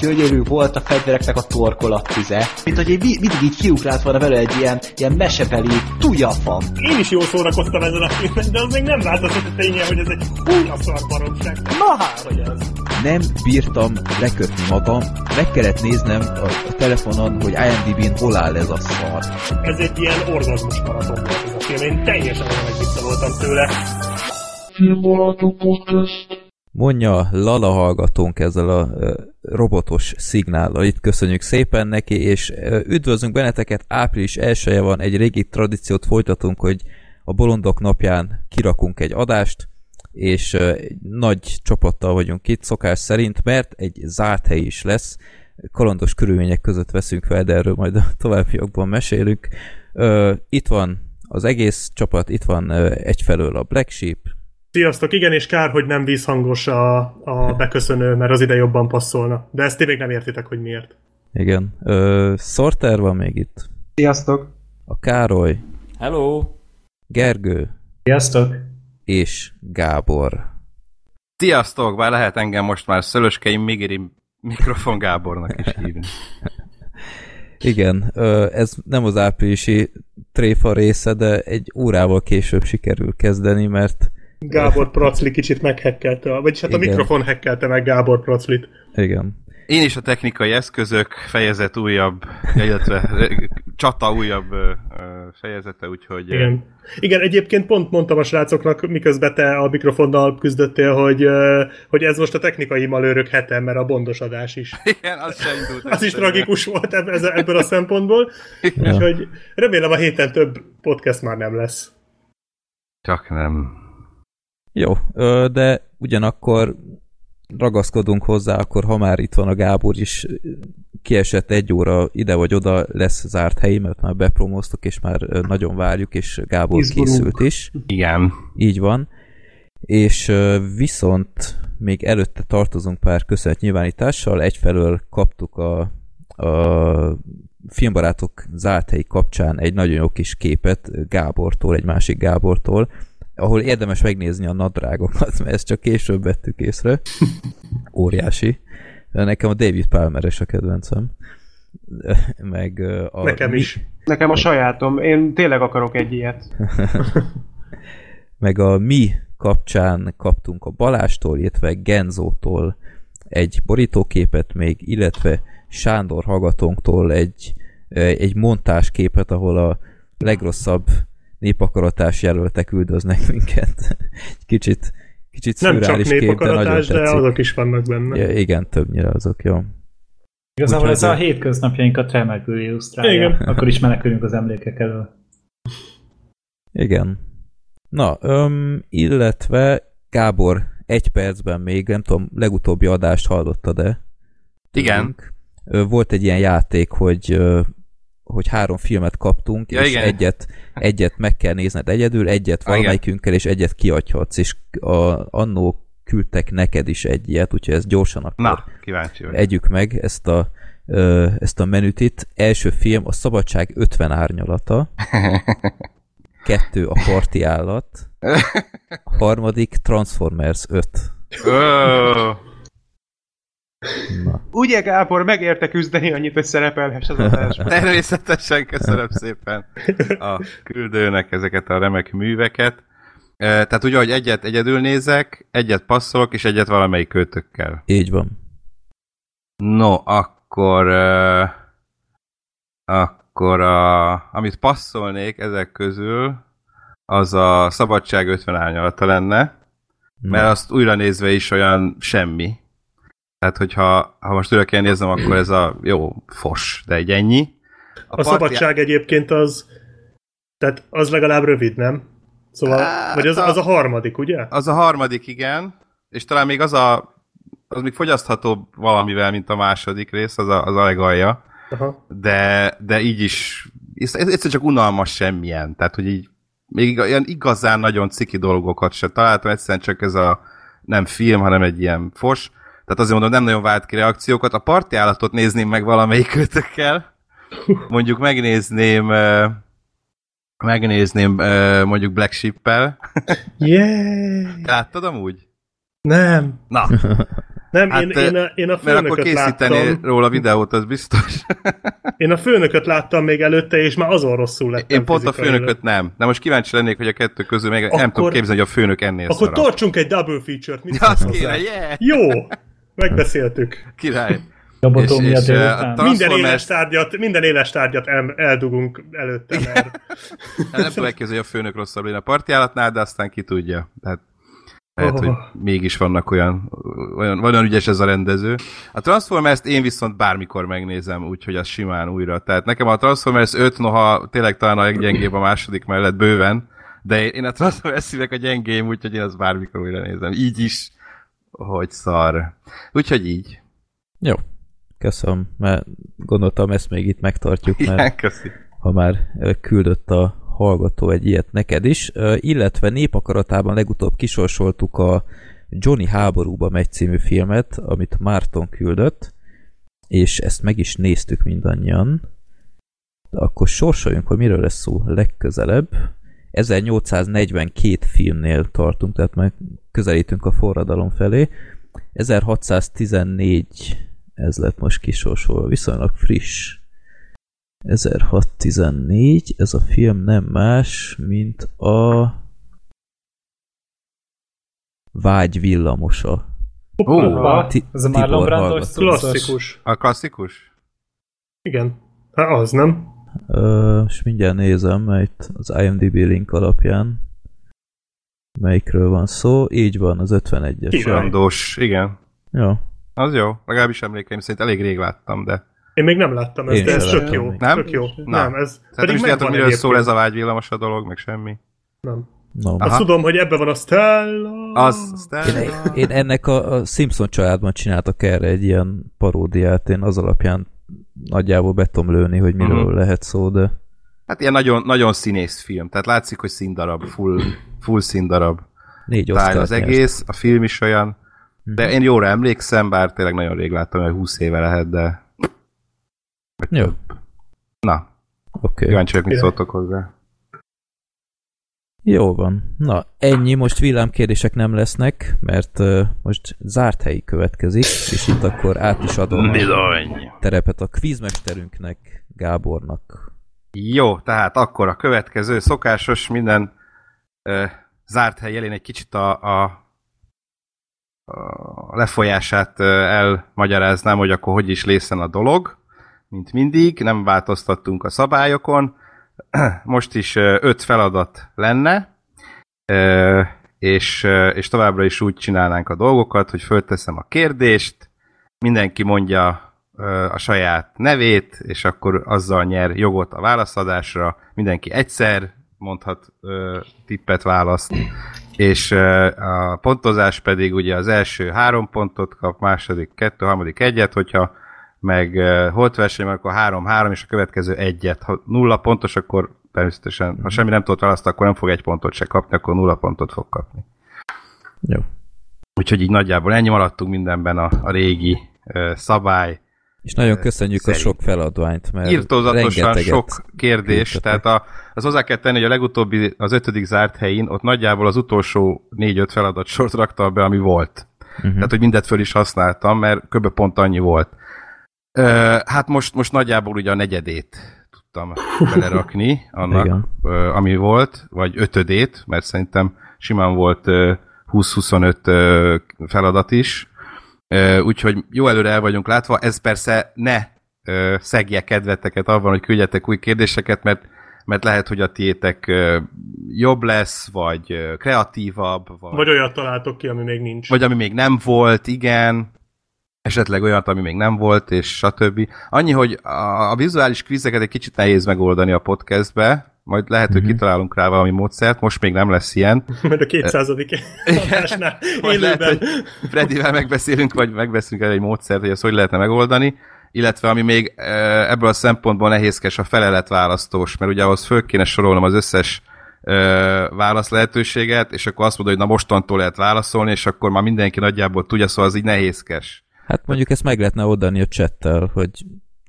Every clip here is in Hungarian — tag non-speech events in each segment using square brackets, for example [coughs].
gyönyörű volt a fegyvereknek a torkolattize, mint hogy egy, mindig így kiugrált volna vele egy ilyen, ilyen mesebeli tujafam. Én is jól szórakoztam ezen a filmen, de az még nem változott a ténye, hogy ez egy húnya szar baromság. Na hát, hogy ez. Nem bírtam lekötni magam, meg kellett néznem a, a telefonon, hogy IMDb-n hol áll ez a szar. Ez egy ilyen orgazmus maraton volt ez a film, én teljesen olyan voltam tőle. Filmbarátok Podcast. Mondja Lala hallgatónk ezzel a robotos szignállal. Itt köszönjük szépen neki, és üdvözlünk benneteket. Április 1 van, egy régi tradíciót folytatunk, hogy a bolondok napján kirakunk egy adást, és nagy csapattal vagyunk itt szokás szerint, mert egy zárt hely is lesz. Kalandos körülmények között veszünk fel, de erről majd a továbbiakban mesélünk. Itt van az egész csapat, itt van egyfelől a Black Sheep, Sziasztok, igen, és kár, hogy nem vízhangos a, a beköszönő, mert az ide jobban passzolna. De ezt ti még nem értitek, hogy miért. Igen. Ö, Sorter van még itt. Sziasztok. A Károly. Hello. Gergő. Sziasztok. És Gábor. Sziasztok, bár lehet engem most már Szölöskei Migiri mikrofon Gábornak is hívni. [laughs] Igen, ez nem az áprilisi tréfa része, de egy órával később sikerül kezdeni, mert Gábor Procli kicsit meghekkelte, vagyis hát Igen. a mikrofon hekkelte meg Gábor Proclit. Igen. Én is a technikai eszközök fejezet újabb, illetve csata újabb fejezete, úgyhogy... Igen. Igen, egyébként pont mondtam a srácoknak, miközben te a mikrofonnal küzdöttél, hogy, hogy ez most a technikai malőrök hete, mert a bondos adás is. [laughs] Igen, az sem indult. Az is tragikus volt ebből a szempontból. Igen. Úgyhogy remélem a héten több podcast már nem lesz. Csak nem. Jó, de ugyanakkor ragaszkodunk hozzá, akkor ha már itt van a Gábor is, kiesett egy óra ide vagy oda, lesz zárt helyi, mert már bepromóztuk, és már nagyon várjuk, és Gábor Izgulunk. készült is. Igen. Így van. És viszont még előtte tartozunk pár köszönet nyilvánítással. Egyfelől kaptuk a, a filmbarátok zárt helyi kapcsán egy nagyon jó kis képet Gábortól, egy másik Gábortól, ahol érdemes megnézni a nadrágokat, mert ezt csak később vettük észre. Óriási. Nekem a David Palmeres a kedvencem. [laughs] Meg a... Nekem is. Nekem a sajátom. Én tényleg akarok egy ilyet. [laughs] Meg a mi kapcsán kaptunk a Balástól, illetve Genzótól egy borítóképet még, illetve Sándor hallgatónktól egy, egy montázsképet, ahol a legrosszabb népakaratás jelöltek üldöznek minket. [laughs] Kicsit, kicsit Nem csak népakaratás, de, de azok is vannak benne. Ja, igen, többnyire azok, jó. Igazából Úgy ez a hétköznapjainkat remekül illusztrálja. Igen. [laughs] Akkor is menekülünk az emlékek elől. Igen. Na, öm, illetve Gábor, egy percben még, nem tudom, legutóbbi adást hallottad-e? Igen. Volt egy ilyen játék, hogy hogy három filmet kaptunk, ja, és igen. egyet, egyet meg kell nézned egyedül, egyet valamelyikünkkel, és egyet kiadhatsz, és a, annó küldtek neked is egy ilyet, úgyhogy ezt gyorsan akkor Na, kíváncsi vagy. együk meg ezt a, ezt a menüt itt. Első film a Szabadság 50 árnyalata, [laughs] kettő a Parti állat, [laughs] harmadik Transformers 5. Na. Ugye Gábor, megérte küzdeni annyit, hogy szerepelhess az adásban. Természetesen köszönöm szépen a küldőnek ezeket a remek műveket. Tehát ugye, hogy egyet egyedül nézek, egyet passzolok, és egyet valamelyik kötökkel. Így van. No, akkor uh, akkor a, amit passzolnék ezek közül, az a Szabadság 50 árnyalata lenne, mert azt újra nézve is olyan semmi. Tehát, hogyha ha most újra kell néznem, akkor ez a jó fos, de egy ennyi. A, a szabadság egyébként az tehát az legalább rövid, nem? Szóval, hát vagy az a, az a harmadik, ugye? Az a harmadik, igen. És talán még az a az még fogyasztható valamivel, mint a második rész, az a, az a legalja. Aha. De, de így is ez csak unalmas semmilyen. Tehát, hogy így még ilyen igazán nagyon ciki dolgokat se találtam, egyszerűen csak ez a nem film, hanem egy ilyen fos. Tehát azért mondom, nem nagyon vált ki reakciókat. A parti állatot nézném meg valamelyik kötökkel. Mondjuk megnézném megnézném mondjuk Black Sheep-pel. Yeah! Láttad amúgy? Nem. Na. Nem, hát, én, én, a, én a főnököt mert akkor készíteni láttam. róla videót, az biztos. Én a főnököt láttam még előtte, és már azon rosszul lettem Én pont a főnököt nem. De most kíváncsi lennék, hogy a kettő közül még akkor, nem tudom képzelni, hogy a főnök ennél Akkor szarabb. tartsunk egy double feature-t. Mit Azt kéne, yeah! Jó! Megbeszéltük. Király. Lobotómia És- és, délután. uh, Minden Transformers- éles tárgyat, minden éles tárgyat el, eldugunk előtte, mert Hát nem tudom elképzelni, hogy a főnök rosszabb lenne a partiállatnál, de aztán ki tudja. Tehát lehet, Oh. hogy mégis vannak olyan, olyan, olyan ügyes ez a rendező. A Transformers-t én viszont bármikor megnézem, úgyhogy az simán újra. Tehát nekem a Transformers 5, noha tényleg talán a leggyengébb a második mellett bőven, de én a Transformers szívek a gyengém, úgyhogy én azt bármikor újra nézem. Így is, hogy szar. Úgyhogy így. Jó. Köszönöm, mert gondoltam ezt még itt megtartjuk, mert Igen, köszi. ha már küldött a hallgató egy ilyet neked is, illetve népakaratában legutóbb kisorsoltuk a Johnny háborúba megy című filmet, amit Márton küldött, és ezt meg is néztük mindannyian. De akkor sorsoljunk, hogy miről lesz szó legközelebb. 1842 filmnél tartunk, tehát már közelítünk a forradalom felé. 1614 ez lett most kisorsolva, viszonylag friss. 1614, ez a film nem más, mint a Vágy villamosa. Hoppá, Ti- Ez a Tibor Marlon Brandos klasszikus. A klasszikus? Igen. Hát az, nem? Ö, és mindjárt nézem, mert az IMDb link alapján melyikről van szó. Így van, az 51-es. Király. Randós, igen. Jó. Az jó. Legalábbis emlékeim szerint elég rég láttam, de... Én még nem láttam ezt, Én de ez tök jó. Nem? Tök jó. Na. Nem, ez Tehát nem is tudjátok, miről szól ez a vágyvillamos a dolog, meg semmi. Nem. No. Aha. Azt tudom, hogy ebben van a Stella. Az, Stella. Én ennek a, a Simpson családban csináltak erre egy ilyen paródiát, én az alapján nagyjából be tudom lőni, hogy miről Mhm. lehet szó, de Hát ilyen nagyon, nagyon színész film. Tehát látszik, hogy színdarab, full, full színdarab. négy osztályt az egész, a film is olyan. De én jóra emlékszem, bár tényleg nagyon rég láttam, hogy 20 éve lehet, de... Jó, Na, oké. Okay. kíváncsi vagyok, mit szóltok hozzá. Jó van. Na, ennyi, most villámkérdések nem lesznek, mert uh, most zárt helyi következik, és itt akkor át is adom a Bizony. terepet a kvízmesterünknek, Gábornak. Jó, tehát akkor a következő szokásos minden ö, zárt hely elén egy kicsit a, a, a lefolyását ö, elmagyaráznám, hogy akkor hogy is lészen a dolog, mint mindig, nem változtattunk a szabályokon. [clears throat] Most is öt feladat lenne, és, és továbbra is úgy csinálnánk a dolgokat, hogy fölteszem a kérdést, mindenki mondja a saját nevét, és akkor azzal nyer jogot a válaszadásra. Mindenki egyszer mondhat tippet, választ, és a pontozás pedig ugye az első három pontot kap, második kettő, harmadik egyet, hogyha meg holt verseny, akkor három-három, és a következő egyet. Ha nulla pontos, akkor természetesen, ha semmi nem tudott választ, akkor nem fog egy pontot se kapni, akkor nulla pontot fog kapni. Jó. Úgyhogy így nagyjából ennyi maradtunk mindenben a, a régi uh, szabály. És nagyon köszönjük szerint. a sok feladványt, mert Írtózatosan rengeteget sok kérdés, küldtetek. tehát a, az hozzá kell tenni, hogy a legutóbbi, az ötödik zárt helyén, ott nagyjából az utolsó négy-öt feladat sort rakta be, ami volt. Uh-huh. Tehát, hogy mindet föl is használtam, mert kb. pont annyi volt. Ö, hát most, most nagyjából ugye a negyedét tudtam belerakni annak, Igen. ö, ami volt, vagy ötödét, mert szerintem simán volt ö, 20-25 ö, feladat is. Ö, Úgyhogy jó előre el vagyunk látva. Ez persze ne ö, szegje kedveteket abban, hogy küldjetek új kérdéseket, mert mert lehet, hogy a tiétek jobb lesz, vagy kreatívabb, vagy, Vagy olyat találtok ki, ami még nincs. vagy ami még nem volt, igen, esetleg olyat, ami még nem volt, és stb. Annyi, hogy a, a vizuális kvízeket egy kicsit nehéz megoldani a podcastbe, majd lehet, hogy Mhm. kitalálunk rá valami módszert, most még nem lesz ilyen. [laughs] Majd a 200. adásnál [laughs] Majd lehet, élőben. hogy Fredivel megbeszélünk, vagy megbeszélünk el egy módszert, hogy ezt hogy lehetne megoldani. Illetve ami még e, ebből a szempontból nehézkes a feleletválasztós, mert ugye ahhoz föl kéne sorolnom az összes e, válasz lehetőséget, és akkor azt mondod, hogy na mostantól lehet válaszolni, és akkor már mindenki nagyjából tudja, szóval az így nehézkes. Hát mondjuk ezt meg lehetne oldani a chattel, hogy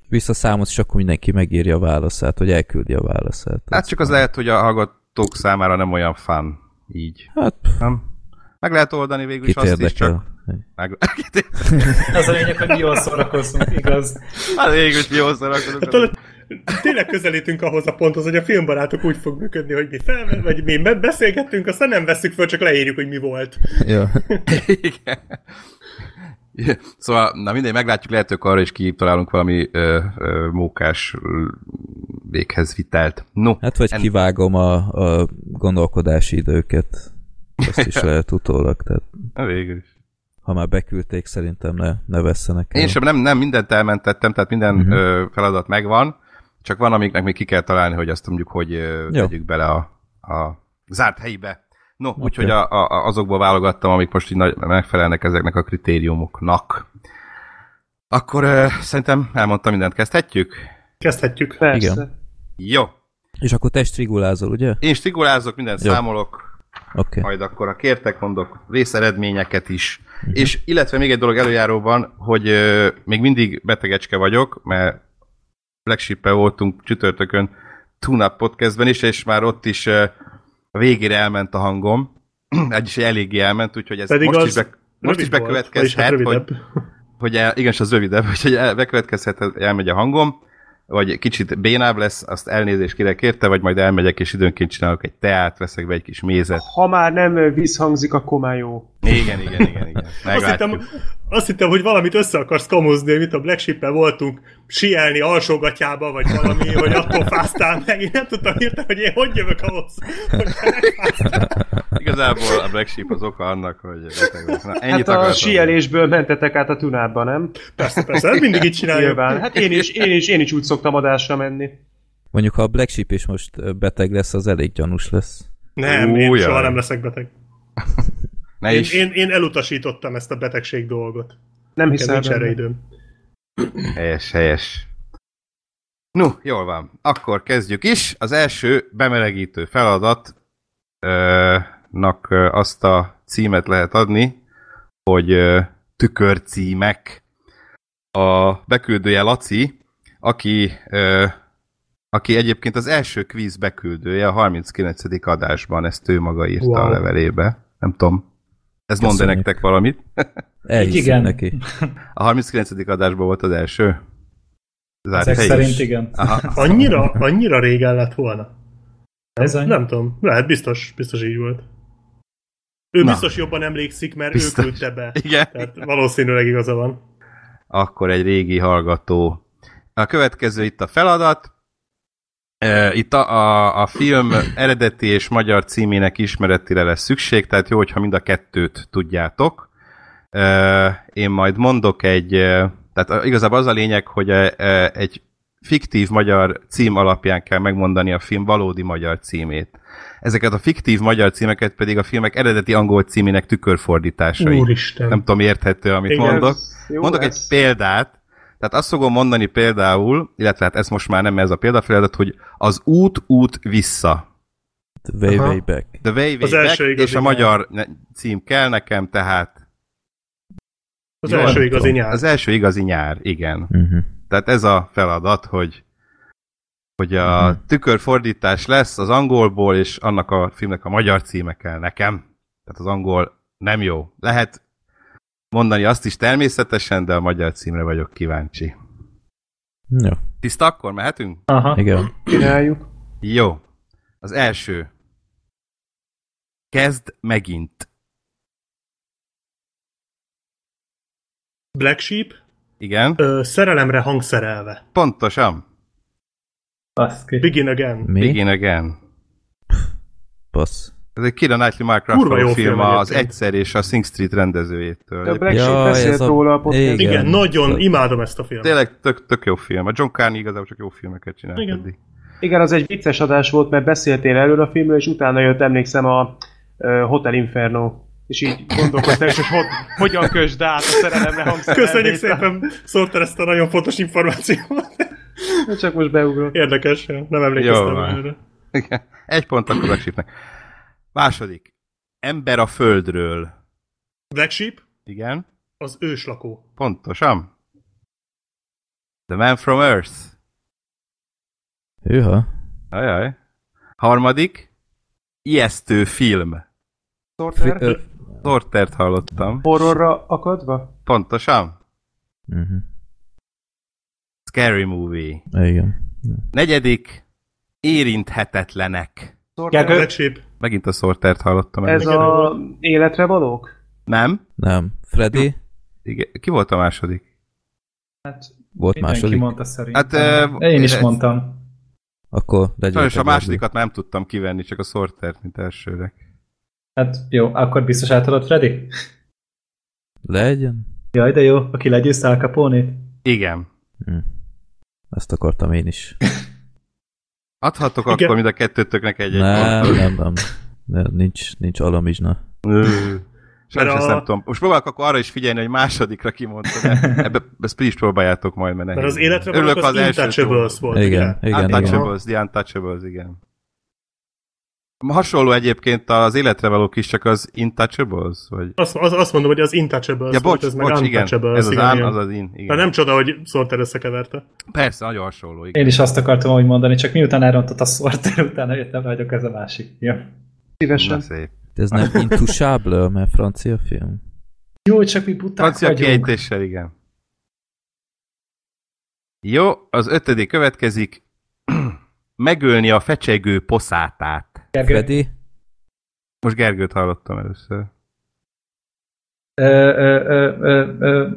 visszaszámolsz, és akkor mindenki megírja a válaszát, vagy elküldi a válaszát. Hát csak az lehet, hogy a hallgatók számára nem olyan fun így. Hát, Nem? Meg lehet oldani végül is azt is, érdekel? csak... Meg... [laughs] Az a lényeg, hogy jól szórakozunk, igaz? Hát végül is jól szórakozunk. Tudod, tényleg közelítünk ahhoz a ponthoz, hogy a filmbarátok úgy fog működni, hogy mi fel, vagy mi be- beszélgettünk, aztán nem veszük föl, csak leírjuk, hogy mi volt. Ja. [laughs] Igen. [laughs] Szóval, na mindegy, meglátjuk, lehetők arra is kitalálunk valami ö, ö, mókás ö, véghez vitelt. No, Hát vagy en- kivágom a, a gondolkodási időket. Azt is [laughs] lehet utólag, tehát Na, végül is. ha már beküldték, szerintem ne, ne vesszenek el. Én sem nem, nem mindent elmentettem, tehát minden uh-huh. feladat megvan, csak van, amiknek még ki kell találni, hogy azt mondjuk, hogy ö, tegyük bele a, a zárt helybe. No, Oké. úgyhogy a, a, azokból válogattam, amik most így nagy, megfelelnek ezeknek a kritériumoknak. Akkor ö, szerintem elmondtam mindent, kezdhetjük? Kezdhetjük. Persze. Igen. Jó. És akkor testfigurázol, ugye? Én stigulázok, mindent Jó. számolok, Oké. Okay. majd akkor a kértek mondok részeredményeket is. Uh-huh. És illetve még egy dolog előjáróban, hogy ö, még mindig betegecske vagyok, mert flagship voltunk csütörtökön Tune Up podcastben is, és már ott is ö, a végére elment a hangom. [clears throat] Egy is eléggé elment, úgyhogy ez Pedig most is, be, most is rövid volt, hát bekövetkezhet, hogy, hogy el, igen, az rövidebb, [laughs] hogy el, bekövetkezhet, elmegy a hangom, vagy kicsit bénább lesz, azt elnézést kérek érte, vagy majd elmegyek, és időnként csinálok egy teát, veszek be egy kis mézet. Ha már nem visszhangzik, akkor már jó. Igen, igen, igen, igen. Azt Meglátjuk. hittem, azt hittem, hogy valamit össze akarsz kamozni, mint a Black sheep voltunk sielni alsógatyába, vagy valami, hogy attól fáztál meg. Én nem tudtam hirtelen, hogy én hogy jövök ahhoz, hogy. Igazából a Black Sheep az oka annak, hogy beteg vagyok. Na, ennyit Hát a akartam. síelésből mentetek át a tunába, nem? Persze, persze, ez mindig így csináljuk. Nyilván. Hát én is, én is, én is úgy szoktam adásra menni. Mondjuk, ha a Black Sheep is most beteg lesz, az elég gyanús lesz. Nem, Ú, én jaj. soha nem leszek beteg. Ne Én, is. én, én elutasítottam ezt a betegség dolgot. Nem hiszem. nincs erre időm. [clears throat] Helyes, helyes. No, jól van. Akkor kezdjük is. Az első bemelegítő feladat ö, nak ö, azt a címet lehet adni, hogy tükörcímek. A beküldője Laci, aki, aki egyébként az első kvíz beküldője a 39. adásban, ezt ő maga írta Wow. a levelébe. Nem tudom. Ez mond nektek valamit? [laughs] Elhiszem Igen. neki. A 39. adásban volt az első. Zárt Ezek szerint igen. Aha. [laughs] Annyira, annyira régen lett volna. Ez annyi? Nem tudom, lehet, biztos, biztos így volt. Ő Na. biztos jobban emlékszik, mert Biztos. ő küldte be. [laughs] Igen. Tehát valószínűleg igaza van. Akkor egy régi hallgató. A következő itt a feladat. Itt a, a, a film eredeti és magyar címének ismeretére lesz szükség, tehát jó, hogyha mind a kettőt tudjátok. Én majd mondok egy, tehát igazából az a lényeg, hogy egy fiktív magyar cím alapján kell megmondani a film valódi magyar címét. Ezeket a fiktív magyar címeket pedig a filmek eredeti angol címének tükörfordításai. Úristen. Nem tudom, érthető, amit Igen, mondok. jó Mondok lesz. egy példát, tehát azt fogom mondani például, illetve hát ez most már nem ez a példafeladat, hogy az út, út vissza. The way, Aha. way back. The way, way Az első back, igazi és a magyar cím kell nekem, tehát Az Jó, első igazi tudom. nyár. az első igazi nyár, igen. Uh-huh. Tehát ez a feladat, hogy hogy a Mhm. tükörfordítás lesz az angolból, és annak a filmnek a magyar címe kell nekem. Tehát az angol nem jó. Lehet mondani azt is természetesen, de a magyar címre vagyok kíváncsi. Jó, Tiszta, akkor mehetünk? Aha. igen. Csináljuk. Jó. Az első. Kezd megint. Black Sheep, Igen, ö, szerelemre hangszerelve. pontosan. Baszki. Begin Again. Mi? Begin again. Passz. Ez egy Kira Knightley Mark Kurva jó film, film az. Egyszer és a Sing Street rendezőjétől. De a Black Sheep beszélt a- róla a podcast. Igen. Igen, nagyon imádom ezt a filmet. Tényleg tök, tök jó film. A John Carney igazából csak jó filmeket csinált Igen. eddig. Igen, az egy vicces adás volt, mert beszéltél erről a filmről, és utána jött, emlékszem, a Hotel Inferno. És így gondolkoztam, és hogy hogy, hogyan kösd át a szerelemre hangszerelvét. Köszönjük szépen, szóltál ezt a nagyon fontos információt. Csak most beugrott. Érdekes, nem emlékeztem erre. Igen. Egy pont akkor Black Sheepnek. Második. Ember a földről. Black Sheep, Igen, az őslakó. pontosan. The Man from Earth. Hűha. Ajaj. Harmadik. Ijesztő film. Fi- Sorter? ö, Sortert hallottam. Horrorra akadva? Pontosan. Uh-huh. Scary movie. Igen. Negyedik, érinthetetlenek. Gergő? Black Sheep. Megint a Sortert hallottam. Ez a életre valók? Nem? Nem. Freddy? Igen. Ki volt a második? Hát, Volt második? mondta szerintem. Hát, ö, Én is ez- mondtam. Akkor legyünk. Sajnos a másodikat nem tudtam kivenni, csak a Sortert, mint elsőre. Hát jó, akkor biztos átadod Freddy? Legyen. Jaj, de jó, aki legyőzte Al Capone-t. Igen. Hm. Ezt akartam én is. [laughs] Adhatok Igen. akkor mind a kettőtöknek egy-egy Nem, pontot. nem, nem. nem. Nincs, nincs alamizsna. Sajnos Mert ezt a- nem tudom. Most próbálok akkor arra is figyelni, hogy másodikra kimondta, de ebbe, ezt is próbáljátok majd, mert Mert nehéz. az életre Örülök, az, Intouchables szó. volt. Igen, igen, igen. Untouchables, The Untouchables, igen. Hasonló egyébként az életre valók is, csak az Intouchables? Vagy... Azt, az, azt mondom, hogy az Intouchables Ja, volt, bocs, ez meg bocs, igen. Untouchables. Ez az igen, án, igen. az az in, igen. Tehát nem csoda, hogy Sorter összekeverte. Persze, nagyon hasonló, igen. Én is azt akartam úgy mondani, csak miután elrontott a Sorter, utána jöttem rá, hogy akkor ez a másik. Ja. Na Szívesen. szép. Ez nem [laughs] Intouchable, mert francia film? Jó, csak mi buták Francia vagyunk. kiejtéssel, igen. Jó, az ötödik következik. [clears throat] Megölni a fecsegő poszátát. Gergő? Freddy? Most Gergőt hallottam először. Ö, ö, ö, ö, ö,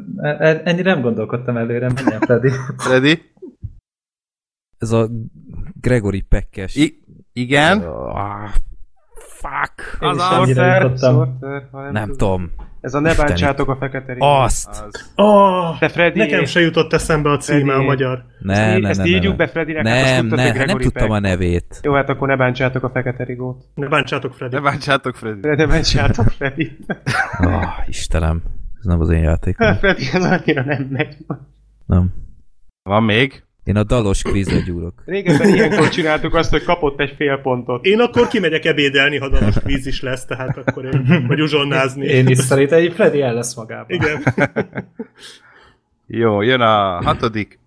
ennyire nem gondolkodtam előre, menjen Freddy. Freddy? Ez a Gregory Pekkes. I- igen? Ah, fuck. Az a Sorter. Sorter, ha Nem tudom. Ez a ne Isteni. bántsátok a fekete ringot. Azt! Az. Oh, De Freddy, nekem se jutott eszembe a címe Freddy. a magyar. Ne, ezt, ne, ezt ne, írjuk ne, be Freddynek, ne. hát azt Nem, tudtad, ne, hát nem tudtam a Peck. nevét. Jó, hát akkor ne bántsátok a fekete rigót. Ne bántsátok Freddy. Ne bántsátok, Freddy. De ne bántsátok Freddy. Ah, Istenem. Ez nem az én játékom. Freddy, ez annyira nem megy. Nem. Van még? Én a dalos kvízre gyúrok. Régebben ilyenkor csináltuk azt, hogy kapott egy fél pontot. Én akkor kimegyek ebédelni, ha dalos kvíz is lesz, tehát akkor én, vagy uzsonnázni. Én is szerintem egy Freddy el lesz magában. Igen. Jó, jön a hatodik.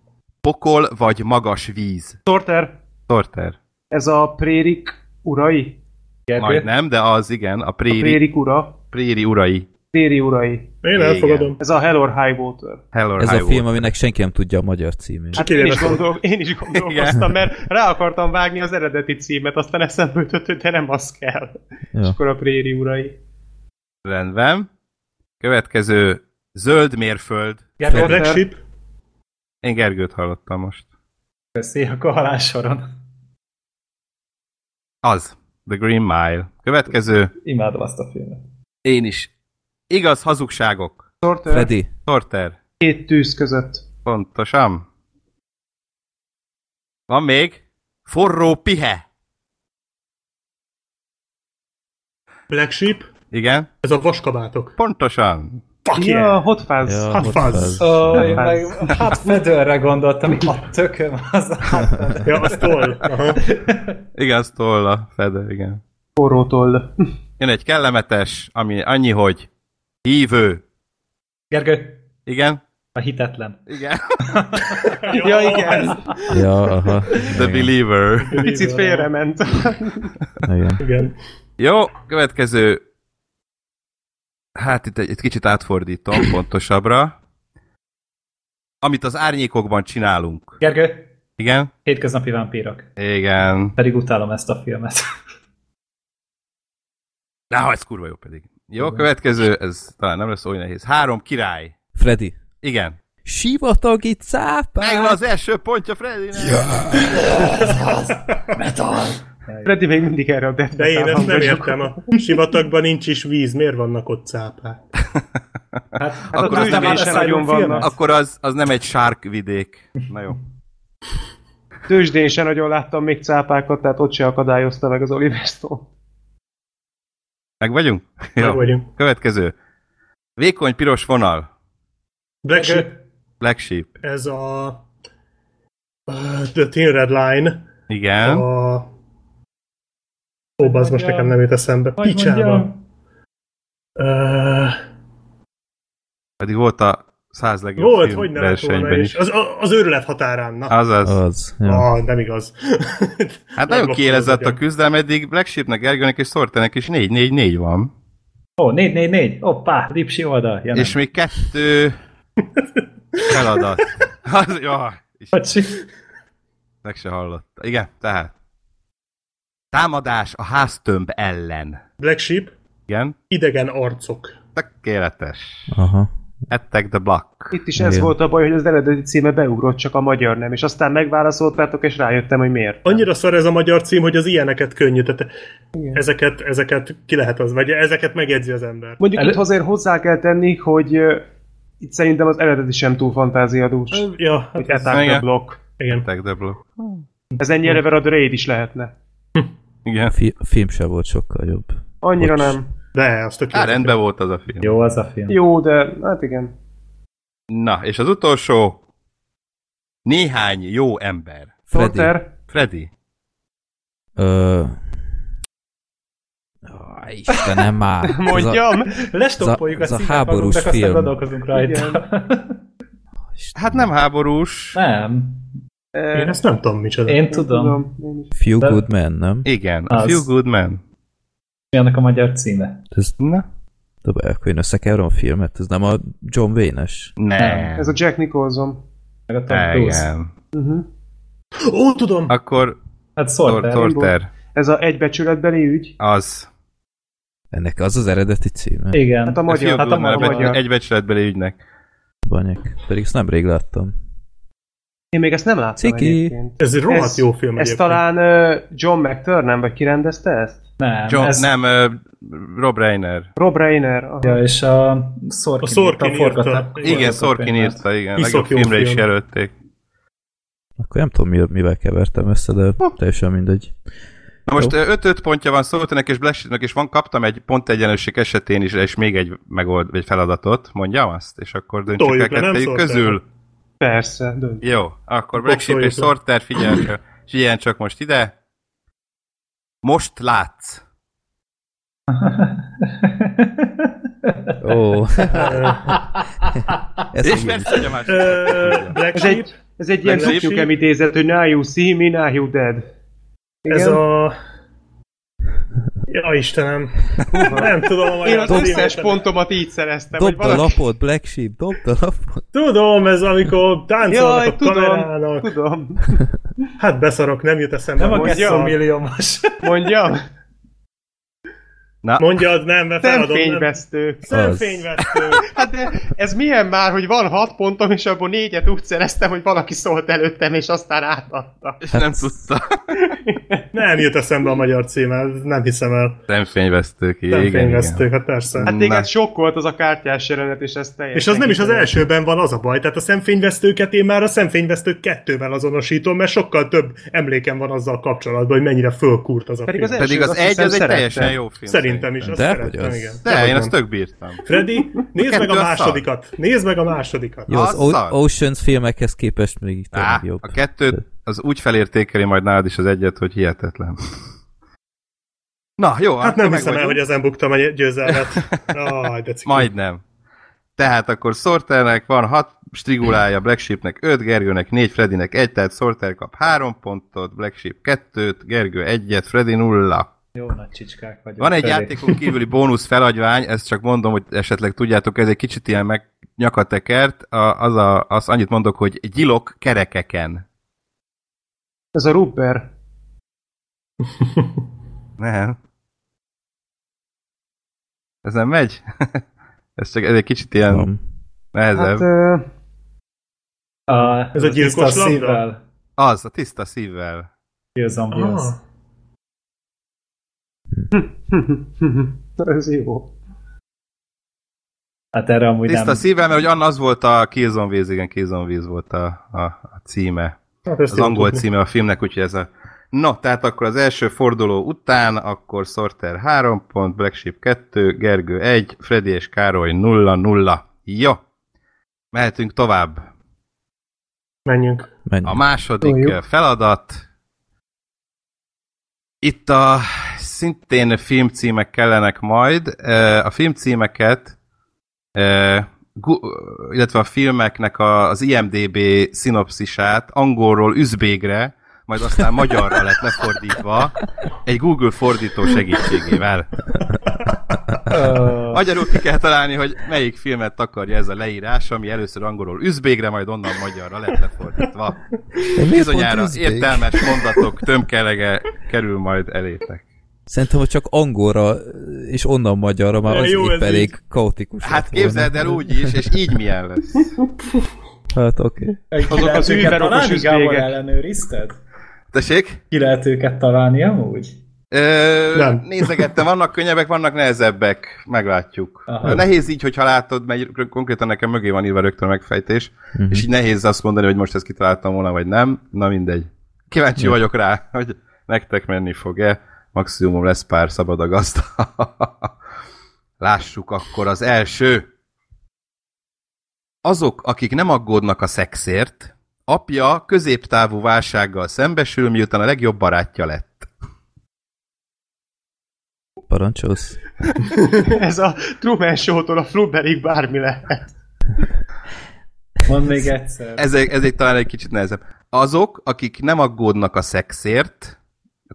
Pokol vagy magas víz. Sorter, Sorter. ez a prérik urai? Gergő? Majd nem, de az igen, a A préri, prérik ura? préri urai. Préri urai. Én elfogadom. Ez a Hell or High Water. Hell or Ez High a film, Water. aminek senki nem tudja a magyar címét. Hát én is, gondol, én is gondolkoztam, mert rá akartam vágni az eredeti címet, aztán eszembe jutott, hogy de nem az kell. Ja. És akkor a préri urai. Rendben. Következő zöld mérföld. Gergő? Black Sheep. Én Gergőt hallottam most. Köszi, akkor halálsoron. Az. The Green Mile. Következő. Imádom azt a filmet. Én is. Igaz hazugságok. Sorter, Freddy? Sorter. két tűz között. Pontosan. Van még? Forró pihe. Black Sheep. Igen? Ez a vaskabátok. Pontosan. Fuck Ja, yeah! Hot Fuzz. Ja, Hot ott Fuzz. az. Ó, én Hát- meg hát fedőre gondoltam, a tököm az a hát Ja, az toll. Aha. Igen, az tolla. Fede, igen. Forró toll. Jön egy kellemetes, ami annyi, hogy hívő. Gergő, Igen? a hitetlen. Igen. [laughs] ja, igen. Ja, aha. The Believer. Picit félrement. Igen. Igen. Jó, következő. Hát itt egy, egy kicsit átfordítom pontosabbra. Amit az árnyékokban csinálunk. Gergő, Igen? hétköznapi vámpírok. Igen. Pedig utálom ezt a filmet. Na, ez kurva jó pedig. Jó, következő, ez talán nem lesz olyan nehéz. Három király. Freddy. Igen. Sivatagi cápák! Megvan az első pontja Freddy. Freddy még mindig erre a Death De én Metal ezt nem értem. A sivatagban nincs is víz. Miért vannak ott cápák? [laughs] Hát, Akkor az az nem a nagyon vannak. Akkor az, az nem egy sárk vidék. Na jó. Tőzsdén sem nagyon láttam még cápákat, tehát ott se akadályozta meg az Oliver Stone. Meg vagyunk? Meg Jó. vagyunk. Következő. Vékony piros vonal. Black Sheep. Black Sheep. Ez a... Uh, the Thin Red Line. Igen. A... Ó, az most nekem nem jut eszembe. Picsába. Uh, Pedig volt a száz legjobb volt, film hogy volna versenyben is. Az, az őrület határán. Na. Azaz. Az. Ja. Ah, nem igaz. [laughs] Hát nagyon kiélezett az a küzdelem, eddig Black Sheepnek, Gergőnek és Sortenek is 4-4-4 van. Ó, 444, hoppá, Lipsi oldal. Jelen. És még kettő [laughs] feladat. Az, jaj, Bocsi. meg se hallott. Igen, tehát. Támadás a háztömb ellen. Black Sheep, Igen, idegen arcok. tökéletes. Aha. Attack the block. Itt is ez Igen. volt a baj, hogy az eredeti címe beugrott, csak a magyar nem. És aztán megválaszoltátok, és rájöttem, hogy miért. Annyira szar ez a magyar cím, hogy az ilyeneket könnyű. Tehát Igen. ezeket, ezeket ki lehet az, vagy ezeket megjegyzi az ember. Mondjuk Elő- itt azért hozzá kell tenni, hogy uh, itt szerintem az eredeti sem túl fantáziadús. Ja, hát Hogy ez, Attack the. Block. igen. Attack the block. Ez ennyi eleve a Raid is lehetne. Igen. A, fi- a film sem volt sokkal jobb. Annyira Bocs. nem. De, az tök jó. Á, rendben volt az a film. Jó az a film. Jó, de hát igen. Na, és az utolsó. Néhány jó ember. Freddy. Sorter, Freddy. Ö... Ó, Istenem már. [laughs] A, mondjam. Lestoppoljuk a, Ez a- a háborús aztán film. gondolkozunk rajta. [laughs] Hát nem háborús. nem, Én ezt nem tudom micsoda. én tudom. Few De- Good Men, nem? Igen, a Az. Few Good Men. Mi annak a magyar címe? Ez, Na? de akkor én összekeverem a filmet, ez nem a John Wayne-es. Nem. Ez a Jack Nicholson. Meg a Tom Cruise. Igen. Uh-huh. Ó, tudom! Akkor Hát Sorter. Sorter. Ez a egybecsületbeli ügy. Az. Ennek az az eredeti címe? Igen. Hát a magyar. Hát a a magyar. becs- egy becsületbeli ügynek. Banyek. Pedig ezt nemrég láttam. Én még ezt nem láttam Ciki. egyébként. Ez egy rohadt Ez- jó film Ez egyébként. talán uh, John McTurnan, vagy ki rendezte ezt? Nem, John, ez, Nem, uh, Rob Reiner. Rob Reiner. Aha. Ja, és a Sorkin, A Sorkin írta forgatá- írta. Igen. Sorkin írta, igen. Iszok Legjobb jó filmre is film. jelölték. Akkor nem tudom, mi- mivel kevertem össze, de teljesen mindegy. Na most 5-5 pontja van Szoltenek és Blacksheetnek, és van, kaptam egy pont egyenlőség esetén is, és még egy megold, egy feladatot, mondjam azt, és akkor döntsük el Sorter? közül. Persze, dönt. Jó, akkor Black Sheep és. Sorter, figyelj csak, figyelj csak most ide. Most látsz. Ó. [laughs] Ez És persze, hogy a másik. Black Ez egy, ez egy ilyen tudjuk idézet, hogy now you see me, now you dead. Igen? ez a... Ja, Istenem. Nem tudom a Én magyar az összes címet. pontomat így szereztem, Dobd a valaki... lapot, Black Sheep, dobd a lapot. Tudom, ez amikor táncolnak Jaj, a tudom, kamerának. tudom. Hát beszarok, nem jut eszembe. Nem a Mondja. 200 milliómos. Mondjam? Na, Mondjad, nem, mert feladom. Szemfényvesztő. Szemfényvesztő. Hát de ez milyen már, hogy van hat pontom, és abból négyet úgy szereztem, hogy valaki szólt előttem, és aztán átadta. és nem tudta. Nem jut eszembe a magyar címe, nem hiszem el. Szemfényvesztők, igen, Szemfényvesztő, igen. hát persze. Hát téged sokkolt az a kártyás jelenet, és ez teljesen... És az nem is az elsőben van az a baj, tehát a szemfényvesztőket én már a szemfényvesztők kettővel azonosítom, mert sokkal több emlékem van azzal kapcsolatban, hogy mennyire fölkúrt az a Pedig film. az Pedig első, az azt egy, az egy teljesen jó film. Szerintem is, azt De, szerettem, hogy az? igen. De, én Dehogy azt tök bírtam. Freddy, nézd meg a másodikat. Nézd meg a másodikat. Jó, az Az Oceans filmekhez képest még Á, jobb. a kettőt az úgy felértékeli majd nálad is az egyet, hogy hihetetlen. Na, jó, Hát nem hiszem el, hogy ezen buktam a győzelmet. Aj, de. Majdnem. Tehát akkor Sorternek van 6 strigulája, Black Sheepnek 5, Gergőnek 4, Freddynek 1, tehát Sorter kap 3 pontot, Black Sheep 2-t, Gergő 1-et, Freddy 0. Jó nagy csicskák vagyunk. Van egy Freddy. játékon kívüli bónusz felagyvány, ezt csak mondom, hogy esetleg tudjátok, ez egy kicsit ilyen meg nyakatekert, a, az, a, az annyit mondok, hogy gyilok kerekeken. Ez a Rupper. [laughs] Nem. Ez nem megy? [laughs] ez csak ez egy kicsit ilyen Van. nehezebb. Hát, ö, A, Ez a gyilkos tiszta labda? szívvel. Az, a tiszta szívvel. Ki a zombi Ah, az. [laughs] ez jó. Hát erre amúgy Tiszta nem. szívvel, mert hogy Anna az volt a Killzone Víz, igen, Killzone Víz volt a, a, a címe. hát Az angol tudni. címe a filmnek, úgyhogy ez a... No, tehát akkor az első forduló után, akkor Sorter 3 pont, Black Sheep 2, Gergő 1, Freddy és Károly 0-0. Jó. Mehetünk tovább. Menjünk. Menj. A második Toljuk. feladat. Itt a szintén filmcímek kellenek majd. A filmcímeket, illetve a filmeknek az IMDB szinopszisát angolról üzbégre, majd aztán magyarra lett lefordítva egy Google fordító segítségével. Magyarul ki kell találni, hogy melyik filmet takarja ez a leírás, ami először angolul üzbégre, majd onnan magyarra lett lefordítva. Bizonyára értelmes mondatok tömkelege kerül majd elétek. Szerintem, hogy csak angolra és onnan magyarra már Ja, az jó, épp elég így. kaotikus. Hát képzeld el úgy is, és így milyen lesz. [laughs] Hát oké. Okay. Azok az Gábor üzbégek. ellenőrizted? Tessék? Ki lehet őket találni amúgy? Ö, Nem. nézegettem, vannak könnyebbek, vannak nehezebbek, meglátjuk. Aha. Nehéz így, hogyha látod, mert konkrétan nekem mögé van írva rögtön a megfejtés, Mhm. és így nehéz azt mondani, hogy most ezt kitaláltam volna, vagy nem. Na mindegy. Kíváncsi Ja. vagyok rá, hogy nektek menni fog-e. Maximum lesz pár szabad a gazda. [laughs] Lássuk akkor az első. Azok, akik nem aggódnak a szexért, apja középtávú válsággal szembesül, miután a legjobb barátja lett. Parancsolsz. [laughs] Ez a Truman Show-tól a Flubberig bármi lehet. Mondd még egyszer. Ez, egy- ez egy talán egy kicsit nehezebb. Azok, akik nem aggódnak a szexért,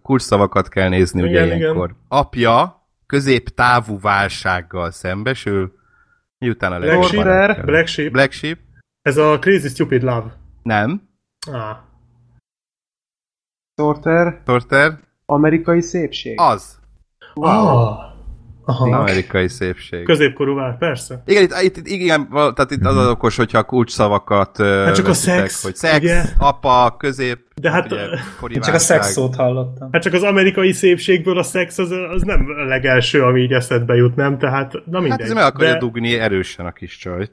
a kurszavakat kell nézni Igen, ugye igen. ilyenkor. Apja középtávú válsággal szembesül, miután a Black Sheep? barátja. Black Sheep. Black Sheep? Ez a Crazy Stupid Love. Nem. Ah. Sorter, Torter? amerikai szépség. Az. Ah. Aha. Amerikai szépség. Középkorú vár, persze. Igen, itt, itt, itt igen, tehát itt az az okos, hogyha a kulcsszavakat Hát csak a szex, hogy szex, ugye? apa, közép, De hát- ugye, Én csak a szex szót hallottam. Hát csak az amerikai szépségből a szex az, az nem a legelső, ami így eszedbe jut, nem? Tehát, na mindegy. Hát ez meg akarja De- dugni erősen a kis csajt.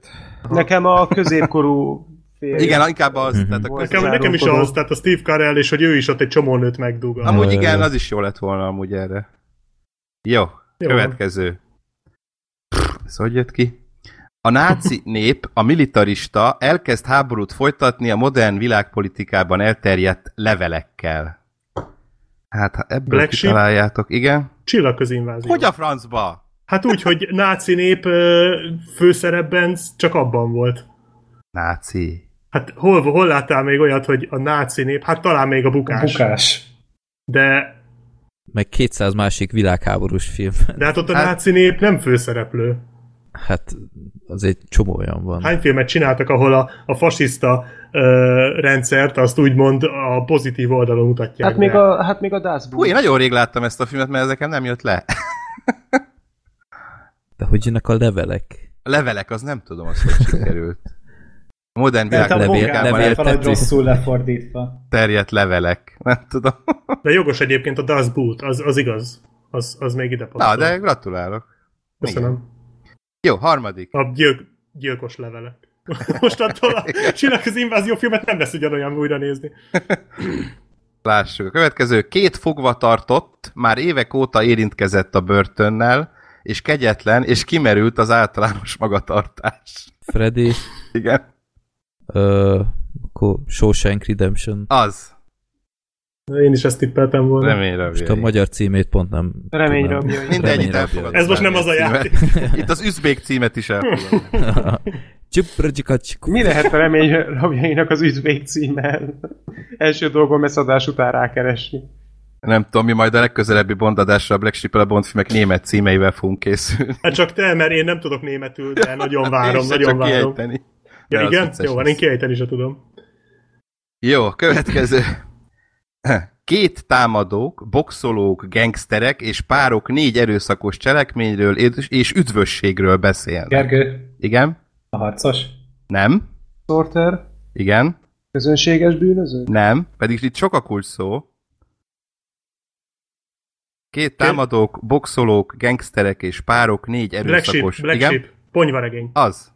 Nekem a középkorú férj. Igen, inkább az, Mhm. tehát a. Nekem, nekem is az, tehát a Steve Carell, és hogy ő is ott egy csomó nőt megdug. Amúgy igen, az is jó lett volna amúgy erre. Jó, Jó. következő. Pff, Ez hogy jött ki? A náci [laughs] nép, a militarista elkezd háborút folytatni a modern világpolitikában elterjedt levelekkel. Hát, ha ebből Black Sheep? kitaláljátok, igen. Csillagközi invázió. Hogy a francba? Hát úgy, hogy náci nép főszerepben csak abban volt. Náci. Hát hol, hol láttál még olyat, hogy a náci nép, hát talán még a bukás. Bukás. De, Meg 200 másik világháborús film. de hát ott a Hát- náci nép nem főszereplő. Hát az egy csomó olyan van. Hány filmet csináltak, ahol a, a fasiszta ö, rendszert azt úgymond a pozitív oldalon mutatják Hát még a, hát még a Das Hú, én nagyon rég láttam ezt a filmet, mert ez nekem nem jött le. De hogy jönnek a levelek? A levelek, az nem tudom, az hogy sikerült. A modern Mert a levél- valahogy rosszul lefordítva. terjedt levelek. Nem tudom. De jogos egyébként a Das Boot, az, az igaz. Az, az még ide Na, passzol. de gratulálok. Köszönöm. Jó, harmadik. A gyilk, gyilkos levelek. [laughs] Most attól a Csillagközi invázió filmet nem lesz ugyanolyan újra nézni. Lássuk. A következő. Két fogva tartott, már évek óta érintkezett a börtönnel, és kegyetlen, és kimerült az általános magatartás. Freddy, Igen. Ö, akkor Shawshank Redemption. Az. Én is ezt tippeltem volna. Reményre Most a magyar címét pont nem Remény tudom. rabjai. Mindegy, Remény itt rabjai. elfogadom. Ez most nem az a játék. Itt az üzbék címet is elfogadom. [laughs] Mi lehet a remény rabjainak az üzvég címe? Első dolgom ezt adás után rákeresni. Nem tudom, mi majd a legközelebbi bondadásra a Black sheep a Bond filmek német címeivel fogunk készülni. Hát csak te, mert én nem tudok németül, de nagyon [laughs] várom, nagyon csak várom. kiejteni. Ja, igen? Jó, van, én kiejteni se tudom. Jó, következő. Két támadók, boxolók, gangsterek és párok négy erőszakos cselekményről és- üdvösségről beszélnek. Gergő, Igen? a harcos. Nem? Sorter, Igen? közönséges bűnöző? Nem? Pedig itt sok a kulcs szó. Két támadók, boxolók, gangsterek és párok négy Black erőszakos. Sheep, Black Igen? Sheep, ponyvaregény, Az.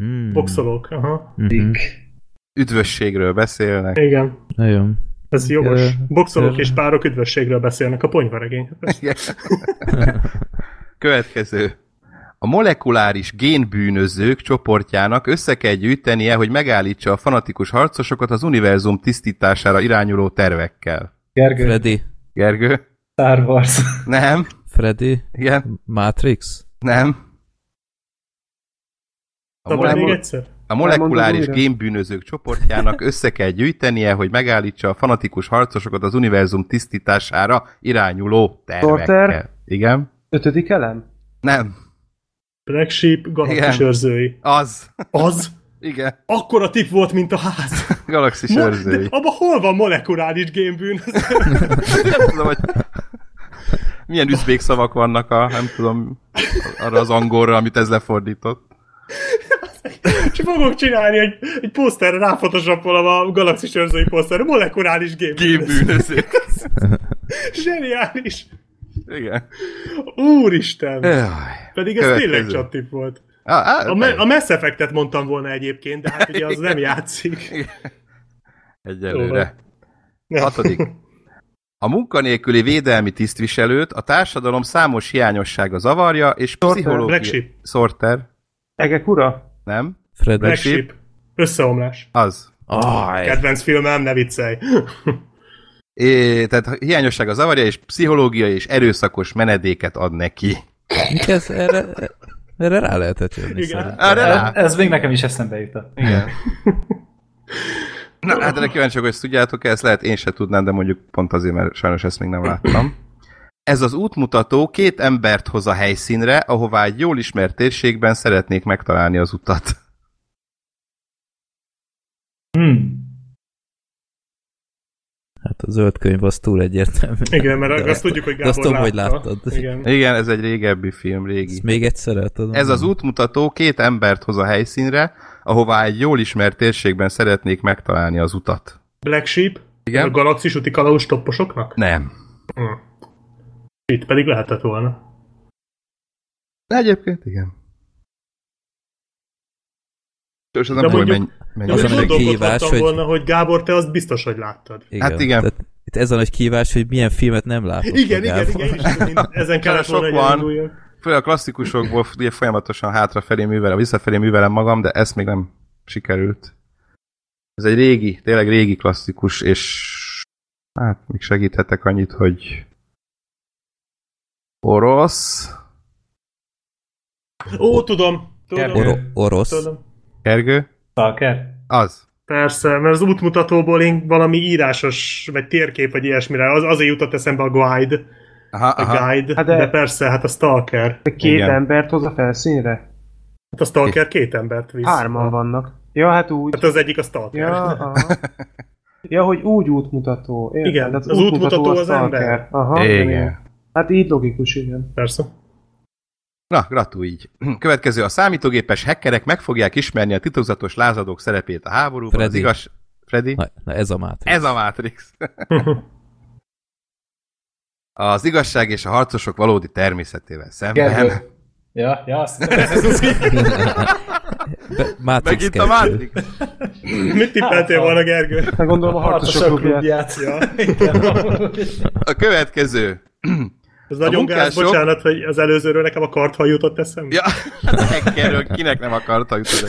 Mm. boxolók, aha. Mhm. Dick. Üdvösségről beszélnek. Igen, Nagyon. ez jogos. Ö, Boxolók és párok üdvösségről beszélnek, a ponyvaregény. [laughs] Következő. A molekuláris génbűnözők csoportjának össze kell gyűjtenie, hogy megállítsa a fanatikus harcosokat az univerzum tisztítására irányuló tervekkel. Gergő, Freddy. Gergő? Star Wars. Nem? Freddy. Igen? Matrix. Nem? A, Szabad még molekul- egyszer? a molekuláris génbűnözők csoportjának össze kell gyűjtenie, hogy megállítsa a fanatikus harcosokat az univerzum tisztítására irányuló tervekkel. Sorter? Igen? Ötödik elem? Nem. Black Sheep, galaxis őrzői. Az. Az? Igen. Akkora tip volt, mint a ház. Galaxis Mo- őrzői. de abban hol van molekuláris gémbűn? [laughs] Nem tudom, hogy milyen üzbék szavak vannak a, nem tudom, arra az angolra, amit ez lefordított. [laughs] És fogok csinálni egy, egy poszterre, ráfotoshopolom a galaxis őrzői poszterre, molekuláris gémbűn. Gémbűnözők. [laughs] Zseniális. Igen. Úristen. Jaj. Pedig ez Következő. tényleg csak tip volt. Á, á, A, me- a Mass Effect-et mondtam volna egyébként, de hát ugye az nem játszik. Egyelőre. Ja. Hatodik. A munkanélküli védelmi tisztviselőt a társadalom számos hiányossága zavarja, és Black pszichológiai... Sorter. Egek ura? Nem? Sheep. Sheep. Összeomlás. Az. Aj, Kedvenc filmem, ne viccelj. [laughs] É, tehát hiányossága zavarja, és pszichológiai és erőszakos menedéket ad neki. ez? Erre, erre rá lehetett jönni Igen. Erre rá? Ez még nekem is eszembe jutott. Igen. [laughs] Na, hát erre kíváncsiak, hogy ezt tudjátok ezt lehet én se tudnám, de mondjuk pont azért, mert sajnos ezt még nem láttam. Ez az útmutató két embert hoz a helyszínre, ahová egy jól ismert térségben szeretnék megtalálni az utat. Hmm. Hát a zöld könyv az túl egyértelmű. Igen, mert De azt tudjuk, hogy de azt Gábor tudom, hogy látta. láttad. Igen. Igen, ez egy régebbi film, régi. Ezt még egyszer el tudom. Ez az útmutató két embert hoz a helyszínre, ahová egy jól ismert térségben szeretnék megtalálni az utat. Black Sheep? Igen? A galaxis úti kalauz topposoknak? Nem. Hm. Itt pedig lehetett volna. Egyébként igen. És az De nem tudom, hogy mondjuk- menj az a most nagy kihívás, gondolkodhattam hogy- volna, hogy Gábor, te azt biztos, hogy láttad. Igen. Hát igen. Tehát itt ez a nagy kívás, hogy milyen filmet nem látott. Igen, igen, igen, is tudom, [laughs] ezen kellett Sok volna van. Főleg a klasszikusokból ugye folyamatosan hátrafelé művelem, visszafelé művelem magam, de ezt még nem sikerült. Ez egy régi, tényleg régi klasszikus, és hát még segíthetek annyit, hogy orosz, Ó, tudom. Tudom. Oro- orosz. tudom. Gergő, Stalker? az. Persze, mert az útmutatóból én valami írásos, vagy térkép, vagy ilyesmire, az, azért jutott eszembe a guide, Aha, a aha. guide, Hát de... de- persze, hát a stalker. De két Igen. embert hoz a felszínre? Hát a stalker két embert visz. Hárman vannak. Ja, hát úgy. Hát az egyik a stalker. Ja, aha. ja, hogy úgy útmutató. Értem, Igen, tehát az útmutató a az stalker. ember. Aha, Igen. Hát így logikus, igen. Persze. Na, gratulj így. [clears throat] Következő, a számítógépes hackerek meg fogják ismerni a titokzatos lázadók szerepét a háborúban. Az Freddy. igaz... Freddy? Na, na ez a Matrix. Ez a Matrix. [laughs] Az igazság és a harcosok valódi természetével szemben. Gergő. [laughs] Ja, ja, azt ez az Be- Matrix Megint a kettő. Matrix. [laughs] Mit tippeltél volna, Gergő? Hát gondolom a harcosok klubját. klubját. Igen. A következő. [clears throat] Ez nagyon munkások- gáz, bocsánat, hogy az előzőről nekem a karthal jutott eszembe. Ja, hát a hackerről kinek nem akarta jutni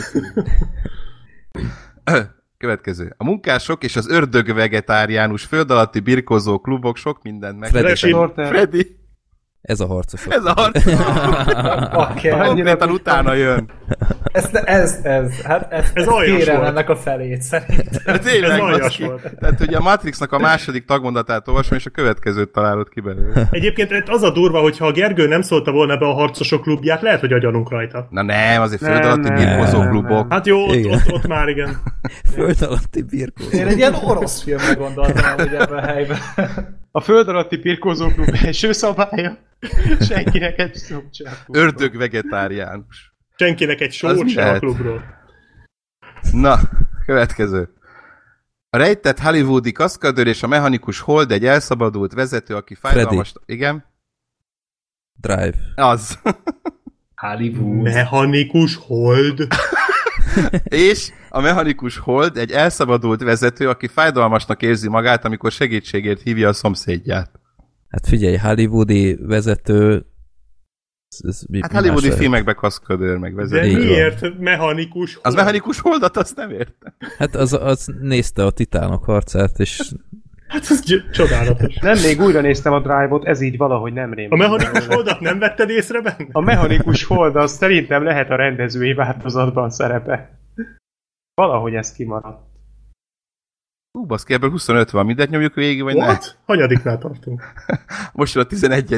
[clears throat] Következő. A munkások és az ördög vegetáriánus föld alatti birkozó klubok sok mindent meg. Freddy. Sorter. Freddy. Ez a harcosok. Ez a harc. Bakker. [laughs] Konkrétan utána jön. Ez, ez, ez, hát ez, Ez ez kérem volt. ennek a felét szerintem. Tényleg, Ez aljas volt. Tehát ugye a Matrixnak a második tagmondatát olvasom, és a következőt találod ki belőle. Egyébként itt az a durva, hogy ha a Gergő nem szólta volna be a harcosok klubját, lehet, hogy agyalunk rajta. Na nem, azért föld alatti nem, klubok. Hát jó, ott, ott, ott már igen. [laughs] Föld alatti birkó. Én egy ilyen orosz filmre gondoltam, hogy ebben a helyben. A föld alatti pirkózóklub [laughs] első szabálya. Senkinek egy szobcsát. Ördög vegetáriánus. Senkinek egy Az sót mi se a lehet? klubról. Na, következő. A rejtett hollywoodi kaszkadőr és a mechanikus hold egy elszabadult vezető, aki fájdalmas... Igen? Drive. Az. Hollywood. Mechanikus hold. És a mechanikus hold egy elszabadult vezető, aki fájdalmasnak érzi magát, amikor segítségért hívja a szomszédját. Hát figyelj, hollywoodi vezető... Ez, ez mi, Hát mi hollywoodi filmekbe kaszkadőr meg De vezető. Van. miért mechanikus hold? Az mechanikus holdat, azt nem értem. Hát az, az nézte a titánok harcát, és Hát ez gy- csodálatos. Nem, még újra néztem a Drive-ot, ez így valahogy nem rém. A mechanikus holdat nem vetted észre benne? A mechanikus hold az szerintem lehet a rendezői változatban szerepe. Valahogy ez kimaradt. Hú, baszki, ebből 25 van, mindegy nyomjuk végig, vagy ne? What? Hanyadiknál tartunk? Most a 11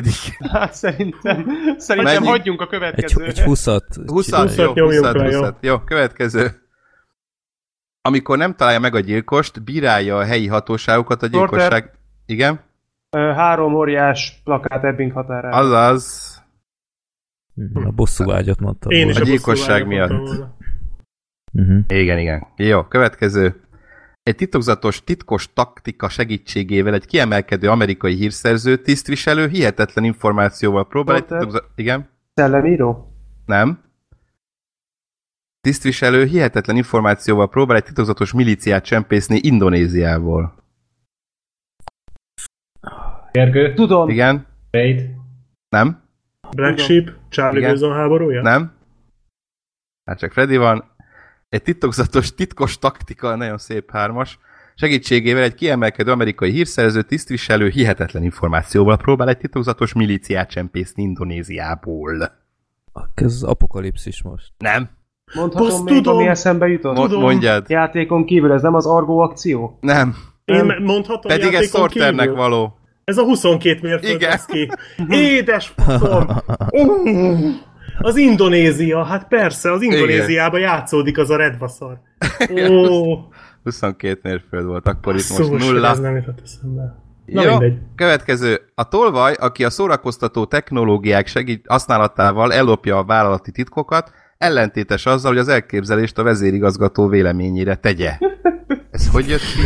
Hát szerintem, szerintem Mennyi? hagyjunk a Egy, következőre. egy 20-at 20 csinálj. jó, 20-at nyomjunk 20 le, jó. 20 Jó, következő. Amikor nem találja meg a gyilkost, bírálja a helyi hatóságokat a gyilkosság... Igen? Ö, Három óriás plakát Ebbing határára. Azaz... Mhm, A bosszú vágyat mondtam. Én is A a, gyilkosság miatt. Uh-huh. Igen, igen. Jó, következő. Egy titokzatos, titkos taktika segítségével egy kiemelkedő amerikai hírszerző, tisztviselő hihetetlen információval próbál egy Walter? titokzatos... Igen? Szellemíró? Nem. Tisztviselő hihetetlen információval próbál egy titokzatos milíciát csempészni Indonéziából. Gergő, Tudom. Igen? Raid, Nem? Black Tudom. Sheep, Charlie. Wilson háborúja? Nem? Hát csak Freddy van. Egy titokzatos, titkos taktika, nagyon szép hármas, segítségével egy kiemelkedő amerikai hírszerző tisztviselő hihetetlen információval próbál egy titokzatos milíciát csempészni Indonéziából. Ez az apokalipszis most. Nem? Mondhatom Azt még, tudom. ami eszembe jutott? Mo- mondjad. Játékon kívül ez nem az Argo akció? Nem. Én me- mondhatom Pedig ez Sorternek kívül? való. Ez a 22 mérföld Igen. lesz ki. Édes faszom! [laughs] Az Indonézia, hát persze, az Indonéziába játszódik az a redvaszar. [laughs] Ó, 22 mérföld volt, akkor itt most nulla. ez nem jutott eszembe. Na Jó, mindegy. következő. A tolvaj, aki a szórakoztató technológiák segít használatával ellopja a vállalati titkokat, ellentétes azzal, hogy az elképzelést a vezérigazgató véleményére tegye. Ez hogy jött ki?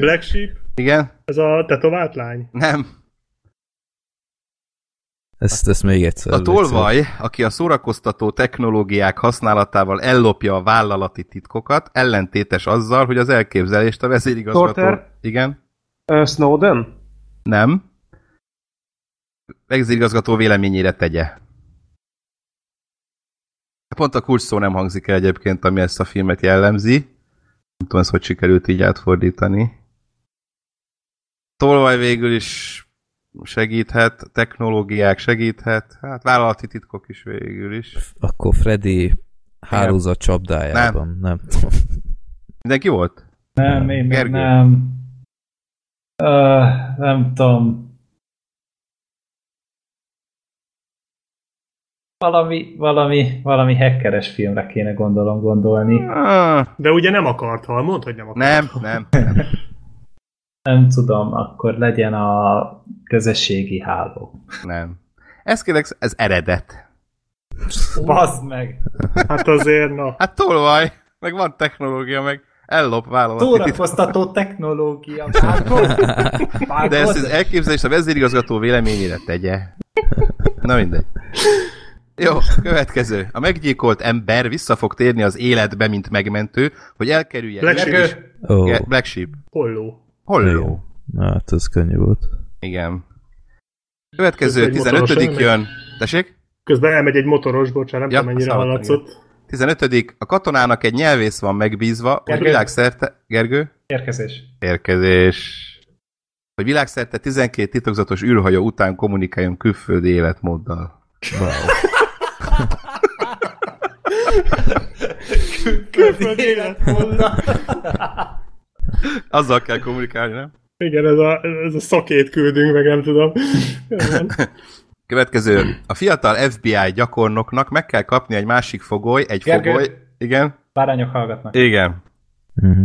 Black Sheep, Igen? ez a tetovált lány. Nem. Ezt, ezt még egyszer. A tolvaj, aki a szórakoztató technológiák használatával ellopja a vállalati titkokat, ellentétes azzal, hogy az elképzelést a vezérigazgató... Sorter? Igen? Ö, Snowden? Nem. Vezérigazgató véleményére tegye. Pont a kulcs szó nem hangzik el egyébként, ami ezt a filmet jellemzi. Nem tudom, ezt hogy sikerült így átfordítani. Tolvaj végül is segíthet, technológiák segíthet, hát vállalati titkok is végül is. Akkor Freddy hálózat csapdájában. Nem. nem tudom. Mindenki volt? nem, én még Gergő. nem. Uh, nem tudom. Valami, valami, valami hackeres filmre kéne gondolom gondolni. Ah, De ugye nem akart hal, mondd, hogy nem akart. nem, nem, nem. Nem tudom, akkor legyen a közösségi háló. nem. Ez kérlek, ez eredet. Bazd meg! Hát azért, na. Hát tolvaj, meg van technológia, meg ellop vállalati titkok. Szórakoztató technológia. Vágod? Vágod? De ezt az elképzelést a vezérigazgató véleményére tegye. Na mindegy. Jó, következő. A meggyilkolt ember vissza fog térni az életbe, mint megmentő, hogy elkerülje... Black Sheep. Ge- Black Sheep. Holló. Holló. Na, hát ez könnyű volt. Igen. Következő, Közben egy 15 motoros jön. Tessék? Közben elmegy egy motoros, bocsánat, nem Ja, tudom, mennyire hallatszott. 15 A katonának egy nyelvész van megbízva, hogy Gergő? világszerte... Gergő? érkezés. Érkezés. Hogy világszerte 12 titokzatos űrhajó után kommunikáljon külföldi életmóddal. Wow. Külföldi életmód. Azzal kell kommunikálni, nem? Igen, ez a, ez a szakét küldünk, meg nem tudom. Következő. A fiatal FBI gyakornoknak meg kell kapni egy másik fogoly, egy Gergő? fogoly... Igen? Bárányok hallgatnak. Igen. Uh-huh.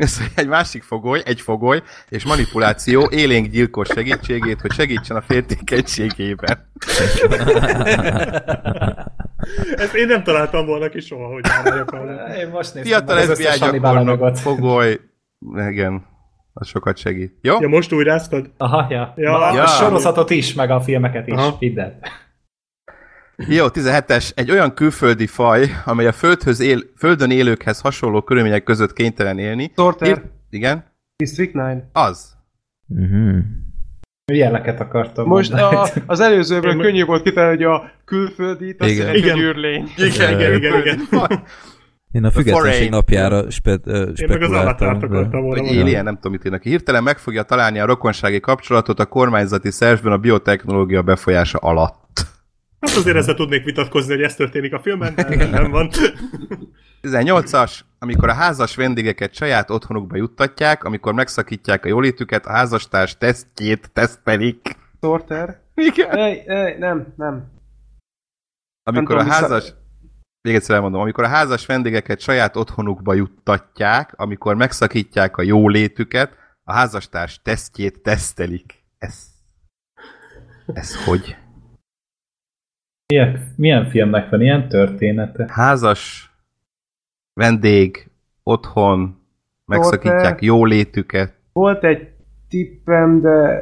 Ez egy másik fogoly, egy fogoly, és manipuláció élénk gyilkos segítségét, hogy segítsen a féltékenységében. Ezt én nem találtam volna ki soha, hogy állják arra. Én most néztem Fiatal FBI gyakornok, fogoly... Igen, az sokat segít. Jó? Ja, most újráztad? Aha, ja. Ja. ja. A sorozatot is, meg a filmeket is. Aha. El. Jó, 17-es. Egy olyan külföldi faj, amely a földhöz él, földön élőkhez hasonló körülmények között kénytelen élni. Sorter? Ír- Igen? District 9? Az. Uh-huh. Ilyeneket akartam Most mondani. a, az előzőből Én könnyű volt kitalálni, hogy a külföldi, azt Igen. Igen. hogy űrlény. Igen, igen, igen, igen. Én a függetlenség napjára spe, uh, Én meg az avatárt akartam volna. Alien, nem tudom, mit írnak. Hirtelen meg fogja találni a rokonsági kapcsolatot a kormányzati szervben a biotechnológia befolyása alatt. Hát azért ezzel tudnék vitatkozni, hogy ez történik a filmben, de nem van. 18-as, amikor a házas vendégeket saját otthonukba juttatják, amikor megszakítják a jólétüket, a házastárs tesztjét tesztelik. Sorter. Igen. Ej, ej, nem, nem. Amikor a tudom, vissza- házas... Még egyszer elmondom, amikor a házas vendégeket saját otthonukba juttatják, amikor megszakítják a jólétüket, a házastárs tesztjét tesztelik. Ez... Ez hogy? Milyen, milyen filmnek van ilyen története? Házas vendég, otthon, megszakítják Sorter. jólétüket. Volt egy tippem, de...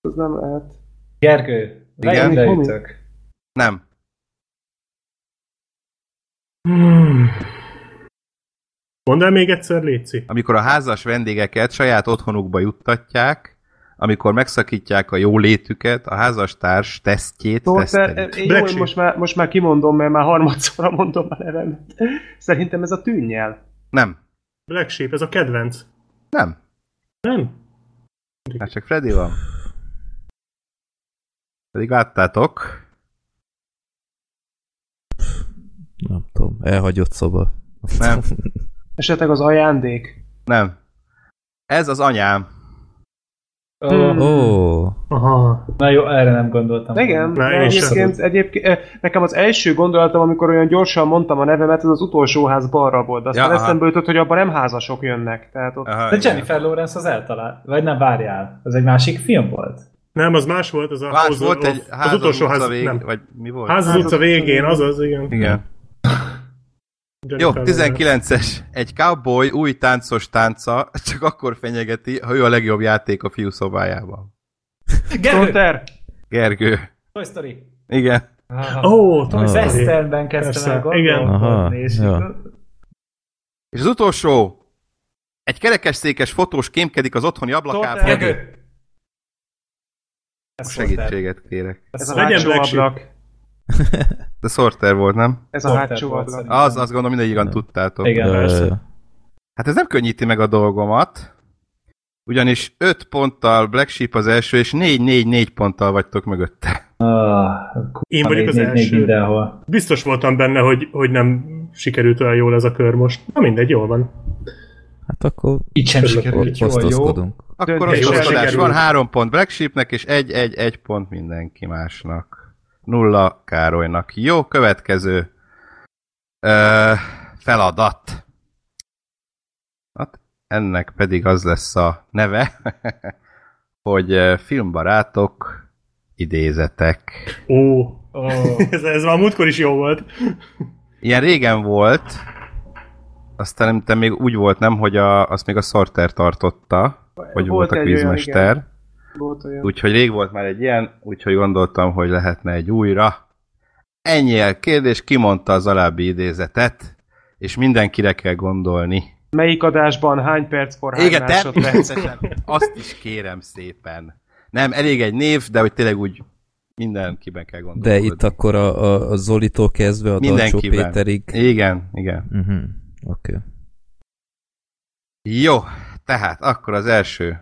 Az nem lehet. Gergő, Igen? Igen? leütök. Nem. Hmm. Mondd el még egyszer, Léci. Amikor a házas vendégeket saját otthonukba juttatják, amikor megszakítják a jólétüket, a házastárs tesztjét Sorter, tesztelik. én Black jó, Sheep. most már, most már kimondom, mert már harmadszorra [laughs] mondom a nevemet. Szerintem ez a tűnnyel. Nem. Black Sheep, ez a kedvenc. Nem. Nem? Hát csak Freddy van. Pedig láttátok. Nem tudom, elhagyott szoba. Nem. Esetleg az ajándék. Nem. Ez az anyám. Oh, Ó, Aha. na jó, erre nem gondoltam. Igen, Na, de egyébként, egyébként eh, nekem az első gondolatom, amikor olyan gyorsan mondtam a nevemet, az az utolsó ház balra volt. De aztán Ja, eszembe jutott, hogy abban nem házasok jönnek. Tehát ott Aha, De igen. Jennifer Lawrence az eltalált. Vagy nem, várjál. Az egy másik film volt? Nem, az más volt, az a Más House volt of- egy ház az utolsó ház, vég, nem. vagy mi volt? Ház az Ház az utca utca végén, végén. azaz, igen. Igen. [laughs] Jó, Jennifer Lawrence. 19-es. Egy cowboy új táncos tánca csak akkor fenyegeti, ha ő a legjobb játék a fiú szobájában. Gergő! Sorter! Gergő. Toy Story. Igen. Ó, Toy Ah. Story. Westernben kezdtem el igen. gondolkodni, Aha, és ja. És az utolsó. Egy kerekesszékes fotós kémkedik az otthoni ablakában. Gergő! Segítséget kérek. Ez a Legyen ablak. De Sorter volt, nem? Ez a hátsó volt ablak. Az, azt gondolom mindegyikan tudtátok. Igen, persze. Hát ez nem könnyíti meg a dolgomat, ugyanis 5 ponttal Black Sheep az első, és 4-4-4 ponttal vagytok mögötte. Ah, Én vagyok az négy- négy- négy első. mindenhol. Biztos voltam benne, hogy, hogy nem sikerült olyan jól ez a kör most. Na mindegy, jól van. hát akkor Itt sem sikerült jól, jó? Akkor sikerült. van 3 pont Black Sheepnek, és 1-1-1 pont mindenki másnak. Nulla Károlynak. Jó, következő ö, feladat. Hát ennek pedig az lesz a neve, [laughs] hogy filmbarátok idézetek. Ó, Oh. [laughs] ez, ez már múltkor is jó volt. Ilyen régen volt, aztán nem még úgy volt, nem, hogy a, azt még a Sorter tartotta, hogy volt, a egy olyan, igen. Volt olyan. Úgyhogy rég volt már egy ilyen, úgyhogy gondoltam, hogy lehetne egy újra. Ennyi a kérdés, kimondta az alábbi idézetet, és mindenkire kell gondolni. Melyik adásban hány perckor, hány Igen, másodperc? természetesen. [laughs] Azt is kérem szépen. Nem, elég egy név, de hogy tényleg úgy mindenkiben kell gondolni. De itt akkor a, a, a Zolitól kezdve a Mindenkiben. Péterig. Igen, igen. Uh-huh. Oké. Okay. Jó, tehát akkor az első.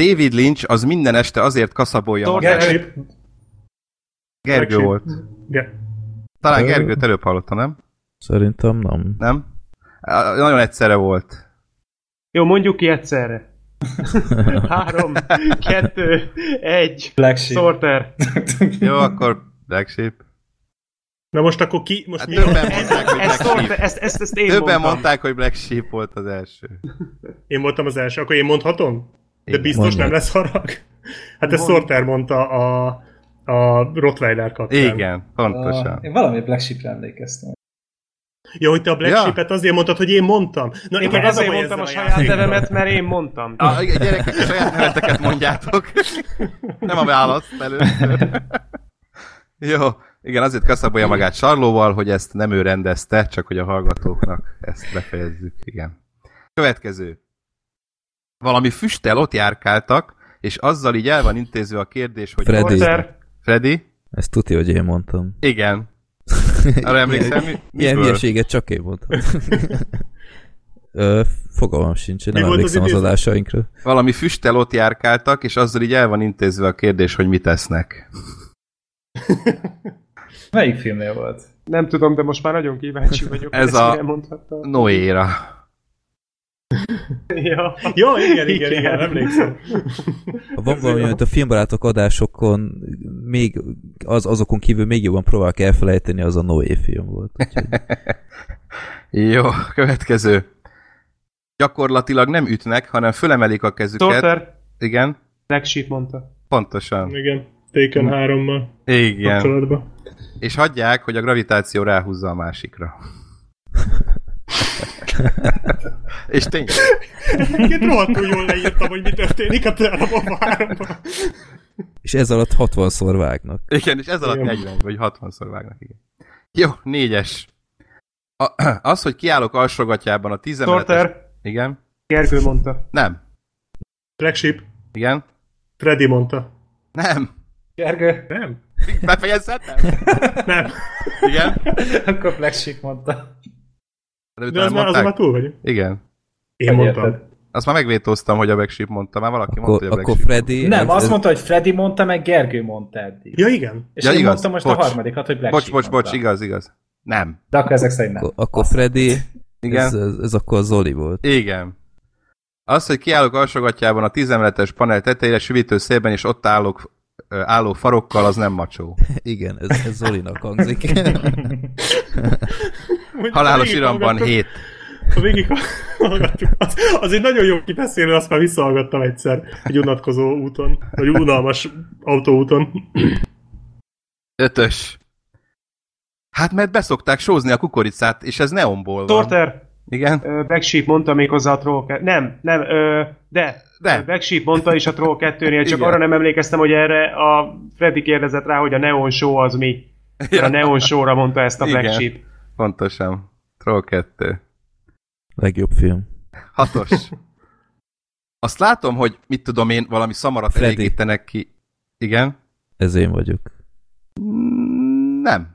David Lynch az minden este azért kaszabolja magát. Gergő Sheep. volt. Ge- Talán. Gergőt előbb hallotta, nem? Szerintem nem. Nem? Nagyon egyszerre volt. Jó, mondjuk ki egyszerre. [laughs] Három, kettő, egy. Black Sheep. Sorter. Jó, akkor Black Sheep. Na most akkor ki? Most Hát mi többen mondták, hogy Black Sheep. ezt, ezt, ezt én Többen mondtam. mondták, hogy Black Sheep volt az első. Én voltam az első, akkor én mondhatom? De biztos Mondd nem lesz harag? Hát ezt. Sorter mondta a, a Rottweiler kapcsán. Igen, pontosan. Ah, én valami Black Sheep-re emlékeztem. Jó, hogy te a Black Ja. Sheep-et azért mondtad, hogy én mondtam. Na, Én meg azért mondtam a saját nevemet, mert én mondtam. A, igen, gyerekek, a saját neveteket mondjátok. Nem a választ először. Jó, igen, azért kaszabolja magát Sarlóval, hogy ezt nem ő rendezte, csak hogy a hallgatóknak ezt befejezzük, igen. Következő. Valami füsttel ott járkáltak, és azzal így el van intézve a kérdés, hogy... Freddy. Sorter. Freddy? Ezt tudja, hogy én mondtam. Igen. [laughs] Arra emlékszem, mi, Ilyen hülyeséget csak én mondtam. [laughs] Ö, fogalmam sincs, én Mi nem az emlékszem az, idézet? adásainkra. Valami füsttel ott járkáltak, és azzal így el van intézve a kérdés, hogy mit esznek. [laughs] Melyik filmnél volt? Nem tudom, de most már nagyon kíváncsi vagyok. Ez a-. Noéra. Ja. [laughs] Ja, igen, igen, igen, emlékszem. Ha van valami, amit a filmbarátok adásokon még, az, azokon kívül még jobban próbálok elfelejteni, az a Noé film volt. Úgyhogy [laughs] Jó, következő. Gyakorlatilag nem ütnek, hanem fölemelik a kezüket. Sorter, Igen, Black mondta. pontosan. Igen, Taken 3-mal Igen. kapcsolatban. És hagyják, hogy a gravitáció ráhúzza a másikra. [laughs] [laughs] És tényleg. Egyébként rohadtul jól leírtam, hogy mi történik a Terraform 3-ban. és ez alatt 60-szor vágnak. Igen, és ez alatt Igen. 40 vagy 60-szor vágnak, igen. Jó, négyes. A, [clears throat] az, hogy kiállok alsógatjában a tízemeletes... Sorter, Igen? Gergő mondta. Nem. Black Sheep, Igen? Freddy mondta. Nem. Gergő? Nem? Befejezhetem? Nem. Igen? Akkor Black Sheep mondta. De, De az már, azon már túl vagyunk. Igen. Én Hogy mondtam. érted? Azt már megvétóztam, hogy a Black mondta. Már valaki mondta, Akkor, hogy a Black akkor. Freddy... Nem, ez, azt mondta, hogy Freddy mondta, meg Gergő mondta eddig. Ja, igen. És Ja, én igaz. mondtam most Bocs. a harmadikat, hogy Black Bocs, bocs, bocs, mondta. igaz, igaz. Nem. De akkor ezek szerint nem. akkor, akkor Freddy... Igen? Ez, ez, ez akkor Zoli volt. Igen. Az, hogy kiállok alsógatjában a tízemeletes panel tetejére süvítő szélben, és ott állok álló farokkal, az nem macsó. [laughs] Igen, ez, ez Zolinak hangzik. [laughs] Halálos iramban hallgattuk- 7. Ha végig hallgattuk, az, az egy nagyon jó kibeszélő, azt már visszahallgattam egyszer egy unatkozó úton, vagy unalmas autóúton. Ötös. Hát mert beszokták sózni a kukoricát, és ez neonból van. Sorter, Igen? ö, Black Sheep mondta méghozzá a Troll 2. Nem, nem, ö, de. De. Black Sheep mondta is a Troll 2-nél, csak Igen. arra nem emlékeztem, hogy erre a Freddy kérdezett rá, hogy a Neon Show az mi. Mert a Neon Show-ra mondta ezt a Black Igen. Sheep. Pontosan. Troll 2. Legjobb film. Hatos. [laughs] Azt látom, hogy mit tudom én, valami szamarat Freddy. elégítenek ki. Igen? Ez én vagyok. Nem.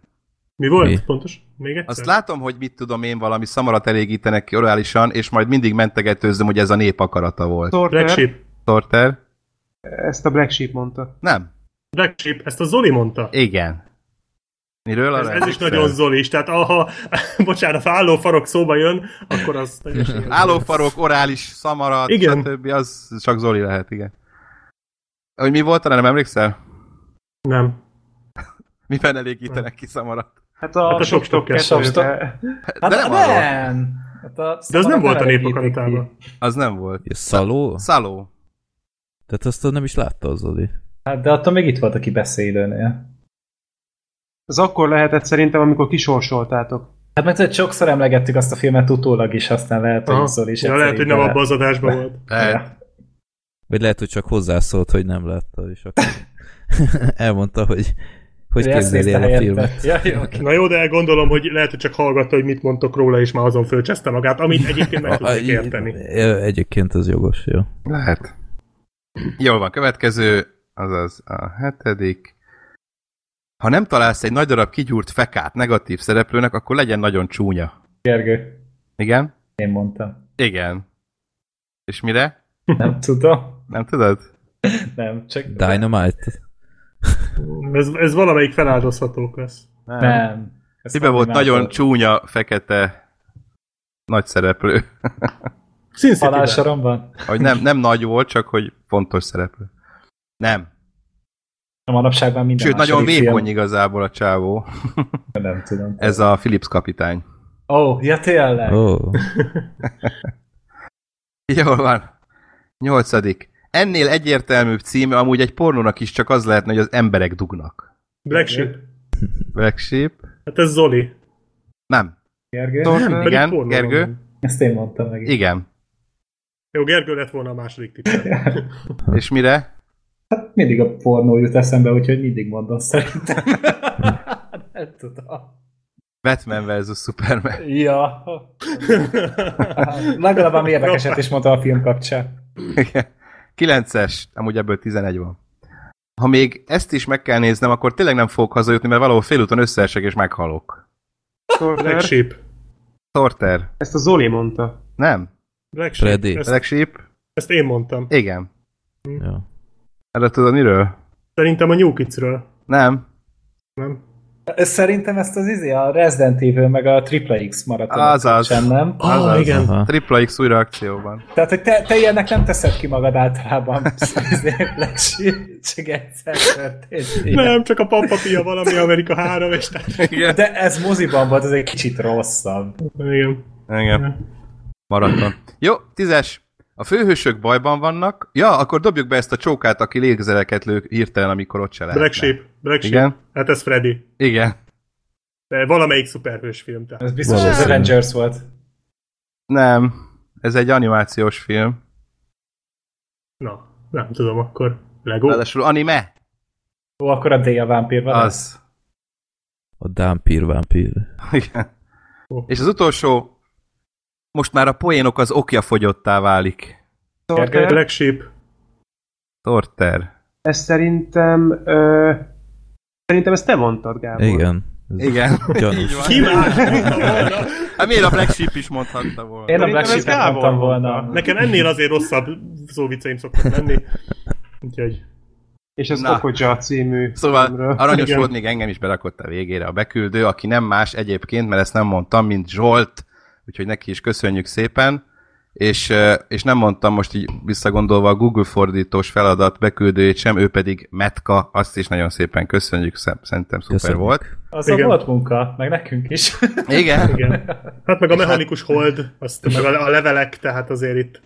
Mi volt? Mi? Pontos? Még egyszer? Azt látom, hogy mit tudom én, valami szamarat elégítenek ki orálisan, és majd mindig mentegetőzöm, hogy ez a nép akarata volt. Black Sorter, Sheep. Sorter? ezt a Black Sheep mondta. Nem. Black Sheep, ezt a Zoli mondta. Igen. Miről? Ez, ez is nagyon Zolis, tehát ha, [laughs] bocsánat, ha állófarok szóba jön, akkor az. [laughs] Állófarok, orális, szamarat, Igen. stb. Az csak Zoli lehet, igen. Hogy mi volt, nem emlékszel? Nem. [laughs] Miben elégítenek ki szamarat? Hát a, Hát a hát sok sok stok. Hát De nem nem! Hát a De az nem volt a népakaratában. Az nem volt. Ja, Szaló? Szaló. Tehát azt nem is látta az Zoli. Hát de attól még itt volt a kibeszélőnél. Az akkor lehetett szerintem, amikor kisorsoltátok. Hát meg tudod, sokszor emlegettük azt a filmet utólag is, aztán lehet, Aha. hogy Zoli is ja, lehet, hogy nem abban az adásban volt. Lehet. Vagy lehet, hogy csak hozzászólt, hogy nem látta, és akkor [laughs] elmondta, hogy hogy képzeli el a filmet. Ja, jó. Na jó, de gondolom, hogy lehet, hogy csak hallgatta, hogy mit mondtok róla, és már azon fölcseszte magát, amit egyébként meg tudnék [laughs] érteni. Egyébként ez jogos, jó. Lehet. Jól van, következő, azaz a hetedik. Ha nem találsz egy nagy darab kigyúrt fekát negatív szereplőnek, akkor legyen nagyon csúnya. Gergő, Igen? én mondtam. Igen. És mire? Nem tudom. Nem tudod? Nem, csak... Dynamite. Ez, ez valamelyik feláldozhatók lesz. Nem. Ez Miben volt nagyon más csúnya, fekete nagy szereplő. Halálsoromban? hogy nem, nem nagy volt, csak hogy fontos szereplő. Nem. A manapságban minden Sőt, nagyon vékony film. igazából a csávó. [laughs] Nem tudom. Ez a Philips kapitány. Ó, oh, ja tényleg. Oh, [laughs] Jól van. Nyolcadik. Ennél egyértelműbb címe amúgy egy pornónak is csak az lehetne, hogy az emberek dugnak. Black Sheep. Black Sheep? Hát ez Zoli. Nem. Gergő? Sorter, Pedig Igen, Gergő? van. Ezt én mondtam meg. Igen. Jó, Gergő lett volna a második tipp. És mire? Hát mindig a pornó jut eszembe, úgyhogy mindig mondom szerintem. [laughs] Nem tudom. Batman vs. Superman. Ja. Legalább a érdekeset is mondta a film kapcsán. Kilences, amúgy ebből 11 van. Ha még ezt is meg kell néznem, akkor tényleg nem fogok hazajutni, mert valahol félúton összeesek és meghalok. Black Sorter, Sheep. Sorter. ezt a Zoli mondta. Nem? Black Sheep. Freddy. Ezt, Black Sheep? ezt én mondtam. Igen. jó. Erre tudod miről? Szerintem a New Kids-ről. Nem. Nem? Szerintem ezt az izé, a Resident Evil meg a Triple X maraton. Azaz. Sem, nem? Ah, igen. Aha. Tripla X újra akcióban. Tehát, hogy te, te ilyennek nem teszed ki magad általában. [laughs] Csak egyszer történt. ilyen. Nem, csak a pampapia valami Amerika 3, és tehát... Igen. De ez moziban volt, ez egy kicsit rosszabb. Igen. Igen. Maraton. Jó, tízes. A főhősök bajban vannak. Ja, akkor dobjuk be ezt a csókát, aki légzereket lő hirtelen, amikor ott se lehet. Black Sheep. Black Sheep. Igen. Hát ez Freddy. Igen. De valamelyik szuperhős film. Tehát. Ez biztos, hogy az. Avengers volt. Nem. Ez egy animációs film. Na, nem tudom, akkor Lego. Ráadásul anime. Ó, akkor a D a vámpír van. Az. A Dampir Vampir. Igen. Ó. És az utolsó, most már a poénok az okja fogyottá válik. Gergely? Black Sheep. Torter. Ez szerintem... Ö, szerintem ezt te mondtad, Gábor. Igen. Ez Igen. Gyanús. Ki más mondta volna? Hát miért a Black Sheep is mondhatta volna? Én a Black Gábor mondtam mondta. volna. Nekem ennél azért rosszabb szóviceim szoktak lenni. Úgyhogy... És ez. Okoja című Szóval filmről. aranyos Igen. volt, még engem is berakott a végére a beküldő, aki nem más egyébként, mert ezt nem mondtam, mint Zsolt, úgyhogy neki is köszönjük szépen, és, és nem mondtam most így visszagondolva a Google fordítós feladat beküldőjét sem, ő pedig Metka, azt is nagyon szépen köszönjük, szerintem szuper Köszönjük. volt. Azzal Igen. volt munka, meg nekünk is. [laughs] Igen, Igen. Hát meg a mechanikus hold, azt meg a, a levelek, tehát azért itt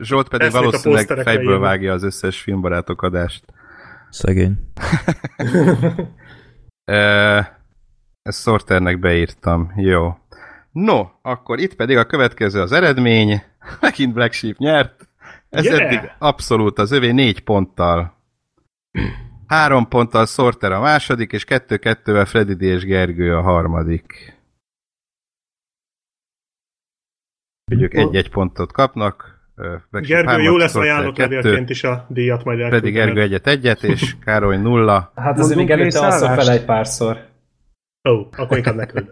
Zsolt pedig a valószínűleg fejből írva. vágja az összes filmbarátok adást. Szegény. [laughs] Ezt Sorternek beírtam. Jó. No, akkor itt pedig a következő az eredmény. [laughs] Megint Black Sheep nyert. Ez Yeah! eddig abszolút az övé négy ponttal. Három ponttal Sorter a második, és kettő-kettővel Freddy D. és Gergő a harmadik. Úgyhogy ők egy-egy pontot kapnak. Black Gergő, jó lesz ajánlott kettőt, levélként is a díjat majd Freddy elküldeni. Gergő egyet-egyet, és [laughs] Károly nulla. Hát azért még előtte részállást? fel egy párszor. Ó, akkor inkább neküld.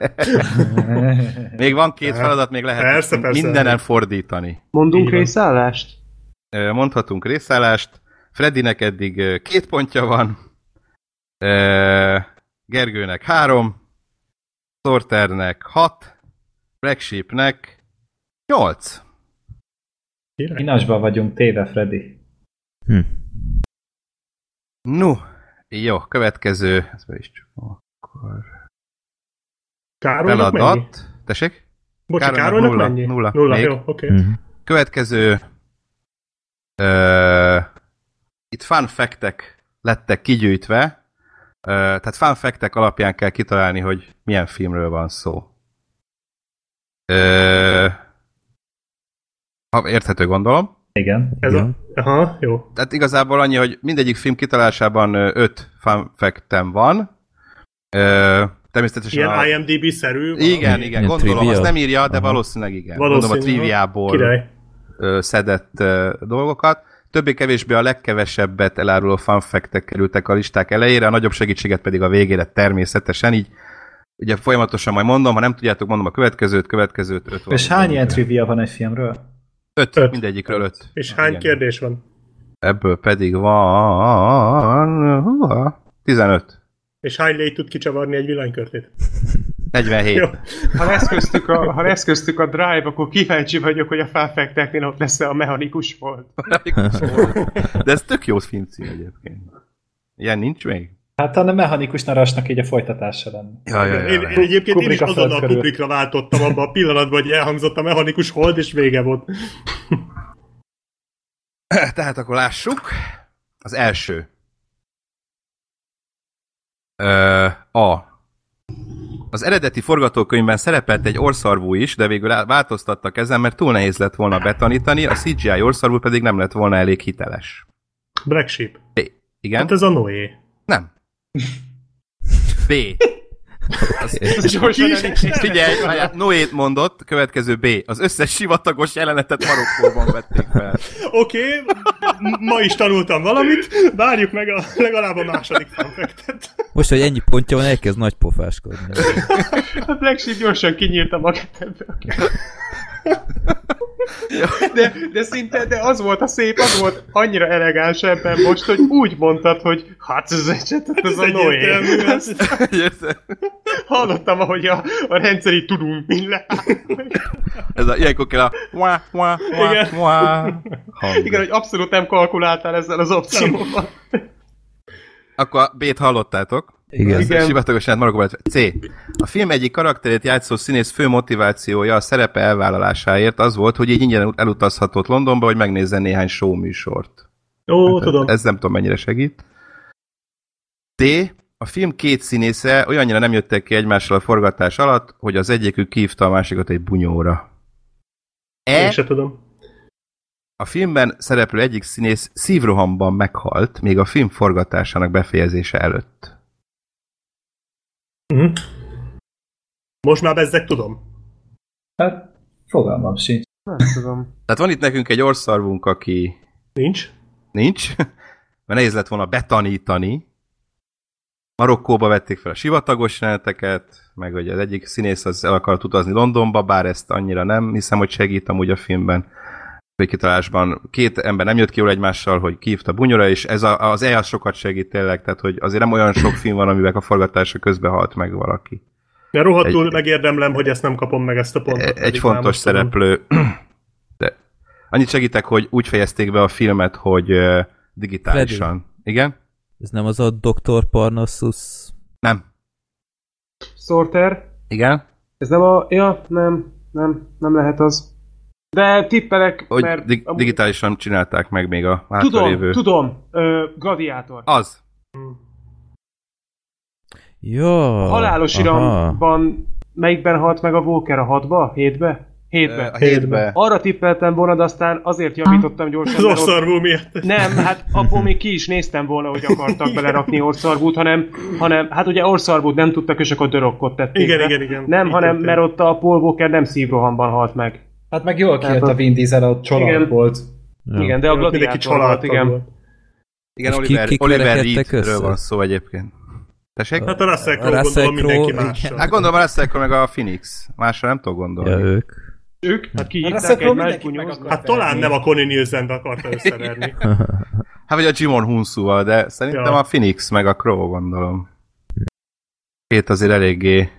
[laughs] Még van két feladat, még lehet Persze, persze. mindenen fordítani. Mondunk van. részállást? Mondhatunk részállást. Freddynek eddig két pontja van, Gergőnek három, Sorternek hat, Black Sheepnek nyolc. Király. Inasba vagyunk téve, Freddy. Hm. No, jó, következő, ez be is csak akkor. Károlynak mennyi? Feladat. Tessék? Bocsi, Károlynak Károlynak nulla, mennyi? nulla. Nulla, Még. jó, oké. Mhm. Következő ö, itt fun factek lettek kigyűjtve, ö, tehát fun factek alapján kell kitalálni, hogy milyen filmről van szó. Ö, ha érthető gondolom. Igen. Ez a... Aha, jó. Tehát igazából annyi, hogy mindegyik film kitalálásában öt fun factem van. Ö, természetesen Ilyen a... IMDb-szerű. valami. Igen, igen, Ilyen gondolom, trivia? azt nem írja, de Aha. valószínűleg igen. Valószínű, Gondolom a triviából Király. szedett dolgokat. Többé-kevésbé a legkevesebbet eláruló fact kerültek a listák elejére, a nagyobb segítséget pedig a végére természetesen, így ugye folyamatosan majd mondom, ha nem tudjátok, mondom a következőt, következőt, öt van. És hány ilyen trivia van egy filmről? Öt, Öt. mindegyikről öt. És Ah, hány igen. kérdés van? Ebből pedig van... húha, 15. És hány légy tud kicsavarni egy villanykörtét? [laughs] 47. Jó. Ha lesz köztük a, ha lesz köztük a drive, akkor kíváncsi vagyok, hogy a felfekteknél ott lesz a [laughs] mechanikus volt. De ez tök jó filmcím egyébként. Ilyen nincs még? Hát a mechanikus narasnak így a folytatása lenne. Ja, ja, ja, Én, én egyébként én Kubrick is a azonnal körül. Kubrickra váltottam abban a pillanatban, hogy elhangzott a mechanikus hold, és vége volt. [laughs] Tehát akkor lássuk. Az első. Ö, a. Az eredeti forgatókönyvben szerepelt egy orszarvú is, de végül változtattak ezen, mert túl nehéz lett volna betanítani, a CGI orszarvú pedig nem lett volna elég hiteles. Black Sheep. Igen? Hát ez a Noé. Nem. B. Gyorsan Figyelj, Noét mondott, következő B. Az összes sivatagos jelenetet Marokkóban vették fel. Oké, okay, ma is tanultam valamit, várjuk meg a, legalább a második fanfektet. Most, hogy ennyi pontja van, elkezd nagy pofáskodni. A Black Sheep gyorsan kinyírta magát ebből. [laughs] De, de szinte, de az volt a szép, az volt annyira elegáns ebben most, hogy úgy mondtad, hogy hát ez, ez, ez, ez a Noé. Hallottam, ahogy a, a rendszer így tudunk, mi le. Ez a, ilyenkor kell a wá, wá, wá, Igen. hang. Igen, hogy abszolút nem kalkuláltál ezzel az opcióval. Akkor a B-t hallottátok. Igen. Igen. Sivatagosan Marokko C. A film egyik karakterét játszó színész fő motivációja a szerepe elvállalásáért az volt, hogy így ingyen elutazhatott Londonba, hogy megnézzen néhány show műsort. Ó, tudom. Ez nem tudom mennyire segít. D. A film két színésze olyannyira nem jöttek ki egymással a forgatás alatt, hogy az egyikük kívta a másikat egy bunyóra. Én E. se tudom. A filmben szereplő egyik színész szívrohamban meghalt, még a film forgatásának befejezése előtt. Uh-huh. Most már bezzek tudom. Hát, fogalmam sincs. Nem tudom. Tehát van itt nekünk egy orszarvunk, aki Nincs. nincs, mert nehéz lett volna betanítani. Marokkóba vették fel a sivatagos jeleneteket, meg hogy az egyik színész az el akart utazni Londonba, bár ezt annyira nem hiszem, hogy segít amúgy a filmben. Végkitalásban két ember nem jött ki jól egymással, hogy kívta bunyora, és ez a, az E az sokat segít tényleg, tehát hogy azért nem olyan sok film van, amivel a forgatása közben halt meg valaki. De rohadtul Egy- megérdemlem, hogy ezt nem kapom meg ezt a pontot. egy fontos szereplő. [clears throat] De annyit segítek, hogy úgy fejezték be a filmet, hogy digitálisan. Igen? Ez nem az a Dr. Parnassus? Nem. Sorter. Igen? Ez nem a... Ja, nem, nem, nem lehet az. De tippelek, Hogy mert... dig- amúgy- digitálisan csinálták meg még a Tudom, hátralévő. tudom. Ö, gladiátor. Az. Ja. Halálos aha. iramban melyikben halt meg a Walker? A hatba? Hétbe? Hétbe. A hétbe. Arra tippeltem volna, de aztán azért javítottam gyorsan. Az orszarvú miatt. Nem, hát abból még ki is néztem volna, hogy akartak [laughs] belerakni orszarvút, hanem, hanem hát ugye orszarvút nem tudtak, és akkor dörökkot tették Igen, be. igen, igen. Nem, Így hanem történt. mert ott a Paul Walker nem szívrohamban halt meg. Hát meg jól kijött Hát a a- Vin Diesel, ott család Igen. volt. Ja. Igen, de a Mindenki gladiátor volt, igen. volt. Igen, És Oliver, kik Oliver Reedről van szó egyébként. Tessék? Hát a Russell A Crowe gondolom mindenki igen. Hát gondolom a Russell Crowe meg a Phoenix. Másra nem tudok gondolni. Ja, ők. Ők? Hát Hát meg bunyózni. akar Hát talán nem a Connie Nielsenbe akarta összeverni. [laughs] Hát vagy a Jimon Hunsuval, de szerintem Ja. a Phoenix meg a Crow gondolom. Két azért eléggé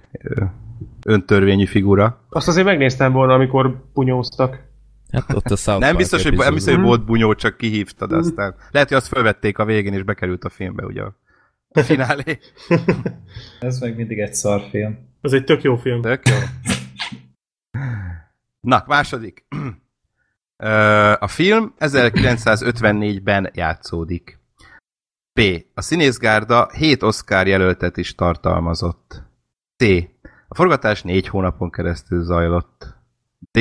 öntörvényű figura. Azt azért megnéztem volna, amikor bunyóztak. Hát ott a South Nem biztos, hogy, nem biztos, hogy epizódban. volt bunyó, csak kihívtad aztán. Lehet, hogy azt felvették a végén, és bekerült a filmbe, ugye a finálé. [laughs] Ez meg mindig egy szarfilm. Ez egy tök jó film. Tök jó. Na, második. A film 1954-ben játszódik. B. A színészgárda 7 Oscar jelöltet is tartalmazott. C. A forgatás 4 hónapon keresztül zajlott. D.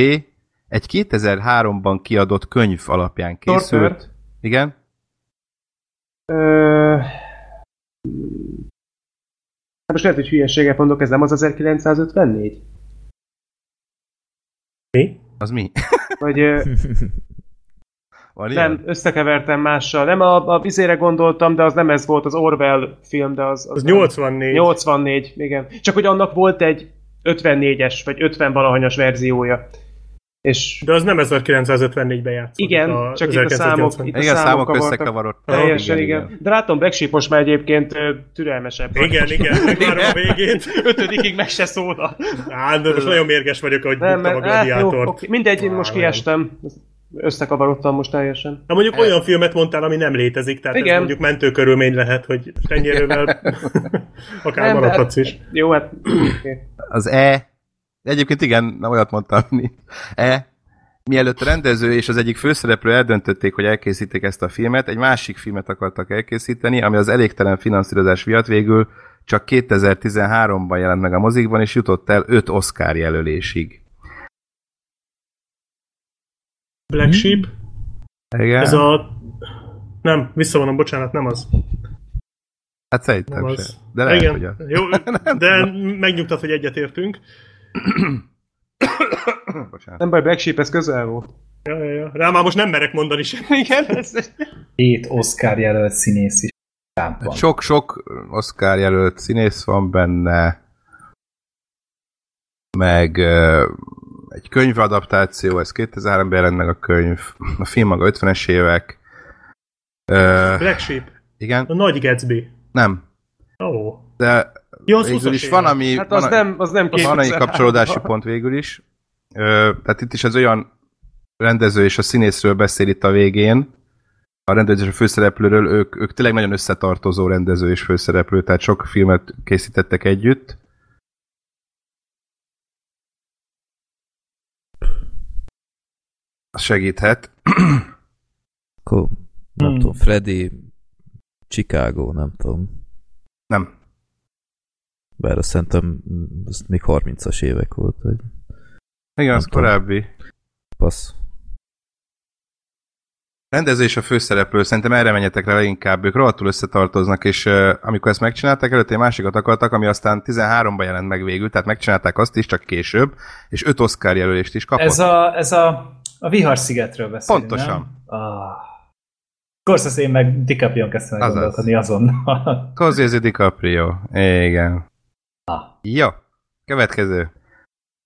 Egy 2003-ban kiadott könyv alapján készült. Sorter. Igen? Ö... Hát most lehet, hogy hülyeséget mondok, ez nem az 1954? Mi? Az mi? Vagy ö, [laughs] Van ilyen? nem, összekevertem mással. Nem a, a vizére gondoltam, de az nem ez volt, az Orwell film, de az... Az nem. 84. 84, igen. Csak hogy annak volt egy 54-es, vagy 50 valahanyas verziója. És De az nem 1954-ben játszott. igen, a csak itt a számok, 1990. itt a Igen, számok számok összekavarodtak. Teljesen, igen, De látom, Black Sheep most már egyébként türelmesebb. Igen, igen, megvárom a végét. [laughs] Ötödikig meg se szólna. Á, de most nagyon mérges vagyok, ahogy Nem, buktam a hát, jó, gladiátort. oké. Mindegy, én most nem. kiestem. Összekavarodtam most teljesen. Na mondjuk olyan filmet mondtál, ami nem létezik, tehát Igen. ez mondjuk mentőkörülmény lehet, hogy tenyérővel [laughs] akár Nem, maradhatsz hát- is. Jó, hát... Okay. Az E. Egyébként igen, nem olyat mondtam, mint E. Mielőtt a rendező és az egyik főszereplő eldöntötték, hogy elkészítik ezt a filmet, egy másik filmet akartak elkészíteni, ami az elégtelen finanszírozás miatt végül csak 2013-ban jelent meg a mozikban, és jutott el 5 Oscar jelölésig. Black Sheep, Igen? ez a... Nem, visszavonom, bocsánat, nem az. Hát szerintem Nem sem. az. De lehet, Igen, hogy az. jó, [laughs] de megnyugtat, hogy egyetértünk. [coughs] Bocsánat. Nem baj, Black Sheep, ez közel volt. Ja, ja, ja. Rá már most nem merek mondani sem. [laughs] Igen, ez... Hét Oscar jelölt színész is. Sok-sok Oscar jelölt színész van benne, meg egy könyvadaptáció, ez 2003-ben jelent meg a könyv, a film maga 50-es évek. Ö, Black Sheep. igen? A nagy Gatsby. Nem. Ó. Oh. De Jó, az végül 20-as is van, ami... Hát van, az nem, az nem van egy 2003. kapcsolódási pont végül is. Ö, tehát itt is az olyan rendező és a színészről beszél itt a végén, a rendező és a főszereplőről, ők, ők tényleg nagyon összetartozó rendező és főszereplő, tehát sok filmet készítettek együtt. Az segíthet. Akkor nem Hmm. tudom, Freddy, Chicago, nem tudom. Nem. Bár azt szerintem az még 30-as évek volt, hogy Igen, az tudom. korábbi. passz. Rendező és a főszereplő, szerintem erre menjetek rá leginkább, ők rohadtul összetartoznak, és uh, amikor ezt megcsinálták, előtte egy másikat akartak, ami aztán 13-ban jelent meg végül, tehát megcsinálták azt is, csak később, és öt Oscar jelölést is kapott. Ez a, ez a, a Vihar-szigetről beszélünk, Pontosan. Nem? Ah. Course én meg DiCaprio kezdtem el gondolkodni azonnal. [laughs] Scorsese DiCaprio. Igen. Ah. Jó. Következő.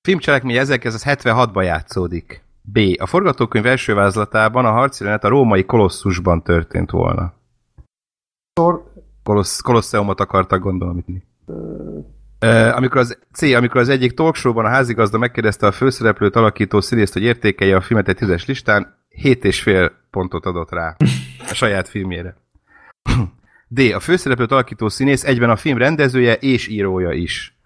Filmcselekmény 1976-ban játszódik. B. A forgatókönyv első vázlatában a harci jelenet a római kolosszusban történt volna. Kolossz, kolosszeumot akartak gondolom. Uh, amikor az, C. Amikor az egyik talkshowban a házigazda megkérdezte a főszereplőt alakító színészt, hogy értékelje a filmet egy tízes listán, 7,5 pontot adott rá a saját filmjére. D. A főszereplőt alakító színész egyben a film rendezője és írója is.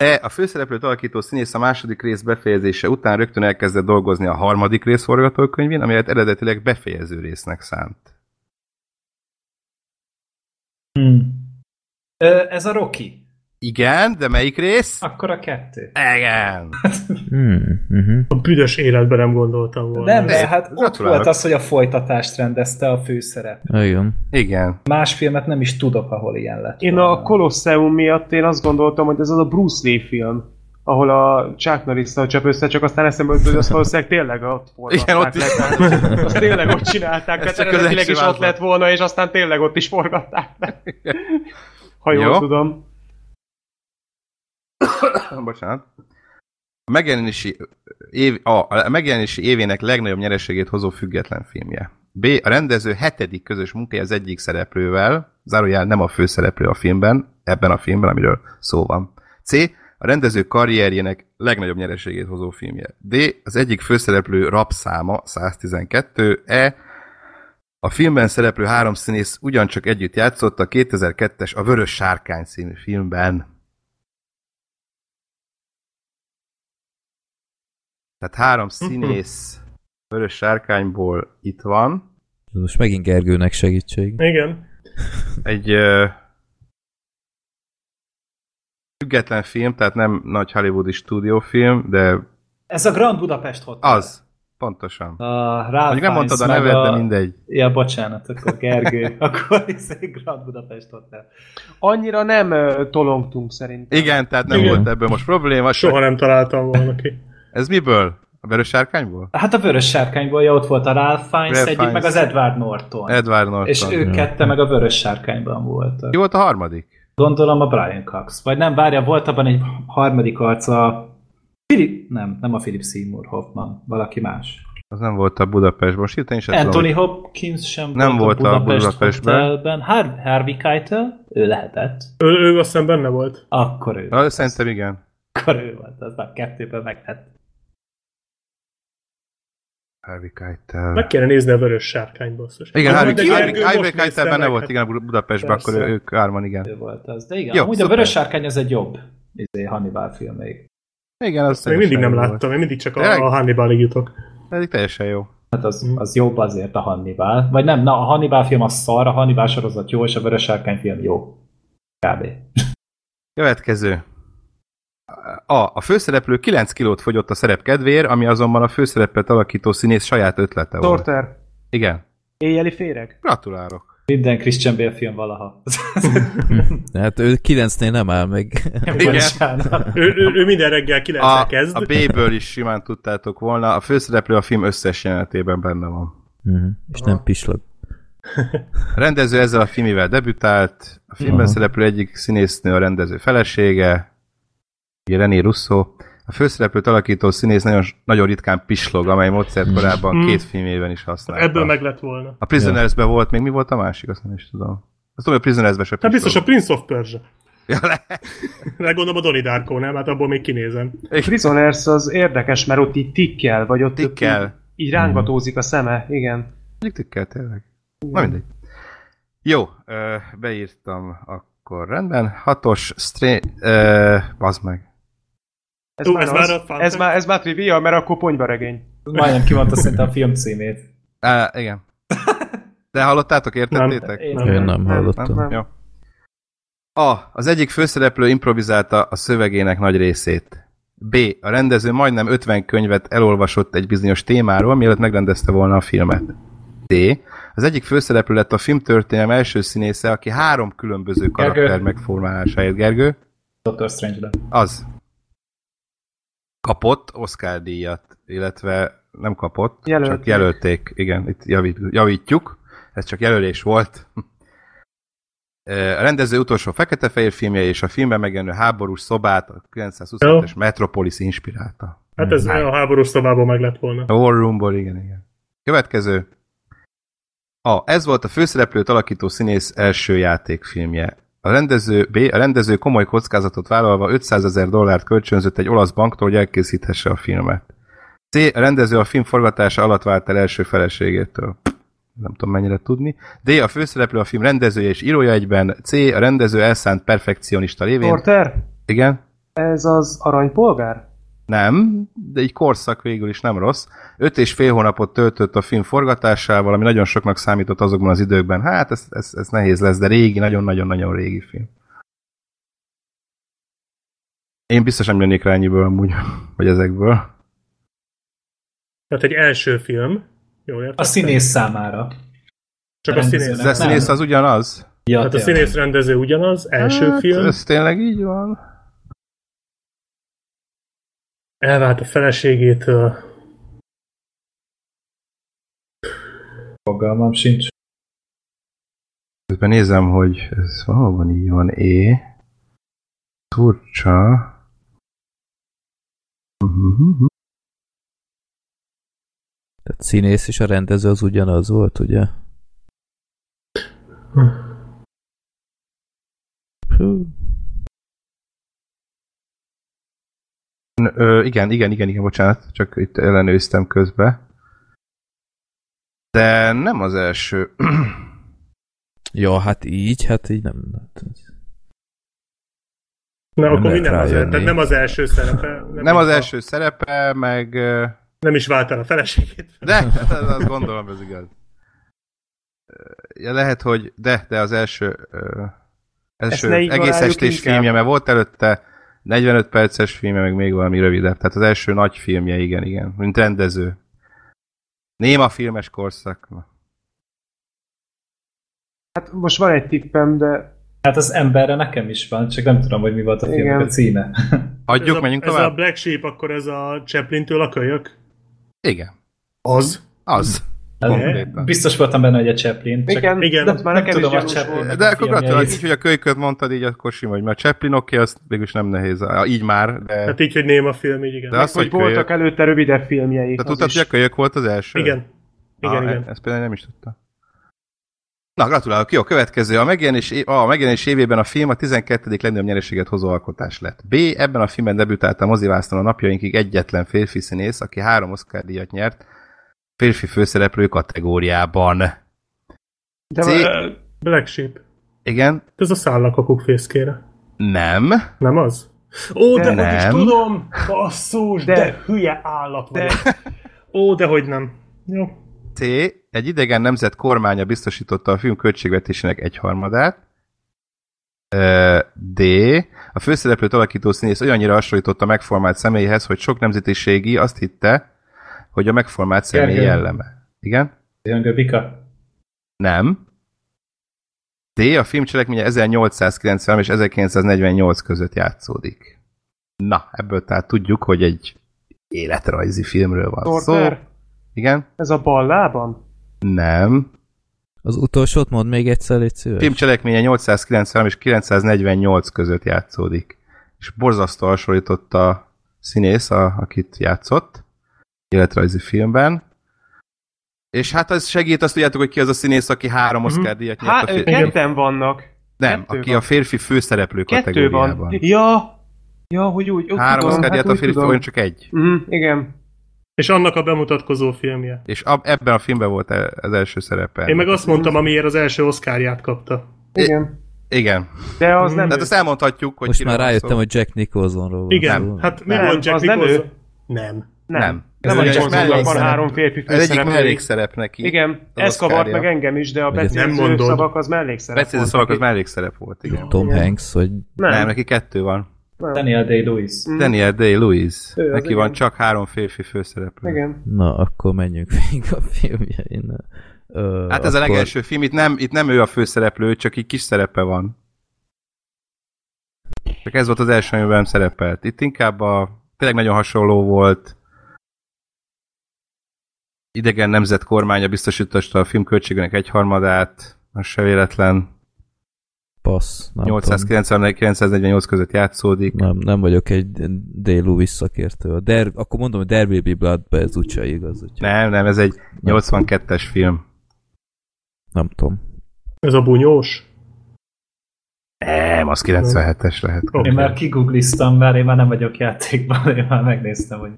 E. A főszereplőt alakító színész a második rész befejezése után rögtön elkezdett dolgozni a harmadik rész forgatókönyvén, amelyet eredetileg befejező résznek szánt. Hmm. Ö, ez a Rocky. Igen, de melyik rész? Akkor a kettő. Igen. Hmm, uh-huh. A büdös életben nem gondoltam volna. Nem, de hát ott volt az, hogy a folytatást rendezte a főszerep. Igen. Igen. Más filmet nem is tudok, ahol ilyen lett. Én volna. a Colosseum miatt én azt gondoltam, hogy ez az a Bruce Lee film, ahol a Chuck norris csap össze, csak aztán eszembe jutott, hogy azt valószínűleg tényleg ott forgatták Igen, ott is. le, Azt tényleg ott csinálták, Ez tehát az eredetileg is ott lett volna, és aztán tényleg ott is forgatták. [laughs] Ha jól Jó. tudom. [coughs] Bocsánat. A megjelenési, év, a, a megjelenési évének legnagyobb nyereségét hozó független filmje. B. A rendező hetedik közös munkája az egyik szereplővel, zárójel nem a főszereplő a filmben, ebben a filmben, amiről szó van. C. A rendező karrierjének legnagyobb nyereségét hozó filmje. D. Az egyik főszereplő rapszáma 112. E. A filmben szereplő három színész ugyancsak együtt játszott a 2002-es A Vörös Sárkány című filmben. Tehát három színész Vörös Sárkányból itt van. Most megint Gergőnek segítség. Igen. Egy ö, független film, tehát nem nagy hollywoodi stúdiófilm, de Ez a Grand Budapest Hotel. az. Pontosan. A Ralph nem mondtad a nevet, meg de mindegy. Ja, bocsánat, akkor Gergő. [laughs] akkor ez egy Grand Budapest Hotel. Annyira nem tolongtunk szerintem. Igen, tehát nem Igen. volt ebből most probléma. Soha nem találtam volna ki. Ez miből? A Vörös Sárkányból? Hát a Vörös Sárkányból, ja, ott volt a Ralph Fiennes Ralph egyik, Fiennes. meg az Edward Norton. Edward Norton. És ők kette meg a Vörös Sárkányban voltak. Ki volt a harmadik? Gondolom a Brian Cox. Vagy nem, várja, volt abban egy harmadik arca. Philip, nem, nem a Philip Seymour Hoffman, valaki más. Az nem volt a Budapest. Most hirtelen is Anthony Hopkins sem Nem volt, volt a a Budapest Budapestben. Hotelben. Har- Harvey Keitel, ő lehetett. Ő, ő azt hiszem benne volt. Akkor ő. Na, szerintem igen. Akkor ő volt, az már kettőben meg lett. Harvey Keitel. Meg kéne nézni a vörös sárkány basszus. Igen, Harvey, Harvey, Keitel benne volt, hát igen, a Budapestben, akkor Persze. ők hárman, igen. Ő volt az. De igen, Jó, amúgy szuper. a Vörös Sárkány az egy jobb izé, Hannibal film még. Igen, az Még mindig nem jó volt. láttam, én mindig csak a, a Hannibalig jutok. Pedig teljesen jó. Hát az, az jobb azért a Hannibal. Vagy nem, na a Hannibal film az szar, a Hannibal sorozat jó, és a Vörös Sárkány film jó. Kb. Következő. A. A főszereplő 9 kilót fogyott a szerep kedvéért, ami azonban a főszerepet alakító színész saját ötlete volt. Sorter. Igen. Éjjeli féreg? Gratulálok. Minden Christian Bale film valaha. [laughs] Hát ő kilencnél nem áll meg. Bocsánat. Ő, ő, ő minden reggel 9 A, kezd. a B-ből is simán tudtátok volna. A főszereplő a film összes jelenetében benne van. Mhm. És nem pislog. A rendező ezzel a filmivel debütált. A filmben Aha. szereplő egyik színésznő a rendező felesége. Ugye René Russo. A A főszereplőt alakító színész nagyon, nagyon ritkán pislog, amely módszert korábban Mm. két filmében is használta. Ebből meg lett volna. A Prisonersben volt, még mi volt a másik, azt nem is tudom. Azt tudom, hogy a Prisonersben se Hát biztos a. Prince of Persia. Ja, le. [laughs] De gondolom a Donnie Darko, nem? Hát abból még kinézem. Prisoners az érdekes, mert ott így tikkel, vagy ott Tikkel. Így, így rángatózik a szeme, igen. Mondjuk tikkel tényleg. Na mindegy. Jó, beírtam akkor rendben. Hatos, stré... Ö, bazd meg. Ez, Ó, már, ez az, már ez, már, ez már trivia, mert akkor ponyvaregény. Majdnem kimondta szerintem a film címét. Á, igen. De hallottátok, értettétek? Én Én nem hallottam. Nem, nem. Jó. A. Az egyik főszereplő improvizálta a szövegének nagy részét. B. A rendező majdnem 50 könyvet elolvasott egy bizonyos témáról, mielőtt megrendezte volna a filmet. D. Az egyik főszereplő lett a filmtörténelem első színésze, aki három különböző karakter Gergő. megformálásáért. Gergő? Doctor Strange-ben. Az. Kapott Oscar díjat, illetve nem kapott, Jelölték. csak jelölték. Igen, itt javít, javítjuk. Ez csak jelölés volt. [laughs] A rendező utolsó fekete-fehér filmje és a filmben megjelenő háborús szobát a 925-es Metropolis inspirálta. Hát ez a háborús szobában meg lett volna. A War Roomból, igen, igen. Következő. A. Ez volt a főszereplőt alakító színész első játékfilmje. A rendező, B. A rendező komoly kockázatot vállalva 500 ezer dollárt kölcsönzött egy olasz banktól, hogy elkészíthesse a filmet. C. A rendező a film forgatása alatt vált el első feleségétől. Nem tudom mennyire tudni. D. A főszereplő a film rendezője és írója egyben. C. A rendező elszánt perfekcionista lévén. Porter, Igen? ez az aranypolgár? Nem, de egy korszak végül is nem rossz. Öt és fél hónapot töltött a film forgatásával, ami nagyon soknak számított azokban az időkben. Hát ez, ez, ez nehéz lesz, de régi, nagyon-nagyon-nagyon régi film. Én biztos nem jönnék rá ennyiből amúgy, vagy ezekből. Tehát egy első film. Jól A értem? színész számára. Csak a színész. De a színész az ugyanaz? Ja, Tehát a színész rendező ugyanaz, első hát, film. Ez tényleg így van? Elvált a feleségétől. Fogalmam sincs. Közben nézem, hogy ez valóban így van. É. Turcsa. Mhm. Tehát színész és a rendező az ugyanaz volt, ugye? Hú. Ö, igen, igen, igen, igen, bocsánat, csak itt ellenőriztem közbe. De nem az első. [clears throat] Ja, hát így, hát így nem. hát ez- Na, Nem akkor mi nem az, tehát nem az első szerepe. Nem az a- első szerepe, meg... Nem is vált el a feleségét. De, hát azt gondolom, ez igaz. Ja, lehet, hogy de, de az első, ö, első egész estés filmje, mert volt előtte 45 perces filmje, meg még valami rövidebb. Tehát az első nagy filmje, igen, igen, mint rendező. Néma filmes korszak. Hát most van egy tippem, de Hát az emberre nekem is van, csak nem tudom, hogy mi volt a filmnek Igen. a címe. Hagyjuk, ez a, menjünk ez tovább? a Black Sheep, akkor ez a Chaplin-től a kölyök? Igen, Az? az. Konkrétan. Biztos voltam benne, hogy a Chaplin. Csak igen, igen, de már nem tudom, a Chaplin- volt. De akkor gratulálok, így, hogy a kölyköt mondtad, így akkor sima vagy, mert a Chaplin oké, okay, azt végülis nem nehéz, így már, de... Hát így, hogy Néma film, így igen. De az- Hogy hogy kölyök. voltak előtte rövidebb filmjei. Te az tudtad, hogy a kölyök volt az első? Igen. Igen, ah, igen. Ezt például nem is tudta. Na, gratulálok. Jó, következő. A megjelenés, a megjelenés évében a film a 12. legnagyobb nyereséget hozó alkotás lett. B. Ebben a filmben debütált a mozivászton a napjainkig egyetlen férfi színész, aki három Oscar díjat nyert férfi főszereplő kategóriában. De C. uh, Black Sheep. Igen? Ez a szállakakuk fészkére. Nem. Nem az? Ó, de, De hogy is nem. tudom! Basszus, de, De- de hülye állat vagyok. Ó, de hogy nem. Jó. C. Egy idegen nemzet kormánya biztosította a film költségvetésének egyharmadát. D. A főszereplőt alakító színész olyannyira hasonlított a megformált személyhez, hogy sok nemzetiségi azt hitte, hogy a megformált személy Gergő. jelleme. Igen? Younger Bika. Nem. D. A film cselekménye 1890 és 1948 között játszódik. Na, ebből tehát tudjuk, hogy egy életrajzi filmről van szó. Igen? ez a ballában? Nem. Az utolsót mond még egyszer, légy szíves. film cselekménye 893 és 948 között játszódik. És borzasztó hasonlított a színész, a, akit játszott életrajzi filmben. És hát az segít, azt tudjátok, hogy ki az a színész, aki három Oscar díjat nyert Hát, film. ketten vannak. Nem, kettő aki van. a férfi főszereplő Kettő kategóriában. van. Ja, ja, hogy úgy. úgy Három Oscar díjat hát a férfi, olyan csak egy. Mhm, igen. És annak a bemutatkozó filmje. És ab, ebben a filmben volt e- az első szerepe. Én meg azt mondtam, amiért az első Oscarját kapta. Igen. Igen. De az nem Tehát ő. azt elmondhatjuk, hogy Most már rájöttem, szó. hogy Jack Nicholsonról van Igen, szó. hát mi Nem, volt Jack nem Nicholson? ő. Nem. Nem. Nem. Nem Ez a egy Jack Nicholson van három férfi Ez egyik mellékszerep neki. Igen, az ez kavart meg engem is, de a nem becéző mondod. szavak az mellékszerep volt szavak az mellékszerep volt, igen. Tom Hanks, vagy Nem, Nem, neki kettő van. Daniel Day-Lewis. Mm. Daniel Day-Lewis. Neki igen. van csak három férfi főszereplő. Igen. na, akkor menjünk [laughs] végig a filmjein. Ö, Hát ez a akkor- legelső film, itt nem, itt nem ő a főszereplő, csak így kis szerepe van. Csak ez volt az első, amiben szerepelt. Itt inkább a, tényleg nagyon hasonló volt. Idegen nemzet kormánya biztosította a film költségének egyharmadát, az se véletlen. Passz. Nem, tudom. 890-948 között játszódik. nem, nem vagyok egy Délu visszakértő. A Der, akkor mondom, hogy There Will Be Blood-be ez úgyse igaz. Úgyhogy Nem, nem, ez egy 82-es film. nem tudom. Ez a bunyós? Nem, az 97-es lehet. Oké. Én már kigoogliztam, mert én már nem vagyok játékban, én már megnéztem, hogy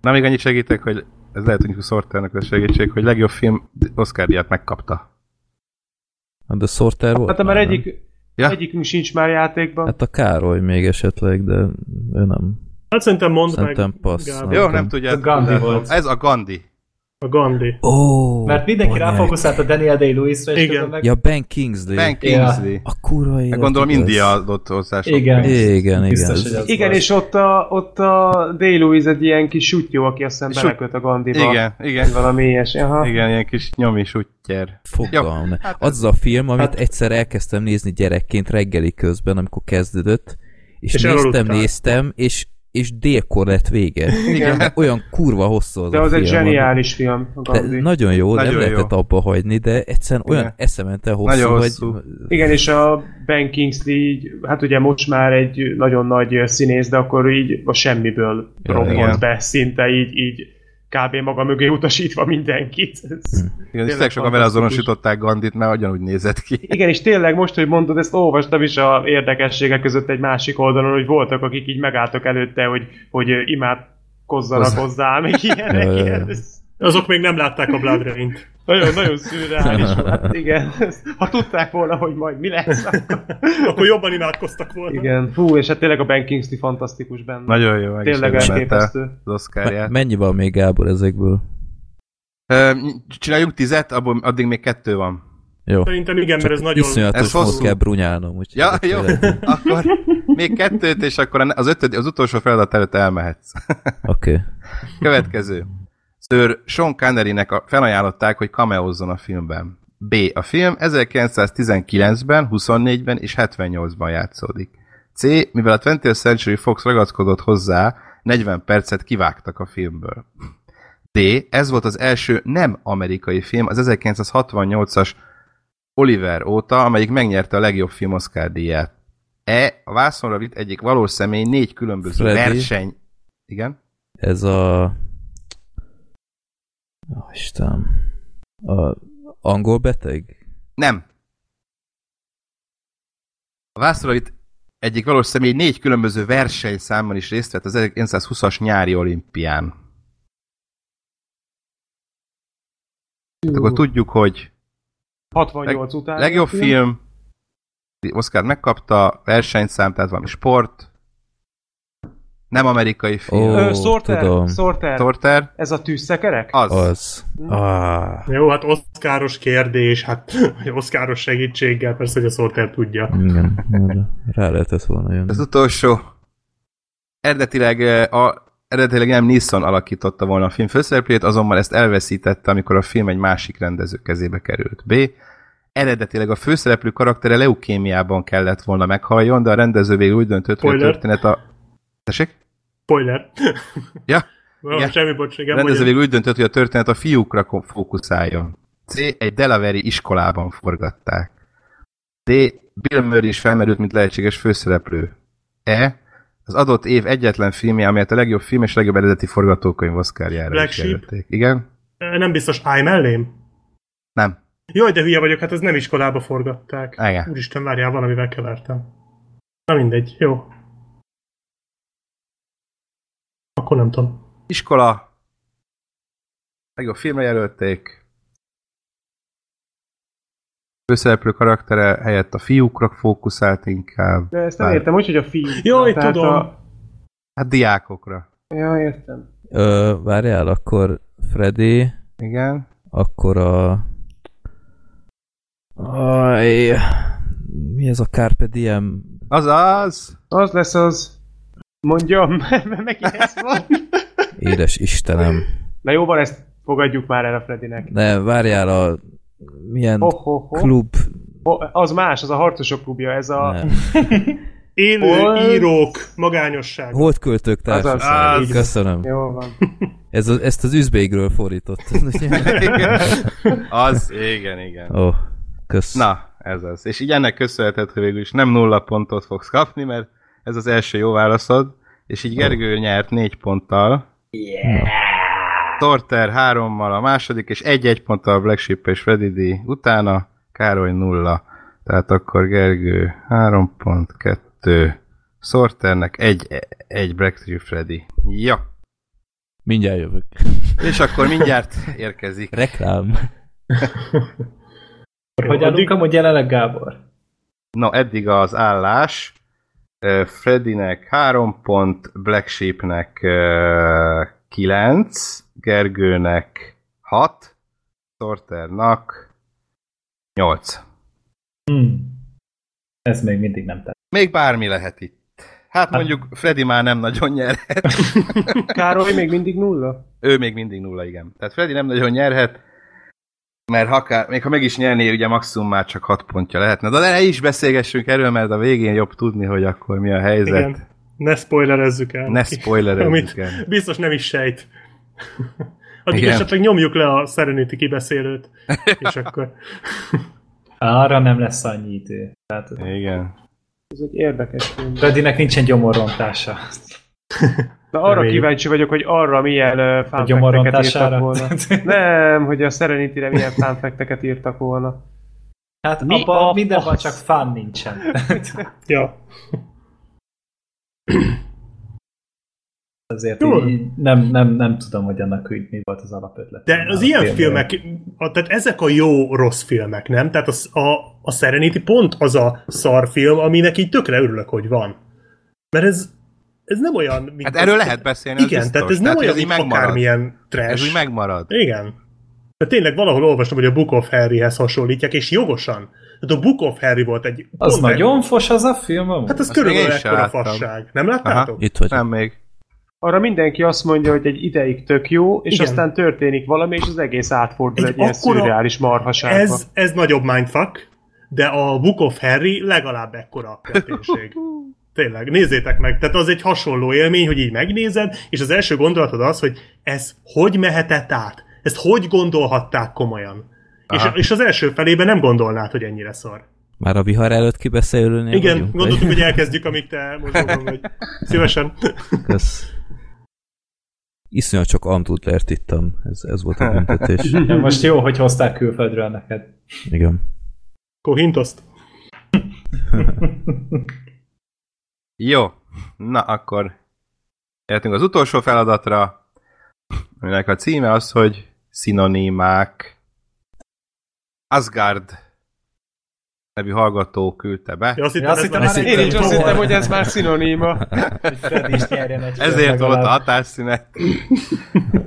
Na, még annyit segítek, hogy ez lehet, hogy Sorternek a segítség, hogy legjobb film Oscar díjat megkapta. Hát de Sorter volt? Hát mert már, nem? egyik, Ja. egyikünk sincs már játékban. Hát a Károly még esetleg, de ő nem. Hát szerintem mondd Szerintem meg, passz. Jó, Nem tudja. Ez a Gandhi volt. Ez a Gandhi. A Gandhi. Ó, oh, Mert mindenki ráfókuszált a Daniel Day-Lewisre, és Igen. meg... Ja, Ben Kingsley. Ben Kingsley. A kurva Meg élet, gondolom. India adott hozzá sok Igen. Igen, Biztos, igen. Igen, és ott a, ott a Day-Lewis egy ilyen kis sutyó, aki aztán Sut- beleköt a Gandiba. Igen, igen. Valami ilyes. Aha. Igen, ilyen kis nyomi suttyer. Fogalm. Hát az a film, amit Hát- egyszer elkezdtem nézni gyerekként reggeli közben, amikor kezdődött, és, És néztem, néztem, és, és délkor lett vége. Igen. Olyan kurva hosszú az De a az film. egy zseniális film, a De nagyon jó, Nagyon nem jó. lehetett abba hagyni, de egyszerűen olyan Igen. eszemente hosszú, Nagyon hogy... hosszú. Igen, és a Ben Kingsley, így, hát ugye most már egy nagyon nagy színész, de akkor így a semmiből robbant be, szinte így, így kb. maga mögé utasítva mindenkit. Ez Igen, és sokan vele azonosították Gandit, mert ugyanúgy nézett ki. Igen, és tényleg most, hogy mondod, ezt olvastam is a érdekességek között egy másik oldalon, hogy voltak, akik így megálltak előtte, hogy, hogy imádkozzanak Hozzá. hozzá, meg ilyenek. Ilyen. Azok még nem látták a Blood Rain-t. [laughs] Nagyon, nagyon szürreális volt. Hát igen, ha tudták volna, hogy majd mi lesz, [laughs] akkor... Akkor jobban imádkoztak volna. Igen, fú, és hát tényleg a Ben Kingsley fantasztikus benne. Nagyon jó, meg Tényleg elképesztő. az Oscarját. mennyi van még Gábor ezekből? Ö, Csináljunk tizet, abból addig még kettő van. Jó. Szerintem igen, mert ez nagyon... Iszonyatos Ez hosszú. kell brunyálnom. Úgyhogy Ja, akkor jó. [laughs] Akkor még kettőt, és akkor az, ötöd, az utolsó feladat előtt elmehetsz. Oké. Okay. Következő. Sir Sean Connery-nek a, felajánlották, hogy cameózzon a filmben. B. A film 1919-ben, 24-ben és 78-ban játszódik. C. Mivel a 20th Century Fox ragaszkodott hozzá, 40 percet kivágtak a filmből. D. Ez volt az első nem amerikai film az 1968-as Oliver óta, amelyik megnyerte a legjobb film Oscar díját. E. A vászonra vitt egyik valós személy négy különböző Freddy. verseny... Igen? Ez a... Ó, Istenem. A angol beteg? Nem. A vászonra itt egyik valós személy négy különböző versenyszámban is részt vett az 1920-as nyári olimpián. Hát akkor tudjuk, hogy 68 után. legjobb film, Oscar megkapta, versenyszám, tehát valami sport, nem amerikai film. Ó, Ö, Sorter, tudom. Sorter. Torter, Ez a tűzszekerek? az. Az. Ah, Jó, hát oszkáros kérdés, hát [laughs] oszkáros segítséggel, persze, hogy a Sorter tudja. igen. Rá lehetett volna jönni. Az utolsó. Eredetileg, a, eredetileg nem Nissan alakította volna a film főszereplőjét, azonban ezt elveszítette, amikor a film egy másik rendező kezébe került. B. Eredetileg a főszereplő karaktere leukémiában kellett volna meghalljon, de a rendező végül úgy döntött, hogy a Spoiler. történet a... Tessék? Spoiler. Ja, [laughs] Van, Igen. semmi bocs, igen, rendező végül úgy döntött, hogy a történet a fiúkra fókuszáljon. C. Egy Delaveri iskolában forgatták. D. Bill Murray is felmerült, mint lehetséges főszereplő. E. az adott év egyetlen filmje, amelyet a legjobb film és legjobb eredeti forgatókönyv Oscarjára Black Sheep? Igen? Nem biztos állj mellém? Nem. Jaj, de hülye vagyok, hát ez nem iskolába forgatták. Igen. Úristen, várjál, valamivel kevertem. Na mindegy, jó. Akkor nem tudom. Iskola. Legjobb filmre jelölték. Főszereplő karaktere helyett a fiúkra fókuszált inkább. De ezt nem Bár- értem, úgy, hogy a fiú. Jaj, Tehát tudom. A... Hát diákokra. Ja, értem. Ö, várjál, akkor Freddy, Igen. akkor a... Aj, mi ez a Carpe Diem? Azaz! Az lesz az. Mondjam, [laughs] mert megint ez van. Édes Istenem. Na jó, van, ezt fogadjuk már el a Fredinek. Ne, várjál a... Milyen Ho, ho, ho. klub? Ho, az más, az a harcosok klubja, ez a... Nem. [laughs] Élő Hol? írók, magányosság. Volt költők társaság. Az. Köszönöm. Jó van. [laughs] Ez a, ezt az üzbégről fordított. Az, igen, igen. Ó, oh, kösz. Na, ez az. És így ennek köszönhetett, hogy végül is nem nulla pontot fogsz kapni, mert ez az első jó válaszod, és így Gergő nyert négy ponttal. Yeah. Torter hárommal a második, és egy-egy ponttal Black Sheep és Freddy D. Utána Károly nulla. Tehát akkor Gergő három pont, kettő. Sorternek egy, egy Black Sheep Freddy. Ja. Mindjárt jövök. És akkor mindjárt érkezik. Reklám. Hogy állunk amúgy jelenleg, Gábor? No, eddig az állás. Ö, Freddynek 3 pont, Black Sheepnek 9, Gergőnek 6, Sorternak 8. Hmm. Ez még mindig nem tett. Még bármi lehet itt. Hát mondjuk Freddy már nem nagyon nyerhet. Károly még mindig nulla? ő még mindig nulla, igen. Tehát Freddy nem nagyon nyerhet, mert ha akár, még ha meg is nyerné, ugye maximum már csak 6 pontja lehetne. De ne is beszélgessünk erről, mert a végén jobb tudni, hogy akkor mi a helyzet. Igen. Ne spoilerezzük el. Ne spoilerezzük el. biztos nem is sejt. [laughs] Addig Igen. esetleg nyomjuk le a Serenity kibeszélőt, és akkor... [laughs] Arra nem lesz annyi idő. Tehát Igen. Ez egy érdekes film. Freddynek nincsen gyomorrontása. De arra Reméljük. kíváncsi vagyok, hogy arra milyen fanfekteket írtak volna. [laughs] Nem, hogy a Serenity-re milyen fanfekteket írtak volna. Hát Mi abban a mindenben csak fun nincsen. [laughs] Ja. [clears throat] Azért Jó. így nem, nem, nem tudom, hogy annak úgy mi volt az alapötlet. De az ilyen filmek, a, tehát ezek a jó-rossz filmek, nem? Tehát a, a, a Serenity pont az a szar film, aminek így tökre örülök, hogy van. Mert ez, ez nem olyan... Mint Hát erről lehet beszélni, az Igen, biztos. tehát ez nem hogy olyan, így mint megmarad. akármilyen trash. Ez úgy megmarad. Igen. De tényleg valahol olvastam, hogy a Book of Harryhez hasonlítják, és jogosan. Tehát a Book of Harry volt egy... Az nagyon fos az a film amúgy? Hát az Azt még körülbelül ekkora fasság. Nem láttátok? Itt vagy. Nem még. Arra mindenki azt mondja, hogy egy ideig tök jó, és Igen. aztán történik valami, és az egész átfordul Egy egy, ilyen szürreális marhaságba. Ez, ez nagyobb mindfuck, de a Book of Harry legalább ekkora kreténség. [laughs] Tényleg, nézzétek meg. Tehát az egy hasonló élmény, hogy így megnézed, és az első gondolatod az, hogy ez hogy mehetett át? Ezt hogy gondolhatták komolyan? És, Aha. és az első felében nem gondolnád, hogy ennyire szar. Már a vihar előtt kibeszélőnél Igen, vagyunk, gondoltuk, vagy? hogy [laughs] elkezdjük, amíg te mozogom vagy. Szívesen. Kösz. Iszonyat csak Antudlert ittam. Ez, ez volt a büntetés. [laughs] Ja, most jó, hogy hozták külföldről neked. Igen. Kohintoszt. [laughs] Jó. Na, akkor értünk az utolsó feladatra, aminek a címe az, hogy szinonimák. Asgard nevű hallgató küldte be. Ja, azt hittem, Ja, azt ez hittem, már már Én is azt szép- hittem, hogy ez már egy Ezért volt a hatásszünet.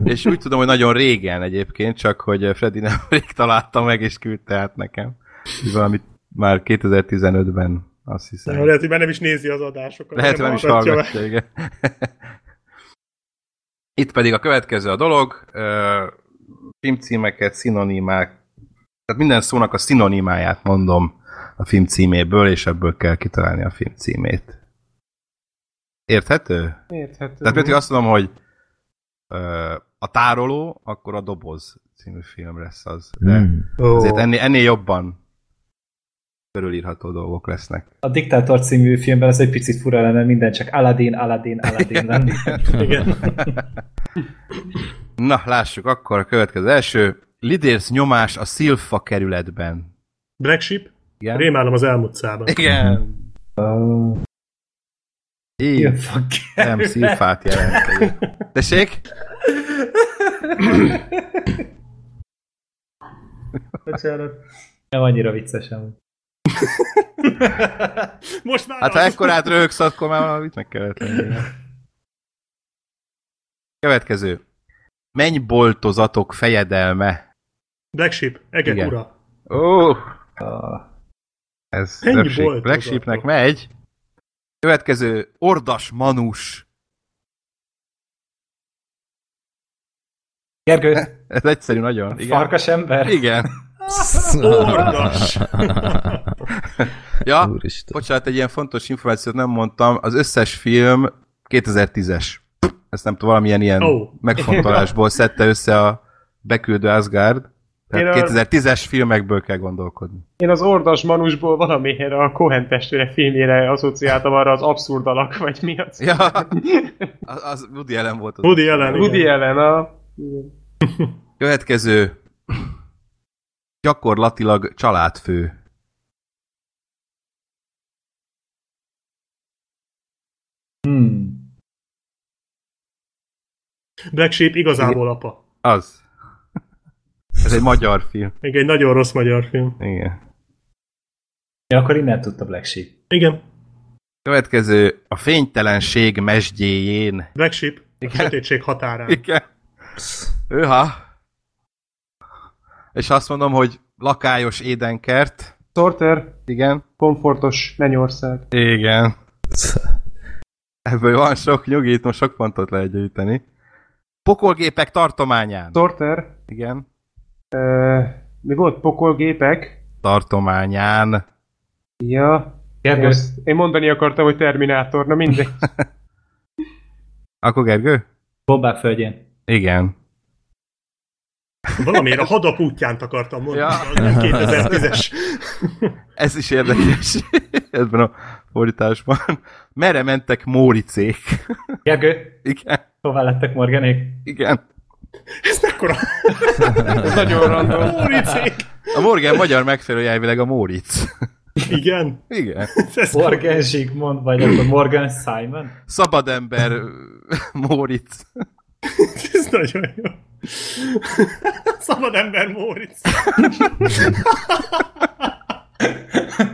És úgy tudom, hogy nagyon régen egyébként, csak hogy Freddy nem rég találta meg, és küldte át nekem. Így Valamit már 2015-ben, azt hiszem. Lehet, hogy már nem is nézi az adásokat. Lehet, hogy nem is hallgatja meg. igen. Itt pedig a következő a dolog, filmcímeket, szinonimák, tehát minden szónak a szinonimáját mondom a film címéből, és ebből kell kitalálni a film címét. Érthető? Érthető. Tehát például azt mondom, hogy ö, a tároló, akkor a doboz című film lesz az. De Mm. Ó. azért ennél, ennél jobban körülírható dolgok lesznek. A Diktátor című filmben ez egy picit fura lenne, minden csak Aladdin, Aladdin, Aladdin lenni. Igen. [laughs] Na, lássuk akkor a következő első. Lidérsz nyomás a Szilfa kerületben. Black Sheep? Igen? Rémálom az elmúlt szában. Igen. Uh, Így. Nem, szilfát jelent. Tessék? Bocsánat. nem annyira vicces amúgy. [laughs] Most már Hát ha ekkorát röhögsz, akkor már valamit meg kellett lenni. Következő. Mennyboltozatok fejedelme. Black Sheep, Egek Igen. ura. Ó, Uh, ez röpség. boltozatok? Black Sheepnek megy. Következő. Ordas Manus. Gergő, [laughs] Ez egyszerű nagyon. Igen. farkas ember? Igen. Ordas. [laughs] Ja, Úristen. bocsánat, egy ilyen fontos információt nem mondtam. Az összes film 2010-es. Ezt nem tudom, valamilyen ilyen Ó. megfontolásból szedte össze a beküldő Asgard. Tehát a- 2010-es filmekből kell gondolkodni. Én az Ordas Manusból valamiért a Cohen testvére filmjére asszociáltam arra az abszurd alak, vagy mi az? Ja, az, az Woody Allen volt az. Woody Allen. Woody Allen, a... Következő. Gyakorlatilag családfő. Hmm. Black Sheep igazából apa. Az. Ez egy magyar film. [laughs] Még egy nagyon rossz magyar film. Igen. Ja, akkor innen tudta Black Sheep. Igen. Következő. A fénytelenség mesdjéjén. Black Sheep. A Igen. sötétség határán. Igen. Őha. És azt mondom, hogy lakályos édenkert. Sorter, Igen. komfortos mennyország. Igen. Ebből van sok nyugi, itt most sok pontot lehet gyűjteni. Pokolgépek tartományán. Sorter, Igen. uh, mi volt? Pokolgépek? Tartományán. Ja. Gergő, Ezt én mondani akartam, hogy Terminátor, na mindegy. [laughs] Akkor Gergő? Bombák földjén. Igen. Valamiért a hadap útján akartam mondani. Ja. az nem 2010-es. [laughs] Ez is érdekes ebben a fordításban. Merre mentek Móricék? Gergő, Igen. hová lettek Morganék? Igen. Ez mekkora Ez nagyon random. Móricék. A Morgan magyar megfelelője elvileg a Móric. Igen. Igen. Morgan Zsigmond, vagy akkor Morgan Simon? Szabad ember Móric. Ez nagyon jó. [laughs] Szabad ember Móricz. [laughs]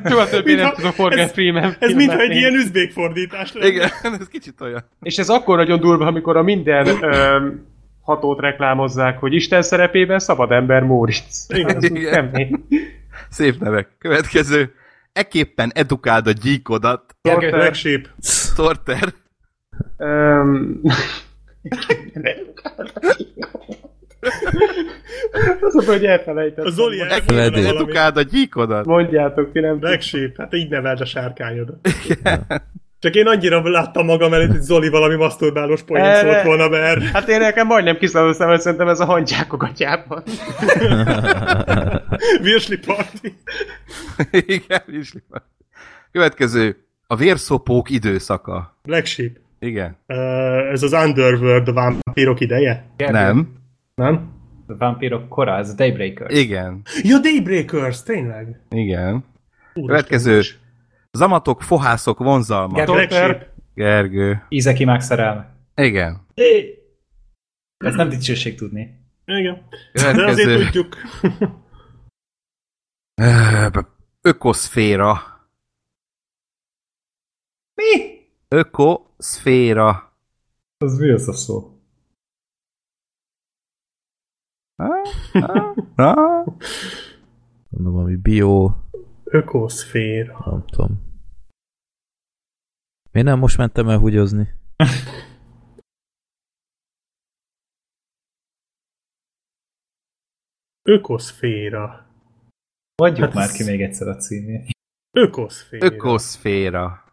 Soha többé nem tudok Morgan ez- Freeman Ez mintha egy ilyen üzbék fordítás lenne. Igen, [laughs] ez kicsit olyan. És ez akkor nagyon durva, amikor a minden öm, hatót reklámozzák, hogy Isten szerepében szabad ember Móricz. Igen. Igen. Szép nevek. Következő. Eképpen edukáld a gyíkodat. Sheep. Torter. Öm, Az a hogy elfelejtettem. A Zoli Eképpen Ledő. elmondta valami. edukáld a gyíkodat. Mondjátok, ti nem Black Sheep, hát így neveld a sárkányodat. Csak én annyira láttam magam előtt, hogy Zoli valami maszturbálós poén Erre- szólt volna be erre. Hát én nekem majdnem kiszállottam, mert szerintem ez a hangyákok atyában. [laughs] Virsli Party. Igen, is van. Következő. A vérszopók időszaka. Black Sheep. Igen. Uh, ez az Underworld, a vámpírok ideje? Nem. Nem? A vámpírok kora, ez a Daybreaker. Igen. Ja, Daybreakers, tényleg. Igen. Következő. Zamatok, fohászok, vonzalma. Gergő. Gergő. Ízeki meg szerelme. Igen. Ez nem dicsőség tudni. Igen. De azért Következő. tudjuk. Ökoszféra. Mi? Ökoszféra. Az mi az a szó? Na? Mondom, ami bio, Ökoszféra. nem tudom. Miért nem most mentem el húgyozni? [laughs] Ökoszféra. Mondjuk Hát már ez- ki még egyszer a címét. Ökoszféra. Ökoszféra.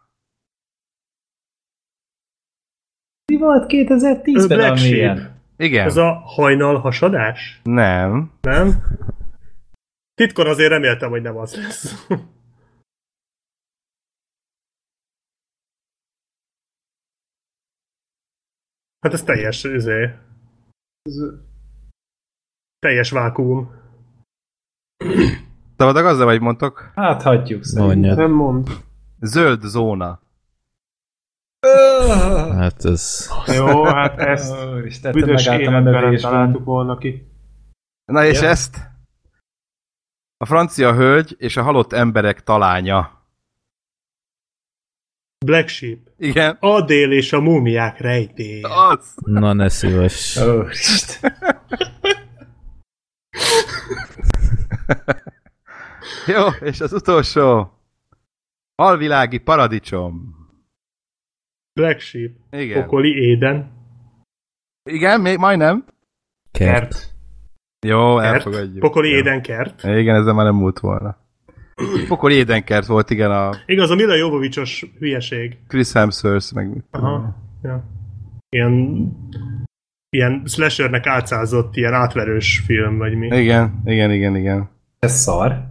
Mi volt 2010-ben? Black Sheep. Igen. Ez a hajnal hasadás? Nem. Nem? Titkon azért reméltem, hogy nem az lesz. Hát ez teljes, izé. Teljes vákuum. Szabadag azzal, vagy mondtok? Hát hagyjuk szerintem. Nem mond. Zöld zóna. Hát ez... Jó, hát ezt Úristen, büdös életben találtuk volna ki. Na és Ja. ezt? A francia hölgy és a halott emberek talánya. Black Sheep. Igen. Adél és a múmiák rejtély. Az. Na ne szíves. Úristen. [laughs] Jó, és az utolsó. Alvilági paradicsom. Black Sheep. Igen. Pokoli Éden. Igen, még majdnem. Kert. Jó, Kert. elfogadjuk. Pokoli. Éden kert. Igen, ezzel már nem múlt volna. Pokoli édenkert volt, igen, a Igaz, a Mila Jovovicsos hülyeség. Chris Hemsworth, meg. Aha. Ja. Ilyen, ilyen slashernek átszázott, ilyen átverős film, vagy mi. Igen, igen, igen, igen. Ez szar.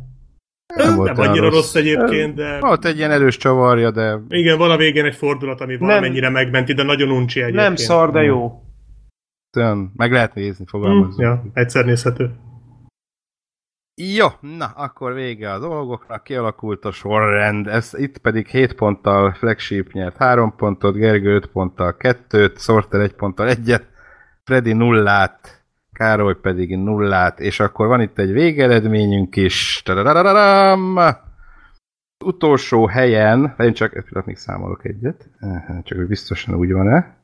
Nem, Nem olyan annyira rossz egyébként, de Volt egy ilyen erős csavarja, de igen, van a végén egy fordulat, ami valamennyire megmenti, de nagyon uncsi egyébként. Nem szar, de jó. olyan, meg lehet nézni, Hm, fogalmazunk. Ja, egyszer nézhető. Jó, na, akkor vége a dolgoknak, kialakult a sorrend, ez itt pedig 7 ponttal Flagship nyert 3 pontot, Gergő 5 ponttal 2-t, Sorter 1 ponttal 1-et, Freddy nullát, Károly pedig nullát, és akkor van itt egy végeredményünk is. Tadadadadam! Utolsó helyen, én csak egy pillanat még számolok egyet, csak hogy biztosan úgy van-e.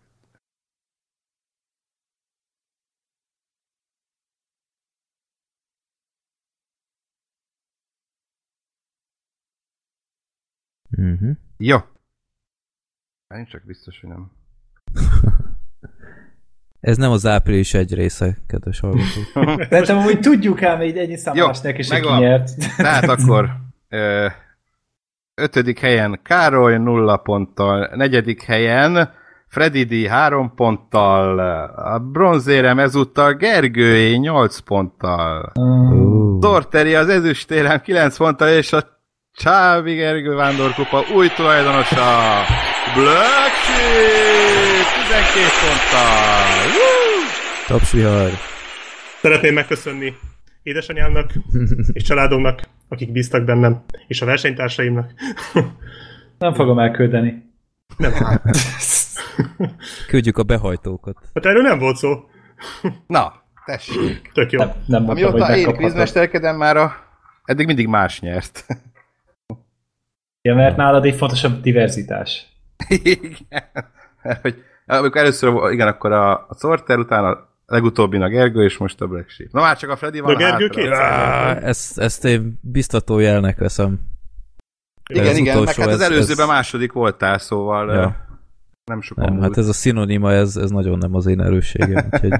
Uh-huh. Jó. Hát Én csak biztos, hogy nem. [laughs] Ez nem az április egy része, kedves hallgatók. De te úgy tudjuk ám, egy ennyi számolásnak is, kinyert. Tehát [laughs] akkor ö, ötödik helyen Károly nulla ponttal, negyedik helyen Freddy D. három ponttal, a bronzérem ezúttal Gergőé 8 ponttal, Uh. Torteri az ezüstérem 9 ponttal, és a Csávi Gergő Vándorkupa új tulajdonosa Black Sheep 12 ponttal. Woo! Tapsvihar. Szeretném megköszönni édesanyámnak [laughs] és családomnak, akik bíztak bennem, és a versenytársaimnak. [laughs] Nem fogom elküldeni. Nem, hát [laughs] Küldjük a behajtókat. erről nem volt szó. Na, tessék. Tök jó. Nem, nem mondtam, Amióta én kvízmesterkedem már a... Eddig mindig más nyert. Ja, mert nálad egy fontosabb diverzitás. Igen. Mert, hogy amikor először, igen, akkor a, a Sorter, utána a legutóbbin a Gergő, és most a Black Sheep. Na már csak a Freddy De van a Gergő nyert. ezt, ezt én biztató jelnek veszem. Igen, Ez igen, meg utolsó, hát az előzőben ez- második voltál, szóval Ja. nem sokan Nem, hát ez a szinonima, ez, ez nagyon nem az én erősségem. Úgyhogy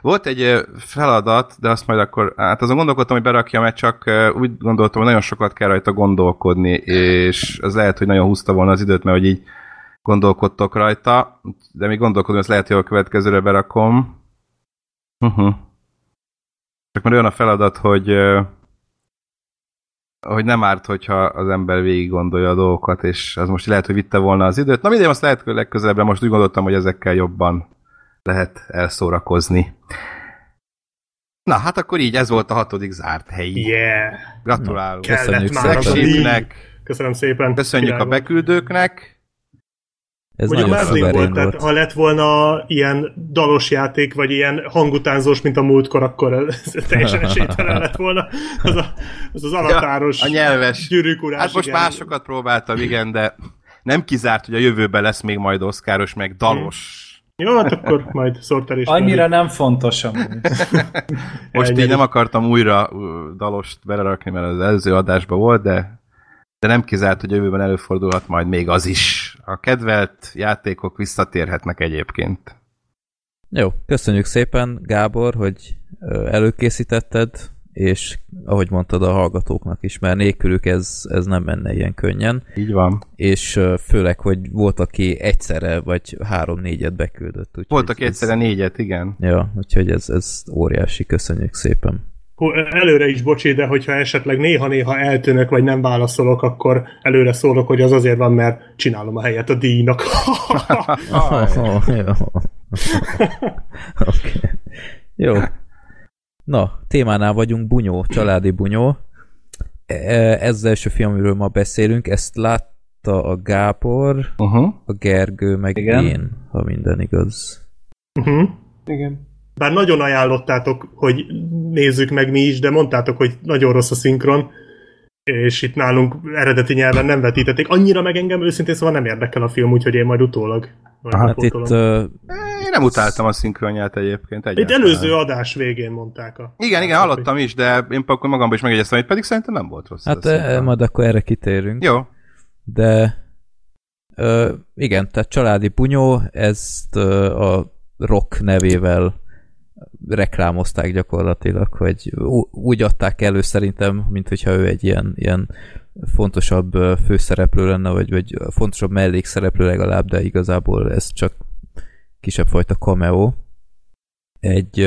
Volt egy feladat, de azt majd akkor, hát azon gondolkodtam, hogy berakjam, mert csak úgy gondoltam, hogy nagyon sokat kell rajta gondolkodni, és az lehet, hogy nagyon húzta volna az időt, mert hogy így gondolkodtok rajta, de még gondolkodom, ezt lehet, hogy a következőre berakom. Uh-huh. Csak mert olyan a feladat, hogy hogy nem árt, hogyha az ember végig gondolja a dolgokat, és az most lehet, hogy vitte volna az időt. Na mindegy, azt lehet, hogy legközelebbre most úgy gondoltam, hogy ezekkel jobban lehet elszórakozni. Na, hát akkor így, ez volt a hatodik zárt helyi. Yeah. Gratulálunk. Kellett Köszönjük már az a szépen. Köszönöm szépen. Köszönjük a volt. beküldőknek. ez Mondjuk nagyon szuverén volt, tehát volt. ha lett volna ilyen dalos játék, vagy ilyen hangutánzós, mint a múltkor, akkor ez [laughs] teljesen esélytelen lett volna. Az a, az, az alatáros a nyelves. gyűrűkurás. Hát most igen. másokat próbáltam, igen, de nem kizárt, hogy a jövőben lesz még majd oszkáros, meg dalos. Jó, hát akkor majd is. Annyira nem fontos amúgy. [laughs] Most így Ennyi. nem akartam újra dalost belerakni, mert az előző adásban volt, de, de nem kizárt, hogy jövőben előfordulhat majd még az is. A kedvelt játékok visszatérhetnek egyébként. Jó, köszönjük szépen, Gábor, hogy előkészítetted, és ahogy mondtad a hallgatóknak is, mert nélkülük ez, ez nem menne ilyen könnyen, Így van. és főleg, hogy volt, aki egyszerre vagy három-négyet beküldött. Voltak ez- egyszerre négyet, igen. Ja, úgyhogy ez, ez óriási, köszönjük szépen. Hú, Előre is bocsi, de hogyha esetleg néha-néha eltűnök, vagy nem válaszolok, akkor előre szólok, hogy az azért van, mert csinálom a helyet a díjnak. [laughs] Oh, jó. [laughs] Oké. Okay. Jó. Na, témánál vagyunk, bunyó, családi bunyó. E- Ez az első film, amiről ma beszélünk, ezt látta a Gábor, Uh-huh. a Gergő, meg Igen. én, ha minden igaz. Uh-huh. Igen. Bár nagyon ajánlottátok, hogy nézzük meg mi is, de mondtátok, hogy nagyon rossz a szinkron, és itt nálunk eredeti nyelven nem vetítették. Annyira meg engem őszintén szóval nem érdekel a film, úgyhogy én majd utólag. Majd Hát itt uh, Én nem utáltam a szinkronját egyébként. Itt egyáltalán. előző adás végén mondták a... Igen, igen, hallottam is, de én akkor magamban is megjegyeztem, hogy pedig szerintem nem volt rossz. hát szinkron. majd akkor erre kitérünk. Jó. De ö, igen, tehát családi bunyó, ezt ö, a Rock nevével reklámozták gyakorlatilag, hogy úgy adták elő szerintem, mint hogyha ő egy ilyen, ilyen fontosabb főszereplő lenne, vagy, vagy fontosabb mellékszereplő legalább, de igazából ez csak kisebb fajta cameo. Egy,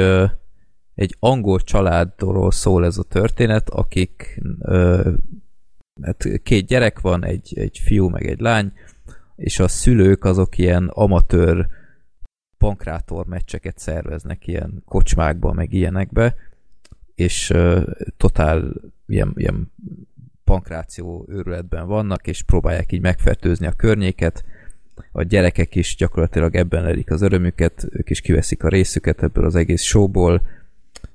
egy angol családról szól ez a történet, akik hát két gyerek van, egy, egy fiú meg egy lány, és a szülők azok ilyen amatőr pankrátor meccseket szerveznek ilyen kocsmákba, meg ilyenekbe, és uh, totál ilyen, ilyen pankráció őrületben vannak, és próbálják így megfertőzni a környéket. A gyerekek is gyakorlatilag ebben lelik az örömüket, ők is kiveszik a részüket ebből az egész showból,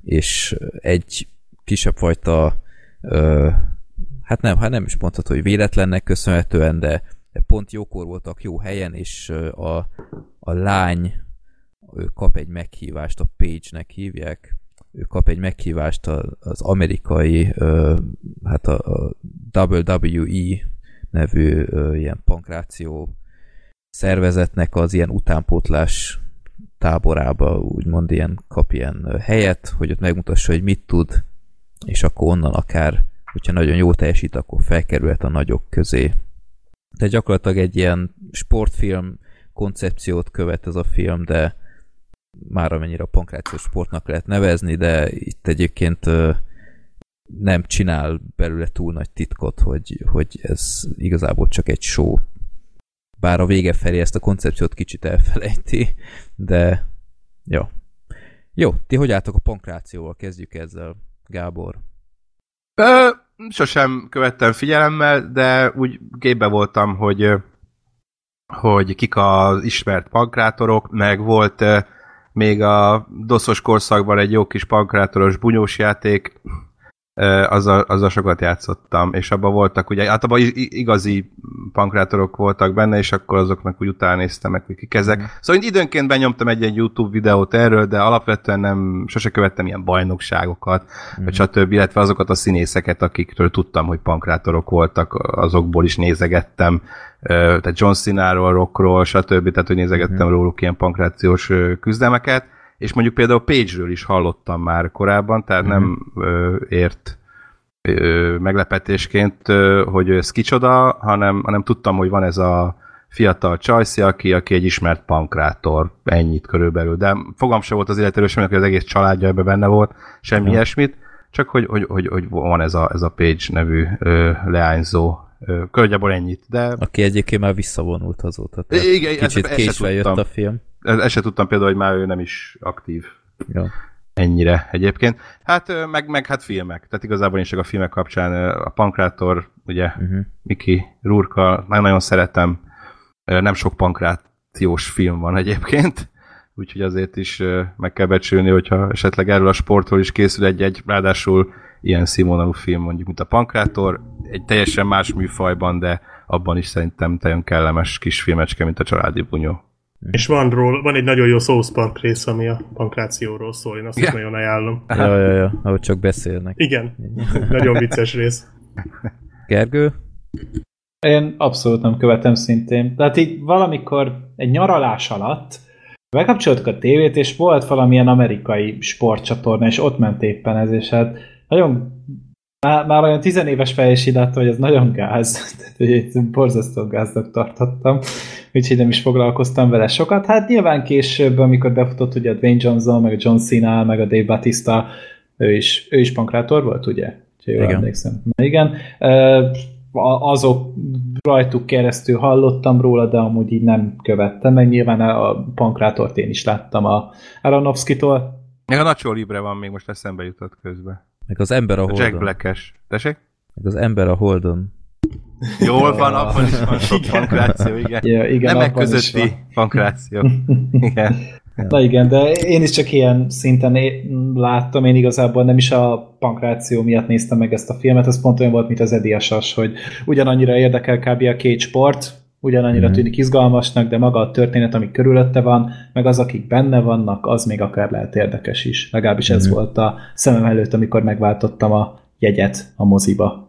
és egy kisebb fajta ö, hát nem, hát nem is mondható, hogy véletlennek köszönhetően, de, pont jókor voltak jó helyen, és a, a lány ő kap egy meghívást, a Page-nek hívják, ő kap egy meghívást az amerikai, hát a, WWE nevű ilyen pankráció szervezetnek az ilyen utánpótlás táborába, úgymond ilyen kap ilyen helyet, hogy ott megmutassa, hogy mit tud, és akkor onnan akár, hogyha nagyon jó teljesít, akkor felkerülhet a nagyok közé. De gyakorlatilag egy ilyen sportfilm koncepciót követ ez a film, de már amennyire a pankrációs sportnak lehet nevezni, de itt egyébként nem csinál belőle túl nagy titkot, hogy, hogy ez igazából csak egy show. Bár a vége felé ezt a koncepciót kicsit elfelejti, de jó. Jó, ti hogy álltok a pankrációval? Kezdjük ezzel, Gábor. Ö, sosem követtem figyelemmel, de úgy képbe voltam, hogy hogy kik az ismert pankrátorok, meg volt még a doszos korszakban egy jó kis pankrátoros bunyós játék, azzal, azzal sokat játszottam, és abban voltak ugye, általában igazi pankrátorok voltak benne, és akkor azoknak úgy utána néztem meg, kik ezek. Mhm. Szóval időnként benyomtam egy-egy YouTube videót erről, de alapvetően nem, sose követtem ilyen bajnokságokat, Mhm. vagy stb. illetve azokat a színészeket, akikről tudtam, hogy pankrátorok voltak, azokból is nézegettem, tehát John Cena-ról, Rockról, stb. Tehát, hogy nézegettem Mhm. uh-huh. róluk ilyen pankrációs küzdelmeket, és mondjuk például Page-ről is hallottam már korábban, tehát Mhm. uh-huh. nem ö, ért ö, meglepetésként, ö, hogy ez kicsoda, hanem, hanem tudtam, hogy van ez a fiatal Csajci, aki, aki egy ismert pankrátor, ennyit körülbelül, de fogam sem volt az illetőről semmi, hogy az egész családja ebben benne volt, semmi Ja. ilyesmit, csak hogy, hogy, hogy, hogy van ez a, ez a Page nevű ö, leányzó, körülbelül ennyit, de Aki egyébként már visszavonult azóta. Tehát Igen, kicsit ezt késve jött tudtam. a film. ezt se tudtam például, hogy már ő nem is aktív Jó. ennyire egyébként. Hát meg, meg hát filmek, tehát igazából én csak a filmek kapcsán a Pankrátor, ugye Uh-huh. Miki Rurka, nagyon-nagyon szeretem, nem sok pankrációs film van egyébként, úgyhogy azért is meg kell becsülni, hogyha esetleg erről a sportról is készül egy-egy, ráadásul ilyen színvonalú film mondjuk, mint a Pankrátor, egy teljesen más műfajban, de abban is szerintem nagyon kellemes kis filmecske, mint a Családi Bunyó. És van, róla, van egy nagyon jó South Park rész, ami a pankrációról szól, én azt Igen. is nagyon ajánlom. Ja, ja, ja, ahogy csak beszélnek. Igen, nagyon vicces rész. Gergő? Én abszolút nem követem szintén. Tehát így valamikor egy nyaralás alatt bekapcsoltuk a tévét, és volt valamilyen amerikai sportcsatorna, és ott ment éppen ez, és hát nagyon már, már olyan tizenéves fej is látta, hogy ez nagyon gáz. [laughs] Tehát, hogy egy borzasztó gáznak tartottam, úgyhogy nem is foglalkoztam vele sokat. Hát nyilván később, amikor befutott ugye a Dwayne Johnson, meg a John Cena, meg a Dave Batista, ő is, ő is pankrátor volt, ugye? Jól Igen. emlékszem. Na igen. Azok rajtuk keresztül hallottam róla, de amúgy így nem követtem, meg nyilván a Pankrátort én is láttam a Aronofsky-tól. Meg a Nacho Libre van még most eszembe jutott közben. Meg az ember a Holdon. Jack Black-es. Tessék? Meg az ember a Holdon. Jól van, abban is van sok pankráció, igen. Ja, igen, Nemek közötti pankráció. [laughs] Igen. Na igen, de én is csak ilyen szinten láttam, én igazából nem is a pankráció miatt néztem meg ezt a filmet, ez pont olyan volt, mint az Eddie Asas, hogy ugyanannyira érdekel kb. a két sport, ugyanannyira Mhm. tűnik izgalmasnak, de maga a történet, ami körülötte van, meg az, akik benne vannak, az még akár lehet érdekes is. Legalábbis ez Mhm. volt a szemem előtt, amikor megváltottam a jegyet a moziba.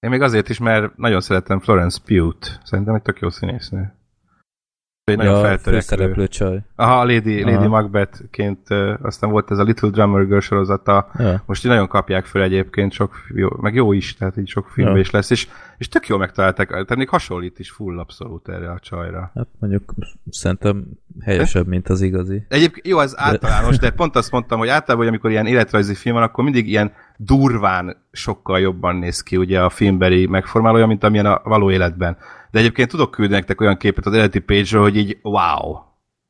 Én még azért is, mert nagyon szeretem Florence Pugh-t. Szerintem egy tök jó színésznő. Egy nagyon Ja, feltörekvő. csaj. Aha, a Lady, Aha. Lady Macbeth-ként, aztán volt ez a Little Drummer Girl sorozata, Ja. most így nagyon kapják föl egyébként, sok, jó, meg jó is, tehát így sok filmben Ja. is lesz, és, és tök jól megtalálták, tehát még hasonlít is full abszolút erre a csajra. Hát mondjuk szerintem helyesebb, mint az igazi. Egyébként jó, ez általános, de pont azt mondtam, hogy általában, hogy amikor ilyen életrajzi film van, akkor mindig ilyen durván sokkal jobban néz ki ugye a filmbeli megformálója, mint amilyen a való életben. De egyébként tudok küldeni nektek olyan képet az eredeti page hogy így wow.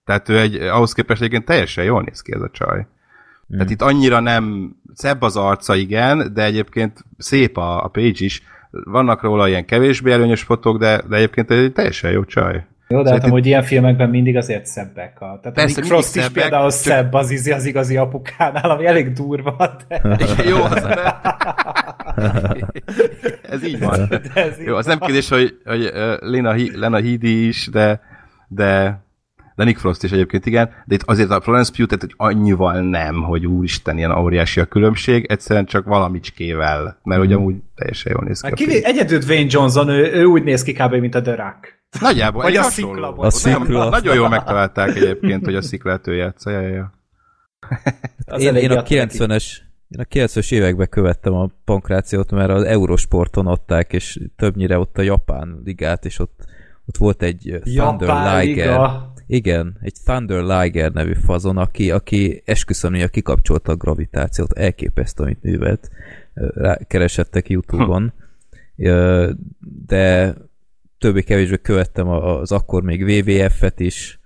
Tehát ő egy, ahhoz képest egyébként teljesen jól néz ki ez a csaj. Mm. Tehát itt annyira nem szebb az arca, igen, de egyébként szép a, a page is. Vannak róla ilyen kevésbé előnyös fotók, de, de egyébként egy teljesen jó csaj. Jó, de hát amúgy ilyen filmekben mindig azért szebbek. A, tehát Persze, a Nick Frost is szebbek, például csak- szebb az, izi, az igazi apukánál, ami elég durva, de... [laughs] jó, az [laughs] Ez így van. de ez így Jó, az nem kérdés, hogy, hogy Lena, Lena Headey is, de, de, de Nick Frost is egyébként igen, de itt azért a Florence Pugh, tehát hogy annyival nem, hogy úristen, ilyen óriási a különbség, egyszerűen csak valamicskével, mert hogy amúgy teljesen jól néz ki. Hát kivé, egyedül Dwayne Johnson, ő, ő úgy néz ki kb. mint a The Rock. Nagyjából, Vagy a szikla. A Nagyon- szikla. Nagyon jól megtalálták egyébként, hogy a sziklát ő játsza. Ja, ja, Én, én a adta neki. 90-es én a 90-es években követtem a pankrációt, mert az Eurosporton adták, és többnyire ott a Japán ligát, és ott, ott volt egy ö, Thunder Japán Liger. liga. Igen, egy Thunder Liger nevű fazon, aki, aki esküszöm, hogy kikapcsolta a gravitációt, elképesztő, amit művelt. Rá, keresettek [laughs] Youtube-on. Ö, De többé-kevésbé követtem a- az akkor még WWF-et is,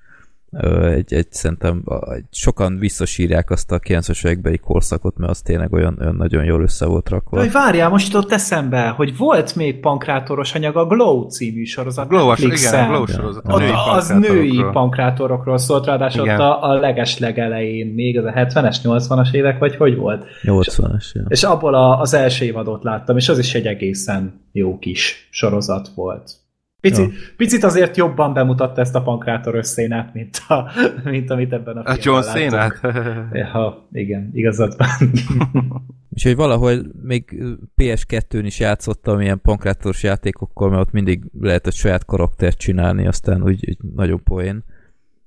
egy, egy szerintem egy, sokan visszasírják azt a 90-es évekbeli korszakot, mert az tényleg olyan, olyan nagyon jól össze volt rakva. Hogy várjál, most jutott eszembe, hogy volt még pankrátoros anyag a Glow című sorozat. Glow-as, igen, Glow sorozat. a női az női pankrátorokról. szólt, ráadásul Igen. ott a, a leges legelején, még az a 70-es, 80-as évek, vagy hogy volt? 80-as, ja. És abból a, az első évadot láttam, és az is egy egészen jó kis sorozat volt. Pici, Ja. Picit azért jobban bemutatta ezt a pankrátoros szénát, mint, a, mint amit ebben a A filmben John láttunk. Ja, igen, igazad van. [laughs] Úgyhogy valahol még PS2-n is játszottam ilyen pankrátoros játékokkal, mert ott mindig lehetett saját karaktert csinálni, aztán úgy, úgy nagyon poén.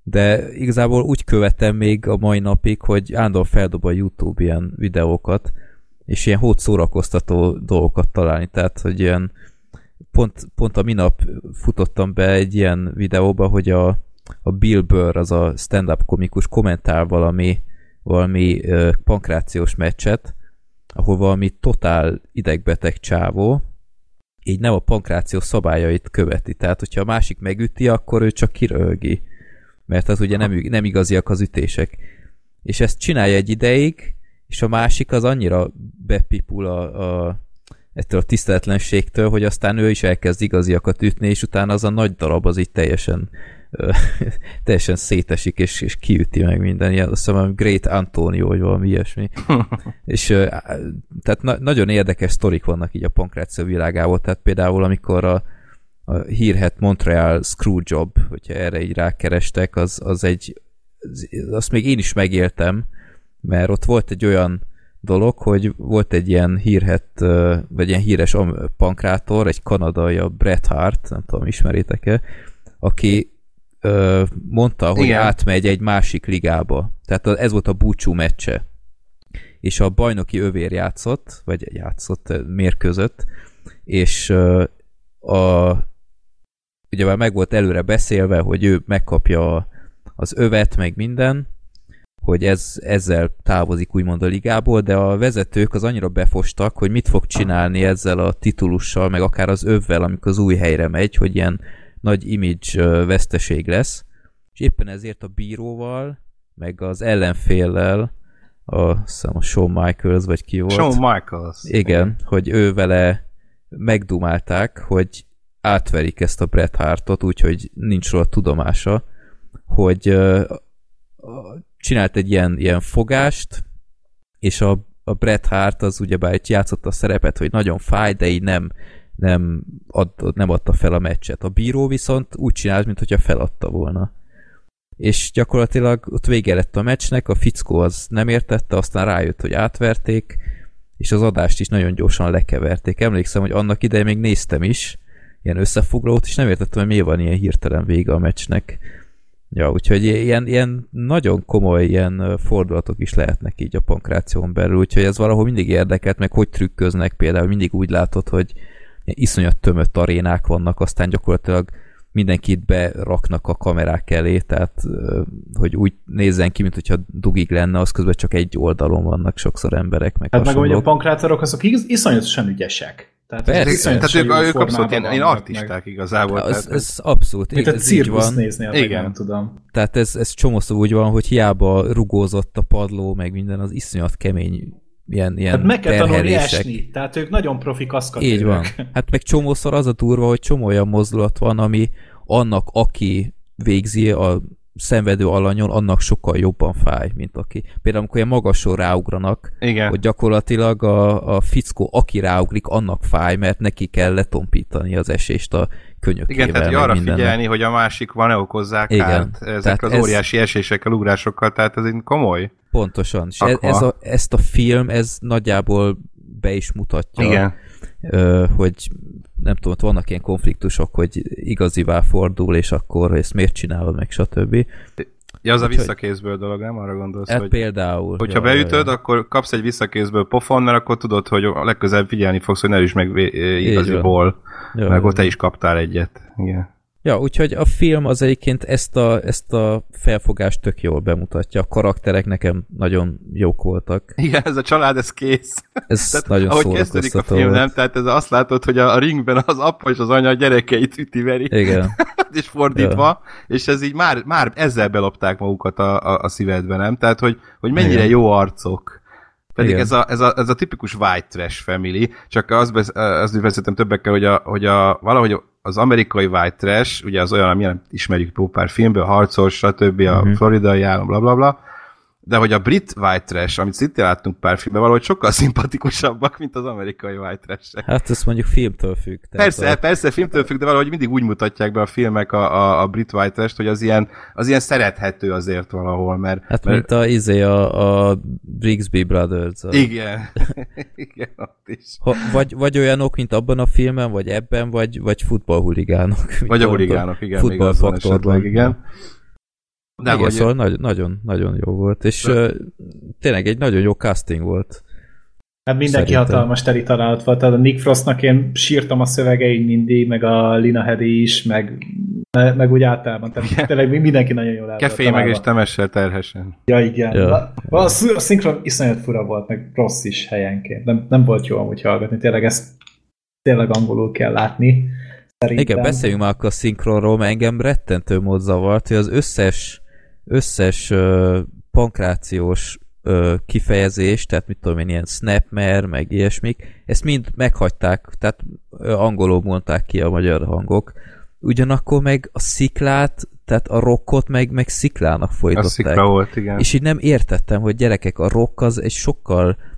De igazából úgy követem még a mai napig, hogy állandóan feldob a YouTube ilyen videókat, és ilyen hót szórakoztató dolgokat találni, tehát hogy ilyen pont, pont a minap futottam be egy ilyen videóba, hogy a, a Bill Burr, az a stand-up komikus kommentál valami, valami uh, pankrációs meccset, ahol valami totál idegbeteg csávó, így nem a pankráció szabályait követi. Tehát, hogyha a másik megüti, akkor ő csak kirölgi. Mert az ugye nem, nem igaziak az ütések. És ezt csinálja egy ideig, és a másik az annyira bepipul a, a, ettől a tiszteletlenségtől, hogy aztán ő is elkezd igaziakat ütni, és utána az a nagy darab az így teljesen [laughs] teljesen szétesik, és, és kiüti meg minden ilyen, azt hiszem, Great Antonio, vagy valami ilyesmi. [laughs] és tehát na, nagyon érdekes sztorik vannak így a pankráció világában, tehát például amikor a, a hírhet Montreal Screwjob, hogyha erre így rákerestek, az, az egy azt még én is megéltem, mert ott volt egy olyan dolog, hogy volt egy ilyen hírhet, vagy ilyen híres pankrátor, egy kanadai, a Bret Hart, nem tudom, ismeritek-e, aki mondta, hogy Igen. átmegy egy másik ligába. Tehát ez volt a búcsú meccse. És a bajnoki övér játszott, vagy játszott, mérkőzött, és a ugye már meg volt előre beszélve, hogy ő megkapja az övet, meg minden, hogy ez, ezzel távozik úgymond a ligából, de a vezetők az annyira befostak, hogy mit fog csinálni ezzel a titulussal, meg akár az övvel, amikor az új helyre megy, hogy ilyen nagy image veszteség lesz. És éppen ezért a bíróval, meg az ellenféllel, a, hiszem a Shawn Michaels, vagy ki volt. Shawn Michaels. Igen, hogy ő vele megdumálták, hogy átverik ezt a Bret Hartot, úgyhogy nincs róla tudomása, hogy csinált egy ilyen, ilyen fogást, és a, a Bret Hart az ugyebár itt játszott a szerepet, hogy nagyon fáj, de így nem, nem, ad, nem adta fel a meccset. A bíró viszont úgy csinált, mintha feladta volna. És gyakorlatilag ott vége lett a meccsnek, a fickó az nem értette, aztán rájött, hogy átverték, és az adást is nagyon gyorsan lekeverték. Emlékszem, hogy annak idején még néztem is, ilyen összefoglalót, és nem értettem, hogy miért van ilyen hirtelen vége a meccsnek. Ja, úgyhogy ilyen, ilyen nagyon komoly ilyen fordulatok is lehetnek így a pankráción belül, úgyhogy ez valahol mindig érdekelt, meg hogy trükköznek például, mindig úgy látod, hogy iszonyat tömött arénák vannak, aztán gyakorlatilag mindenkit beraknak a kamerák elé, tehát hogy úgy nézzen ki, mint hogyha dugig lenne, az közben csak egy oldalon vannak sokszor emberek, meg Hát meg hogy a hasonlók. pankrátorok azok iszonyatosan ügyesek. Tehát Persze. Tehát ők, ők abszolút ilyen, ilyen artisták meg- igazából. Az, tehát, ez abszolút, Mint ez így van. meg Igen. nem tudom. Tehát ez, ez csomószor úgy van, hogy hiába rugózott a padló, meg minden, az iszonyat kemény ilyen, ilyen Hát meg kell tanulni esni, tehát ők nagyon profi kaszkatőrök. Így van. Hát meg csomószor az a durva, hogy csomó olyan mozdulat van, ami annak, aki végzi a szenvedő alanyon, annak sokkal jobban fáj, mint aki. Például, amikor ilyen magasról ráugranak, igen. hogy gyakorlatilag a, a fickó, aki ráugrik, annak fáj, mert neki kell letompítani az esést a könyökével. Igen, tehát hogy arra mindennel. figyelni, hogy a másikban ne okozzák Igen. kárt Tehát ezekkel az ez- óriási esésekkel, ugrásokkal, tehát ez egy komoly. Pontosan. És ez, Akkor- ez a, ezt a film, ez nagyjából be is mutatja, Igen. Hogy nem tudom, ott vannak ilyen konfliktusok, hogy igazivá fordul, és akkor ezt miért csinálod, meg stb. Ja, az a Úgyhogy- visszakézből dolog, nem? Arra gondolsz, Hát hogy... például. Hogyha beütöd, akkor kapsz egy visszakézből pofon, mert akkor tudod, hogy a legközelebb figyelni fogsz, hogy ne is meg igaziból, Ja, meg ja. ott te is kaptál egyet. Igen. Ja, úgyhogy a film az egyébként ezt a, ezt a felfogást tök jól bemutatja. A karakterek nekem nagyon jók voltak. Igen, ez a család, ez kész. Ez Tehát, nagyon ahogy kezdődik a film, nem? Tehát ez azt látod, hogy a, ringben az apa és az anya a gyerekeit üti-veri, Igen. [laughs] és fordítva, és ez így már, már ezzel belopták magukat a, a, a szívedbe, nem? Tehát, hogy, hogy mennyire Igen. jó arcok. Pedig Igen. ez a, ez, a, ez a tipikus white trash family, csak azt, besz, azt beszéltem többekkel, hogy, a, hogy a, valahogy az amerikai white trash, ugye az olyan, amilyen ismerjük jó pár filmből, harcos, stb. a Mhm. floridai állam, bla bla bla, de hogy a brit white trash, amit szintén láttunk pár filmben, valahogy sokkal szimpatikusabbak, mint az amerikai white trash Hát ez mondjuk filmtől függ. tehát Persze, a, persze, filmtől függ, de valahogy mindig úgy mutatják be a filmek a, a, a brit white trash hogy az ilyen, az ilyen szerethető azért valahol, mert... Hát mert mint a, izé, a, a Brigsby Brothers. A, igen. [laughs] igen, ott is. ha, vagy, vagy olyanok, mint abban a filmben, vagy ebben, vagy, vagy futballhuligánok. Vagy a huligánok, igen, futballfaktorban. igen. De igen, szóval nagy, nagyon, nagyon jó volt, és De- uh, tényleg egy nagyon jó casting volt. Hát mindenki Szerintem. hatalmas teli találat volt. Tehát a Nick Frostnak én sírtam a szövegein mindig, meg a Lina Headey is, meg, meg úgy általában. Tehát tényleg mindenki nagyon jól el volt Kefé meg és temessel terhesen. Ja, igen. Ja. A, a, a szinkron iszonyat fura volt, meg rossz is helyenként. Nem, nem volt jó amúgy hallgatni. Tényleg ezt tényleg angolul kell látni. Szerintem. Igen, beszéljünk már akkor a szinkronról, mert engem rettentő mód zavart, hogy az összes, összes uh, pankrációs uh, kifejezés, tehát mit tudom én, ilyen snapmer, meg ilyesmik, ezt mind meghagyták, tehát uh, angolul mondták ki a magyar hangok. Ugyanakkor meg a sziklát, tehát a rockot meg, meg sziklának folytották. szikra volt, igen. És így nem értettem, hogy gyerekek, a rock az egy sokkal ö,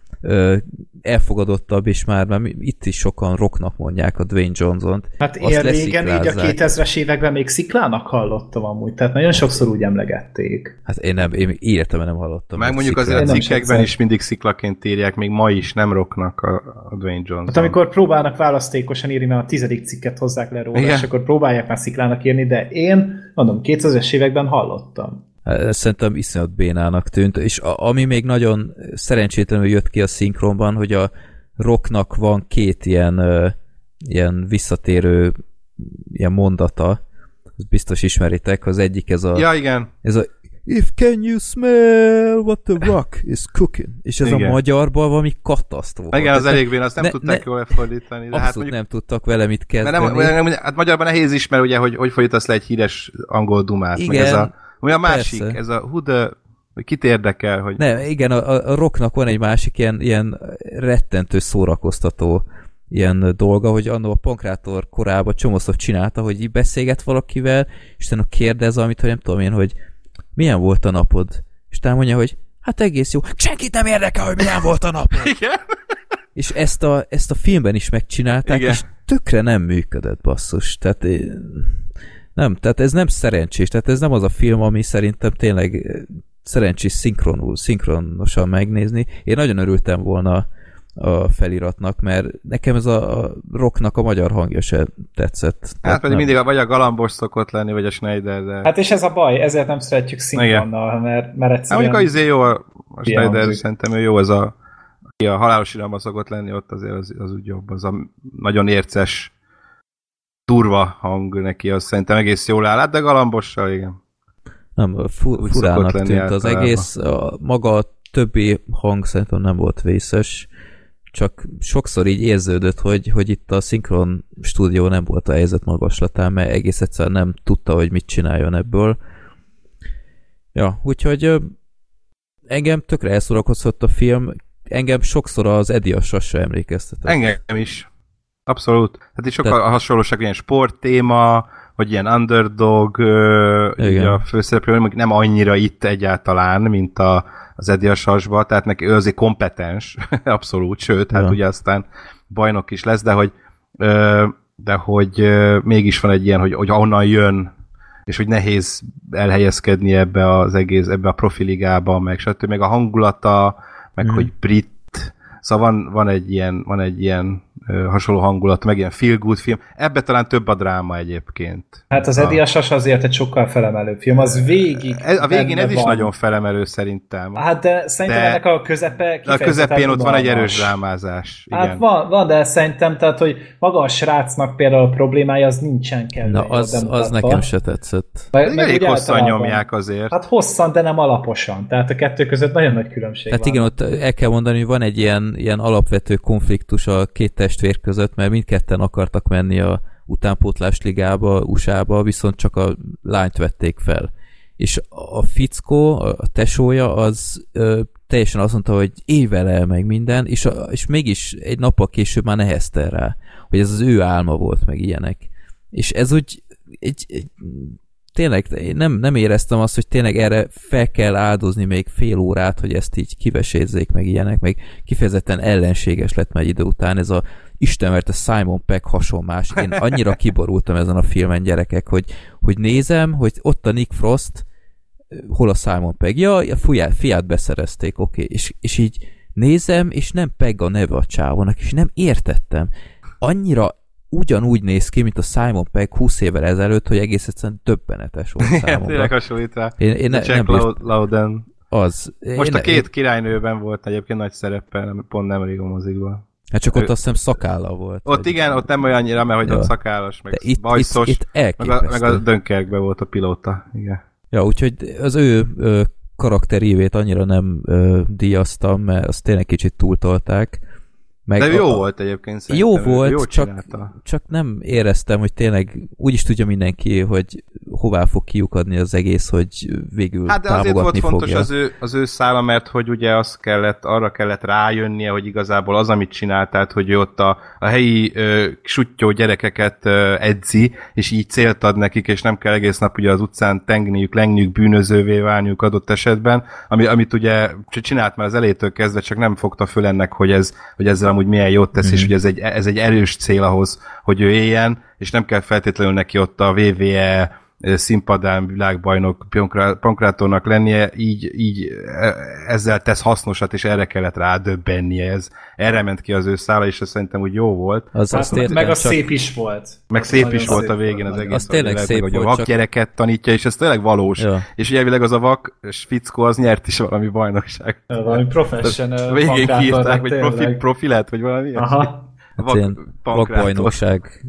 elfogadottabb, és már, már itt is sokan rocknak mondják a Dwayne Johnson-t. Hát én régen így a lesziklázzák. 2000-es években még sziklának hallottam amúgy, tehát nagyon sokszor úgy emlegették. Hát én nem, én életemben nem hallottam. Meg mondjuk sziklát. azért a cikkekben is mindig sziklaként írják, még ma is nem roknak a, a Dwayne Johnson. Hát amikor próbálnak választékosan írni, mert a tizedik cikket hozzák le róla, Igen. és akkor próbálják már sziklának írni, de én, mondom, 2000-es években hallottam. Hát, Szerintem iszonyat bénának tűnt, és a, ami még nagyon szerencsétlenül jött ki a szinkronban, hogy a rocknak van két ilyen, ilyen visszatérő ilyen mondata, ezt biztos ismeritek, az egyik ez a, Ja, igen. ez a If can you smell what the rock is cooking? És ez Igen. a magyarban valami katasztrófa. Igen, az elég véna, azt nem ne- tudták ne- jól lefordítani. De hát Abszolút mondjuk, nem tudtak vele mit mert kezdeni. nem, nem, hát magyarban nehéz is, mert ugye, hogy, hogy fordítasz le egy híres angol dumát. Meg Igen, ez a, ami a másik, persze. ez a the, hogy kit érdekel, hogy Ne, igen, a, a- rocknak van egy másik ilyen, ilyen rettentő szórakoztató ilyen dolga, hogy annó a pankrátor korában csomószor csinálta, hogy így beszélget valakivel, és utána kérdez valamit, hogy nem tudom én, hogy milyen volt a napod? És utána mondja, hogy hát egész jó. Senkit nem érdekel, hogy milyen volt a napod. [laughs] Igen. És ezt a, ezt a filmben is megcsinálták, Igen. és tökre nem működött, basszus. Tehát eh, nem, tehát ez nem szerencsés, tehát ez nem az a film, ami szerintem tényleg eh, szerencsés szinkronul, szinkronosan megnézni. Én nagyon örültem volna a feliratnak, mert nekem ez a, a rocknak a magyar hangja se tetszett. Hát Tehát pedig nem. mindig a, vagy a Galambos szokott lenni, vagy a Schneider, de... Hát, Hát és ez a baj, ezért nem szeretjük szinkronnal, mert, mert hát egyszerűen... mondjuk a izé jó, a, a Schneider hangzik. szerintem ő jó, az a aki a halálos iramban szokott lenni, ott azért az, az úgy jobb, az a nagyon érces durva hang neki, az szerintem egész jól áll, hát de Galambossal, igen. Nem, fu, Úgy furának tűnt az általában. egész, a, maga a többi hang szerintem nem volt vészes, csak sokszor így érződött, hogy, hogy itt a szinkron stúdió nem volt a helyzet magaslatán, mert egész egyszerűen nem tudta, hogy mit csináljon ebből. Ja, úgyhogy engem tökre elszórakoztott a film, engem sokszor az Eddie a Sassa emlékeztetett. Engem is. Abszolút. Hát itt sokkal Tehát- hasonlóság, ilyen sporttéma, hogy ilyen underdog Igen. a főszereplő, mondjuk nem annyira itt egyáltalán, mint a, az Eddie a Sasba, tehát neki ő azért kompetens, [laughs] abszolút, sőt, hát Ja. ugye aztán bajnok is lesz, de hogy de hogy mégis van egy ilyen, hogy, hogy onnan jön, és hogy nehéz elhelyezkedni ebbe az egész, ebbe a profiligába, meg stb. meg a hangulata, meg Mhm. hogy brit, szóval van, van egy ilyen, van egy ilyen hasonló hangulat, meg ilyen feel good film. Ebbe talán több a dráma egyébként. Hát az Eddie a Sas azért egy sokkal felemelő film, az végig Ez, a végén ez is van. nagyon felemelő szerintem. Hát de szerintem De- ennek a közepe a közepén ott van egy erős drámázás. Igen. Hát van, van, de szerintem, tehát, hogy maga a srácnak például a problémája az nincsen kell. Na, az, az nekem se tetszett. Meg, Pedig elég úgy hosszan általában- nyomják azért. Hát hosszan, de nem alaposan. Tehát a kettő között nagyon nagy különbség Tehát van. igen, ott el kell mondani, hogy van egy ilyen, ilyen alapvető konfliktus a két testvér között, mert mindketten akartak menni a utánpótlás ligába, USA-ba, viszont csak a lányt vették fel. És a fickó, a tesója, az ö, teljesen azt mondta, hogy ével el meg minden, és, a, és mégis egy nappal később már nehezte rá, hogy ez az ő álma volt, meg ilyenek. És ez úgy egy, egy tényleg én nem, nem éreztem azt, hogy tényleg erre fel kell áldozni még fél órát, hogy ezt így kivesézzék meg ilyenek, meg kifejezetten ellenséges lett már idő után ez a Isten verte Simon Peck hasonlás. Én annyira [laughs] kiborultam ezen a filmen gyerekek, hogy, hogy nézem, hogy ott a Nick Frost, hol a Simon Pegg? Ja, a fiát, fiát beszerezték, oké. Okay. És, és így nézem, és nem Pegg a neve a csávónak, és nem értettem. Annyira ugyanúgy néz ki, mint a Simon Pegg 20 évvel ezelőtt, hogy egész egyszerűen döbbenetes volt [laughs] Igen, tényleg számomra. hasonlít rá. Én, én ne, nem bírt, Lau- Loudon. az. Most én, a két királynőben volt egyébként nagy szereppel, pont nem elég a mozikban. Hát csak ott ő- azt hiszem szakálla volt. Ott vagy- igen, ott nem olyannyira, mert hogy Ja. ott szakállas, meg itt, bajszos, itt, itt meg, a, meg a Dönkerkben volt a pilóta. Igen. Ja, úgyhogy az ő ö, karakterívét annyira nem ö, díjaztam, mert azt tényleg kicsit túltolták. Meg De jó a- volt egyébként Jó szerintem. ő volt, jól csak, csinálta. csak nem éreztem, hogy tényleg úgy is tudja mindenki, hogy hová fog kiukadni az egész, hogy végül Hát de azért volt fontos az ő, az ő szála, mert hogy ugye az kellett, arra kellett rájönnie, hogy igazából az, amit csinál, tehát hogy ott a, a helyi ö, suttyó gyerekeket ö, edzi, és így célt ad nekik, és nem kell egész nap ugye az utcán tengniük, lengniük, bűnözővé válniuk adott esetben, ami, amit ugye csinált már az elétől kezdve, csak nem fogta föl ennek, hogy, ez, hogy ezzel amúgy milyen jót tesz, mm. és hogy ez egy, ez egy erős cél ahhoz, hogy ő éljen, és nem kell feltétlenül neki ott a VVE színpadán világbajnok Pankrá- pankrátornak lennie, így, így ezzel tesz hasznosat, és erre kellett rádöbbennie. Ez, erre ment ki az ő szála, és ez szerintem úgy jó volt. Az, Hát, azt meg értem, a csak szép is volt. Meg Az szép nagyon is volt szép a végén az volt. egész. Az tényleg a szép hogy a volt, vak csak- gyereket tanítja, és ez tényleg valós. Ja. És elvileg az a vak fickó az nyert is valami bajnokság. Valami professional végén kiírták, hogy profi, profi lett, vagy valami. Aha. hát ilyen pankrátor. vakbajnokság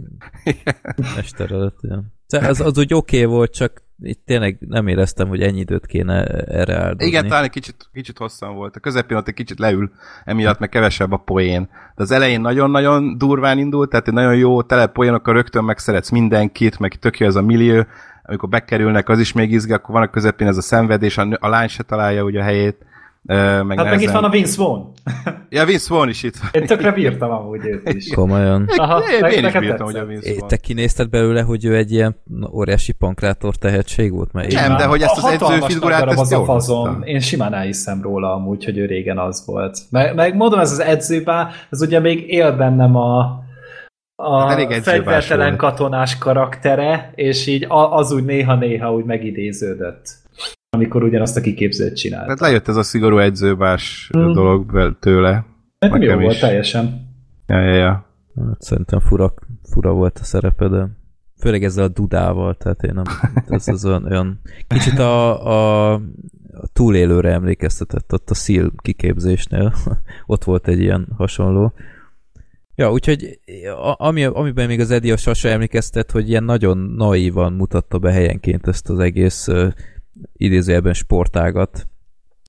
mester előtt. Ja. De Az, az úgy oké okay volt, csak itt tényleg nem éreztem, hogy ennyi időt kéne erre áldozni. Igen, talán egy kicsit, kicsit hosszan volt. A közepén ott egy kicsit leül, emiatt meg kevesebb a poén. De az elején nagyon-nagyon durván indult, tehát egy nagyon jó tele poénokkal rögtön megszeretsz mindenkit, meg tök jó ez a millió, amikor bekerülnek, az is még izgi, akkor van a közepén ez a szenvedés, a, a lány se találja ugye a helyét. Meg Hát meg itt nehezen- van a Vince Vaughn. [laughs] Ja, Vince Vaughn is itt van. Én tökre bírtam amúgy őt is. Komolyan. Aha, én, meg- én is bírtam, hogy a Vince Vaughn. te kinézted belőle, hogy ő egy ilyen óriási pankrátor tehetség volt? Mert én Nem, de hogy ezt az edzőfigurát, ezt az a fazon. Én simán elhiszem róla amúgy, hogy ő régen az volt. Meg, meg mondom, ez az edzőbá, ez ugye még él bennem a, a Hát fegyvertelen katonás karaktere, és így az úgy néha-néha úgy megidéződött amikor ugyanazt a kiképzőt csinált. Tehát lejött ez a szigorú edzőbás Hmm. dolog tőle. Nekem jó volt teljesen. Ja, ja, ja. Hát szerintem fura, fura volt a szerepe, de főleg ezzel a dudával, tehát én nem, ez az olyan, olyan kicsit a, a, a túlélőre emlékeztetett ott a szíl kiképzésnél, [laughs] ott volt egy ilyen hasonló. Ja, úgyhogy a- ami, amiben még az Eddie a Sasa emlékeztet, hogy ilyen nagyon naívan mutatta be helyenként ezt az egész idézőjelben sportágat,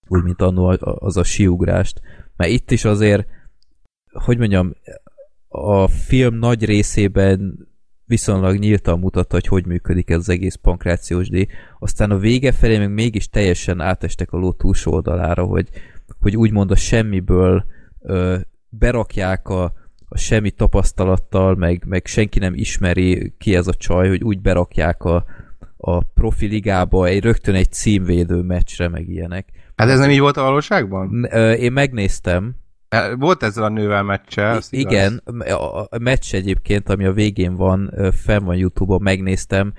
úgy, mint annó az a siugrást. Mert itt is azért, hogy mondjam, a film nagy részében viszonylag nyíltan mutatta, hogy hogy működik ez az egész pankrációs díj. Aztán a vége felé még mégis teljesen átestek a ló túlsó oldalára, hogy, hogy úgymond a semmiből ö, berakják a, a semmi tapasztalattal, meg, meg senki nem ismeri ki ez a csaj, hogy úgy berakják a, a profi ligába egy, rögtön egy címvédő meccsre, meg ilyenek. Hát ez nem így volt a valóságban? Én megnéztem, Volt ezzel a nővel meccse, igen, a meccs egyébként, ami a végén van, fenn van Youtube-on, megnéztem,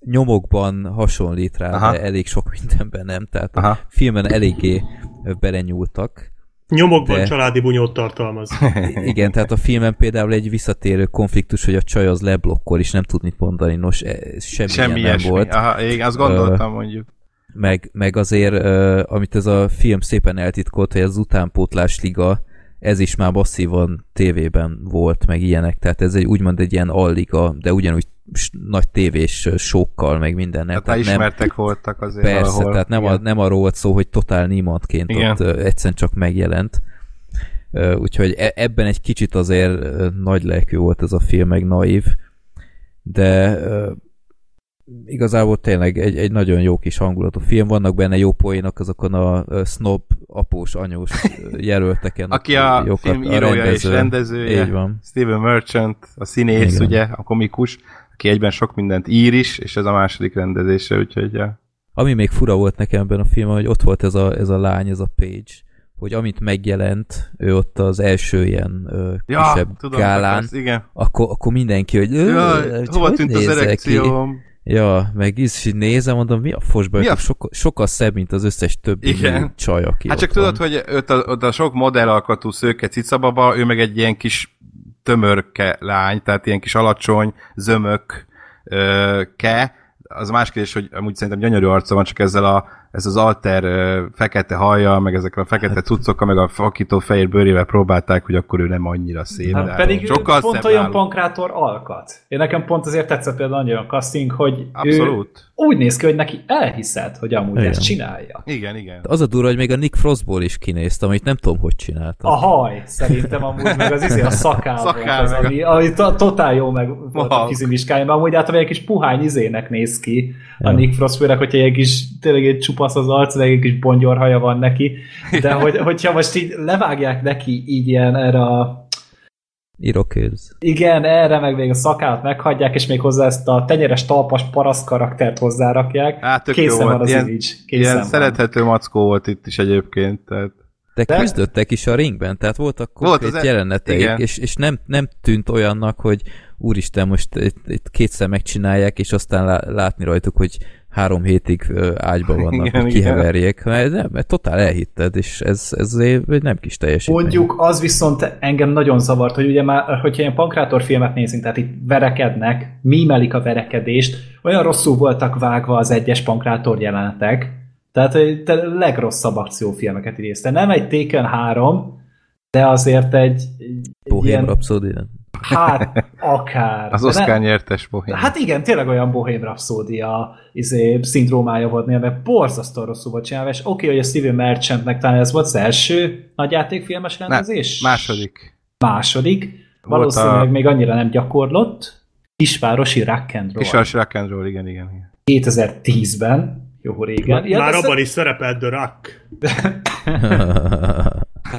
nyomokban hasonlít rá, Aha. de elég sok [laughs] mindenben nem, tehát Aha. a filmen eléggé belenyúltak. Nyomokban De- családi bunyót tartalmaz. [laughs] Igen, tehát a filmen például egy visszatérő konfliktus, hogy a csaj az leblokkol, és nem tud mit mondani, nos, e- semmi, Semmi ilyen nem ilyesmi. volt. Aha, igen, azt gondoltam mondjuk. meg, meg azért, uh, amit ez a film szépen eltitkolt, hogy az utánpótlás liga, ez is már masszívan tévében volt, meg ilyenek, tehát ez egy úgymond egy ilyen alliga, de ugyanúgy nagy tévés ö, sókkal, meg minden. Nem, Tehát már ismertek voltak azért Persze, valahol. tehát nem, a, nem arról volt szó, hogy totál niemandként Igen. ott egyszerűen csak megjelent. Úgyhogy e- ebben egy kicsit azért nagy lelkű volt ez a film, meg naív, de igazából tényleg egy, egy nagyon jó kis hangulatú film, vannak benne jó poénok azokon a snob, após, anyós jelölteken. Aki a Jókat- film írója és rendezője, Így van. Steven Merchant, a színész, Igen. ugye, a komikus, aki egyben sok mindent ír is, és ez a második rendezése, úgyhogy ja. Ami még fura volt nekem ebben a filmben, hogy ott volt ez a, ez a lány, ez a Page, hogy amint megjelent, ő ott az első ilyen ö, Ja, kisebb tudom, gálán, akarsz, igen. akkor, akkor mindenki, hogy "Ö, Jaj, hogy hova hogy tűnt az nézek ki?" erekcióm? Ja, meg is így nézem, mondom, mi a fosba, Mi a- sokkal, sokkal szebb, mint az összes többi Igen. csaj, aki Hát csak ott tudod, van. hogy ott a, ott a sok modellalkatú szőke cicababa, ő meg egy ilyen kis tömörke lány, tehát ilyen kis alacsony, zömök ke, az más kérdés, hogy amúgy szerintem gyönyörű arca van, csak ezzel a, ez az alter ö, fekete haja, meg ezekkel a fekete Hát- cuccokkal, meg a fakító fehér bőrével próbálták, hogy akkor ő nem annyira szép. Hát de pedig sokkal pont szebb olyan pankrátor alkat. Én nekem pont azért tetszett például nagyon a casting, hogy ő Abszolút. úgy néz ki, hogy neki elhiszed, hogy amúgy Igen. ezt csinálja. Igen, igen. Az a durva, hogy még a Nick Frostból is kinéztem, amit nem tudom, hogy csinálta. A haj, szerintem amúgy, meg az izé a szakál, [laughs] Szakál, volt az, ami, ami to- totál jó meg volt a fizimiskája, amúgy általában egy kis puhány izének néz ki a. Nick Frost, főleg, hogyha egy kis, tényleg egy csupasz az arc, meg egy kis bongyorhaja van neki, de [laughs] hogy, hogyha most így levágják neki így ilyen erre a Irokéz. igen, erre meg még a szakát meghagyják, és még hozzá ezt a tenyeres talpas paraszt karaktert hozzárakják. Hát tök jó Készen van volt. az Ilyen, image. Készen ilyen van. szerethető mackó volt itt is egyébként. Tehát De, De- küzdöttek is a ringben, tehát voltak Volt az e- jeleneteik, igen. és, és nem, nem tűnt olyannak, hogy úristen, most itt, itt kétszer megcsinálják, és aztán lá, látni rajtuk, hogy három hétig ö, ágyba [laughs] vannak, Igen, hogy igen. kiheverjék. Mert, nem, mert totál elhitted, és ez, ez egy nem kis teljesítmény. Mondjuk az viszont engem nagyon zavart, hogy ugye már, hogyha ilyen pankrátor filmet nézünk, tehát itt verekednek, mímelik a verekedést, olyan rosszul voltak vágva az egyes pankrátor jelenetek, tehát te legrosszabb akciófilmeket idézte. Nem egy Taken 3, de azért egy, egy Bohém ilyen, Rhapsody. Hát, akár. Az Oscar nyertes bohém. Hát igen, tényleg olyan Bohém Rhapsódia izé, szindrómája volt néha, mert borzasztó rosszul volt csinálva, és oké, hogy a Steven Merchantnek talán ez volt az első nagyjátékfilmes rendezés? Második. Második. Volt Valószínűleg a- még annyira nem gyakorlott. Kisvárosi rock and roll. Kisvársi Rock and Roll, igen, igen. igen. 2010-ben. Jó régen. Ja, Már abban is szerepelt The Rock. [laughs]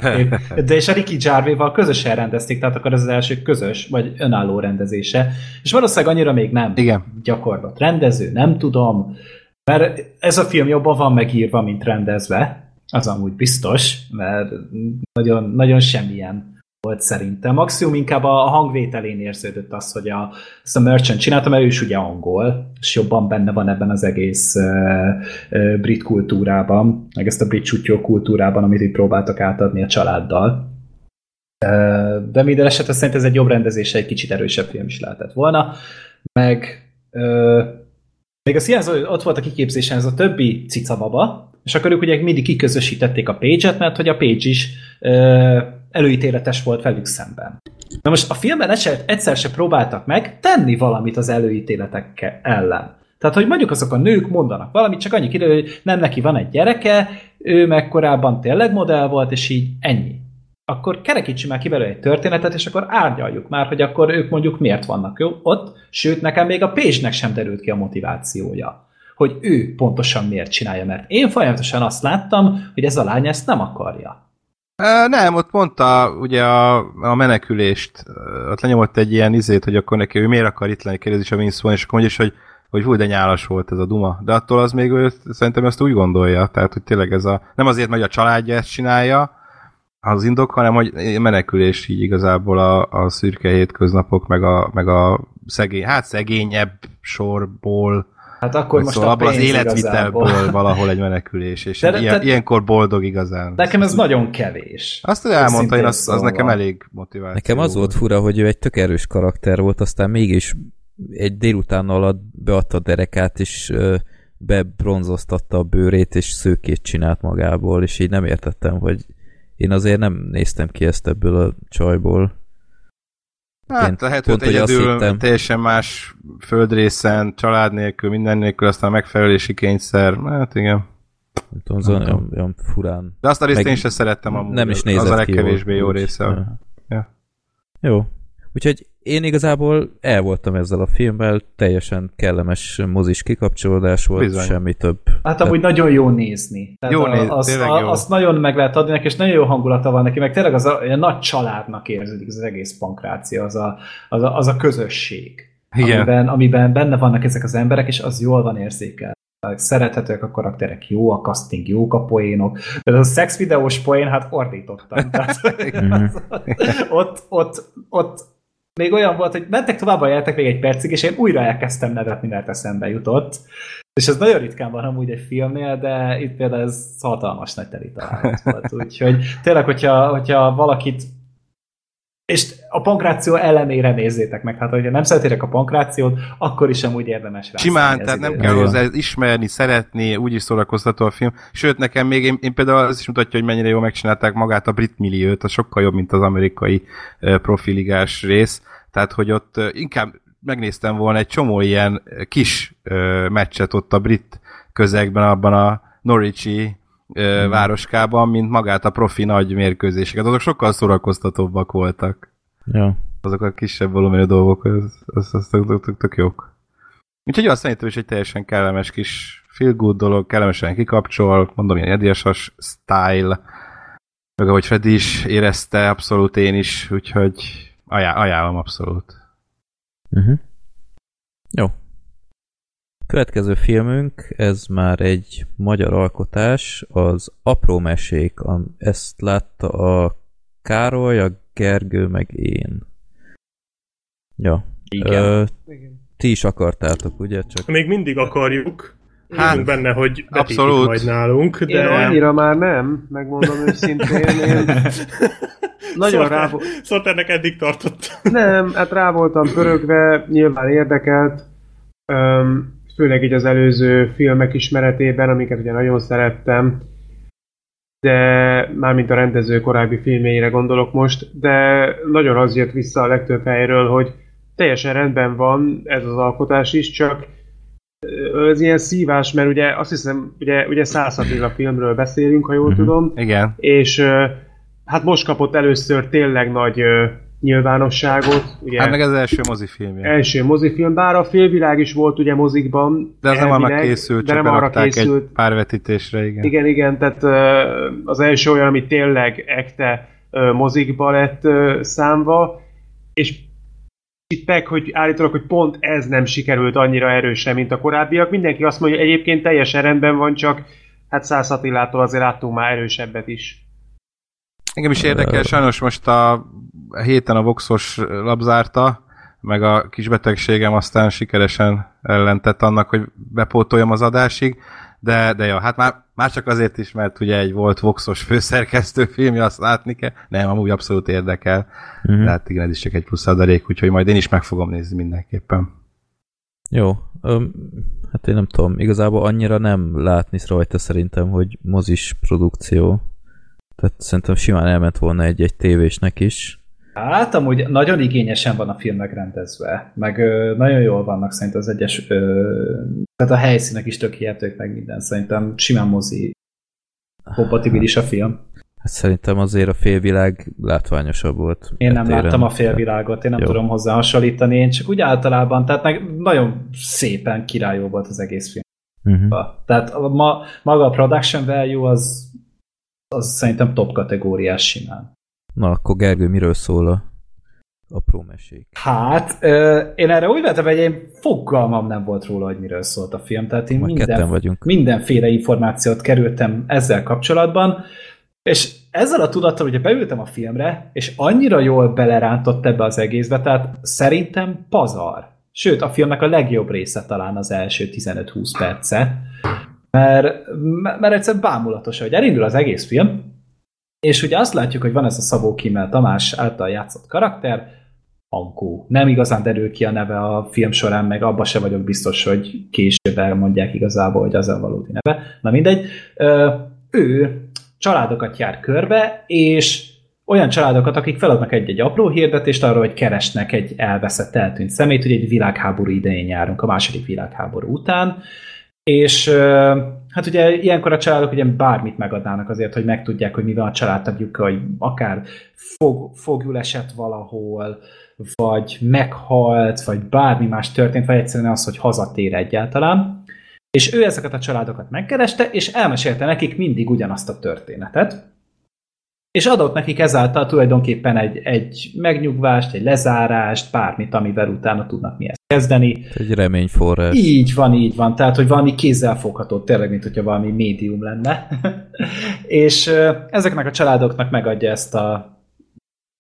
[laughs] De és a Ricky Gervais-val közösen rendezték, tehát akkor ez az első közös, vagy önálló rendezése. És valószínűleg annyira még nem Igen. gyakorlott rendező, nem tudom, mert ez a film jobban van megírva, mint rendezve, az amúgy biztos, mert nagyon, nagyon semmilyen volt szerintem. Maximum inkább a hangvételén érződött az, hogy a, ezt a Merchant csinálta, mert ő is ugye angol, és jobban benne van ebben az egész uh, uh, brit kultúrában, meg ezt a brit sutyó kultúrában, amit itt próbáltak átadni a családdal. Uh, de minden esetre szerintem ez egy jobb rendezése, egy kicsit erősebb film is lehetett volna. Meg uh, még az hiányzó, ott volt a kiképzésen ez a többi cicababa, és akkor ők ugye mindig kiközösítették a Page-et, mert hogy a Page is ö, előítéletes volt velük szemben. Na most a filmben egyszer, se próbáltak meg tenni valamit az előítéletek ellen. Tehát, hogy mondjuk azok a nők mondanak valamit, csak annyi kiderül, hogy nem neki van egy gyereke, ő meg korábban tényleg modell volt, és így ennyi. Akkor kerekítsük már ki belőle egy történetet, és akkor árnyaljuk már, hogy akkor ők mondjuk miért vannak jó ott, sőt, nekem még a Page-nek sem derült ki a motivációja hogy ő pontosan miért csinálja, mert én folyamatosan azt láttam, hogy ez a lány ezt nem akarja. Nem, ott mondta ugye a, a menekülést, ott lenyomott egy ilyen izét, hogy akkor neki ő miért akar itt lenni, kérdezi a Vince és akkor mondja is, hogy hogy hú, de nyálas volt ez a duma. De attól az még ő szerintem ezt úgy gondolja, tehát hogy tényleg ez a, nem azért, mert a családja ezt csinálja, az indok, hanem hogy menekülés így igazából a, a szürke hétköznapok, meg a, meg a szegény, hát szegényebb sorból, Hát akkor vagy most szóval a abból az életvitelből igazából. valahol egy menekülés, és De- [laughs] de, ilyen, de- ilyenkor boldog igazán. Nekem ez nagyon kevés. Azt, hogy elmondta, én az, az nekem elég motiváció. Nekem az volt fura, hogy ő egy tök erős karakter volt, aztán mégis egy délután alatt beadta a derekát, és bebronzoztatta a bőrét, és szőkét csinált magából, és így nem értettem, hogy én azért nem néztem ki ezt ebből a csajból. Én Hát lehet, pont, hogy egyedül hittem. teljesen más földrészen, család nélkül, minden nélkül, aztán a megfelelési kényszer. Hát igen. Nem tudom, az olyan, olyan, furán. De azt a részt Meg én sem szerettem amúgy. nem is Az- nézett Az a legkevésbé jó része. Ja. Ja. Jó. Úgyhogy én igazából el voltam ezzel a filmmel, teljesen kellemes mozis kikapcsolódás volt, Bizony. semmi több. Hát amúgy nagyon jó nézni. Tehát Jó a, néz- azt, tényleg a, jó. azt nagyon meg lehet adni neki, és nagyon jó hangulata van neki, meg tényleg az a, olyan nagy családnak érződik az egész pankrácia, az a, az a, az a közösség. Igen. Amiben, amiben benne vannak ezek az emberek, és az jól van érzékel. Szerethetőek a karakterek, jó a casting, jók a poénok. De az a szex videós poén, hát ordítottam. [laughs] Tehát, Mhm. [laughs] ott, ott, ott még olyan volt, hogy mentek tovább a jelentek még egy percig, és én újra elkezdtem nevetni, mert eszembe jutott. És ez nagyon ritkán van amúgy egy filmnél, de itt például ez hatalmas nagy teli volt. [laughs] Úgyhogy tényleg, hogyha, hogyha valakit és a pankráció ellenére nézzétek meg. Hát, hogyha nem szeretitek a pankrációt, akkor is amúgy érdemes rá. Simán, tehát nem kell hozzá ismerni, szeretni, úgyis szórakoztató a film. Sőt, nekem még, én, én például az is mutatja, hogy mennyire jól megcsinálták magát a brit milliót, az sokkal jobb, mint az amerikai profiligás rész. Tehát, hogy ott inkább megnéztem volna egy csomó ilyen kis meccset ott a brit közegben, abban a Norwichi uh, városkában, mint magát a profi nagy mérkőzéseket. Azok sokkal szórakoztatóbbak voltak Ja. azok a kisebb volumenű dolgok, az, az, az tök, tök, tök jók. Úgyhogy azt szerintem is egy teljesen kellemes kis feel good dolog, kellemesen kikapcsol, mondom, ilyen ediasas style, meg ahogy Freddy is érezte, abszolút én is, úgyhogy ajá, ajánlom abszolút. Uh-huh. Jó. Következő filmünk, ez már egy magyar alkotás, az Apró Mesék. Ezt látta a Károly, a Gergő, meg én. Ja. Igen. Ö, ti is akartátok, ugye? Csak Még mindig akarjuk. Hát, benne, hogy abszolút. majd nálunk, Én de... annyira már nem, megmondom őszintén. Én [laughs] nagyon rá, vo- Szolternek eddig tartott. Nem, hát rá voltam pörögve, nyilván érdekelt, öm, főleg így az előző filmek ismeretében, amiket ugye nagyon szerettem. de mármint a rendező korábbi filmjeire gondolok most, de nagyon az jött vissza a legtöbb helyről, hogy teljesen rendben van ez az alkotás is, csak ez ilyen szívás, mert ugye azt hiszem, ugye, ugye Szász Attila filmről beszélünk, ha jól uh-huh. tudom. Igen. És hát most kapott először tényleg nagy nyilvánosságot. Ugye, hát meg ez az első mozifilm. Első mozifilm, bár a félvilág is volt ugye mozikban. De az nem arra készült, de nem arra készült. egy pár vetítésre, igen. Igen, igen, tehát az első olyan, ami tényleg ekte mozikba lett számva, és hittek, hogy állítólag, hogy pont ez nem sikerült annyira erősen, mint a korábbiak. Mindenki azt mondja, hogy egyébként teljesen rendben van, csak hát Szász Attilától azért láttunk már erősebbet is. Engem is érdekel, sajnos most a héten a Voxos labzárta, meg a kis betegségem aztán sikeresen ellentett annak, hogy bepótoljam az adásig, de, de jó, hát már, már csak azért is, mert ugye egy volt Voxos főszerkesztő filmje, azt látni kell. Nem, amúgy abszolút érdekel. Uh-huh. De hát igen, ez is csak egy plusz adalék, úgyhogy majd én is meg fogom nézni mindenképpen. Jó, öm, hát én nem tudom, igazából annyira nem látni rajta szerintem, hogy mozis produkció. Tehát szerintem simán elment volna egy-egy tévésnek is. Hát amúgy nagyon igényesen van a film megrendezve, meg ö, nagyon jól vannak szerintem az egyes, ö, tehát a helyszínek is tök hihetők, meg minden. Szerintem simán mozi kompatibilis a film. Hát szerintem azért a félvilág látványosabb volt. Én nem téren. láttam a félvilágot, én nem Jó. tudom hozzá hasonlítani, én csak úgy általában, tehát meg nagyon szépen királyó volt az egész film. Uh-huh. Tehát a, ma, maga a production value az, az szerintem top kategóriás simán. Na, akkor Gergő, miről szól a apró mesék? Hát, ö, én erre úgy vettem, hogy én fogalmam nem volt róla, hogy miről szólt a film. Tehát én minden, vagyunk. mindenféle információt kerültem ezzel kapcsolatban, és ezzel a tudattal, hogy beültem a filmre, és annyira jól belerántott ebbe az egészbe, tehát szerintem pazar. Sőt, a filmnek a legjobb része talán az első 15-20 perce, mert, mert egyszerűen bámulatos, hogy elindul az egész film, és ugye azt látjuk, hogy van ez a Szabó Kimmel Tamás által játszott karakter, Ankó. Nem igazán derül ki a neve a film során, meg abba se vagyok biztos, hogy később elmondják igazából, hogy az a valódi neve. Na mindegy. Ő családokat jár körbe, és olyan családokat, akik feladnak egy-egy apró hirdetést arról, hogy keresnek egy elveszett, eltűnt szemét, hogy egy világháború idején járunk, a második világháború után, és hát ugye ilyenkor a családok ugye bármit megadnának azért, hogy megtudják, hogy mi van a családtagjuk, hogy akár fog, fogjul esett valahol, vagy meghalt, vagy bármi más történt, vagy egyszerűen az, hogy hazatér egyáltalán. És ő ezeket a családokat megkereste, és elmesélte nekik mindig ugyanazt a történetet. És adott nekik ezáltal tulajdonképpen egy, egy megnyugvást, egy lezárást, bármit, amivel utána tudnak mi ezt kezdeni. Egy reményforrás. Így van, így van. Tehát, hogy valami kézzelfogható, tényleg, mint hogyha valami médium lenne. [laughs] és ezeknek a családoknak megadja ezt a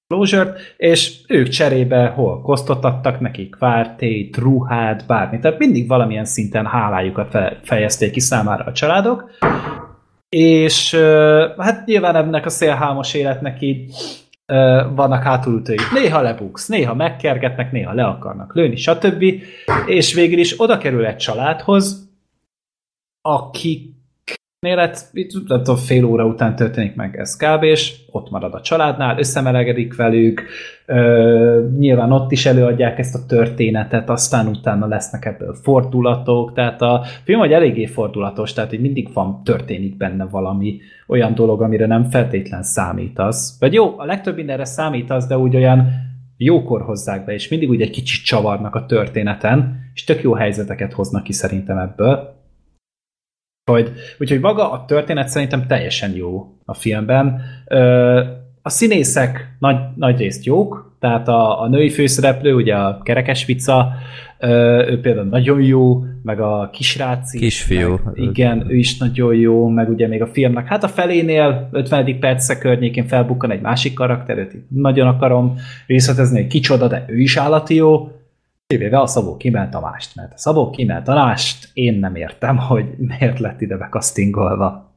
closure és ők cserébe hol kosztot adtak nekik, kvártét, ruhát, bármi. Tehát mindig valamilyen szinten hálájukat fejezték ki számára a családok, és hát nyilván ennek a szélhámos életnek így vannak hátulütői. Néha lebuksz, néha megkergetnek, néha le akarnak lőni, stb. És végül is oda kerül egy családhoz, akik élet, itt nem tudom, fél óra után történik meg ez kb. és ott marad a családnál, összemelegedik velük, ö, nyilván ott is előadják ezt a történetet, aztán utána lesznek ebből fordulatok, tehát a film hogy eléggé fordulatos, tehát így mindig van, történik benne valami olyan dolog, amire nem feltétlen számítasz. Vagy jó, a legtöbb mindenre számítasz, de úgy olyan jókor hozzák be, és mindig úgy egy kicsit csavarnak a történeten, és tök jó helyzeteket hoznak ki szerintem ebből. Hogy, úgyhogy maga a történet szerintem teljesen jó a filmben. A színészek nagy, nagy részt jók, tehát a, a női főszereplő, ugye a kerekesvica, ő például nagyon jó, meg a kisráci. Kisfiú. Meg, igen, ő is nagyon jó, meg ugye még a filmnek, hát a felénél 50. perce környékén felbukkan egy másik karakter, őt nagyon akarom részletezni, hogy kicsoda, de ő is állati jó, kivéve a Szabó Kimmel Tamást, mert a Szabó Kimmel Tamást én nem értem, hogy miért lett ide bekasztingolva.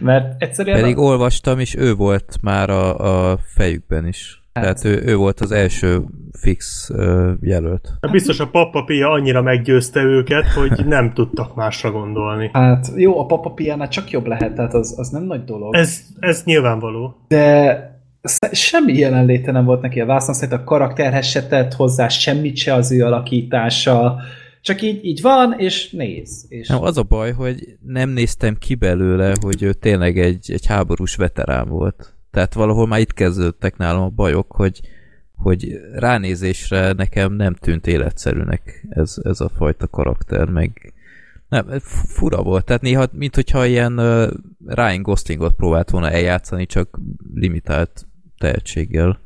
Mert egyszerűen... Pedig a... olvastam, és ő volt már a, a fejükben is. Hát. Tehát ő, ő volt az első fix ö, jelölt. Hát biztos a Papa Pia annyira meggyőzte őket, hogy nem tudtak másra gondolni. Hát jó, a Papa Piánál csak jobb lehet, tehát az, az nem nagy dolog. Ez, ez nyilvánvaló. De semmi jelenléte nem volt neki a vászon, szerint a karakterhez se tett hozzá semmit se az ő alakítása, csak így, így van, és néz. És Nem, az a baj, hogy nem néztem ki belőle, hogy ő tényleg egy, egy háborús veterán volt. Tehát valahol már itt kezdődtek nálam a bajok, hogy, hogy ránézésre nekem nem tűnt életszerűnek ez, ez a fajta karakter, meg nem, fura volt. Tehát néha, mint hogyha ilyen uh, Ryan Goslingot próbált volna eljátszani, csak limitált tehetséggel.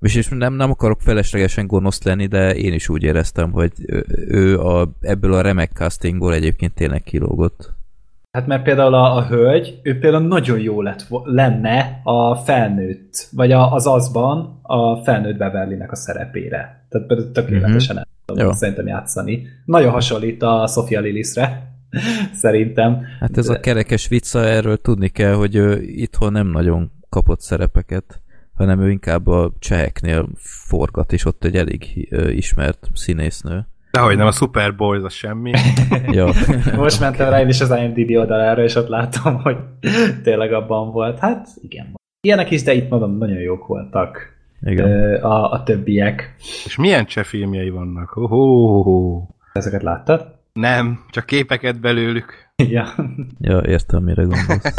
És, és nem, nem akarok feleslegesen gonosz lenni, de én is úgy éreztem, hogy ő, a, ebből a remek castingból egyébként tényleg kilógott. Hát mert például a, a hölgy, ő például nagyon jó lett, lenne a felnőtt, vagy a, az azban a felnőtt Beverlynek a szerepére. Tehát tökéletesen el Jó. tudom szerintem játszani. Nagyon hasonlít a Sofia Lillisre, [laughs] szerintem. Hát ez a kerekes vicca, erről tudni kell, hogy ő itthon nem nagyon kapott szerepeket, hanem ő inkább a cseheknél forgat, és ott egy elég ismert színésznő. Dehogy nem, a Super Boys az semmi. [laughs] Ja. [laughs] Most mentem rá én is az IMDb oldalára, és ott látom, hogy tényleg abban volt. Hát igen. Ilyenek is, de itt mondom, nagyon jók voltak Igen. a, a többiek. És milyen cseh filmjei vannak? Oh, Ezeket láttad? Nem, csak képeket belőlük. Ja. Ja, értem, mire gondolsz.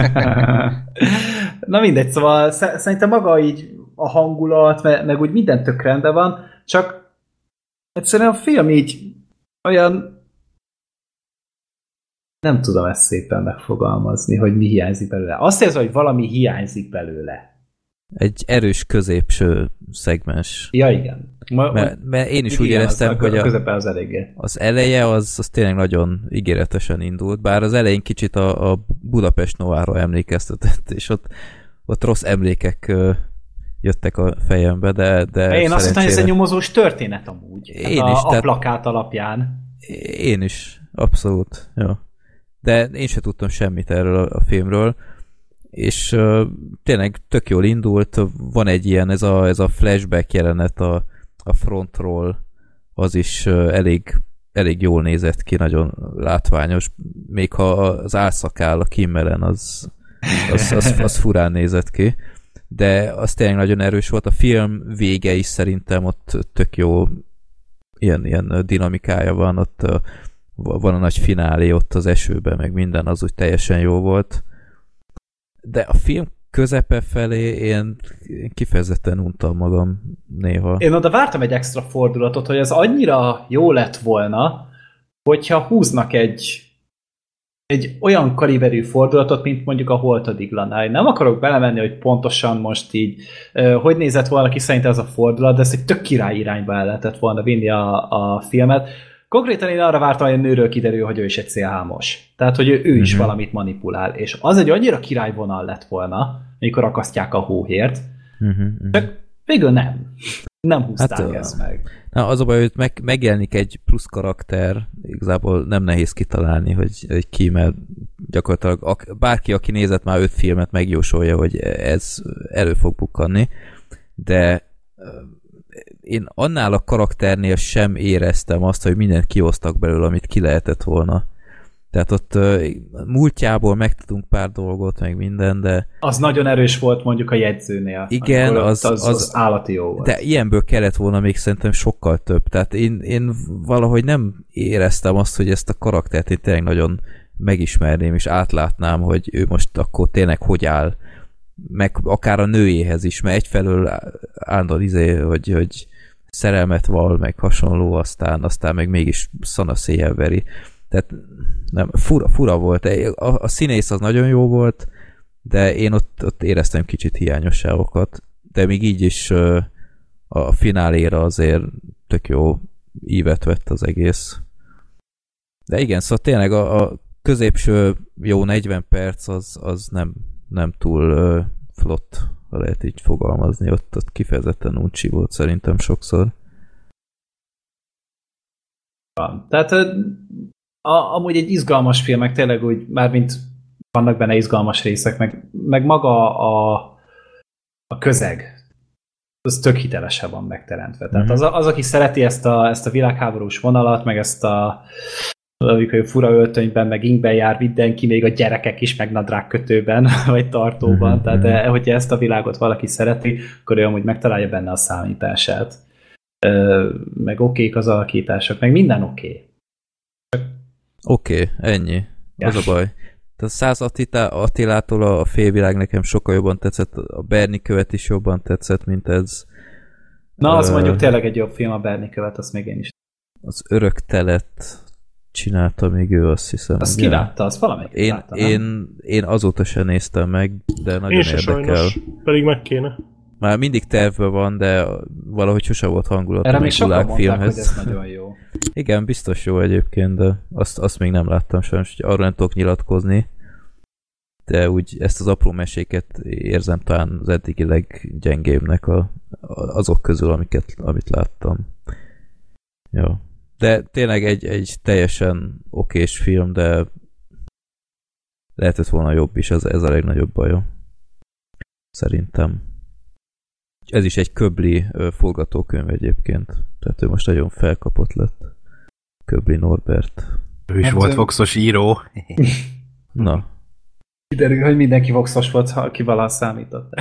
[laughs] Na mindegy, szóval sze- szerintem maga így a hangulat, meg, meg úgy minden tök rendben van, csak egyszerűen a film így olyan nem tudom ezt szépen megfogalmazni, hogy mi hiányzik belőle. Azt érzem, hogy valami hiányzik belőle. Egy erős középső szegmens. Ja, igen. Ma, Mert, mert én is úgy igen, éreztem, az, hogy a az eléggé. az eleje az, az tényleg nagyon ígéretesen indult, bár az elején kicsit a, a Budapest Novára emlékeztetett, és ott, ott rossz emlékek jöttek a fejembe, de, de Én azt hittem, hogy ez egy szerencsére- nyomozós történet amúgy. Én a, is, a tehát- plakát alapján. Én is, abszolút, ja. De én se tudtam semmit erről a, a filmről, és uh, tényleg tök jól indult, van egy ilyen, ez a, ez a flashback jelenet a, a frontról, az is uh, elég, elég jól nézett ki, nagyon látványos, még ha az álszakál a Kimmelen, az, az, az, [laughs] az furán nézett ki, de az tényleg nagyon erős volt, a film vége is szerintem ott tök jó ilyen, ilyen dinamikája van, ott uh, van a nagy finálé ott az esőben, meg minden, az úgy teljesen jó volt. De a film közepe felé én kifejezetten untam magam néha. Én oda vártam egy extra fordulatot, hogy ez annyira jó lett volna, hogyha húznak egy egy olyan kaliberű fordulatot, mint mondjuk a Holtodiglanál. Nem akarok belemenni, hogy pontosan most így, hogy nézett volna ki szerint ez a fordulat, de ezt egy tök király irányba el lehetett volna vinni a, a filmet. Konkrétan én arra vártam, hogy a nőről kiderül, hogy ő is egy célhámos. Tehát, hogy ő, ő is Mhm. valamit manipulál. És az egy annyira királyvonal lett volna, mikor akasztják a hóhért, Uh-huh, uh-huh. csak végül nem. Nem húzták Hát, ezt meg. Na, az a baj, hogy meg, megjelenik egy plusz karakter, igazából nem nehéz kitalálni, hogy, hogy ki, mert gyakorlatilag ak- bárki, aki nézett már öt filmet, megjósolja, hogy ez elő fog bukkanni, de én annál a karakternél sem éreztem azt, hogy mindent kiosztak belőle, amit ki lehetett volna. Tehát ott múltjából megtudunk pár dolgot, meg minden, de Az nagyon erős volt mondjuk a jegyzőnél. Igen, az- az, az- az, állati jó volt. De ilyenből kellett volna még szerintem sokkal több. Tehát én, én valahogy nem éreztem azt, hogy ezt a karaktert én tényleg nagyon megismerném, és átlátnám, hogy ő most akkor tényleg hogy áll, meg akár a nőjéhez is, mert egyfelől állandóan izé, hogy, hogy szerelmet val, meg hasonló, aztán, aztán meg mégis szanaszéjjel veri. Tehát nem, fura, fura volt. A, a színész az nagyon jó volt, de én ott, ott éreztem kicsit hiányosságokat, de még így is a fináléra azért tök jó ívet vett az egész. De igen, szóval tényleg a, a középső jó 40 perc az, az nem, nem túl flott, ha lehet így fogalmazni, ott, ott kifejezetten uncsi volt szerintem sokszor. Tehát a, amúgy egy izgalmas film, meg tényleg úgy, mármint vannak benne izgalmas részek, meg, meg maga a, a közeg. az tök hitelesen van megteremtve. Tehát az, az, aki szereti ezt a, ezt a világháborús vonalat, meg ezt a amikor fura öltönyben, meg ingben jár mindenki, még a gyerekek is, meg nadrágkötőben, [laughs] vagy tartóban. Mhm, Tehát mhm. eh, hogyha ezt a világot valaki szereti, akkor ő amúgy megtalálja benne a számítását. Ö, meg okék az alakítások, meg minden oké. Oké, okay, ennyi. Ja. Az a baj. Tehát Száz Attila, Attilától a félvilág nekem sokkal jobban tetszett, a Berni követ is jobban tetszett, mint ez. Na, az Ö, mondjuk tényleg egy jobb film, a Bernie követ, azt még én is. Az örök telet csinálta még ő, azt hiszem. Azt ugye? kilátta, az valamelyik Én, látta, én, én azóta sem néztem meg, de nagyon Én se érdekel. sajnos, pedig meg kéne. Már mindig tervben van, de valahogy sose volt hangulat Erre a még sokan mondták, hogy filmhez. ez nagyon jó. [laughs] Igen, biztos jó egyébként, de azt, azt még nem láttam sajnos, hogy arra nem tudok nyilatkozni. De úgy ezt az apró meséket érzem talán az eddigi leggyengébbnek a, a, azok közül, amiket, amit láttam. Jó. De tényleg egy, egy teljesen okés film, de lehetett volna jobb is, ez, ez a legnagyobb baja. Szerintem. Ez is egy köbli forgatókönyv egyébként. Tehát ő most nagyon felkapott lett. Köbli Norbert. Ő is Hát, volt Foxos író. Na, Kiderül, hogy mindenki voxos volt, ha ki valaha számított. [laughs]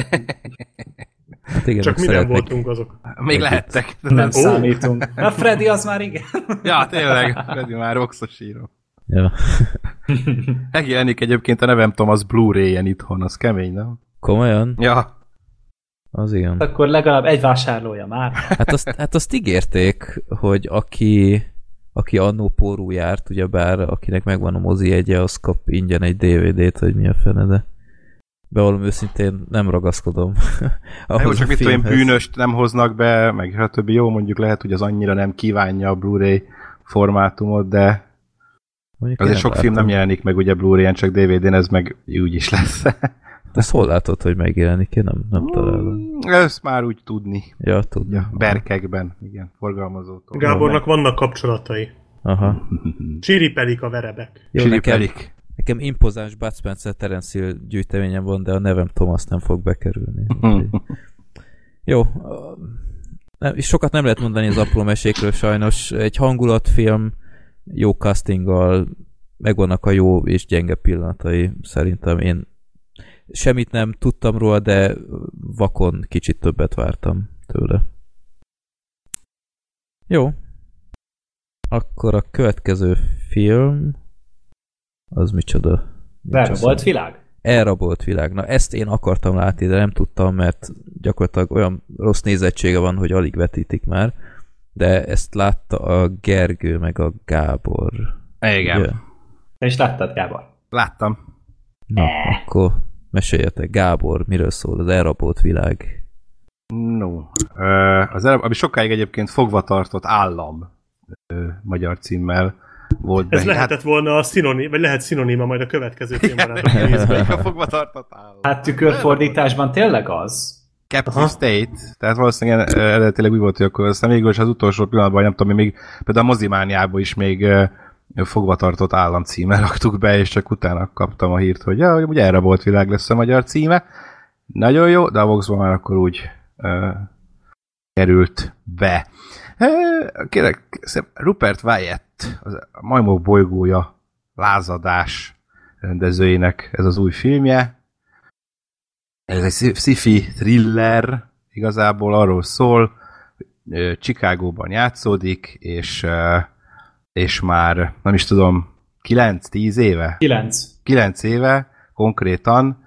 hát igen, Csak mi nem voltunk azok. Még lehettek. Nem Ó. számítunk. [laughs] A Freddy az már igen. Ja, tényleg. Freddy már Foxos író. Ja. [laughs] Megjelenik egyébként a nevem Thomas Blu-ray-en itthon, az kemény, nem? Komolyan? Ja, Az igen. Akkor legalább egy vásárlója már. Hát azt, hát azt ígérték, hogy aki, aki annó pórú járt, ugyebár akinek megvan a mozi egye, az kap ingyen egy DVD-t, hogy mi a fene, de bevallom őszintén nem ragaszkodom. [laughs] Jó, ahhoz csak a mit tudom bűnöst nem hoznak be, meg a többi jó, mondjuk lehet, hogy az annyira nem kívánja a Blu-ray formátumot, de Mondjuk azért sok film nem jelenik meg ugye Blu-ray-en, csak DVD-n ez meg úgy is lesz. De ezt hol látod, hogy megjelenik? Én nem, nem találom. Ezt már úgy tudni. Ja, tudja. Ja, berkekben, igen, forgalmazótól. Gábornak vannak kapcsolatai. Aha. [laughs] Csiripelik a verebek. Jó, nekem, Csiripelik. Nekem impozáns Bud Spencer Terence Hill gyűjteményem van, de a nevem Thomas nem fog bekerülni. [laughs] Jó. Nem, sokat nem lehet mondani az apró mesékről sajnos. Egy hangulatfilm, jó castinggal, megvannak a jó és gyenge pillanatai, szerintem én semmit nem tudtam róla, de vakon kicsit többet vártam tőle. Jó. Akkor a következő film az micsoda? Volt világ? elrabolt világ. Na ezt én akartam látni, de nem tudtam, mert gyakorlatilag olyan rossz nézettsége van, hogy alig vetítik már. De ezt látta a Gergő meg a Gábor. Igen, Ugye? Te is láttad, Gábor? láttam. Na, akkor meséljetek. Gábor, miről szól az elrabolt világ? No. Az előbb, ami sokáig egyébként fogva tartott állam magyar címmel volt Ez be. lehetett volna a szinonim, vagy lehet szinoníma majd a következő filmbarátok részben. a fogva tartott állam. Hát tükörfordításban tényleg az? Captive Aha. State, tehát valószínűleg eredetileg úgy volt, hogy akkor aztán mégis az utolsó pillanatban, nem tudom, még például a mozimániában is még ö, fogva tartott állam címmel [laughs] raktuk be, és csak utána kaptam a hírt, hogy ja, ugye erre volt világ lesz a magyar címe. Nagyon jó, de a Voxban már akkor úgy ö, került be. Kérlek, Rupert Wyatt, az a Majmok bolygója lázadás rendezőjének ez az új filmje. Ez egy sci- sci-fi thriller, igazából arról szól, ö, Chicagóban játszódik, és, és már nem is tudom, 9-10 éve? 9. 9 éve konkrétan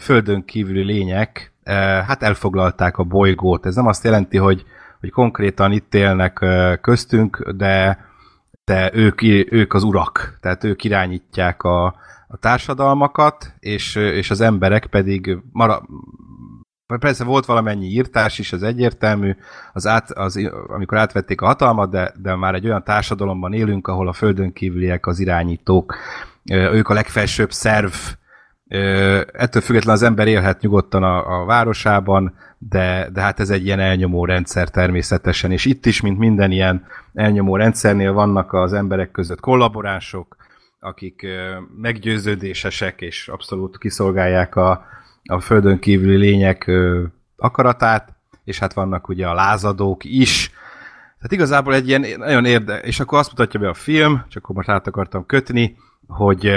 földön kívüli lények hát elfoglalták a bolygót. Ez nem azt jelenti, hogy, hogy konkrétan itt élnek köztünk, de, de ők, ők az urak, tehát ők irányítják a, a társadalmakat, és, és az emberek pedig mara, Persze volt valamennyi írtás is, ez egyértelmű, az át, az, amikor átvették a hatalmat, de, de már egy olyan társadalomban élünk, ahol a földön kívüliek az irányítók, ők a legfelsőbb szerv, ettől függetlenül az ember élhet nyugodtan a, a városában, de, de hát ez egy ilyen elnyomó rendszer természetesen, és itt is, mint minden ilyen elnyomó rendszernél vannak az emberek között kollaboránsok, akik meggyőződésesek és abszolút kiszolgálják a, a földön kívüli lények akaratát, és hát vannak ugye a lázadók is. Tehát igazából egy ilyen nagyon érde, és akkor azt mutatja be a film, csak akkor most át akartam kötni, hogy,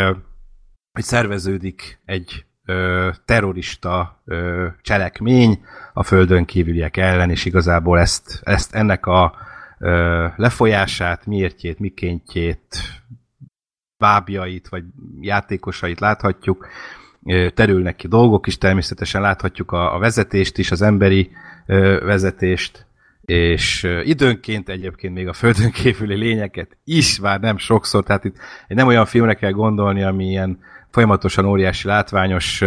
hogy szerveződik egy ö, terrorista ö, cselekmény a földön kívüliek ellen, és igazából ezt, ezt ennek a ö, lefolyását, miértjét, mikéntjét, bábjait, vagy játékosait láthatjuk, Ö, terülnek ki dolgok is, természetesen láthatjuk a, a vezetést is, az emberi ö, vezetést, és időnként egyébként még a földön kívüli lényeket is, már nem sokszor, tehát itt nem olyan filmre kell gondolni, ami ilyen folyamatosan óriási látványos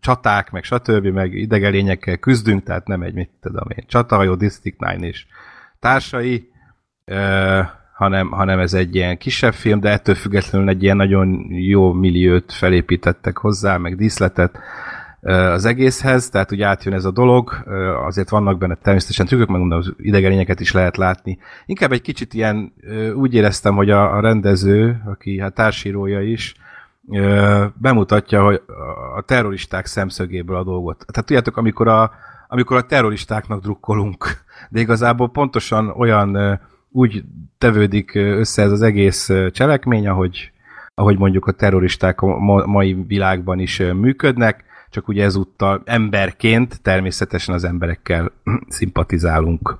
csaták, meg stb., meg idegelényekkel küzdünk, tehát nem egy, mit tudom én, csatahajó, District 9 és társai, hanem, hanem ez egy ilyen kisebb film, de ettől függetlenül egy ilyen nagyon jó milliót felépítettek hozzá, meg díszletet az egészhez, tehát ugye átjön ez a dolog, azért vannak benne természetesen trükkök, meg mondom, az idegenényeket is lehet látni. Inkább egy kicsit ilyen, úgy éreztem, hogy a, a rendező, aki hát társírója is, bemutatja, hogy a terroristák szemszögéből a dolgot. Tehát tudjátok, amikor a, amikor a terroristáknak drukkolunk, de igazából pontosan olyan úgy tevődik össze ez az egész cselekmény, ahogy, ahogy mondjuk a terroristák a ma, mai világban is működnek, csak ugye ezúttal emberként természetesen az emberekkel [clears throat] szimpatizálunk.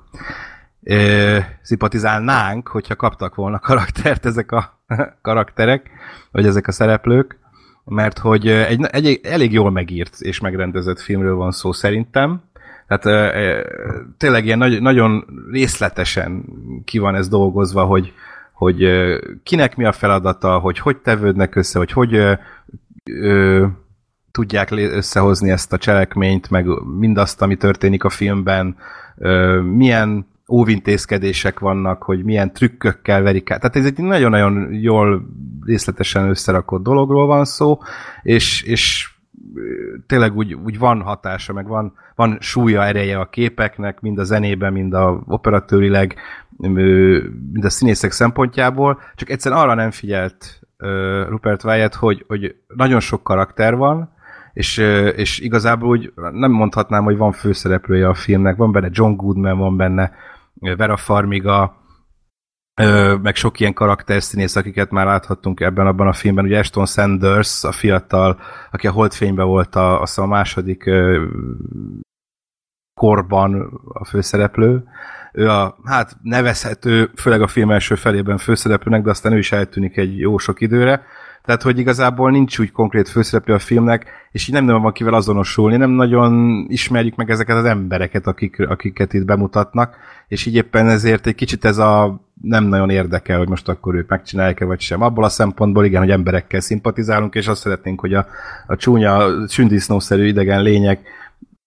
Ö, szimpatizálnánk, hogyha kaptak volna karaktert ezek a [laughs] karakterek, vagy ezek a szereplők, mert hogy ö, egy, egy elég jól megírt és megrendezett filmről van szó szerintem. Tehát tényleg ilyen nagy, nagyon részletesen ki van ez dolgozva, hogy, hogy kinek mi a feladata, hogy hogy tevődnek össze, hogy hogy ö, ö, tudják összehozni ezt a cselekményt, meg mindazt, ami történik a filmben, ö, milyen óvintézkedések vannak, hogy milyen trükkökkel verik át. Tehát ez egy nagyon-nagyon jól részletesen összerakott dologról van szó, és, és tényleg úgy, úgy van hatása, meg van, van súlya, ereje a képeknek, mind a zenében, mind a operatőrileg, mind a színészek szempontjából, csak egyszerűen arra nem figyelt Rupert Wyatt, hogy, hogy nagyon sok karakter van, és, és igazából úgy nem mondhatnám, hogy van főszereplője a filmnek, van benne John Goodman, van benne Vera Farmiga, meg sok ilyen karakterszínész, akiket már láthattunk ebben abban a filmben. Ugye Ashton Sanders, a fiatal, aki a Holdfényben volt a, azt a második korban a főszereplő. Ő a, hát nevezhető, főleg a film első felében főszereplőnek, de aztán ő is eltűnik egy jó sok időre. Tehát, hogy igazából nincs úgy konkrét főszereplő a filmnek, és így nem nagyon van kivel azonosulni, nem nagyon ismerjük meg ezeket az embereket, akik, akiket itt bemutatnak, és így éppen ezért egy kicsit ez a nem nagyon érdekel, hogy most akkor ők megcsinálják-e vagy sem. Abból a szempontból igen, hogy emberekkel szimpatizálunk, és azt szeretnénk, hogy a, a csúnya, sündisznószerű idegen lények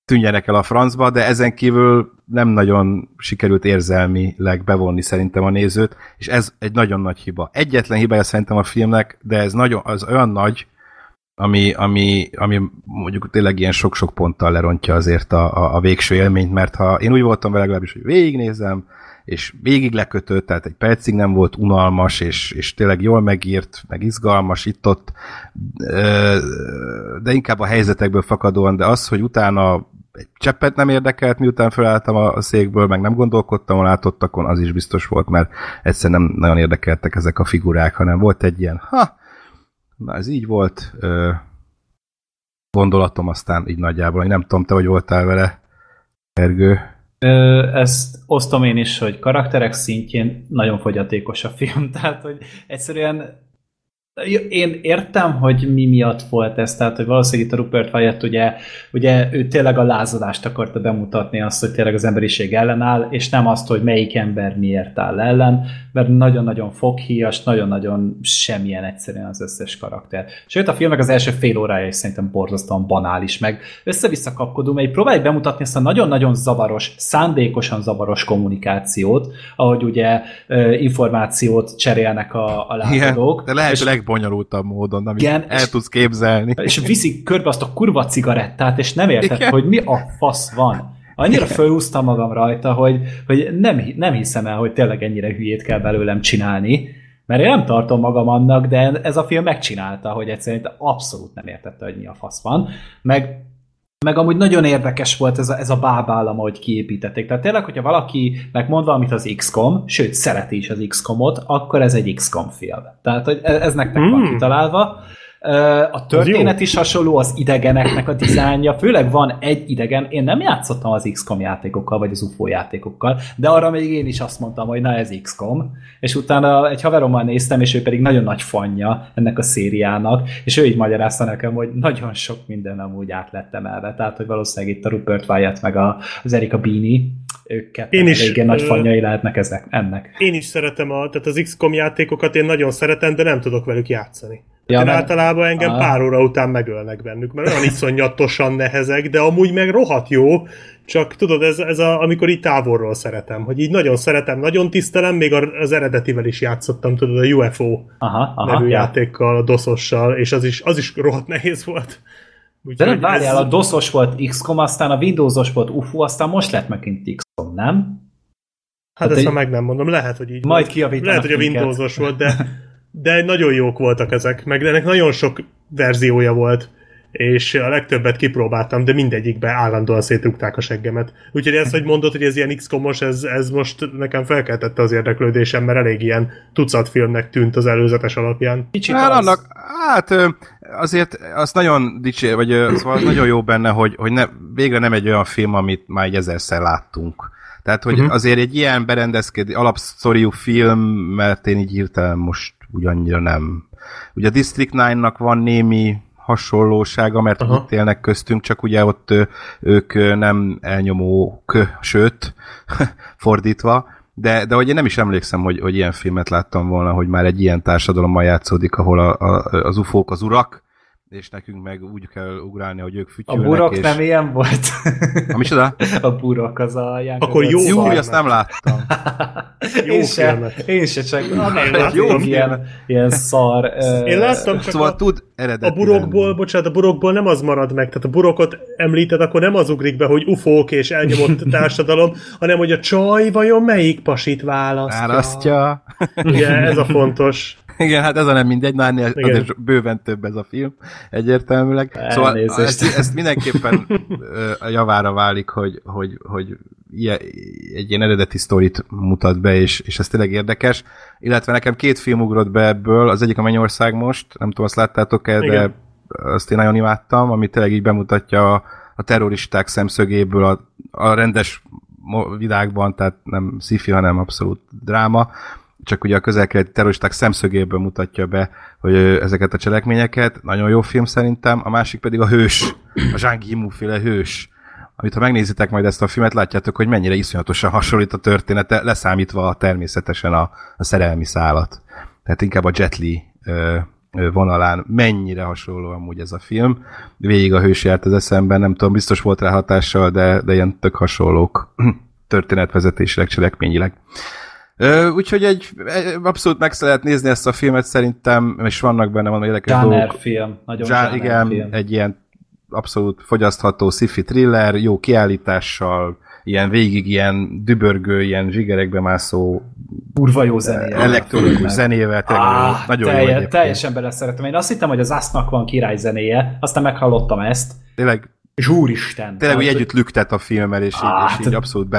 tűnjenek el a francba, de ezen kívül nem nagyon sikerült érzelmileg bevonni szerintem a nézőt, és ez egy nagyon nagy hiba. Egyetlen hibája szerintem a filmnek, de ez nagyon, az olyan nagy, ami, ami, ami mondjuk tényleg ilyen sok-sok ponttal lerontja azért a, a, a végső élményt, mert ha én úgy voltam vele legalábbis, hogy végignézem, és végig lekötött, tehát egy percig nem volt unalmas, és, és tényleg jól megírt, meg izgalmas itt-ott, de inkább a helyzetekből fakadóan, de az, hogy utána egy cseppet nem érdekelt, miután felálltam a székből, meg nem gondolkodtam a látottakon, az is biztos volt, mert egyszerűen nem nagyon érdekeltek ezek a figurák, hanem volt egy ilyen, ha, na ez így volt, ö, gondolatom aztán így nagyjából, hogy nem tudom, te hogy voltál vele, Ergő. Ö, ezt osztom én is, hogy karakterek szintjén nagyon fogyatékos a film, [laughs] tehát hogy egyszerűen én értem, hogy mi miatt volt ez, tehát hogy valószínűleg itt a Rupert Wyatt ugye, ugye ő tényleg a lázadást akarta bemutatni, azt, hogy tényleg az emberiség ellenáll, és nem azt, hogy melyik ember miért áll ellen, mert nagyon-nagyon foghíjas, nagyon-nagyon semmilyen egyszerűen az összes karakter. Sőt, a filmnek az első fél órája is szerintem borzasztóan banális, meg össze-vissza kapkodunk, mert próbáljuk bemutatni ezt a nagyon-nagyon zavaros, szándékosan zavaros kommunikációt, ahogy ugye információt cserélnek a, a láthatók. de lehet, hogy legbonyolultabb módon, amit Igen, el tudsz képzelni. és viszik körbe azt a kurva cigarettát, és nem érted, Igen. hogy mi a fasz van. Annyira fölhúztam magam rajta, hogy, hogy nem, nem hiszem el, hogy tényleg ennyire hülyét kell belőlem csinálni, mert én nem tartom magam annak, de ez a film megcsinálta, hogy egyszerűen abszolút nem értette, hogy mi a fasz van. Meg meg amúgy nagyon érdekes volt ez a, ez a bábállam, ahogy kiépítették. Tehát tényleg, hogyha valakinek mond valamit az XCOM, sőt, szereti is az XCOM-ot, akkor ez egy XCOM film. Tehát, hogy ez, ez nektek mm. van Hmm. kitalálva. A történet is hasonló, az idegeneknek a dizájnja, főleg van egy idegen, én nem játszottam az XCOM játékokkal, vagy az UFO játékokkal, de arra még én is azt mondtam, hogy na ez XCOM, és utána egy haverommal néztem, és ő pedig nagyon nagy fanja ennek a szériának, és ő így magyarázta nekem, hogy nagyon sok minden amúgy át lett emelve, tehát hogy valószínűleg itt a Rupert Wyatt meg a, az Erika Bini, ők ketten Én is, eléggé nagy fanjai lehetnek ezek, ennek. Én is szeretem, a, tehát az XCOM játékokat én nagyon szeretem, de nem tudok velük játszani. Ja, mert- általában engem Ah. pár óra után megölnek bennük, mert olyan iszonyatosan nehezek, de amúgy meg rohadt jó, csak tudod, ez, ez a, amikor így távolról szeretem, hogy így nagyon szeretem, nagyon tisztelem, még az eredetivel is játszottam, tudod, a UFO Aha, aha, nevű ja. játékkal, a dosossal, és az is, az is rohadt nehéz volt. De Úgyhogy nem várjál, ez- a DOS-os volt XCOM, aztán a Windowsos volt UFO, aztán most lett megint XCOM, nem? Hát Hát ezt egy- ha meg nem mondom, lehet, hogy így Majd volt. Lehet, hogy a. Windowsos volt, de, [laughs] de nagyon jók voltak ezek, meg ennek nagyon sok verziója volt, és a legtöbbet kipróbáltam, de mindegyikbe állandóan szétrugták a seggemet. Úgyhogy ez, hogy mondod, hogy ez ilyen XCOM-os, ez, ez most nekem felkeltette az érdeklődésem, mert elég ilyen tucat filmnek tűnt az előzetes alapján. Kicsit Hát, az. annak, hát azért az nagyon dicsér, vagy szóval az nagyon jó benne, hogy, hogy ne, végre nem egy olyan film, amit már egy ezerszer láttunk. Tehát, hogy uh-huh. azért egy ilyen berendezkedő, alapszoriú film, mert én így hirtelen most ugyannyira nem. Ugye a District 9-nak van némi hasonlósága, mert Aha. ott élnek köztünk, csak ugye ott ők nem elnyomók, sőt, [laughs] fordítva, de, de hogy én nem is emlékszem, hogy, hogy ilyen filmet láttam volna, hogy már egy ilyen társadalommal játszódik, ahol a, a, az ufók az urak, és nekünk meg úgy kell ugrálni, hogy ők A fütyülnek. burok és... nem ilyen volt? A micsoda? A burok az a Young Akkor jó hogy azt nem láttam. [laughs] Jó én se, én se csak láttam. jó ilyen, ilyen szar. Én láttam, csak Szóval a, tud a burokból, lenni. bocsánat, a burokból nem az marad meg, tehát a burokot említed, akkor nem az ugrik be, hogy ufók és elnyomott [laughs] társadalom, hanem hogy a csaj vajon melyik pasit választja. Árasztja. Ugye, ez a fontos. Igen, hát ez a nem mindegy, nálnél Igen. azért bőven több ez a film, egyértelműleg. Szóval Elnézést. ezt, ezt mindenképpen a javára válik, hogy, hogy, hogy ilyen, egy ilyen eredeti sztorit mutat be, és, és ez tényleg érdekes. Illetve nekem két film ugrott be ebből, az egyik a Mennyország most, nem tudom, azt láttátok-e, de Igen. azt én nagyon imádtam, ami tényleg így bemutatja a, a terroristák szemszögéből a, a rendes világban, tehát nem sci hanem abszolút dráma, csak ugye a közel-keleti terroristák szemszögéből mutatja be, hogy ezeket a cselekményeket. Nagyon jó film szerintem. A másik pedig a hős, a Zhang Yimou féle hős, amit ha megnézitek majd ezt a filmet, látjátok, hogy mennyire iszonyatosan hasonlít a története, leszámítva természetesen a, a szerelmi szálat. Tehát inkább a Jet Li ö, vonalán mennyire hasonló amúgy ez a film. Végig a hős járt az eszemben, nem tudom, biztos volt rá hatással, de, de ilyen tök hasonlók [clears throat] történetvezetésileg, cselekményileg. Ö, úgyhogy egy, egy, abszolút meg lehet nézni ezt a filmet szerintem, és vannak benne valami érdekes Zsáner dolgok. film. Nagyon Zsá, igen, film. egy ilyen abszolút fogyasztható sci-fi thriller, jó kiállítással, ilyen végig ilyen dübörgő, ilyen zsigerekbe mászó Kurva jó zenéje. elektronikus zenével, tényleg Ah, nagyon jó telje, egyébként. teljesen beleszeretem. Én azt hittem, hogy az Asznak van király zenéje, aztán meghallottam ezt, Tényleg, és úristen. tényleg Tehát, együtt lüktet a filmmel, és, így, Ah, és így abszolút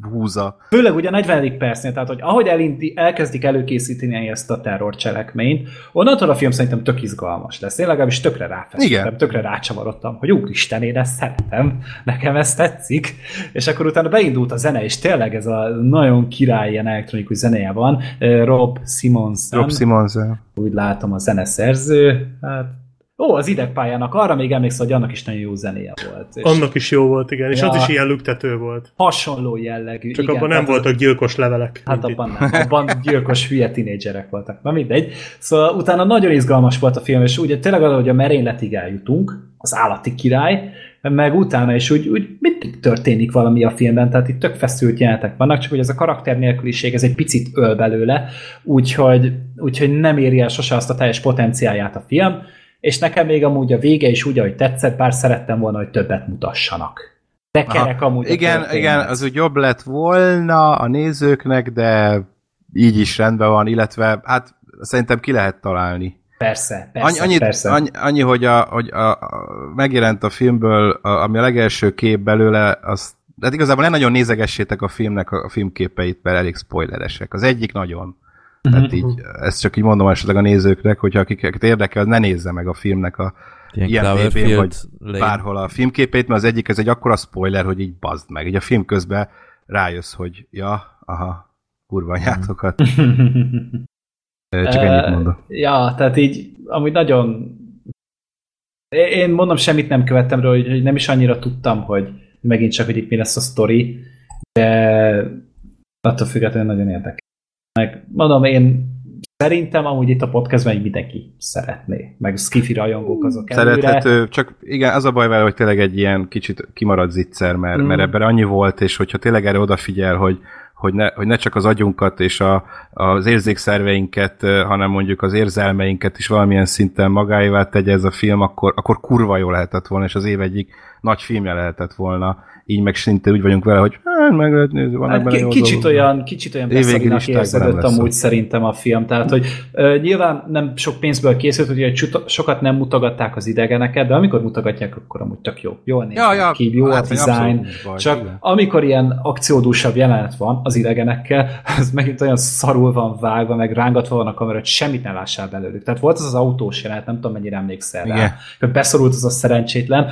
behúzza. Főleg ugye a 40. percnél, tehát hogy ahogy elindi, elkezdik előkészíteni ezt a terrorcselekményt, onnantól a film szerintem tök izgalmas lesz. Én legalábbis tökre ráfeszítem, Igen. tökre rácsavarodtam, hogy úristen, én ezt szeretem, nekem ez tetszik, és akkor utána beindult a zene, és tényleg ez a nagyon király ilyen elektronikus zenéje van, Rob Simonson, Rob Simmons. úgy látom a zeneszerző, hát Ó, az idegpályának arra még emlékszem, hogy annak is nagyon jó zenéje volt. És Annak is jó volt, igen, és Ja. az is ilyen lüktető volt. hasonló jellegű. Csak igen, abban nem voltak gyilkos levelek. Hát mint itt. abban nem. Abban [laughs] gyilkos hülye tinédzserek voltak. Na mindegy. Szóval utána nagyon izgalmas volt a film, és ugye tényleg az, hogy a merényletig eljutunk, az állati király, meg utána is úgy, úgy mindig történik valami a filmben, tehát itt tök feszült jelenetek vannak, csak hogy ez a karakter nélküliség, ez egy picit öl belőle, úgyhogy, úgyhogy nem éri el sose azt a teljes potenciáját a film, és nekem még amúgy a vége is úgy, ahogy tetszett, bár szerettem volna, hogy többet mutassanak. De kerek amúgy a Igen, történet. igen, az úgy jobb lett volna a nézőknek, de így is rendben van, illetve hát szerintem ki lehet találni. Persze, persze, annyi, persze. annyi, annyi, hogy, a, hogy a, a, megjelent a filmből, a, ami a legelső kép belőle, az, hát igazából nem nagyon nézegessétek a filmnek a, a filmképeit, mert elég spoileresek. Az egyik nagyon. Tehát így, ezt csak így mondom esetleg a nézőknek, hogyha akiket érdekel, ne nézze meg a filmnek a Ilyen tévén, vagy lane. bárhol a filmképét, mert az egyik ez egy akkora spoiler, hogy így bazd meg. Így a film közben rájössz, hogy ja, aha, kurva anyátokat. [laughs] Csak ennyit mondok. Ja, tehát így, amúgy nagyon... Én mondom, semmit nem követtem róla, hogy nem is annyira tudtam, hogy megint csak, hogy itt mi lesz a sztori, de attól függetlenül nagyon érdekel. Meg mondom, én szerintem amúgy itt a podcastban így mindenki szeretné, meg skifi rajongók azok előre. Szerethető, csak igen, az a baj vele, hogy tényleg egy ilyen kicsit kimarad zicser, mert, Mm. mert ebben annyi volt, és hogyha tényleg erre odafigyel, hogy, hogy, ne, hogy ne csak az agyunkat és a, az érzékszerveinket, hanem mondjuk az érzelmeinket is valamilyen szinten magáévá tegye ez a film, akkor, akkor kurva jó lehetett volna, és az év egyik nagy filmje lehetett volna. Így meg szinte úgy vagyunk vele, hogy hát, meg lehet nézni, vannak Hát benne kicsit olyan, kicsit olyan érződött lesz amúgy szerintem a film. Tehát, hogy ö, nyilván nem sok pénzből készült, hogy csuta- sokat nem mutogatták az idegeneket, de amikor mutogatják, akkor amúgy tök jó. Jól néznek Ja, ja, ki, jó a hát, hogy design. baj, Csak igen. amikor ilyen akciódúsabb jelenet van az idegenekkel, [laughs] az megint olyan szarul van vágva, meg rángatva van a kamera, hogy semmit ne lássál belőlük. Tehát volt az az autós jelenet, nem tudom mennyire emlékszel rá, hogy beszorult az a szerencsétlen,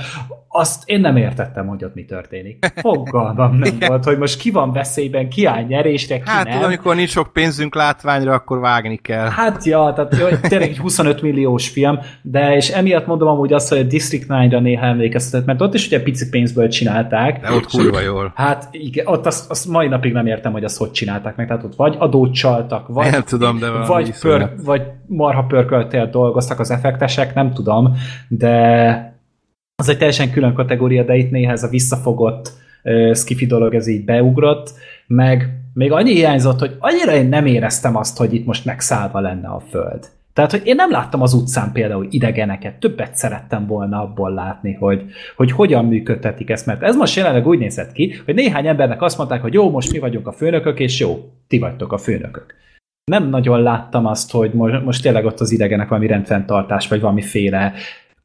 azt én nem értettem, hogy ott mi történik. Fogalmam nem volt, hogy most ki van veszélyben, ki áll nyerésre, ki Hát, nem. tudod, amikor nincs sok pénzünk látványra, akkor vágni kell. Hát ja, tehát jó, tényleg egy 25 milliós film, de és emiatt mondom amúgy azt, hogy a District 9-ra néha emlékeztetett, mert ott is ugye pici pénzből csinálták. De ott kurva jól. Hát igen, ott azt, azt mai napig nem értem, hogy azt hogy csinálták meg. Tehát ott vagy adót csaltak, vagy, Nem tudom, de vagy, pör, vagy marha pörköltél dolgoztak az effektesek, nem tudom, de az egy teljesen külön kategória, de itt néha ez a visszafogott uh, skifi dolog, ez így beugrott, meg még annyi hiányzott, hogy annyira én nem éreztem azt, hogy itt most megszállva lenne a föld. Tehát, hogy én nem láttam az utcán például idegeneket, többet szerettem volna abból látni, hogy, hogy hogyan működtetik ezt, mert ez most jelenleg úgy nézett ki, hogy néhány embernek azt mondták, hogy jó, most mi vagyunk a főnökök, és jó, ti vagytok a főnökök. Nem nagyon láttam azt, hogy most, most tényleg ott az idegenek valami rendfenntartás, vagy valamiféle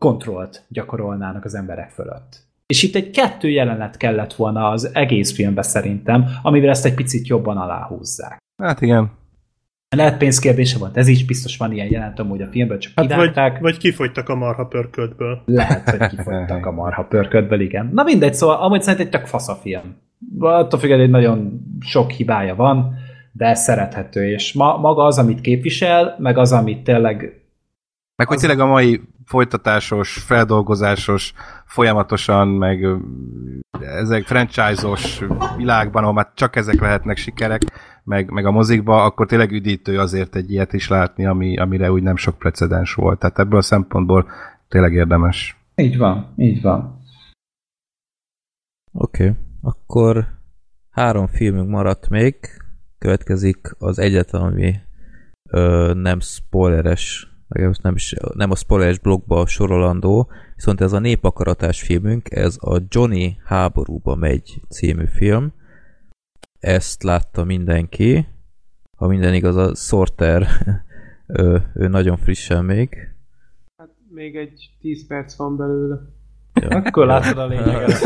kontrollt gyakorolnának az emberek fölött. És itt egy kettő jelenet kellett volna az egész filmbe szerintem, amivel ezt egy picit jobban aláhúzzák. Hát igen. Lehet pénzkérdése volt, ez is biztos van ilyen jelent amúgy a filmben, csak Hát vagy, vagy kifogytak a marha pörköltből. Lehet, hogy kifogytak a [laughs] marha pörködből, igen. Na mindegy, szóval amúgy szerintem egy tök fasz a film. Attól hogy nagyon sok hibája van, de szerethető, és ma, maga az, amit képvisel, meg az, amit tényleg Meg hogy tényleg a mai folytatásos, feldolgozásos, folyamatosan, meg ezek franchise-os világban, ahol már csak ezek lehetnek sikerek, meg, meg a mozikba, akkor tényleg üdítő azért egy ilyet is látni, ami, amire úgy nem sok precedens volt. Tehát ebből a szempontból tényleg érdemes. így van, így van. Oké, okay. akkor három filmünk maradt még. Következik az egyetlen, ami ö, nem spoileres, legalábbis nem, is, nem a spoileres blogba sorolandó, viszont ez a népakaratás filmünk, ez a Johnny háborúba megy című film. Ezt látta mindenki. Ha minden igaz, a Sorter [laughs] ő, ő nagyon frissen még. Hát még egy 10 perc van belőle. Akkor látod a lényeget.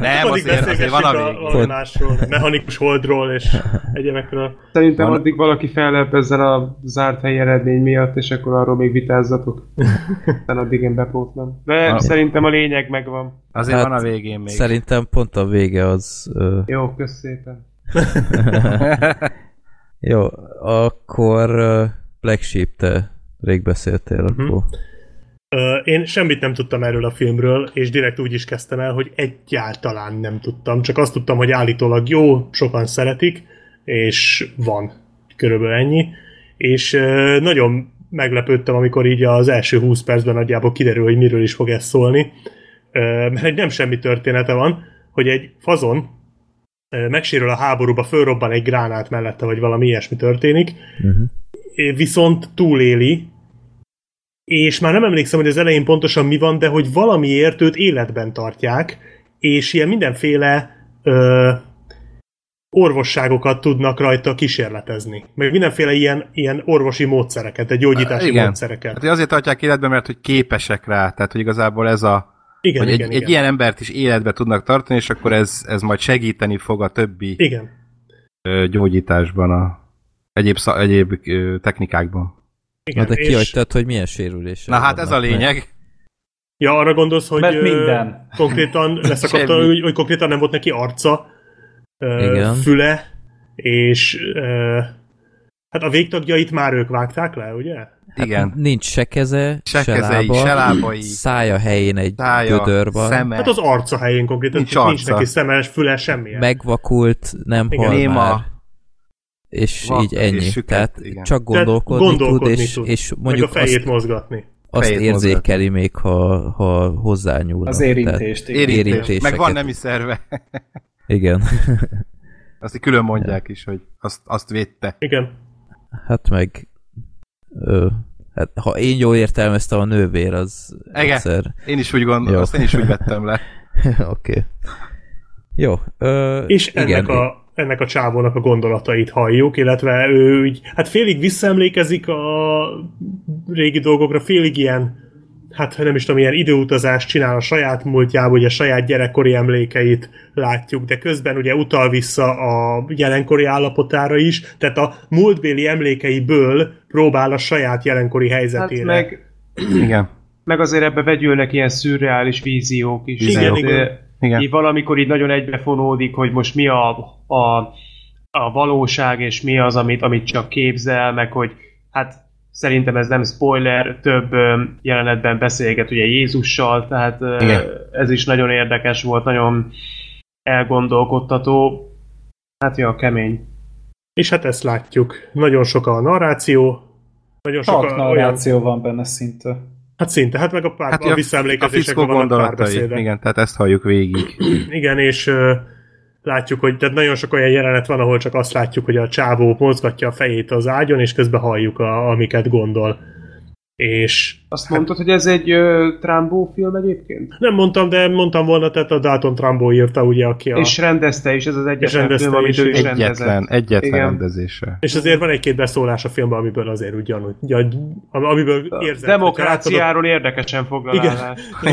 Nem, Addig azért, azért van a végén. valami másról, mechanikus holdról és egyebekről. Szerintem Van- addig valaki fellep ezzel a zárt helyi eredmény miatt, és akkor arról még vitázzatok. [laughs] Aztán addig én bepótlom. De Ah. szerintem a lényeg megvan. Azért Hát, van a végén még. Szerintem pont a vége az... Ö, [laughs] Jó, kösz szépen. [laughs] Jó, akkor Black Sheep, te rég beszéltél, Mhm. akkor... Ö, Én semmit nem tudtam erről a filmről, és direkt úgy is kezdtem el, hogy egyáltalán nem tudtam. Csak azt tudtam, hogy állítólag jó, sokan szeretik, és van. Körülbelül ennyi. És ö, nagyon meglepődtem, amikor így az első 20 percben nagyjából kiderül, hogy miről is fog ez szólni. Ö, Mert egy nem semmi története van, hogy egy fazon megsérül a háborúba, fölrobban egy gránát mellette, vagy valami ilyesmi történik, Uh-huh. viszont túléli, és már nem emlékszem, hogy az elején pontosan mi van, de hogy valamiért őt életben tartják, és ilyen mindenféle ö, orvosságokat tudnak rajta kísérletezni. Meg mindenféle ilyen, ilyen orvosi módszereket, egy gyógyítási Igen. módszereket. Hát azért tartják életben, mert hogy képesek rá, tehát hogy igazából ez a Igen, hogy igen, egy, igen. egy ilyen embert is életbe tudnak tartani, és akkor ez, ez majd segíteni fog a többi Igen. gyógyításban, a egyéb, egyéb technikákban. Igen. Na de és- kihagytad, hogy milyen sérülések Na hát ez a lényeg. Ja, arra gondolsz, hogy Mert ö, minden. konkrétan [laughs] leszakadta, Semmi. hogy, hogy konkrétan nem volt neki arca, ö, Igen. füle, és ö, hát a végtagjait már ők vágták le, ugye? Igen. Nincs se keze, Se se, kezei, lába, se lábai. szája helyén egy Szája, gödör van, szeme. Hát az arca helyén konkrétan, Nincs nincs, nincs arca. neki szemes, füle, semmilyen. megvakult, nem Igen. hal Néma. már. És Vak így ennyi. és süket, Tehát igen. csak Tehát gondolkodni, gondolkodni tud, és, tud. és Meg a mondjuk fejét azt, mozgatni. azt fejét érzékeli még, ha, ha hozzányúlnak. Az érintést, igen. Érintés. érintéseket. Meg van nemi szerve. Igen. [laughs] Azt így külön mondják is, hogy azt, azt védte. Igen. Hát meg... Ö, hát, ha én jól értelmeztem, a nővér az Igen. egyszer... Én is úgy gondolom, Jó. azt én is úgy vettem le. [laughs] Oké. Okay. Jó. Ö, És igen, ennek a, ennek a csávónak a gondolatait halljuk, illetve ő úgy, hát félig visszaemlékezik a régi dolgokra, félig ilyen, hát nem is tudom, ilyen időutazást csinál a saját múltjába, ugye a saját gyerekkori emlékeit látjuk, de közben ugye utal vissza a jelenkori állapotára is, tehát a múltbéli emlékeiből próbál a saját jelenkori Hát helyzetére. meg, Igen. meg azért ebbe vegyülnek ilyen szürreális víziók is. Igen, Tehát, igen. Igen. Így valamikor így nagyon egybefonódik, hogy most mi a, a, a valóság, és mi az, amit, amit csak képzel, meg hogy hát szerintem ez nem spoiler, több ö, jelenetben beszélget ugye Jézussal, tehát ö, Igen. ez is nagyon érdekes volt, nagyon elgondolkodtató. Hát ja, kemény. És hát ezt látjuk. Nagyon sok a narráció, nagyon sok a, olyan, narráció van benne szinte. Hát szinte, hát meg a, pár, Hát a a, a visszaemlékezésekben vannak gondolatai. párbeszédek. Igen, tehát ezt halljuk végig. [clears throat] Igen, és ö, látjuk, hogy tehát nagyon sok olyan jelenet van, ahol csak azt látjuk, hogy a csávó mozgatja a fejét az ágyon, és közben halljuk, a, amiket gondol. És Azt mondtad, hogy ez egy uh, Trumbo film egyébként? nem mondtam, de mondtam volna, tehát a Dalton Trumbo írta, ugye, aki a... És rendezte is, ez az egyetlen rendezte film, amit is, ő is. Egyetlen, rendezett. egyetlen Igen. rendezése. és azért van egy-két beszólás a filmben, amiből azért úgy gyanú, gyan, amiből érzed. látod a- Demokráciáról érdekesen foglal Igen.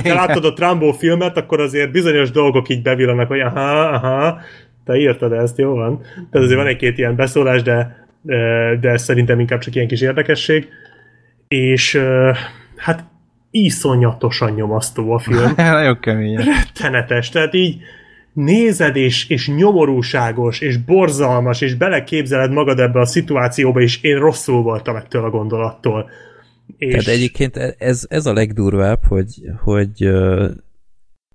Ha látod a Trumbo filmet, akkor azért bizonyos dolgok így bevillanak, hogy aha, aha, te írtad ezt, jó van. Tehát azért van egy-két ilyen beszólás, de, de, de szerintem inkább csak ilyen kis érdekesség. És hát iszonyatosan nyomasztó a film. [laughs] Nagyon kemény. Rettenetes, tehát így nézed, és, és nyomorúságos, és borzalmas, és beleképzeled magad ebbe a szituációba, és én rosszul voltam ettől a gondolattól. És Tehát egyébként ez, ez a legdurvább, hogy, hogy uh,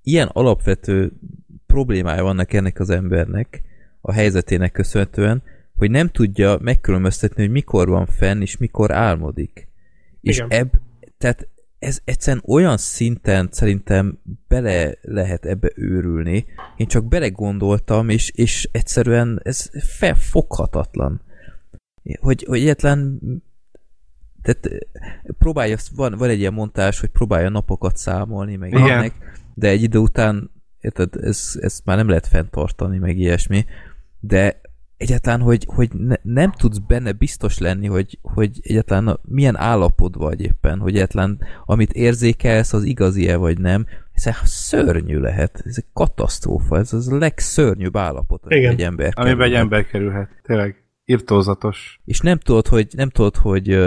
ilyen alapvető problémája vannak ennek az embernek, a helyzetének köszönhetően, hogy nem tudja megkülönböztetni, hogy mikor van fenn, és mikor álmodik. És ebb, tehát ez egyszerűen olyan szinten szerintem bele lehet ebbe őrülni. Én csak belegondoltam, és, és egyszerűen ez felfoghatatlan. Hogy, hogy egyetlen tehát eh, próbálja, van, van egy ilyen montás, hogy próbálja napokat számolni, meg Igen. ilyenek, de egy idő után, érted, ez, ez már nem lehet fenntartani, meg ilyesmi, de egyáltalán, hogy, hogy ne, nem tudsz benne biztos lenni, hogy, hogy egyáltalán milyen állapot vagy éppen, hogy egyáltalán amit érzékelsz, az igazi-e vagy nem, ez szörnyű lehet, ez egy katasztrófa, ez az a legszörnyűbb állapot, Igen. egy ember Amiben egy ember kerülhet. Tényleg. Irtózatos. És nem tudod, hogy, nem tudod, hogy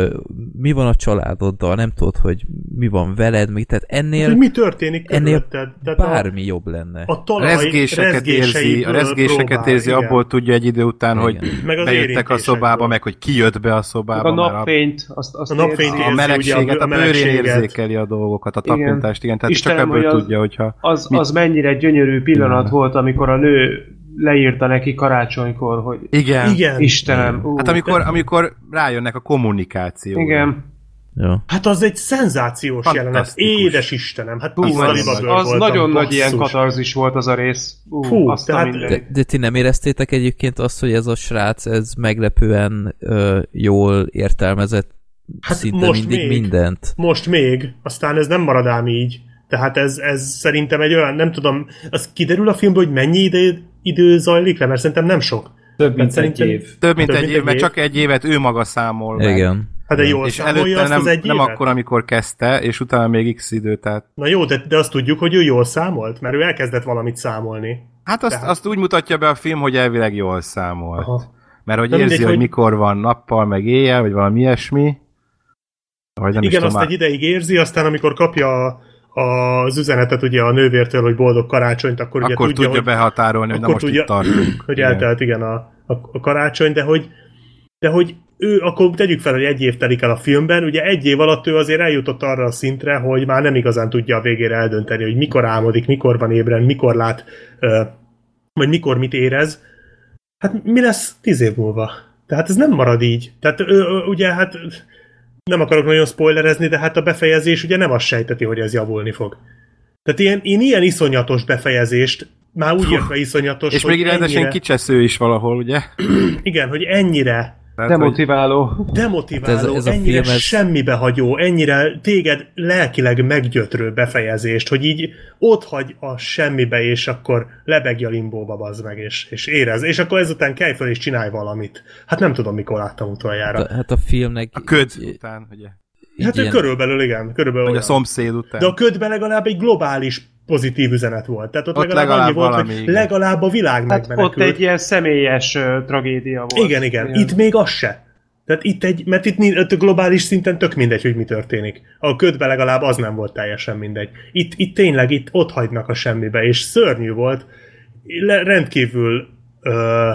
mi van a családoddal, nem tudod, hogy mi van veled, mi, tehát ennél, hogy mi történik ennél. Tehát a- bármi jobb lenne. a, A talaj rezgéseket érzi, a rezgéseket próbál, érzi, igen. abból tudja egy idő után, hogy Igen. Meg az bejöttek a szobába, meg hogy ki jött be a Meg szobába. a már napfényt, azt, azt A napfényt érzi. a ugye melegséget, a a bőrén érzékeli a dolgokat, a Igen. tapintást, igen, tehát Istenem, csak ebből hogy az- tudja, hogyha... Az, Mit- az mennyire gyönyörű pillanat Igen. volt, amikor a nő leírta neki karácsonykor, hogy Igen. Igen. Istenem, ú, Hát amikor, amikor rájönnek a kommunikációra. igen. Ja. Hát az egy szenzációs jelenet. Édes Istenem, hát Hú, az, az voltam, nagyon nagy ilyen basszus. katarzis volt az a rész. Ú, Fú, azt tehát-. De, de ti nem éreztétek egyébként azt, hogy ez a srác, ez meglepően ö, jól értelmezett Hát szinte most mindig még. mindent. Most még, aztán ez nem marad ám így. Tehát ez, ez szerintem egy olyan, nem tudom, az kiderül a filmben, hogy mennyi idő, idő zajlik le, mert szerintem nem sok. Több mint egy év. Több mint Több egy év, mert csak egy évet ő maga számol meg. Igen. Hát de jól És előtte azt nem, az egy nem évet? akkor, amikor kezdte, és utána még x idő, tehát... Na jó, de, de azt tudjuk, hogy ő jól számolt, mert ő elkezdett valamit számolni. Hát azt, Tehát- azt úgy mutatja be a film, hogy elvileg jól számolt. Aha. Mert hogy De érzi, mindegy, hogy, hogy- mikor van nappal, meg éjjel, vagy valami ilyesmi. Vagy nem is Igen, tudom, azt már- egy ideig érzi, aztán amikor kapja a- az üzenetet ugye a nővértől, hogy boldog karácsonyt, akkor, ugye akkor tudja, hogy, behatárolni, hogy na akkor most tudja- itt tartunk. [clears throat] hogy eltelt igen a, a, a karácsony, de hogy de hogy ő, akkor tegyük fel, hogy egy év telik el a filmben, ugye egy év alatt ő azért eljutott arra a szintre, hogy már nem igazán tudja a végére eldönteni, hogy mikor álmodik, mikor van ébren, mikor lát, vagy mikor mit érez. Hát mi lesz tíz év múlva? Tehát ez nem marad így. Tehát ő, ugye hát nem akarok nagyon spoilerezni, de hát a befejezés ugye nem azt sejteti, hogy ez javulni fog. Tehát ilyen, én ilyen iszonyatos befejezést, már úgy értve iszonyatos, És hogy még rendesen ennyire, kicsesző is valahol, ugye? igen, hogy ennyire Tehát, Demotiváló. demotiváló, Hát ez- ez a ennyire film, ez- semmibe hagyó, ennyire téged lelkileg meggyötrő befejezést, hogy így ott hagy a semmibe, és akkor lebegj a limbóba, bazd meg, és, és érez. És akkor ezután kelj fel és csinálj valamit. Hát nem tudom, mikor láttam utoljára. Hát a, hát a filmnek... a köd így- után, ugye? hát ilyen- körülbelül igen, körülbelül Vagy a olyan. szomszéd után. De a ködben legalább egy globális pozitív üzenet volt. Tehát ott, Ott legalább, legalább annyi volt, valami, hogy igen. legalább a világ Hát megmenekült. ott egy ilyen személyes uh, tragédia volt. Igen, igen. Itt még az se. Tehát itt egy, mert itt globális szinten tök mindegy, hogy mi történik. A ködbe legalább az nem volt teljesen mindegy. Itt, itt tényleg itt ott hagynak a semmibe, és szörnyű volt. Le, rendkívül ö,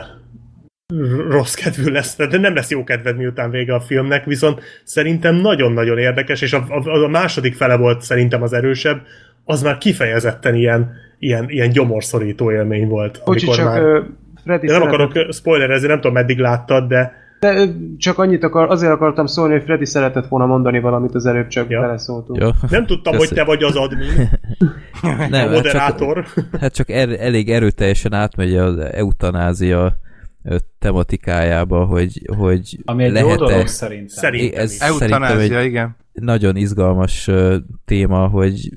rossz kedvű lesz, de nem lesz jó kedved miután vége a filmnek, viszont szerintem nagyon-nagyon érdekes, és a, a, a második fele volt szerintem az erősebb, az már kifejezetten ilyen, ilyen, ilyen gyomorszorító élmény volt. Bocsi, amikor csak már... Freddy De nem szeretett- akarok spoilerezni, nem tudom meddig láttad, de De ö, csak annyit akar, azért akartam szólni, hogy Freddy szeretett volna mondani valamit az előbb, csak Ja. ja. beleszóltunk. Jó. nem tudtam, hogy te vagy az admin, [laughs] Nem, a hát csak, moderátor. hát csak er, elég erőteljesen átmegy az eutanázia tematikájába, hogy, hogy Ami egy jó lehet-e... dolog szerintem. Szerintem ez is. szerintem egy igen. nagyon izgalmas téma, hogy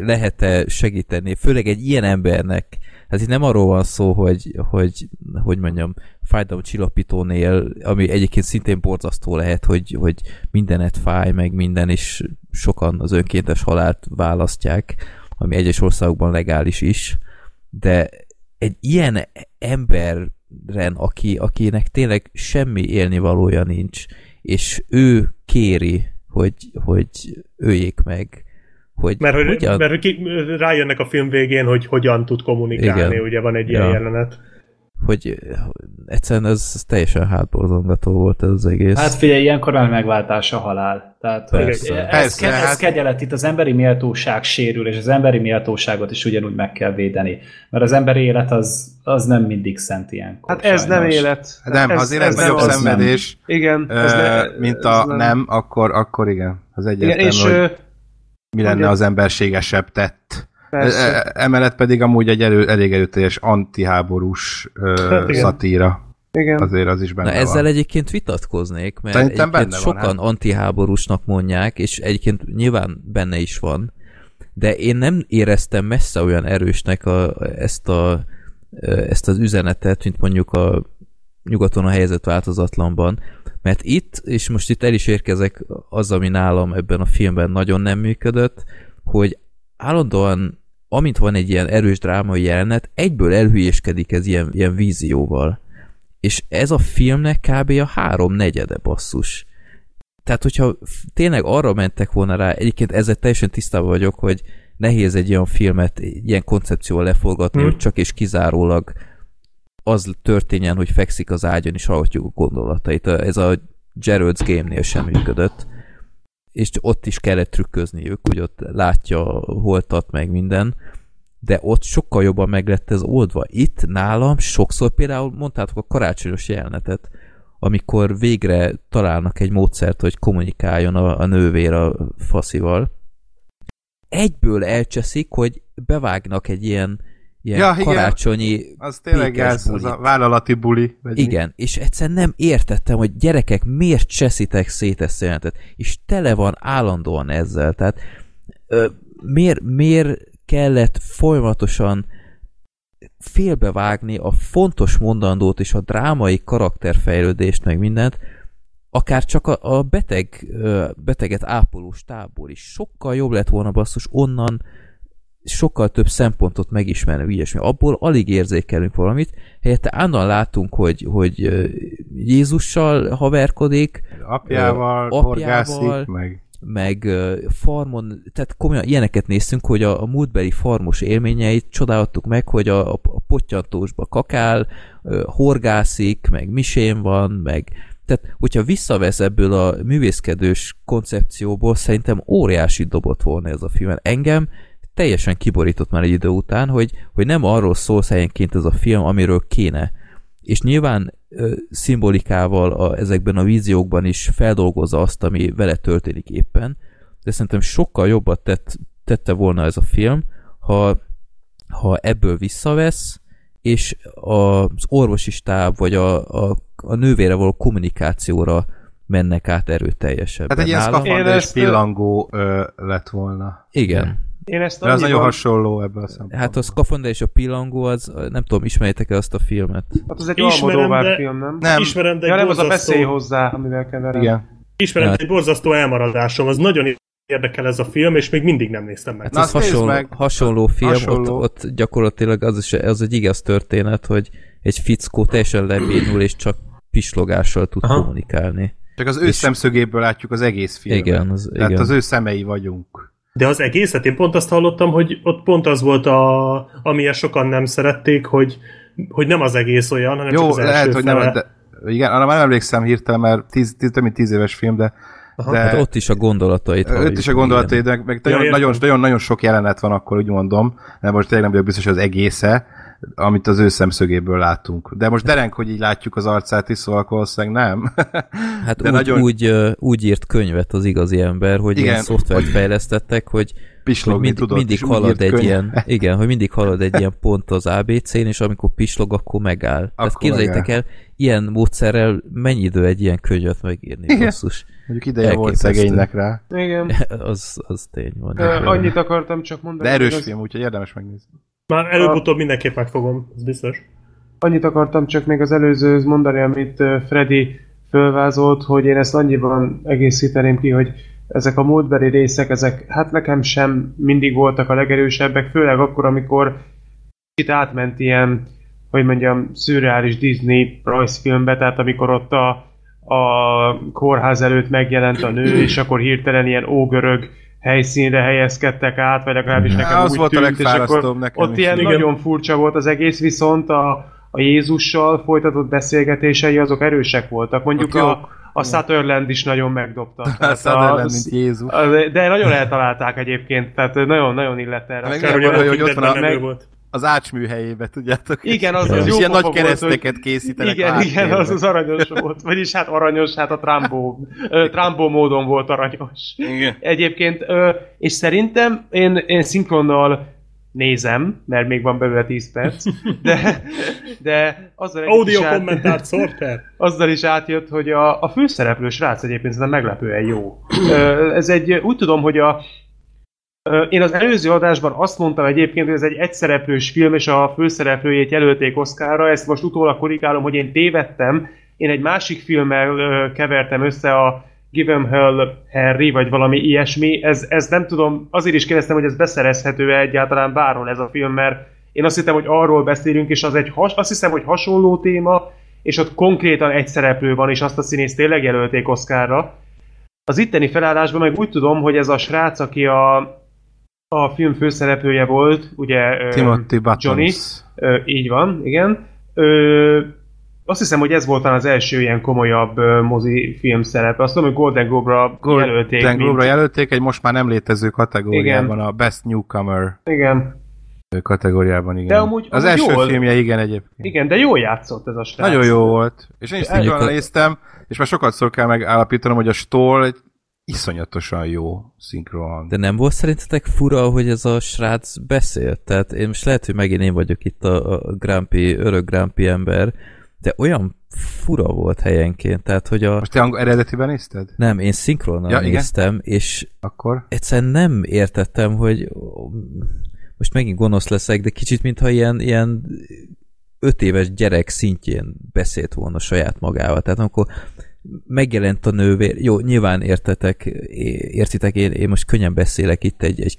lehet-e segíteni, főleg egy ilyen embernek, hát itt nem arról van szó, hogy, hogy, hogy mondjam, fájdalomcsillapítónél, ami egyébként szintén borzasztó lehet, hogy, hogy mindenet fáj, meg minden, és sokan az önkéntes halált választják, ami egyes országokban legális is, de egy ilyen emberen, aki, akinek tényleg semmi élnivalója nincs, és ő kéri, hogy, hogy öljék meg, hogy Mert, hogy, hogyan... mert ki, rájönnek a film végén, hogy hogyan tud kommunikálni, Igen. ugye van egy ilyen Ja. jelenet. Hogy egyszerűen ez, ez teljesen hátborzongató volt ez az egész. Hát figyelj, ilyenkor már megváltás a halál. Tehát, hogy Persze. ez, Persze, ke- ez hát- kegyelet, itt az emberi méltóság sérül, és az emberi méltóságot is ugyanúgy meg kell védeni. Mert az emberi élet az, az nem mindig szent ilyenkor. Hát ez nem sajnos. élet. Nem, ez, azért ez, nem nagyobb az. szenvedés, Igen, ö, ez ne, mint ez a nem, akkor, akkor igen. Az Igen, egyértelmű, és hogy ö, mi lenne ugye- az emberségesebb tett. Persze. E- Emellett pedig amúgy egy elő, elég erőteljes antiháborús ö, Hát szatíra. Igen. Azért az is benne Na ezzel van. egyébként vitatkoznék, mert Szerintem egyébként benne van, sokan hát. antiháborúsnak mondják, és egyébként nyilván benne is van, de én nem éreztem messze olyan erősnek a, ezt, a, ezt az üzenetet, mint mondjuk a nyugaton a helyzet változatlanban, mert itt, és most itt el is érkezek az, ami nálam ebben a filmben nagyon nem működött, hogy állandóan, amint van egy ilyen erős drámai jelenet, egyből elhülyéskedik ez ilyen, ilyen vízióval. És ez a filmnek kb. a három negyede basszus. Tehát, hogyha tényleg arra mentek volna rá, egyébként ezzel teljesen tisztában vagyok, hogy nehéz egy olyan filmet ilyen koncepcióval leforgatni, Hmm. hogy csak és kizárólag az történjen, hogy fekszik az ágyon és hallgatjuk a gondolatait. Ez a Gerald's Game-nél sem működött. És ott is kellett trükközniük, hogy ott látja holtat meg minden, de ott sokkal jobban meg lett ez oldva. Itt nálam sokszor például mondtátok a karácsonyos jelenetet, amikor végre találnak egy módszert, hogy kommunikáljon a, a nővér a faszival, egyből elcseszik, hogy bevágnak egy ilyen, ilyen Ja, ja, igen. karácsonyi Az tényleg ez, az a vállalati buli. Vagy mi? Igen, és egyszerűen nem értettem, hogy gyerekek, miért cseszitek szét ezt jelentet, és tele van állandóan ezzel, tehát ö, miért, miért kellett folyamatosan félbevágni a fontos mondandót és a drámai karakterfejlődést, meg mindent, akár csak a, a beteg, beteget ápoló stábból is sokkal jobb lett volna basszus onnan sokkal több szempontot megismerni, ilyesmi. Abból alig érzékelünk valamit, helyette állandóan látunk, hogy, hogy Jézussal haverkodik, apjával, apjával horgászik, meg meg farmon, tehát komolyan ilyeneket néztünk, hogy a, a múltbeli farmos élményeit csodáltuk meg, hogy a, a pottyantósba kakál, horgászik, meg misén van, meg tehát, hogyha visszavesz ebből a művészkedős koncepcióból, szerintem óriási dobott volna ez a film. Engem teljesen kiborított már egy idő után, hogy, hogy nem arról szól helyenként ez a film, amiről kéne. És nyilván ö, szimbolikával a, ezekben a víziókban is feldolgozza azt, ami vele történik éppen, de szerintem sokkal jobbat tett, tette volna ez a film, ha, ha ebből visszavesz, és az orvosi stáb, vagy a, a, a nővére való kommunikációra mennek át erőteljesebben. Hát egy ilyen szkafander és pillangó ö, lett volna. Igen. Én ezt De az nagyon hasonló ebből a szempontból. Hát a Skafander és a pillangó, az nem tudom, ismerjétek-e azt a filmet? Hát az egy Almodóvár de... film, nem? Nem. Ismerem, de ja, nem, borzasztó... az a beszél hozzá, amivel keverem. Igen. Ismerem, Hát- egy borzasztó elmaradásom, az nagyon érdekel ez a film, és még mindig nem néztem meg. Hát Na, nézd hasonló, meg. hasonló film, Hasonló. Ott, ott gyakorlatilag az, is, az egy igaz történet, hogy egy fickó teljesen lebénul, és csak pislogással tud Aha. kommunikálni. Csak az ő És- szemszögéből látjuk az egész filmet. Igen, az, Tehát igen. az ő szemei vagyunk. De az egészet, én pont azt hallottam, hogy ott pont az volt, a, amilyen sokan nem szerették, hogy, hogy nem az egész olyan, hanem csak Jó, az első lehet, hogy fele. nem, de igen, arra már nem emlékszem hirtelen, mert tíz, tíz, több mint tíz éves film, de, de Hát ott is a gondolatait halljuk, is a gondolatai, de meg Ja, nagyon, nagyon, nagyon sok jelenet van akkor, úgy mondom, de most tényleg nem vagyok biztos, hogy az egésze, amit az ő szemszögéből látunk. De most dereng, hogy így látjuk az arcát is, szóval akkor valószínűleg nem. [laughs] Hát De úgy, nagyon- úgy, úgy írt könyvet az igazi ember, hogy Igen. ilyen szoftvert fejlesztettek, hogy, hogy Pislogni mind, tudott, mindig halad egy könyv. ilyen, [laughs] igen, hogy mindig halad egy ilyen pont az ABC-n, és amikor pislog, akkor megáll. Tehát Akkor képzeljétek el, ilyen módszerrel mennyi idő egy ilyen könyvet megírni, Igen. basszus. Mondjuk ideje volt szegénynek rá. Igen. [laughs] Az, az tény van. Ö, Annyit akartam csak mondani. De erős hogy film, úgyhogy érdemes megnézni. Már előbb-utóbb mindenképp megfogom, ez biztos. Annyit akartam csak még az előzőhöz mondani, amit Freddy fölvázolt, hogy én ezt annyiban egészíteném ki, hogy ezek a múltbeli részek, ezek hát nekem sem mindig voltak a legerősebbek, főleg akkor, amikor itt átment ilyen, hogy mondjam, szürreális Disney rajzfilmbe, tehát amikor ott a, a kórház előtt megjelent a nő, és akkor hirtelen ilyen ógörög helyszínre helyezkedtek át, vagy legalábbis nekem az úgy volt a tűnt, és legfárasztóbb akkor nekem ott is. ilyen Igen. nagyon furcsa volt az egész, viszont a, a Jézussal folytatott beszélgetései azok erősek voltak. Mondjuk a, a Sutherland is nagyon megdobta. [laughs] Tehát Sutherland, mint Jézus. a- De nagyon eltalálták egyébként, tehát nagyon-nagyon illett erre. Meg olyan hogy, hogy ott van a- nem meg- volt. Az ácsmű helyébe, tudjátok? Igen, az, az És jó ilyen nagy kereszteket hogy- készítenek Igen, igen, az, az aranyos volt. Vagyis hát aranyos, hát a Trambó, Trambó módon volt aranyos. Igen. Egyébként, és szerintem én, én szinkronnal nézem, mert még van belőle 10 perc, de, de azzal Audio is kommentárt Sorter. azzal is átjött, hogy a, a főszereplő srác egyébként szerintem meglepően jó. Ez egy, úgy tudom, hogy a én az előző adásban azt mondtam egyébként, hogy ez egy egyszereplős film, és a főszereplőjét jelölték Oscarra, ezt most utólag korrigálom, hogy én tévedtem, én egy másik filmmel kevertem össze a Give 'em Hell Harry, vagy valami ilyesmi, ez, ez nem tudom, azért is kérdeztem, hogy ez beszerezhető-e egyáltalán bárhol ez a film, mert én azt hittem, hogy arról beszélünk, és az egy has, azt hiszem, hogy hasonló téma, és ott konkrétan egy szereplő van, és azt a színészt tényleg jelölték Oscarra. Az itteni felállásban meg úgy tudom, hogy ez a srác, aki a, a film főszereplője volt, ugye Timothy Buttons. Johnny, ö, így van, igen. Ö, azt hiszem, hogy ez volt talán az első ilyen komolyabb ö, mozi film szerepe. Azt tudom, hogy Golden Globe-ra jelölték. Golden Globe-ra jelölték egy most már nem létező kategóriában, a Best Newcomer Igen. kategóriában, igen. De amúgy- az amúgy első jól- filmje, igen egyébként. Igen, de jól játszott ez a srác. Nagyon jó volt. És én is néztem, és már sokat szor kell megállapítanom, hogy a Stoll egy iszonyatosan jó szinkron. De nem volt szerintetek fura, hogy ez a srác beszélt? Tehát én most lehet, hogy megint én vagyok itt a, a Grumpy, örök Grumpy ember, de olyan fura volt helyenként, tehát hogy a... Most te angol eredetiben nézted? Nem, én szinkronnal Ja, ja, igen? néztem, és Akkor? egyszerűen nem értettem, hogy most megint gonosz leszek, de kicsit mintha ilyen, ilyen öt éves gyerek szintjén beszélt volna saját magával. Tehát amikor megjelent a nővér, jó, nyilván értetek, értitek, én, én most könnyen beszélek itt egy, egy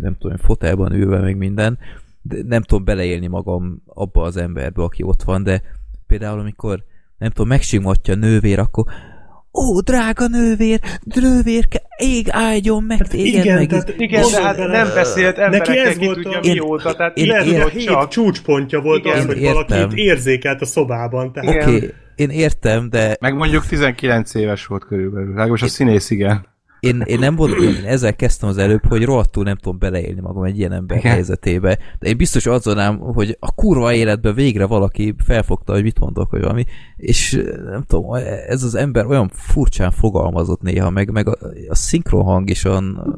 nem tudom, fotelban ülve meg minden, de nem tudom beleélni magam abba az emberbe, aki ott van, de például amikor nem tudom, megsimogatja a nővér, akkor ó, drága nővér, nővérke, ég áldjon meg Hát téged, igen, meg tehát Igen, de hát nem beszélt Neki emberekkel, ez ki volt tudja a- Én- mióta, tehát én- én, én- hét csak. csúcspontja volt Igen. az, hogy értem. itt érzékelt a szobában. Tehát Oké, okay, én értem, de Meg mondjuk 19 éves volt körülbelül. Legalábbis a színész igen. én, én nem volt, én ezzel kezdtem az előbb, hogy rohadtul nem tudom beleélni magam egy ilyen ember Igen. helyzetébe, de én biztos azonnám, hogy a kurva életben végre valaki felfogta, hogy mit mondok, vagy valami, és nem tudom, ez az ember olyan furcsán fogalmazott néha, meg, meg a, a szinkron hang is olyan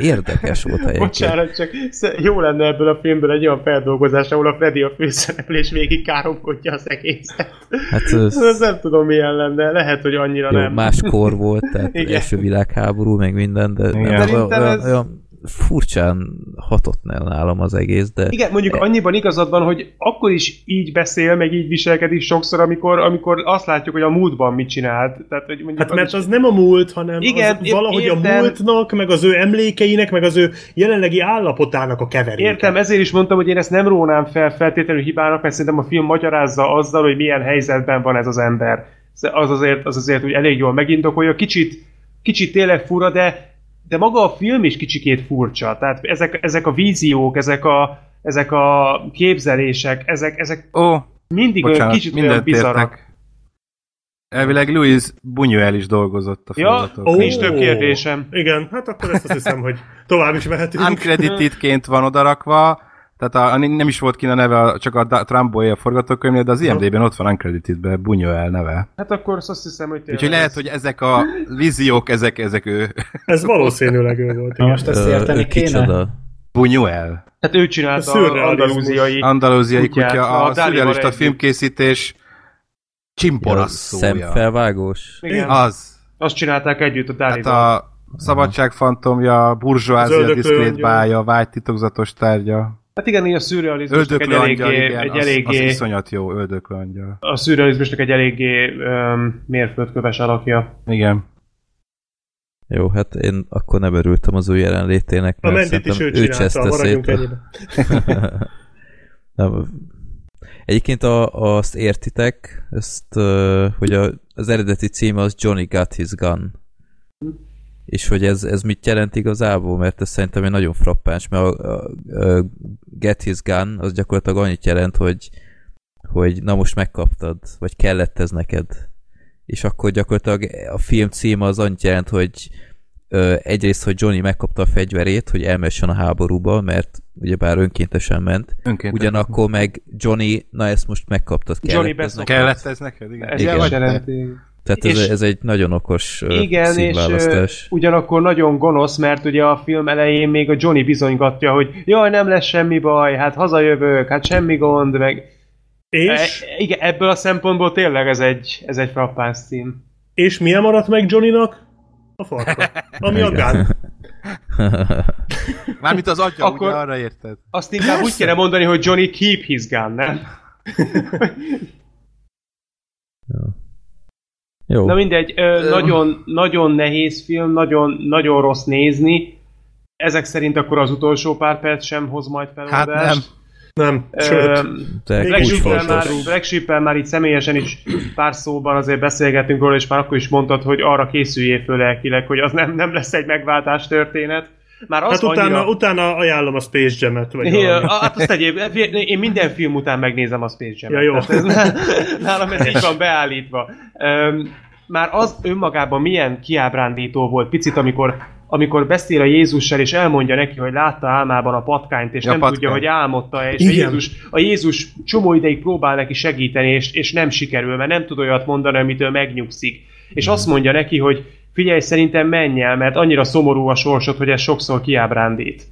érdekes volt [laughs] helyenként. Bocsánat, csak jó lenne ebből a filmből egy olyan feldolgozás, ahol a Freddy a főszereplő és végig káromkodja az egészet. Hát [laughs] ez, Ez nem tudom milyen lenne, lehet, hogy annyira jó, nem. más kor volt, tehát [laughs] Igen. első világháború, meg minden, de nem, olyan, olyan, ez- olyan furcsán hatott nálam az egész, de Igen, mondjuk annyiban igazad van, hogy akkor is így beszél, meg így viselkedik sokszor, amikor, amikor azt látjuk, hogy a múltban mit csinált. Tehát, hogy mondjuk Hát az mert is- az nem a múlt, hanem Igen, az valahogy értem. a múltnak, meg az ő emlékeinek, meg az ő jelenlegi állapotának a keveréke. Értem, ezért is mondtam, hogy én ezt nem rónám fel feltétlenül hibának, mert szerintem a film magyarázza azzal, hogy milyen helyzetben van ez az ember. Az azért, az azért hogy elég jól megindokolja. Kicsit, kicsit tényleg fura, de, de maga a film is kicsikét furcsa. Tehát ezek, ezek a víziók, ezek a, ezek a képzelések, ezek, ezek Ó, mindig olyan bocsánat, kicsit olyan értek. Elvileg Louis Buñuel is dolgozott a Ja. Ó. nincs több kérdésem. Igen, hát akkor ezt azt hiszem, hogy tovább is mehetünk. Uncreditedként van odarakva, tehát a, a, nem is volt ki a neve, a- csak a Trumboy a forgatókönyvnél, de az IMDb-ben ott van Uncreditedben Buñuel neve. Hát akkor azt hiszem, hogy tényleg Úgyhogy lehet, hogy ezek a víziók, ezek, ezek ő. Ez valószínűleg ő volt. Na Igen. most ezt érteni ő kéne? kicsoda. Buñuel. Hát ő A csinálta az andalúziai Andalúziai kutyát, kutya, a a szürrealista filmkészítés csimborasszója. Szemfelvágós. Igen. Az. Azt csinálták együtt a Hát Dálival. a Szabadság fantomja, Burzsóázia, diszkrét bája, vágy titokzatos tárgya. Hát igen, így a szürrealizmusnak egy eléggé, igen, egy az, eléggé az iszonyat jó, öldöklő angyal. a szürrealizmusnak egy eléggé um, mérföldköves alakja. Igen. Jó, hát én akkor nem örültem az ő jelenlétének, A mert Mendit is ő szerintem csinálta, maradjunk szét. [laughs] Nem. Egyébként a, azt értitek, ezt, hogy a, az eredeti címe az Johnny Got His Gun. És hogy ez, ez mit jelent igazából? Mert ez szerintem egy nagyon frappáns, mert a, a, a Get His Gun az gyakorlatilag annyit jelent, hogy, hogy na most megkaptad, vagy kellett ez neked. És akkor gyakorlatilag a film címe az annyit jelent, hogy ö, egyrészt, hogy Johnny megkapta a fegyverét, hogy elmessen a háborúba, mert ugyebár önkéntesen ment, Önként. ugyanakkor meg Johnny, na ezt most megkaptad, kellett Johnny ez neked. Kellett ez neked? Igen. Ez Igen. Tehát ez, És- ez egy nagyon okos Igen, és ugyanakkor nagyon gonosz, mert ugye a film elején még a Johnny bizonygatja, hogy jaj, nem lesz semmi baj, hát hazajövök, hát semmi gond, meg... És, E, igen, ebből a szempontból tényleg ez egy, ez egy frappáns cím. és milyen maradt meg Johnnynak? A farka. Ami a gun. [laughs] Mármint az atya, Akkor- ugye arra érted? Azt inkább úgy kéne mondani, hogy Johnny keep his gun, nem? Jó, Na mindegy, ö, nagyon, nagyon nehéz film, nagyon, nagyon rossz nézni. Ezek szerint akkor az utolsó pár perc sem hoz majd Hát feloldást. nem. Nem, Ö, sőt. Black Sheep-el már, Black Sheep-el már itt személyesen is pár szóban azért beszélgettünk róla, és már akkor is mondtad, hogy arra készüljél föl lelkileg, hogy az nem, nem lesz egy megváltás történet. Már az Hát utána, annyira... utána ajánlom a Space Jam-et. Vagy Ja, hát azt egyéb, én minden film után megnézem a Space Jam-et. Ja, jó. Tehát ez- [laughs] Nálam ez így van beállítva. Öm, már az önmagában milyen kiábrándító volt picit, amikor amikor beszél a Jézussal, és elmondja neki, hogy látta álmában a patkányt, és Ja, nem patkány. tudja, hogy álmodta, és a Igen. Jézus, a Jézus csomó ideig próbál neki segíteni, és, és nem sikerül, mert nem tud olyat mondani, amitől megnyugszik. És azt mondja neki, hogy figyelj, szerintem menj el, mert annyira szomorú a sorsod, hogy ez sokszor kiábrándít.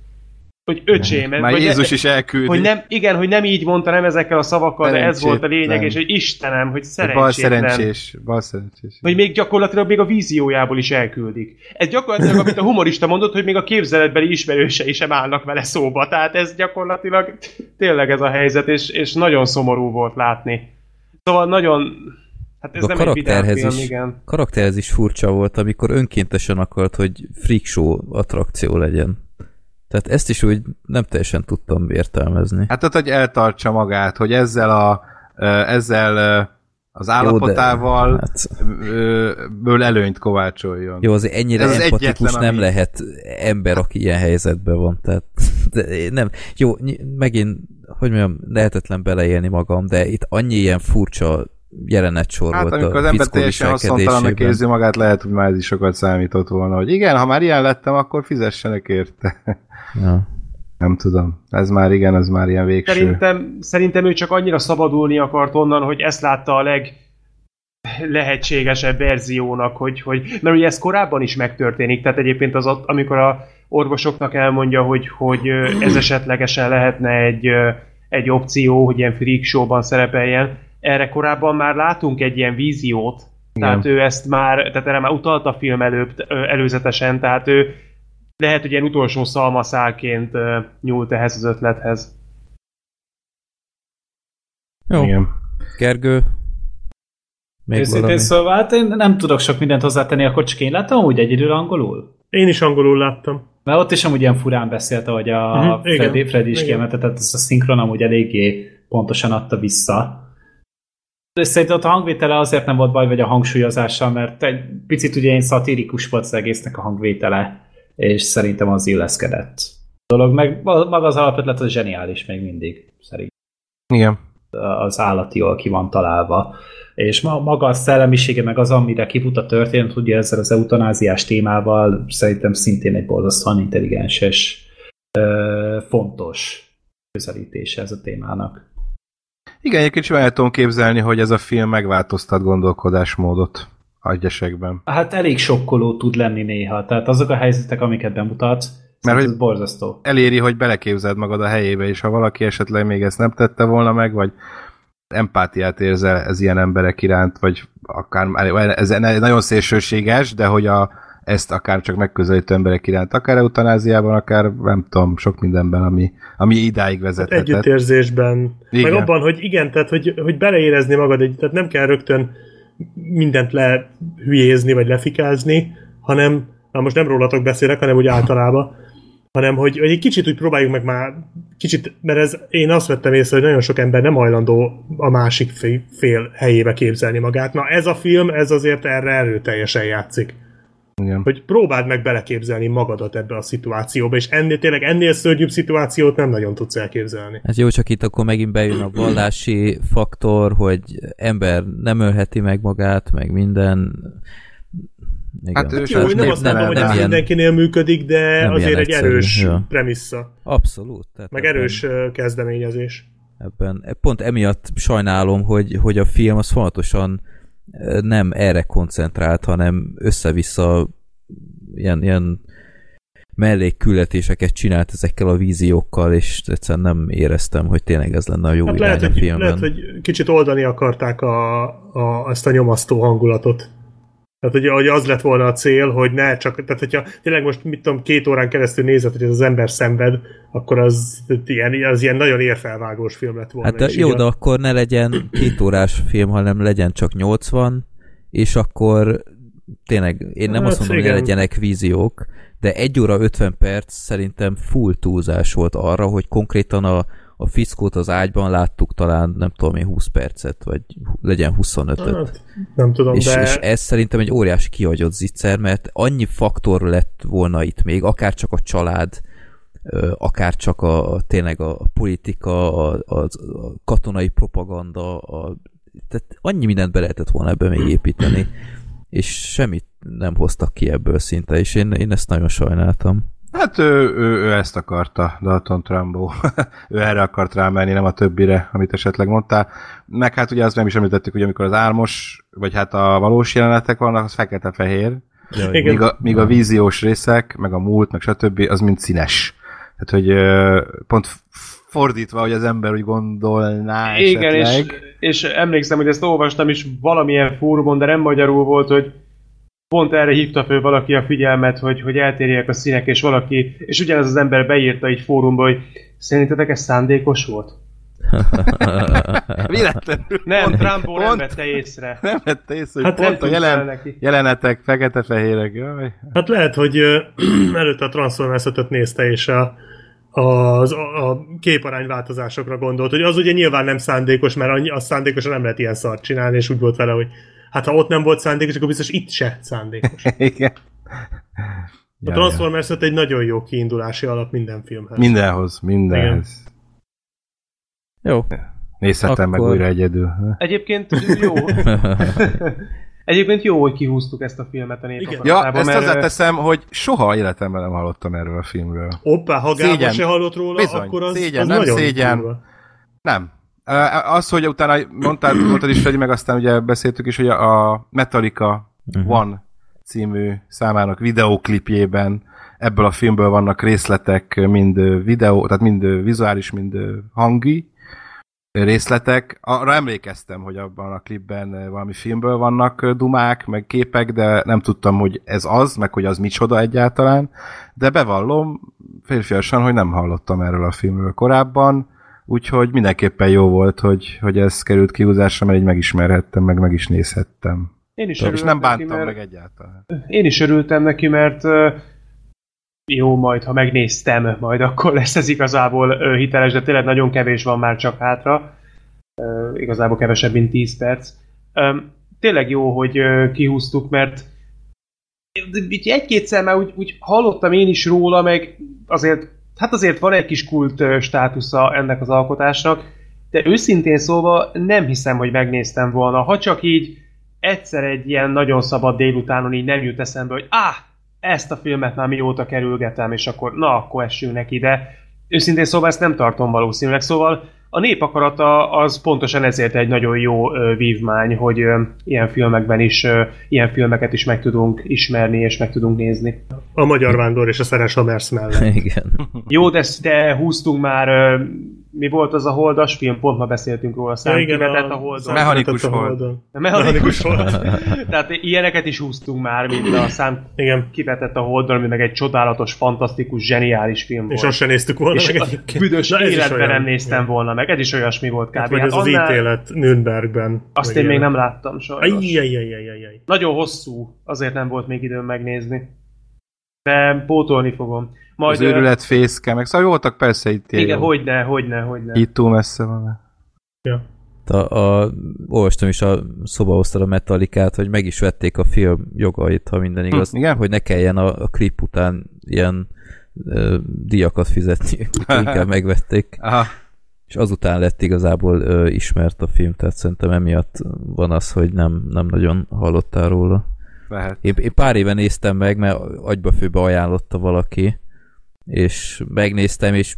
hogy öcsém, Már vagy Jézus is elküldi. hogy nem, igen, hogy nem így mondta, nem ezekkel a szavakkal, de ez volt a lényeg, és hogy Istenem, hogy Bal szerencsétlen. szerencsés. Bal szerencsés. Hogy még gyakorlatilag még a víziójából is elküldik. Ez gyakorlatilag, amit a humorista mondott, hogy még a képzeletbeli ismerősei sem állnak vele szóba. Tehát ez gyakorlatilag tényleg ez a helyzet, és, és nagyon szomorú volt látni. Szóval nagyon... Hát ez a nem egy karakterhez film, is, igen. karakterhez is furcsa volt, amikor önkéntesen akart, hogy freak show attrakció legyen. Tehát ezt is úgy nem teljesen tudtam értelmezni. Hát ott, hogy eltartsa magát, hogy ezzel a ezzel az állapotával Jó, de, hát, ből előnyt kovácsoljon. jó, azért ennyire Ez az empatikus egyetlen, nem ami- lehet ember, aki ilyen helyzetben van. Tehát, de nem. Jó, megint, hogy mondjam, lehetetlen beleélni magam, de itt annyi ilyen furcsa jelenet Hát volt amikor az ember teljesen haszontalannak érzi magát, lehet, hogy már ez is sokat számított volna, hogy igen, ha már ilyen lettem, akkor fizessenek érte. Ja. Nem tudom. Ez már igen, ez már ilyen végső. Szerintem, szerintem ő csak annyira szabadulni akart onnan, hogy ezt látta a leg lehetségesebb verziónak, hogy, hogy mert ugye ez korábban is megtörténik, tehát egyébként az, ott, amikor a orvosoknak elmondja, hogy, hogy ez esetlegesen lehetne egy, egy opció, hogy ilyen freak showban szerepeljen, erre korábban már látunk egy ilyen víziót, Igen. tehát ő ezt már, tehát erre már utalt a film előbb, előzetesen, tehát ő lehet, hogy ilyen utolsó szalmaszálként nyúlt ehhez az ötlethez. Jó, Igen. Gergő, még Őszintén szóval, hát én nem tudok sok mindent hozzátenni, akkor csak én láttam úgy egyedül angolul. Én is angolul láttam. Mert ott is amúgy ilyen furán beszélt, ahogy a Mhm, uh-huh, igen, Freddy, Freddy is igen. kiemelte, tehát ez a szinkron amúgy eléggé pontosan adta vissza. De szerintem ott a hangvétele azért nem volt baj, vagy a hangsúlyozással, mert egy picit ugye én szatirikus volt az egésznek a hangvétele, és szerintem az illeszkedett dolog, meg maga az alapötlet az zseniális még mindig, szerintem Igen. az állati jól ki van találva. És ma, maga a szellemisége, meg az, amire kifut a történet, ugye ezzel az eutanáziás témával szerintem szintén egy borzasztóan intelligens és ö, fontos közelítése ez a témának. Igen, egyébként simán tudom képzelni, hogy ez a film megváltoztat gondolkodásmódot agyesekben. Hát elég sokkoló tud lenni néha, tehát azok a helyzetek, amiket bemutat, Mert hogy- hogy borzasztó. Eléri, hogy beleképzeld magad a helyébe, és ha valaki esetleg még ezt nem tette volna meg, vagy empátiát érzel ez ilyen emberek iránt, vagy akár, ez nagyon szélsőséges, de hogy a, ezt akár csak megközelítő emberek iránt, akár eutanáziában, akár nem tudom, sok mindenben, ami, ami idáig vezethetett. Együttérzésben. Igen. Meg abban, hogy igen, tehát hogy, hogy beleérezni magad, egy, tehát nem kell rögtön mindent lehülyézni, vagy lefikázni, hanem, na most nem rólatok beszélek, hanem úgy általában, hanem hogy, hogy egy kicsit úgy próbáljuk meg már, kicsit, mert ez, én azt vettem észre, hogy nagyon sok ember nem hajlandó a másik fél, fél helyébe képzelni magát. Na ez a film, ez azért erre erőteljesen játszik. Igen. Hogy próbáld meg beleképzelni magadat ebbe a szituációba, és ennél tényleg ennél szörnyűbb szituációt nem nagyon tudsz elképzelni. Hát jó, csak itt akkor megint bejön a vallási faktor, hogy ember nem ölheti meg magát, meg minden. Igen. Hát ő Jó, én nem azt mondom, hogy ez ilyen- mindenkinél működik, de nem azért egy egyszerű, erős ja. premissza. Abszolút. Tehát Meg erős ö, kezdeményezés. ebben. Pont emiatt sajnálom, hogy, hogy a film az fontosan nem erre koncentrált, hanem össze-vissza ilyen, ilyen mellékküldetéseket csinált ezekkel a víziókkal, és egyszerűen nem éreztem, hogy tényleg ez lenne a jó Hát irány lehet, a filmben. lehet, hogy kicsit oldani akarták a, a, ezt a nyomasztó hangulatot. Tehát, hogy, hogy az lett volna a cél, hogy ne csak, tehát hogyha tényleg most, mit tudom, két órán keresztül nézed, hogy ez az ember szenved, akkor az ilyen, az ilyen nagyon érfelvágós film lett volna. Hát de, jó, a- de akkor ne legyen két órás film, hanem legyen csak 80, és akkor tényleg, én nem Hát azt mondom, hogy ne igen. legyenek víziók, de 1 óra 50 perc szerintem full túlzás volt arra, hogy konkrétan a, a fiszkót az ágyban láttuk talán, nem tudom én, 20 percet, vagy legyen 25-öt. Hát, nem tudom, És, de... és ez szerintem egy óriási kihagyott zicser, mert annyi faktor lett volna itt még, akár csak a család, akár csak a, tényleg a, a politika, a, a, a katonai propaganda, a, tehát annyi mindent be lehetett volna ebbe még építeni, és semmit nem hoztak ki ebből szinte, és én, én ezt nagyon sajnáltam. Hát ő, ő, ő ezt akarta, Dalton Trumbo. [laughs] ő erre akart rámenni, nem a többire, amit esetleg mondtál. Meg hát ugye azt nem is említettük, hogy amikor az álmos, vagy hát a valós jelenetek vannak, az fekete-fehér. Míg a, míg a víziós részek, meg a múlt, meg stb. az mind színes. Tehát, hogy pont fordítva, hogy az ember úgy gondolná Igen, és, esetleg. és emlékszem, hogy ezt olvastam is valamilyen fórumon, de nem magyarul volt, hogy pont erre hívta föl valaki a figyelmet, hogy, hogy eltérjek a színek, és valaki, és ugyanez az ember beírta egy fórumba, hogy szerintetek ez szándékos volt? Véletlenül. Nem, Pont- Trumbo nem pont- vette észre. Nem vette észre, hogy Hát pont nem a jelen, jelenetek fekete-fehérek. Jaj. Hát lehet, hogy ö, [clears throat] előtte a transformers nézte, és a, az, a, a képarány változásokra gondolt, hogy az ugye nyilván nem szándékos, mert annyi- az szándékosan nem lehet ilyen szart csinálni, és úgy volt vele, hogy hát ha ott nem volt szándékos, akkor biztos itt se szándékos. [laughs] Igen. A Transformers egy nagyon jó kiindulási alap minden filmhez. Mindenhoz, mindenhez. Jó. Nézhetem meg Akkor- újra egyedül. Egyébként jó. [laughs] Egyébként jó, hogy kihúztuk ezt a filmet a Ja, népakaratába, ezt mert hozzáteszem, hogy soha életemben nem hallottam erről a filmről. Hoppá, ha Gábor se hallott róla, Bizony, akkor az, szégyen, az nem nagyon szégyen. durva. Nem. Ö, Az, hogy utána mondtad, [clears throat] mondtad is, Freddy, meg aztán ugye beszéltük is, hogy a Metallica Mhm. One című számának videóklipjében ebből a filmből vannak részletek, mind videó, tehát mind vizuális, mind hangi részletek. Arra emlékeztem, hogy abban a klipben valami filmből vannak dumák, meg képek, de nem tudtam, hogy ez az, meg hogy az micsoda egyáltalán. De bevallom férfiasan, hogy nem hallottam erről a filmről korábban, úgyhogy mindenképpen jó volt, hogy, hogy ez került kihúzásra, mert így megismerhettem, meg meg is nézhettem. én is És örültem nem neki, bántam mert, meg egyáltalán. Én is örültem neki, mert jó, majd ha megnéztem, majd akkor lesz ez igazából hiteles, de tényleg nagyon kevés van már csak hátra. Igazából kevesebb, mint 10 perc. Tényleg jó, hogy kihúztuk, mert egy-kétszer már úgy, úgy hallottam én is róla, meg azért, hát azért van egy kis kult státusza ennek az alkotásnak, de őszintén szólva nem hiszem, hogy megnéztem volna. Ha csak így egyszer egy ilyen nagyon szabad délutánon így nem jut eszembe, hogy áh, ezt a filmet már mióta kerülgetem, és akkor na, akkor essünk neki, de őszintén szóval ezt nem tartom valószínűleg. Szóval a népakarata az pontosan ezért egy nagyon jó vívmány, hogy ilyen filmekben is, ilyen filmeket is meg tudunk ismerni, és meg tudunk nézni. A Magyar Vándor és a Szeres Hamersz mellett. Igen. Jó, de, de húztunk már, mi volt az a holdas film? Pont ma beszéltünk róla, szám igen, kivetett a holdon. Mechanikus a hold. holdon. A mechanikus volt. Tehát ilyeneket is húztunk már, mint a szám Igen. kivetett a holdon, ami meg egy csodálatos, fantasztikus, zeniális film És volt. azt se néztük volna és meg a egyébként. büdös Na, életben olyan. nem néztem Igen. volna meg. Ez is olyasmi volt kb. Hát, vagy ez az annál- ítélet Nürnbergben. Azt én még nem láttam sajnos. Nagyon hosszú, azért nem volt még időm megnézni. De pótolni fogom. Majd, Az őrület fészke, meg szóval voltak persze itt ilyen Igen, hogyne, hogyne, hogyne. Itt túl messze van. Ja. A, a, olvastam is a szobaosztal a metallikát, hogy meg is vették a film jogait, ha minden igaz, Hm, igen? hogy ne kelljen a, a klip után ilyen ö, díjakat fizetni, [laughs] inkább megvették, Aha. és azután lett igazából ö, ismert a film, tehát szerintem emiatt van az, hogy nem, nem nagyon hallottál róla. Lehet. Én, én pár éve néztem meg, mert agyba főbe ajánlotta valaki, és megnéztem, és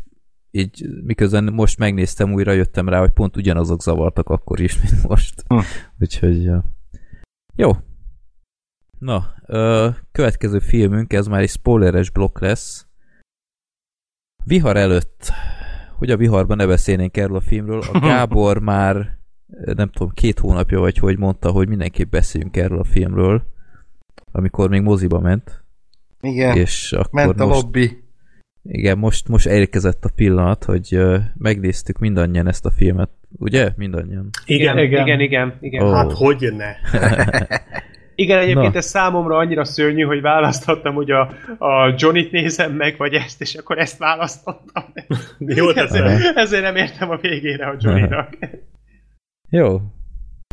így miközben most megnéztem újra, jöttem rá, hogy pont ugyanazok zavartak akkor is, [laughs] mint most. Hm. Úgyhogy ja. jó. Na, ö, következő filmünk, ez már egy spoileres blokk lesz. Vihar előtt, hogy a viharban ne beszélnénk erről a filmről, a [laughs] Gábor már nem tudom, két hónapja vagy hogy mondta, hogy mindenképp beszéljünk erről a filmről, amikor még moziba ment. Igen, És akkor ment a most, lobby. Igen, most, most elérkezett a pillanat, hogy megnéztük mindannyian ezt a filmet, ugye? Mindannyian. Igen. igen, Igen. igen, igen. Ó. Hát hogy ne? [laughs] Igen, egyébként Na. ez számomra annyira szörnyű, hogy választhattam, hogy a, a Johnnyt nézem meg, vagy ezt, és akkor ezt választottam. [laughs] Jó, ezért, ezért nem értem a végére a Johnnynak. [laughs] Jó.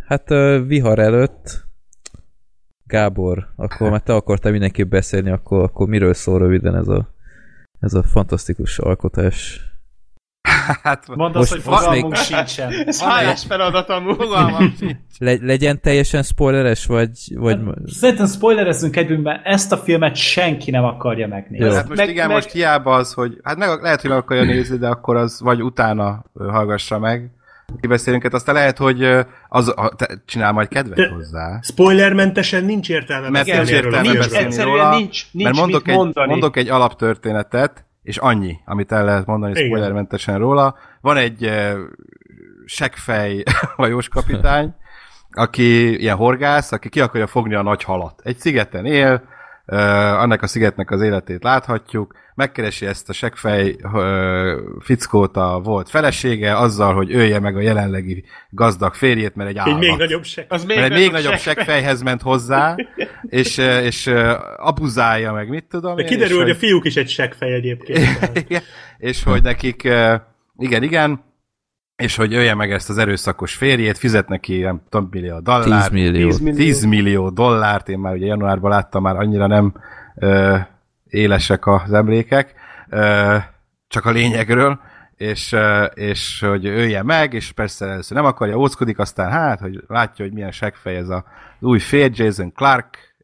Hát uh, vihar előtt Gábor, akkor már te akartál mindenképp beszélni, akkor, akkor miről szól röviden ez a, ez a fantasztikus alkotás? Hát, Mondd Most- azt, hogy most fogalmunk még- sincsen. [laughs] Ez hálás feladat amúgy. fogalmam. [laughs] Le, legyen teljesen spoileres, vagy, vagy Szerintem spoilerezzünk együnkben, ezt a filmet senki nem akarja megnézni. Jó. Hát most Meg- igen, meg- most hiába az, hogy hát meg, lehet, hogy meg akarja nézni, de akkor az vagy utána hallgassa meg kibeszélünket, aztán lehet, hogy az, a, te, csinál majd kedvet De- hozzá. Spoilermentesen nincs értelme Mert beszélni nincs értelme nincs, beszélni egyszerűen róla, nincs, nincs mert mondok mit egy, mondani. mondok egy alaptörténetet, és annyi, amit el lehet mondani Igen. spoilermentesen róla. Van egy uh, seggfej [laughs] hajós kapitány, aki ilyen horgász, aki ki akarja fogni a nagy halat. Egy szigeten él, uh, annak a szigetnek az életét láthatjuk, megkeresi ezt a seggfej fickót a volt felesége, azzal, hogy ölje meg a jelenlegi gazdag férjét, mert egy Egy állat. még nagyobb se. Az Mert egy még nagyobb seggfejhez ment hozzá, [laughs] és, és abuzálja meg, mit tudom De én, kiderül, és hogy a fiúk is egy seggfej egyébként. [laughs] igen, és hogy nekik, igen, igen, és hogy ölje meg ezt az erőszakos férjét, fizet neki, nem tudom, millió 10 dollár, millió. 10 millió. 10 millió dollárt, én már ugye januárban láttam, már annyira nem élesek az emlékek, csak a lényegről, és, és hogy ölje meg, és persze először nem akarja, óckodik, aztán hát, hogy látja, hogy milyen seggfej ez a az új férj, Jason Clark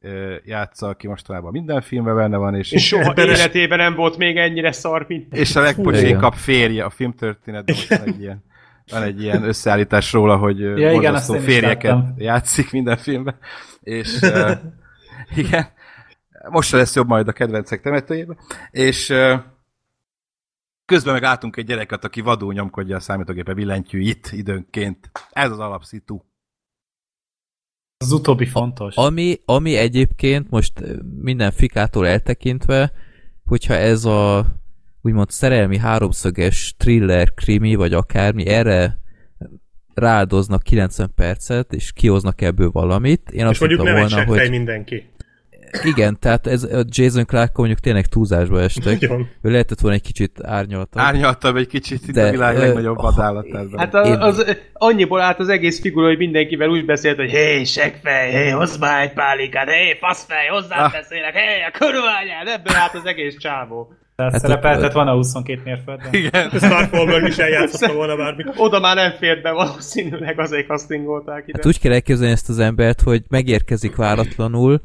játsza, aki mostanában minden filmben benne van, és, És soha Ebben is- életében nem volt még ennyire szar, mint... és a legpocsékabb férje a filmtörténetben, van egy ilyen, van egy ilyen összeállítás róla, hogy ja, igen, férjeket láttam. játszik minden filmben, és uh, [laughs] igen, most se lesz jobb majd a kedvencek temetőjében, és közben meg látunk egy gyereket, aki vadul nyomkodja a számítógépe billentyűit időnként. Ez az alapszitu. Az utóbbi fontos. Ami, ami egyébként most minden fikától eltekintve, hogyha ez a úgymond szerelmi háromszöges thriller, krimi, vagy akármi, erre rááldoznak 90 percet, és kihoznak ebből valamit. Én És azt mondjuk nem volna, hogy mindenki. Igen, tehát ez a Jason Clark mondjuk tényleg túlzásba estek. Nagyon. Ő lehetett volna egy kicsit árnyaltabb. Árnyaltabb egy kicsit, itt De, a világ ö, legnagyobb vadállatában. Hát a, Én- az, annyiból állt az egész figura, hogy mindenkivel úgy beszélt, hogy hé, seggfej, hé, hozd már egy pálinkát, hé, faszfej, hozzám Ah. beszélek, hé, a körülványán, ebből állt az egész csávó. Tehát Hát szerepeltet van a 22 mérföldön. Igen. Stark Wahlberg is eljátszotta volna bármikor. [laughs] Oda már nem fért be valószínűleg, azért castingolták ide. Hát úgy kell elképzelni ezt az embert, hogy megérkezik váratlanul,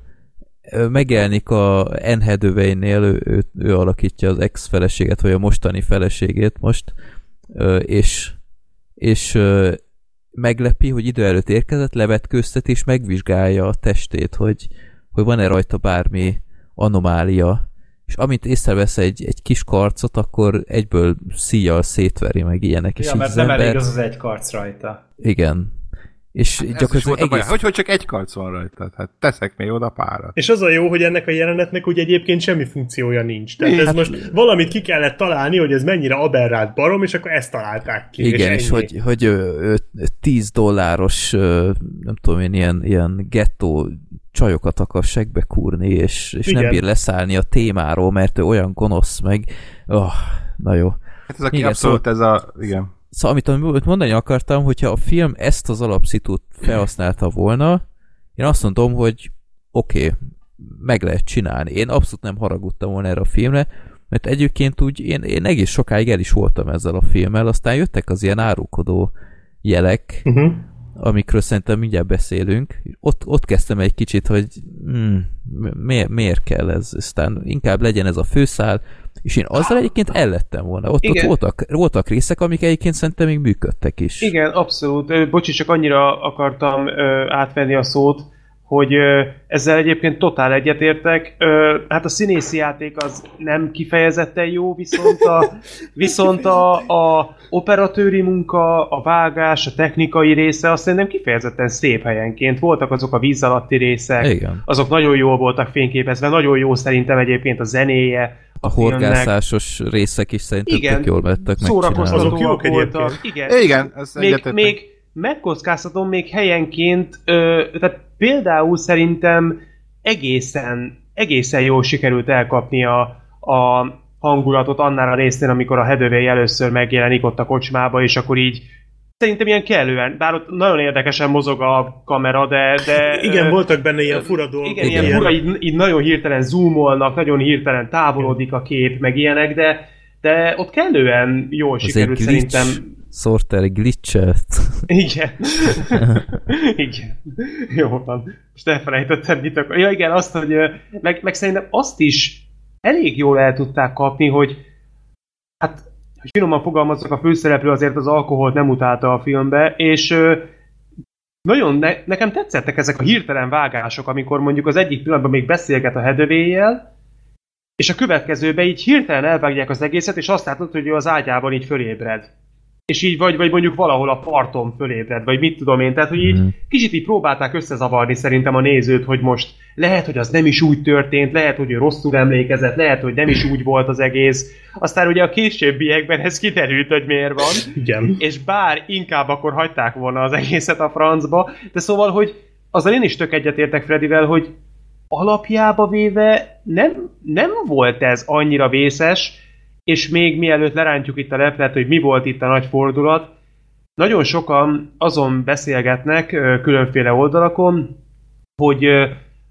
megjelenik a Anne Hathaway-nél, ő, ő, ő alakítja az ex-feleséget, vagy a mostani feleségét most, és, és meglepi, hogy idő előtt érkezett, levetkőztet, és megvizsgálja a testét, hogy, hogy van-e rajta bármi anomália. És amint észrevesz egy, egy kis karcot, akkor egyből szíjjal szétveri meg ilyenek. És Ja, így mert nem ember, elég az az egy karc rajta. Igen. És Ez is gyakorlatilag volt a baj. egész... Hogy, hogy csak egy karc van rajta? Hát teszek még oda párat. És az a jó, hogy ennek a jelenetnek úgy egyébként semmi funkciója nincs. Tehát ez most valamit ki kellett találni, hogy ez mennyire aberrált barom, és akkor ezt találták ki. Igen, és, és, hogy, hogy ö, ö, 10 dolláros, ö, nem tudom én, ilyen, ilyen gettó csajokat akar segbe kúrni, és, és nem bír leszállni a témáról, mert ő olyan gonosz, meg oh, na jó. Hát ez a, Igen, abszolút ez a... Igen. Szóval amit, amit mondani akartam, hogyha a film ezt az alapszitút felhasználta volna, én azt mondom, hogy oké, okay, meg lehet csinálni. Én abszolút nem haragudtam volna erre a filmre, mert egyébként úgy én, én egész sokáig el is voltam ezzel a filmmel, aztán jöttek az ilyen árulkodó jelek, Uh-huh. amikről szerintem mindjárt beszélünk. Ott, ott kezdtem egy kicsit, hogy hmm, miért, miért kell ez, aztán inkább legyen ez a főszál, és én azzal egyébként ellettem volna. Ott, ott voltak, voltak részek, amik egyébként szerintem még működtek is. Igen, abszolút. Bocsi, csak annyira akartam ö, átvenni a szót, hogy ö, ezzel egyébként totál egyetértek. Ö, hát a színészi játék az nem kifejezetten jó, viszont a, [laughs] viszont a, a operatőri munka, a vágás, a technikai része azt szerintem kifejezetten szép helyenként. Voltak azok a víz alatti részek, Igen. azok nagyon jól voltak fényképezve, nagyon jó szerintem egyébként a zenéje, A filmnek. horgászásos részek is szerintem Igen, tök jól megcsinálva. Azok szórakoztatóak jók voltak. Igen, Igen, ez még, egyetértek. még megkockáztatom még helyenként, ö, tehát például szerintem egészen, egészen jól sikerült elkapni a, a hangulatot annál a résznél, amikor a Hathaway először megjelenik ott a kocsmába, és akkor így szerintem ilyen kellően, bár ott nagyon érdekesen mozog a kamera, de... de Igen, ö, voltak benne ilyen fura dolgok. igen, ilyen fura, így, így nagyon hirtelen zoomolnak, nagyon hirtelen távolodik a kép, meg ilyenek, de, de ott kellően jól Az egy sikerült glitch, szerintem Sorter glitchet. igen. [laughs] igen. Jó van. Most elfelejtettem, mit akar. Ja igen, azt, hogy meg, meg szerintem azt is elég jól el tudták kapni, hogy hát, hogy finoman fogalmazzak, a főszereplő azért az alkoholt nem utálta a filmbe, és nagyon ne, nekem tetszettek ezek a hirtelen vágások, amikor mondjuk az egyik pillanatban még beszélget a hedövéjel, és a következőben így hirtelen elvágják az egészet, és azt látod, hogy ő az ágyában így fölébred. És így vagy, vagy mondjuk valahol a parton fölébred, vagy mit tudom én. Tehát, hogy így Mhm. kicsit így próbálták összezavarni szerintem a nézőt, hogy most lehet, hogy az nem is úgy történt, lehet, hogy ő rosszul emlékezett, lehet, hogy nem is úgy volt az egész. Aztán ugye a későbbiekben ez kiderült, hogy miért van [laughs] Igen. és bár inkább akkor hagyták volna az egészet a francba, de szóval, hogy azzal én is tök egyetértek Fredivel, hogy alapjába véve nem, nem volt ez annyira vészes, és még mielőtt lerántjuk itt a leplet, hogy mi volt itt a nagy fordulat, nagyon sokan azon beszélgetnek különféle oldalakon, hogy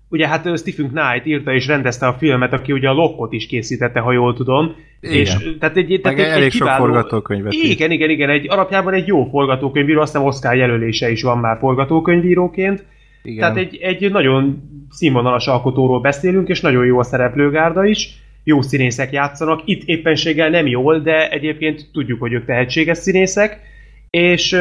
ugye hát Stephen Knight írta és rendezte a filmet, aki ugye a Lockot is készítette, ha jól tudom. Igen. És, tehát egy, tehát Meg egy, elég egy sok kiváló, forgatókönyvet írt. Igen, igen, igen, egy alapjában egy jó forgatókönyvíró, azt hiszem Oscar jelölése is van már forgatókönyvíróként. Igen. Tehát egy, egy nagyon színvonalas alkotóról beszélünk, és nagyon jó a szereplőgárda is. Jó színészek játszanak, itt éppenséggel nem jól, de egyébként tudjuk, hogy ők tehetséges színészek, és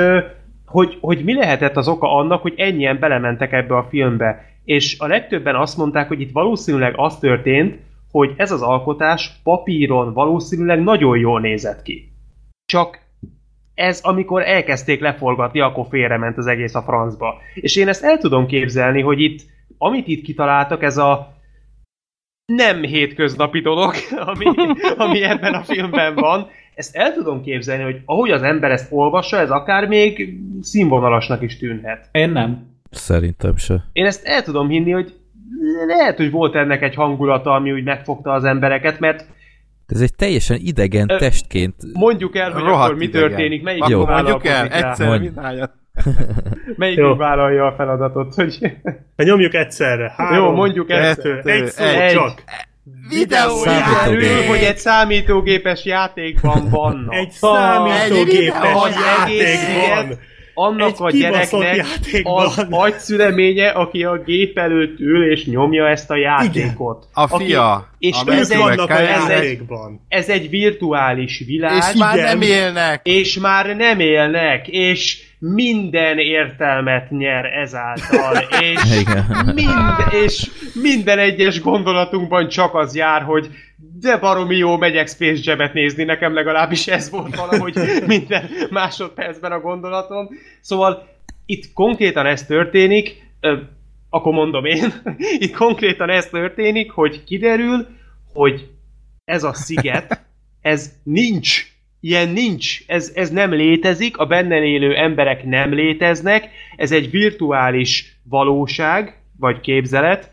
hogy, hogy mi lehetett az oka annak, hogy ennyien belementek ebbe a filmbe. És a legtöbben azt mondták, hogy itt valószínűleg az történt, hogy ez az alkotás papíron valószínűleg nagyon jól nézett ki. Csak ez, amikor elkezdték leforgatni, akkor félrement az egész a francba. És én ezt el tudom képzelni, hogy itt, amit itt kitaláltak, ez a nem hétköznapi dolog, [laughs] ami, ami ebben a filmben van, ezt el tudom képzelni, hogy ahogy az ember ezt olvassa, ez akár még színvonalasnak is tűnhet. Én nem. Szerintem se. Én ezt el tudom hinni, hogy lehet, hogy volt ennek egy hangulata, ami úgy megfogta az embereket, mert Ez egy teljesen idegen Ö, testként. mondjuk el, hogy Rohadt akkor mi idegen. történik, melyik Jó. mondjuk el, egyszer mindhányat. [laughs] Melyik Jó. vállalja a feladatot, hogy nyomjuk egyszerre. Három, Jó, mondjuk kettő, egyszer. egy szó Egy. csak. Számítógép. hogy egy számítógépes játékban vannak. [laughs] Egy számítógépes egész játékban. annak Egy a gyereknek játékban. az agyszüleménye, aki a gép előtt ül és nyomja ezt a játékot. A fia. Aki, és a ez egy, a ez, egy, játékban. ez egy virtuális világ, És már Igen. nem élnek. és már nem élnek, és minden értelmet nyer ezáltal, [laughs] és, mind, és minden egyes gondolatunkban csak az jár, hogy de baromi jó megyek Space Jam-et nézni, nekem legalábbis ez volt valahogy [laughs] minden másodpercben a gondolatom. Szóval itt konkrétan ez történik, ö, akkor mondom én, [laughs] itt konkrétan ez történik, hogy kiderül, hogy ez a sziget, ez nincs. Ilyen nincs. Ez, ez nem létezik, a benne élő emberek nem léteznek, ez egy virtuális valóság, vagy képzelet,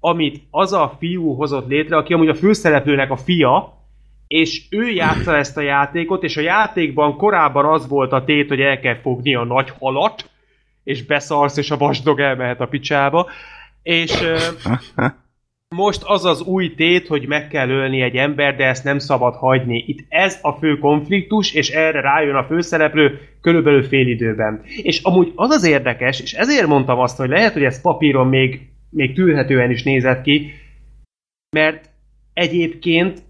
amit az a fiú hozott létre, aki amúgy a főszereplőnek a fia, és ő játsza ezt a játékot, és a játékban korábban az volt a tét, hogy el kell fogni a nagy halat, és beszarsz, és a vasdog elmehet a picsába, és [laughs] most az az új tét, hogy meg kell ölni egy ember, de ezt nem szabad hagyni. Itt ez a fő konfliktus, és erre rájön a főszereplő körülbelül fél időben. És amúgy az az érdekes, és ezért mondtam azt, hogy lehet, hogy ez papíron még, még tűrhetően is nézett ki, mert egyébként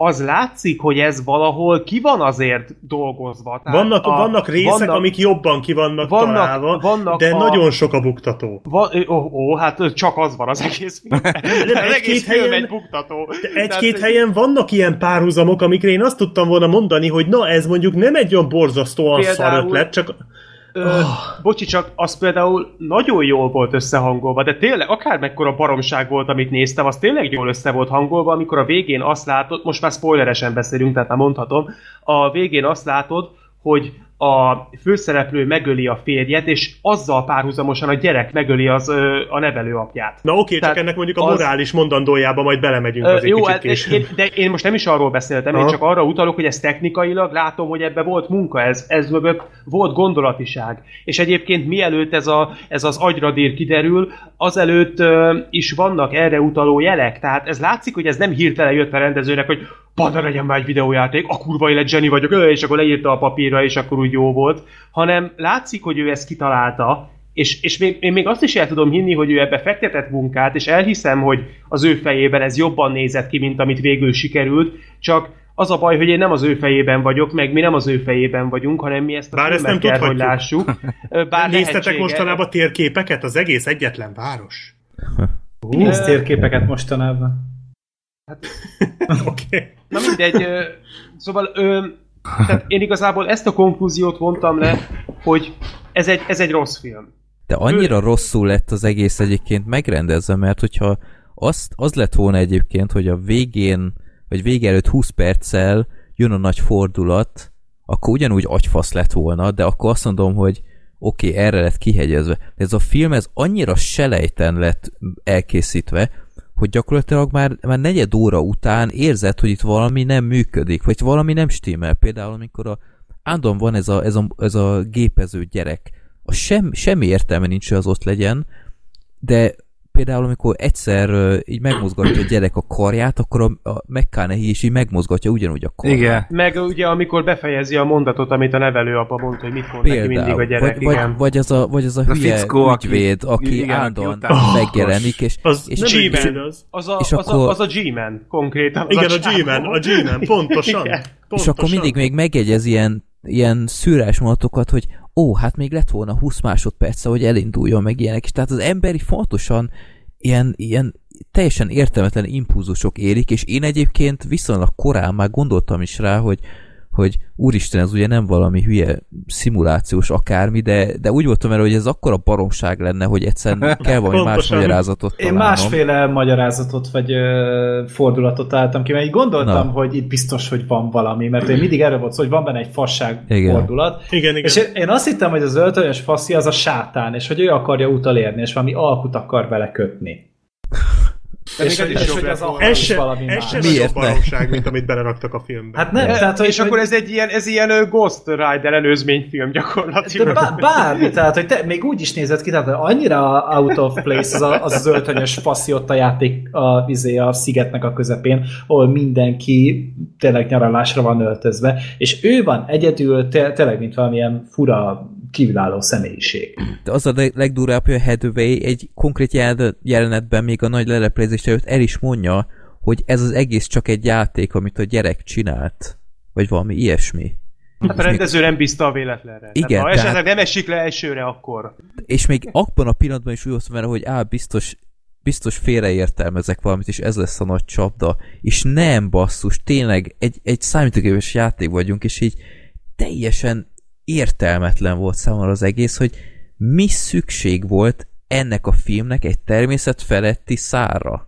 az látszik, hogy ez valahol ki van azért dolgozva. Tehát Vannak, a- vannak részek, vannak- amik jobban ki vannak, vannak- találva, vannak de a- nagyon sok a buktató. Va, ó, ó, hát csak az van az egész [laughs] egy-két helyen- egy buktató. Egy-két Tehát, helyen vannak ilyen párhuzamok, amikre én azt tudtam volna mondani, hogy na ez mondjuk nem egy olyan borzasztóan szar ötlet, csak Ö, bocsi, csak az például nagyon jól volt összehangolva, de tényleg akármekkora baromság volt, amit néztem, az tényleg jól össze volt hangolva, amikor a végén azt látod, most már spoileresen beszélünk, tehát már mondhatom, a végén azt látod, hogy a főszereplő megöli a férjet, és azzal párhuzamosan a gyerek megöli az, ö, a nevelőapját. na oké, csak Tehát ennek mondjuk a az- morális mondandójába majd belemegyünk Ö, azért jó, kicsit hát, később. én, de én most nem is arról beszéltem, én Aha. csak arra utalok, hogy ez technikailag látom, hogy ebbe volt munka, ez, ez mögött volt gondolatiság. És egyébként mielőtt ez, a, ez az agyradír kiderül, azelőtt ö, is vannak erre utaló jelek. Tehát ez látszik, hogy ez nem hirtelen jött a rendezőnek, hogy Bada legyen már egy videójáték, a kurva élet Jenny vagyok, ö, és akkor leírta a papírra, és akkor úgy jó volt. Hanem látszik, hogy ő ezt kitalálta, és, és még, én még azt is el tudom hinni, hogy ő ebbe fektetett munkát, és elhiszem, hogy az ő fejében ez jobban nézett ki, mint amit végül sikerült, csak az a baj, hogy én nem az ő fejében vagyok, meg mi nem az ő fejében vagyunk, hanem mi ezt a Bár ezt nem kell, hogy lássuk. [laughs] Bár Néztetek mostanában térképeket? Az egész egyetlen város. Nézd térképeket mostanában. [laughs] Oké. Okay. Na mindegy, ö, szóval ö, tehát én igazából ezt a konklúziót vontam le, hogy ez egy, ez egy rossz film. De annyira rosszul lett az egész egyébként megrendezve, mert hogyha azt, az lett volna egyébként, hogy a végén, vagy vége előtt 20 perccel jön a nagy fordulat, akkor ugyanúgy agyfasz lett volna, de akkor azt mondom, hogy oké, okay, erre lett kihegyezve. De ez a film, ez annyira selejten lett elkészítve, hogy gyakorlatilag már, már negyed óra után érzed, hogy itt valami nem működik, vagy valami nem stimmel. Például, amikor a Ándon van ez a, ez a, ez a gépező gyerek, a sem, semmi értelme nincs, hogy az ott legyen, de például amikor egyszer uh, így megmozgatja a gyerek a karját, akkor a, a McConaughey is így megmozgatja ugyanúgy a karját. Igen. Meg ugye, amikor befejezi a mondatot, amit a nevelőapa mondta, hogy mit mond neki mindig a gyerek, vagy, igen. vagy, vagy, az a, vagy az a A hülye fickó, aki- ügyvéd, aki igen, aki állandóan utána- megjelenik, és, Az és G-Man. ügyvéd az. Az a, És az, akkor- a, az a G-Man, konkrétan. Az Igen, a csávó. G-Man, a G-Man, pontosan. Igen. és pontosan. akkor mindig még megjegyez ilyen, ilyen szűrás mondatokat, hogy ó, hát még lett volna 20 másodperce, hogy elinduljon meg ilyenek, és tehát az emberi fontosan ilyen, ilyen teljesen értelmetlen impulzusok érik, és én egyébként viszonylag korán már gondoltam is rá, hogy hogy úristen, ez ugye nem valami hülye szimulációs akármi, de, de úgy voltam erre, hogy ez akkora baromság lenne, hogy egyszerűen [laughs] kell valami más magyarázatot Én találnom. másféle magyarázatot vagy ö, fordulatot álltam ki, mert így gondoltam, Na. hogy itt biztos, hogy van valami, mert én mindig erről volt szó, hogy van benne egy fasság Igen. fordulat. Igen, igen. És én, én azt hittem, hogy az öltönyös faszi az a sátán, és hogy ő akarja utolérni, és valami alkut akar vele kötni. De még És, ez is és jobb hogy lett az volna. a Ez is se, valami ez más. se Miért baromság, mint amit beleraktak a filmbe. Hát nem, Tehát, tehát, hogy, és akkor ez egy ilyen, ez ilyen Ghost Rider előzményfilm de gyakorlatilag. bá, bármi, tehát hogy te, még úgy is nézett ki, tehát annyira out of place az a, az, az öltönyös faszi ott a játék a, izé, a szigetnek a közepén, ahol mindenki tényleg nyaralásra van öltözve, és ő van egyedül, te, tényleg, mint valamilyen fura, kívülálló személyiség. De az a leg- legdurvább, hogy a Hathaway egy konkrét jel- jelenetben még a nagy leleplezés előtt el is mondja, hogy ez az egész csak egy játék, amit a gyerek csinált. Vagy valami ilyesmi. Hát a rendező nem bízta a véletlenre. Igen, Tehát, ha tehát- esetleg nem esik le elsőre, akkor. És még abban a pillanatban is úgy voltam vele, hogy á, biztos, biztos félreértelmezek valamit, és ez lesz a nagy csapda. És nem basszus, tényleg egy, egy számítógépes játék vagyunk, és így teljesen értelmetlen volt számomra az egész, hogy mi szükség volt ennek a filmnek egy természet feletti szára.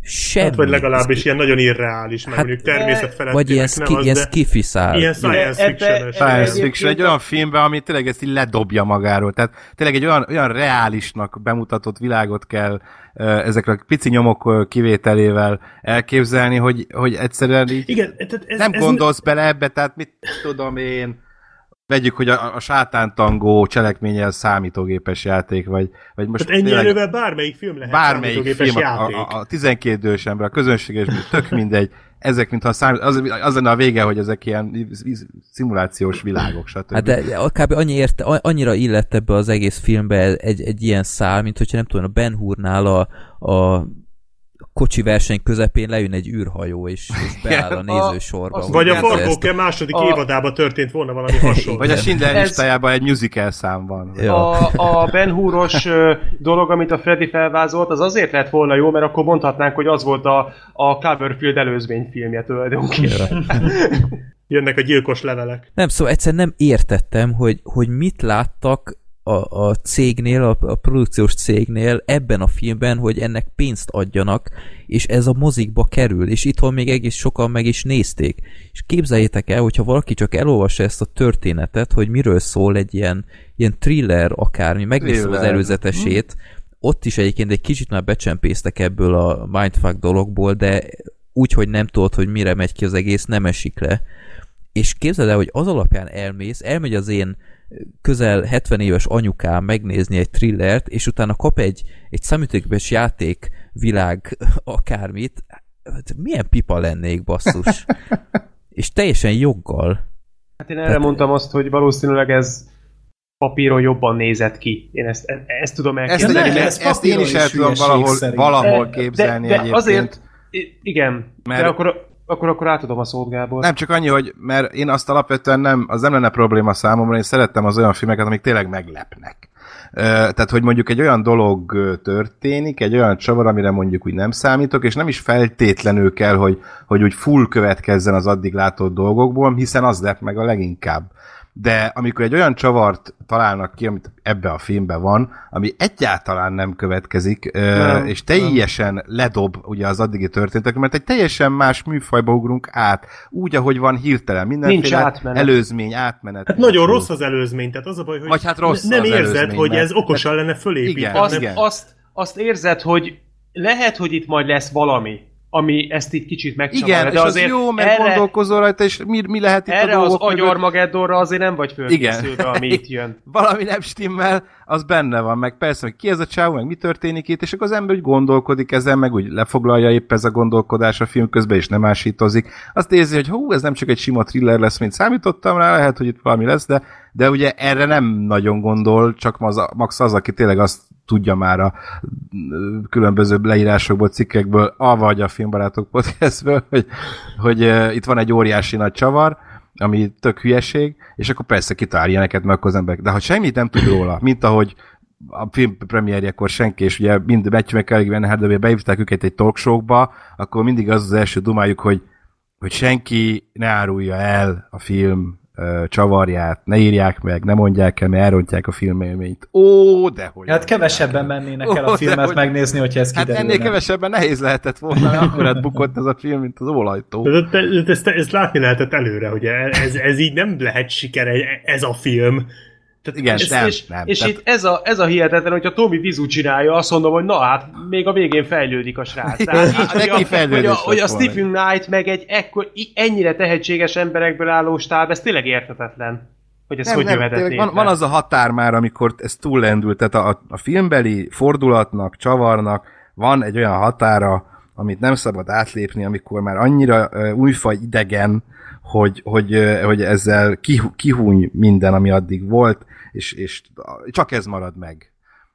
Semmi. Hát, vagy legalábbis ilyen nagyon irreális, meg Hát, mondjuk természetfelett. Vagy ilyen, ski, ilyen skifi szár. Ilyen science fiction Science fiction, egy a- olyan filmben, ami tényleg ezt így ledobja magáról. Tehát tényleg egy olyan, olyan reálisnak bemutatott világot kell ezekre a pici nyomok kivételével elképzelni, hogy, hogy egyszerűen így Igen, tehát ez, nem ez gondolsz bele ebbe, tehát mit tudom én, vegyük, hogy a, a sátántangó cselekménye számítógépes játék, vagy, vagy most Tehát ennyi tényleg erővel bármelyik film lehet bármelyik számítógépes film, a, játék. a, a 12 idős ember, a közönséges, tök mindegy, ezek, mintha számít, az, az lenne a vége, hogy ezek ilyen szimulációs világok, stb. Hát de kb. Annyi érte, annyira illett ebbe az egész filmbe egy, egy ilyen szál, mint hogyha nem tudom, a Ben Hurnál a, a kocsi verseny közepén lejön egy űrhajó, és, és [laughs] beáll a nézősorba. azt- Vagy a. Forgóke második A- évadában történt volna valami hasonló. Vagy a Schindler Ez- listájában egy musical szám van. Ja. A, a Ben Húros dolog, amit a Freddy felvázolt, az azért lett volna jó, mert akkor mondhatnánk, hogy az volt a, a Cloverfield előzményfilmje tulajdonképpen. Jönnek a gyilkos levelek. Nem, szóval egyszerűen nem értettem, hogy, hogy mit láttak a, a cégnél, a, a produkciós cégnél ebben a filmben, hogy ennek pénzt adjanak, és ez a mozikba kerül, és itthon még egész sokan meg is nézték. És képzeljétek el, hogyha valaki csak elolvassa ezt a történetet, hogy miről szól egy ilyen, ilyen thriller akármi, megnéztem az előzetesét, ott is egyébként egy kicsit már becsempésztek ebből a mindfuck dologból, de úgy, hogy nem tudod, hogy mire megy ki az egész, nem esik le. És képzeld el, hogy az alapján elmész, elmegy az én közel 70 éves anyukám megnézni egy thrillert, és utána kap egy, egy számítógépes játék világ [laughs] akármit, Hát milyen pipa lennék, basszus. [laughs] és teljesen joggal. Hát én erre mondtam azt, hogy valószínűleg ez papíron jobban nézett ki. Én ezt, ezt tudom Ezt, elképzelni. nem, egy, ez ezt én is el tudom valahol, valahol képzelni de, de egyébként. azért, igen, Mert- de akkor Akkor, akkor átadom a szót, Gábor. Nem csak annyi, hogy mert én azt alapvetően nem, az nem lenne probléma számomra, én szerettem az olyan filmeket, amik tényleg meglepnek. Tehát, hogy mondjuk egy olyan dolog történik, egy olyan csavar, amire mondjuk úgy nem számítok, és nem is feltétlenül kell, hogy, hogy úgy full következzen az addig látott dolgokból, hiszen az lep meg a leginkább. De amikor egy olyan csavart találnak ki, amit ebbe a filmben van, ami egyáltalán nem következik, nem, Nem, és teljesen ledob ugye az addigi történtek, mert egy teljesen más műfajba ugrunk át, úgy, ahogy van hirtelen, Nincs mindenféle átmenet. előzmény, átmenet. Hát nagyon rossz az előzmény, tehát az a baj, hogy Vagy hát rossz nem érzed, előzmény, hogy mert- ez okosan lenne fölépítve. Igen, azt, igen. azt, azt érzed, hogy lehet, hogy itt majd lesz valami, ami ezt itt kicsit megcsavarja, Igen, de és az azért jó, mert erre, gondolkozol rajta, és mi, mi lehet itt a erre az dolgok mögött. agyarmageddonra azért nem vagy fölkészülve, ami itt [laughs] jön. valami nem stimmel, az benne van, meg persze, hogy ki ez a csávó, meg mi történik itt, és akkor az ember úgy gondolkodik ezen, meg úgy lefoglalja épp ez a gondolkodás a film közben, és nem ásítozik. Azt érzi, hogy hú, ez nem csak egy sima thriller lesz, mint számítottam rá, lehet, hogy itt valami lesz, de, de ugye erre nem nagyon gondol, csak az, max az, aki tényleg azt tudja már a különböző leírásokból, cikkekből, avagy a Filmbarátok podcastből, [laughs] hogy, hogy itt van egy óriási nagy csavar, ami tök hülyeség, és akkor persze kitalál ilyeneket, meg az emberek. De ha semmit nem tud róla, mint ahogy a film premierjekor senki, és ugye mind Matthew McConaughey, Van Hardaway beívták őket egy talkshowba, akkor mindig az az első dumájuk, hogy, hogy senki ne árulja el a film csavarját, ne írják meg, ne mondják el, mert elrontják a filmélményt. Ó, de hogy Hát kevesebben mennének el a filmet hogy- megnézni, hogyha ez Hát kiderülne. ennél kevesebben nehéz lehetett volna, mert akkor bukott ez a film, mint az ólajtó. De, de, de ezt, ezt látni lehetett előre, hogy ez, ez így nem lehet siker, ez a film. Tehát Igen, ez, nem, és nem. és Tehát- itt ez a, ez a hihetetlen, hogyha Tommy Vizu csinálja, azt mondom, hogy na hát, még a végén fejlődik a srác. Tehát így, Hát hogy, a, hogy, a, hogy a. Stephen Knight meg egy ekkor, ennyire tehetséges emberekből álló stáb, ez tényleg érthetetlen, hogy ez nem, hogy nem, jöhetett van, van az a határ már, amikor ez túllendült, tehát a, a filmbeli fordulatnak, csavarnak van egy olyan határa, amit nem szabad átlépni, amikor már annyira uh, újfaj idegen, hogy, hogy, hogy ezzel kih, kihúny minden, ami addig volt, és, és csak ez marad meg.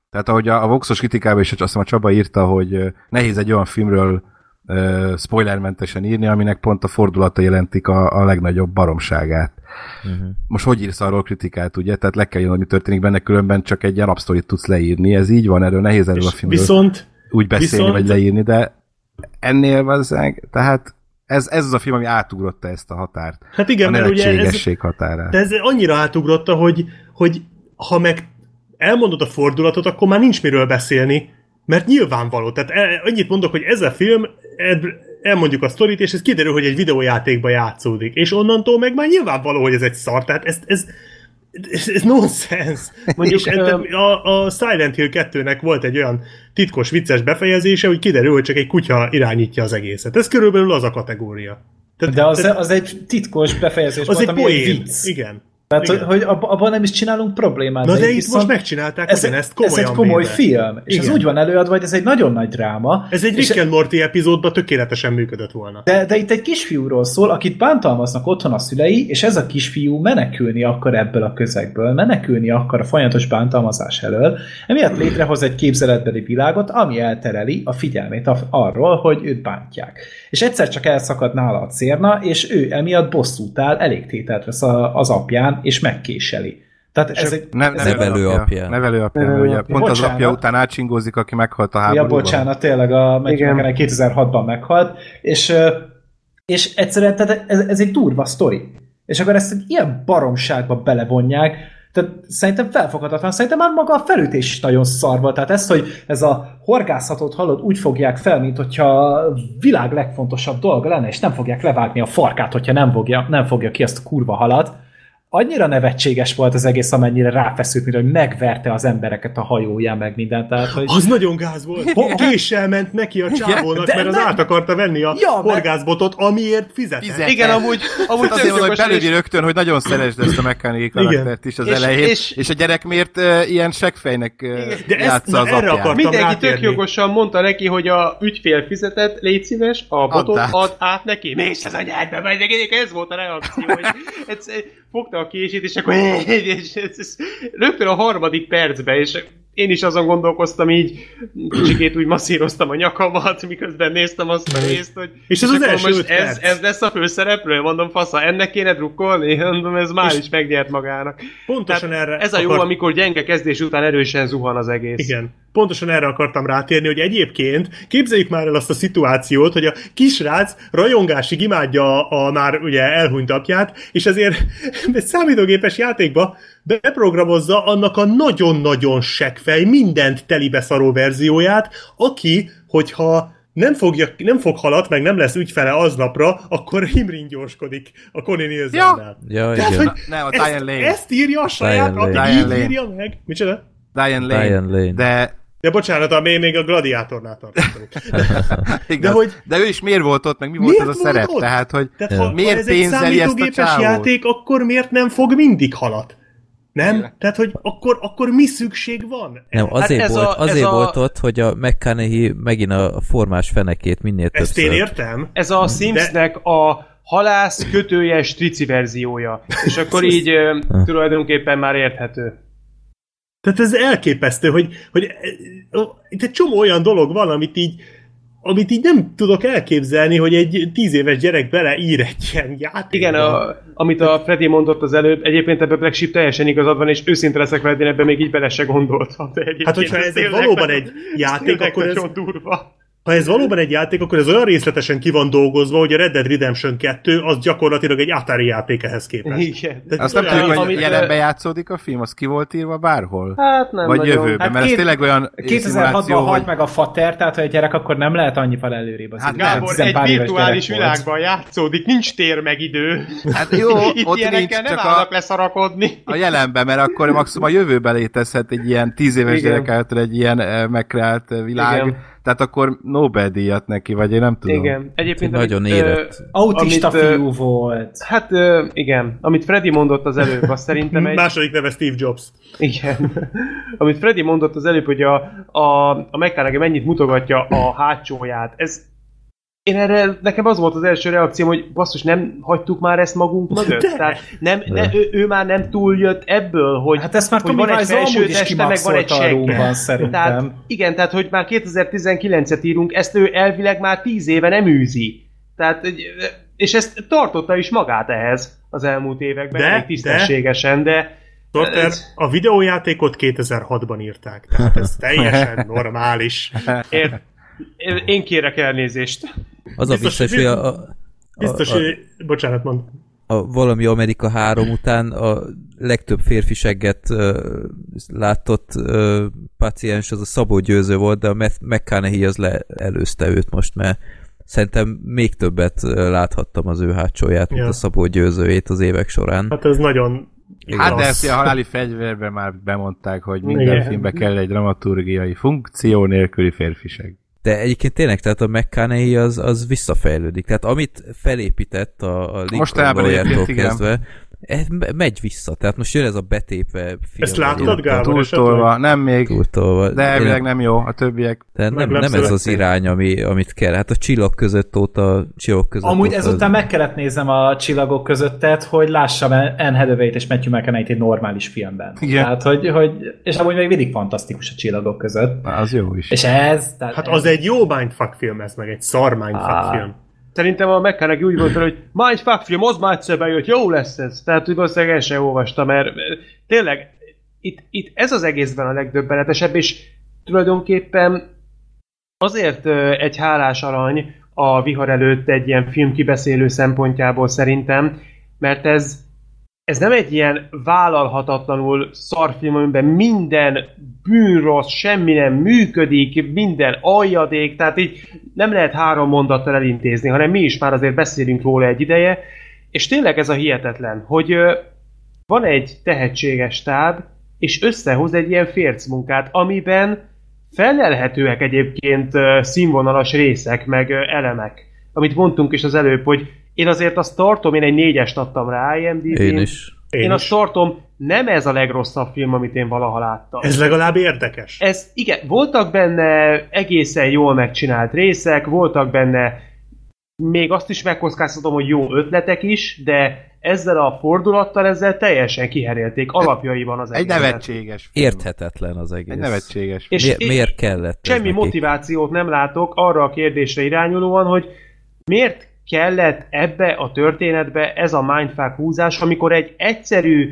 Tehát ahogy a, a Voxos kritikában is azt hiszem a Csaba írta, hogy nehéz egy olyan filmről uh, spoilermentesen írni, aminek pont a fordulata jelentik a, a legnagyobb baromságát. Uh-huh. Most hogy írsz arról kritikát, ugye? Tehát le kell írni, hogy mi történik benne, különben csak egy ilyen tudsz leírni. Ez így van, erről nehéz erről a filmről Viszont úgy beszélni, viszont- vagy leírni, de ennél vazzeg, tehát ez, ez az a film, ami átugrotta ezt a határt. hát igen, a mert ugye ez, határát. de ez annyira átugrotta, hogy, hogy ha meg elmondod a fordulatot, akkor már nincs miről beszélni, mert nyilvánvaló. Tehát e- annyit mondok, hogy ez a film, elmondjuk a sztorit, és ez kiderül, hogy egy videójátékba játszódik. És onnantól meg már nyilvánvaló, hogy ez egy szar. Tehát ez, ez, ez, ez nonsens. Mondjuk, és e- öm, a, a Silent Hill 2-nek volt egy olyan titkos, vicces befejezése, hogy kiderül, hogy csak egy kutya irányítja az egészet. Ez körülbelül az a kategória. Tehát, De az, tehát az egy titkos befejezés az volt, egy ami egy poén. vicc. Igen. Tehát, Igen. hogy, hogy ab- abban nem is csinálunk problémát. Na de itt viszont most megcsinálták ez, ugyanezt ez komolyan egy komoly véve. film, és Igen. ez úgy van előadva, hogy ez egy nagyon nagy dráma. Ez egy Rick and Morty epizódban tökéletesen működött volna. De, de itt egy kisfiúról szól, akit bántalmaznak otthon a szülei, és ez a kisfiú menekülni akar ebből a közegből, menekülni akar a folyamatos bántalmazás elől, emiatt létrehoz egy képzeletbeli világot, ami eltereli a figyelmét arról, hogy őt bántják. És egyszer csak elszakad nála a cérna, és ő emiatt bosszút áll, elég tételt vesz a, az apján, és megkéseli. Tehát ez egy, Nem, ez nevelő apja. apja. Nevelő apja, Nevelő ugye apja. pont az Bocsánat. apja után átcsingózik, aki meghalt a Ja, háborúban. bocsánat, tényleg a Igen. McMahon 2006-ban meghalt, és, és egyszerűen tehát ez, ez egy durva sztori. És akkor ezt egy ilyen baromságba belevonják, tehát szerintem felfoghatatlan, szerintem már maga a felütés is nagyon szar. Tehát ez, hogy ez a horgászatot hallod, úgy fogják fel, mint hogyha a világ legfontosabb dolga lenne, és nem fogják levágni a farkát, hogyha nem fogja, nem fogja ki azt a kurva halat. Annyira nevetséges volt az egész, amennyire ráfeszült, mint hogy megverte az embereket a hajóján, meg mindent. Tehát, hogy... Az nagyon gáz volt. [laughs] Késsel ment neki a csávónak, de mert az nem. át akarta venni a Ja, horgászbotot, amiért fizetett. Fizet. Igen, amúgy, amúgy azért mondom, hogy tök belőli és- rögtön, hogy nagyon szeresd ezt a McConaughey karaktert is az És- elején, és, és- a gyerek miért uh, ilyen seggfejnek uh, De ezt- játsza na, az erre apját. Mindenki tök rátérni. jogosan mondta neki, hogy a ügyfél fizetett, légy szíves, a botot át. ad át neki. Mész az anyádba, ez volt a reakció, hogy [laughs] ez, fogta a kését, és akkor [laughs] és rögtön a harmadik percben, és én is azon gondolkoztam így, kicsikét úgy masszíroztam a nyakamat, miközben néztem azt a részt, hogy És ez az akkor első most ez, ez lesz a főszereplő? Mondom, fasza, ennek kéne drukkolni? [laughs] Mondom, ez már És- is megnyert magának. Pontosan Tehát erre ez a jó, akar- amikor gyenge kezdés után erősen zuhan az egész. Igen. Pontosan erre akartam rátérni, hogy egyébként képzeljük már el azt a szituációt, hogy a kisrác rajongásig imádja a, a már ugye elhunyt apját, és ezért [laughs] egy számítógépes játékba beprogramozza annak a nagyon-nagyon seggfej, mindent telibe szaró verzióját, aki, hogyha nem, fogja, nem fog halat, meg nem lesz ügyfele aznapra, akkor himringyorskodik a Connie Nielsen-nel. Ja, Tehát, igen. hogy Nem, a ezt, Diane Lane. ezt írja a saját Diane Lane. Diane így Lane. írja meg. Micsoda? Diane Lane. Diane Lane. De, De bocsánat, ami még a gladiátornál tartottunk. [laughs] igaz, De hogy- de ő is miért volt ott, meg mi volt ez a szerep? ott? Tehát, hogy Tehát ha, miért ha ez egy ezt a számítógépes játék, akkor miért nem fog mindig halat? Nem? Tehát, hogy akkor, akkor mi szükség van? Nem, azért, ez volt, a- ez azért a- volt ott, hogy a McConaughey megint a formás fenekét minél Ezt többször. én értem. Ez a Simsnek a halász kötőjes trici verziója. És akkor így tulajdonképpen már érthető. Tehát ez elképesztő, hogy, hogy itt egy csomó olyan dolog van, amit így amit így nem tudok elképzelni, hogy egy tíz éves gyerek beleír egy ilyen játékba. Igen, a, amit a Freddy mondott az előbb, egyébként ebben Black Sheep teljesen igazad van, és őszinte leszek veled, én ebben még így bele se gondoltam. De Hát, hogyha ez valóban [laughs] egy játék, akkor ez- durva. Ha ez valóban egy játék, akkor ez olyan részletesen ki van dolgozva, hogy a Red Dead Redemption 2 az gyakorlatilag egy Atari játék ehhez képest. Igen. Tehát Azt nem tudjuk, hogy jelenben játszódik a film, az ki volt írva bárhol? Hát nem Vagy nagyon. jövőben, Hát mert ez két- tényleg olyan 2006-ban szimuláció, halt hogy meg a fater, tehát ha egy gyerek, akkor nem lehet annyival előrébb az Hát Gábor, egy virtuális volt. világban játszódik, nincs tér meg idő. Hát jó, [laughs] Itt ott nincs, nem csak a, leszarakodni. a jelenben, mert akkor maximum a jövőben létezhet egy ilyen tíz éves gyerek által egy ilyen eh, megkreált eh, világ, Igen. Tehát akkor Nobel-díjat neki, vagy én nem tudom. Igen. Egyébként Nagyon amit, érett. ö, Autista amit, fiú volt. Hát ö, igen, amit Freddy mondott az előbb, azt szerintem egy... Második neve Steve Jobs. Igen. Amit Freddy mondott az előbb, hogy a, a, a McConaughey mennyit mutogatja a hátsóját, ez én erre, nekem az volt az első reakcióm, hogy basszus, nem hagytuk már ezt magunk mögött? De. Tehát nem, ne, ő, ő, már nem túljött ebből, hogy, Hát ezt már hogy van egy felső teste, meg van egy segge. Tehát, igen, tehát hogy már 2019-et írunk, ezt ő elvileg már 10 éve nem űzi. Tehát, és ezt tartotta is magát ehhez az elmúlt években, De, elég tisztességesen, de Sorter, Ez- a videójátékot 2006-ban írták, tehát ez teljesen [laughs] normális. Ér, én kérek elnézést. Az a Biztos, vicces, hogy a, a, Biztos, a, a, hogy... Bocsánat, mond. a valami Amerika 3 után a legtöbb férfi segget uh, látott uh, paciens az a Szabó Győző volt, de a McConaughey az le, előzte őt most, mert szerintem még többet láthattam az ő hátsóját, mint Ja. a Szabó Győzőjét az évek során. Hát ez nagyon Hát de igaz. ezt a haláli fegyverben már bemondták, hogy minden Igen. filmbe kell egy dramaturgiai funkció nélküli férfiség. De egyébként tényleg, tehát a McConaughey az, az visszafejlődik. Tehát amit felépített a, a Lincoln Lawyer-től egyébként igen. Ez me- megy vissza. Tehát most jön ez a betépve film. Ezt láttad, Gábor? Túltolva, nem még, túltolva. De elvileg Én- nem jó, a többiek. Tehát nem, nem ez az irány, ami, amit kell. Hát a csillag között óta, a csillagok között Amúgy óta ezután meg kellett néznem a csillagok közöttet, hogy lássam Anne Hathaway-t és Matthew mcconaughey egy normális filmben. Igen. Tehát, hogy, hogy, és amúgy még mindig fantasztikus a csillagok között. Na, az jó is. És ez... Tehát Hát ez, az egy jó mindfuck film ez, meg egy szar mindfuck Á. film. Szerintem a McConaughey úgy volt, hogy Mindfuck film, az már egyszer bejött, jó lesz ez. Tehát, hogy valószínűleg el sem olvastam, mert tényleg itt, itt ez az egészben a legdöbbenetesebb, és tulajdonképpen azért egy hálás arany a vihar előtt egy ilyen film kibeszélő szempontjából szerintem, mert ez ez nem egy ilyen vállalhatatlanul szarfilm, amiben minden bűnrossz, semmi nem működik, minden aljadék, tehát így nem lehet három mondattal elintézni, hanem mi is már azért beszélünk róla egy ideje, és tényleg ez a hihetetlen, hogy van egy tehetséges stáb, és összehoz egy ilyen fércmunkát, amiben felelhetőek egyébként színvonalas részek, meg elemek. Amit mondtunk is az előbb, hogy én azért azt tartom, én egy négyest adtam rá IMDb-n. Én is. Én, Én is. azt tartom, nem ez a legrosszabb film, amit én valaha láttam. Ez legalább érdekes. Ez, igen, voltak benne egészen jól megcsinált részek, voltak benne még azt is megkockáztatom, hogy jó ötletek is, de ezzel a fordulattal ezzel teljesen kiherélték alapjaiban az Egy egészet. nevetséges film. Érthetetlen az egész. Egy nevetséges És- miért, miért kellett ez Semmi neki? motivációt nem látok arra a kérdésre irányulóan, hogy miért kellett ebbe a történetbe ez a mindfuck húzás, amikor egy egyszerű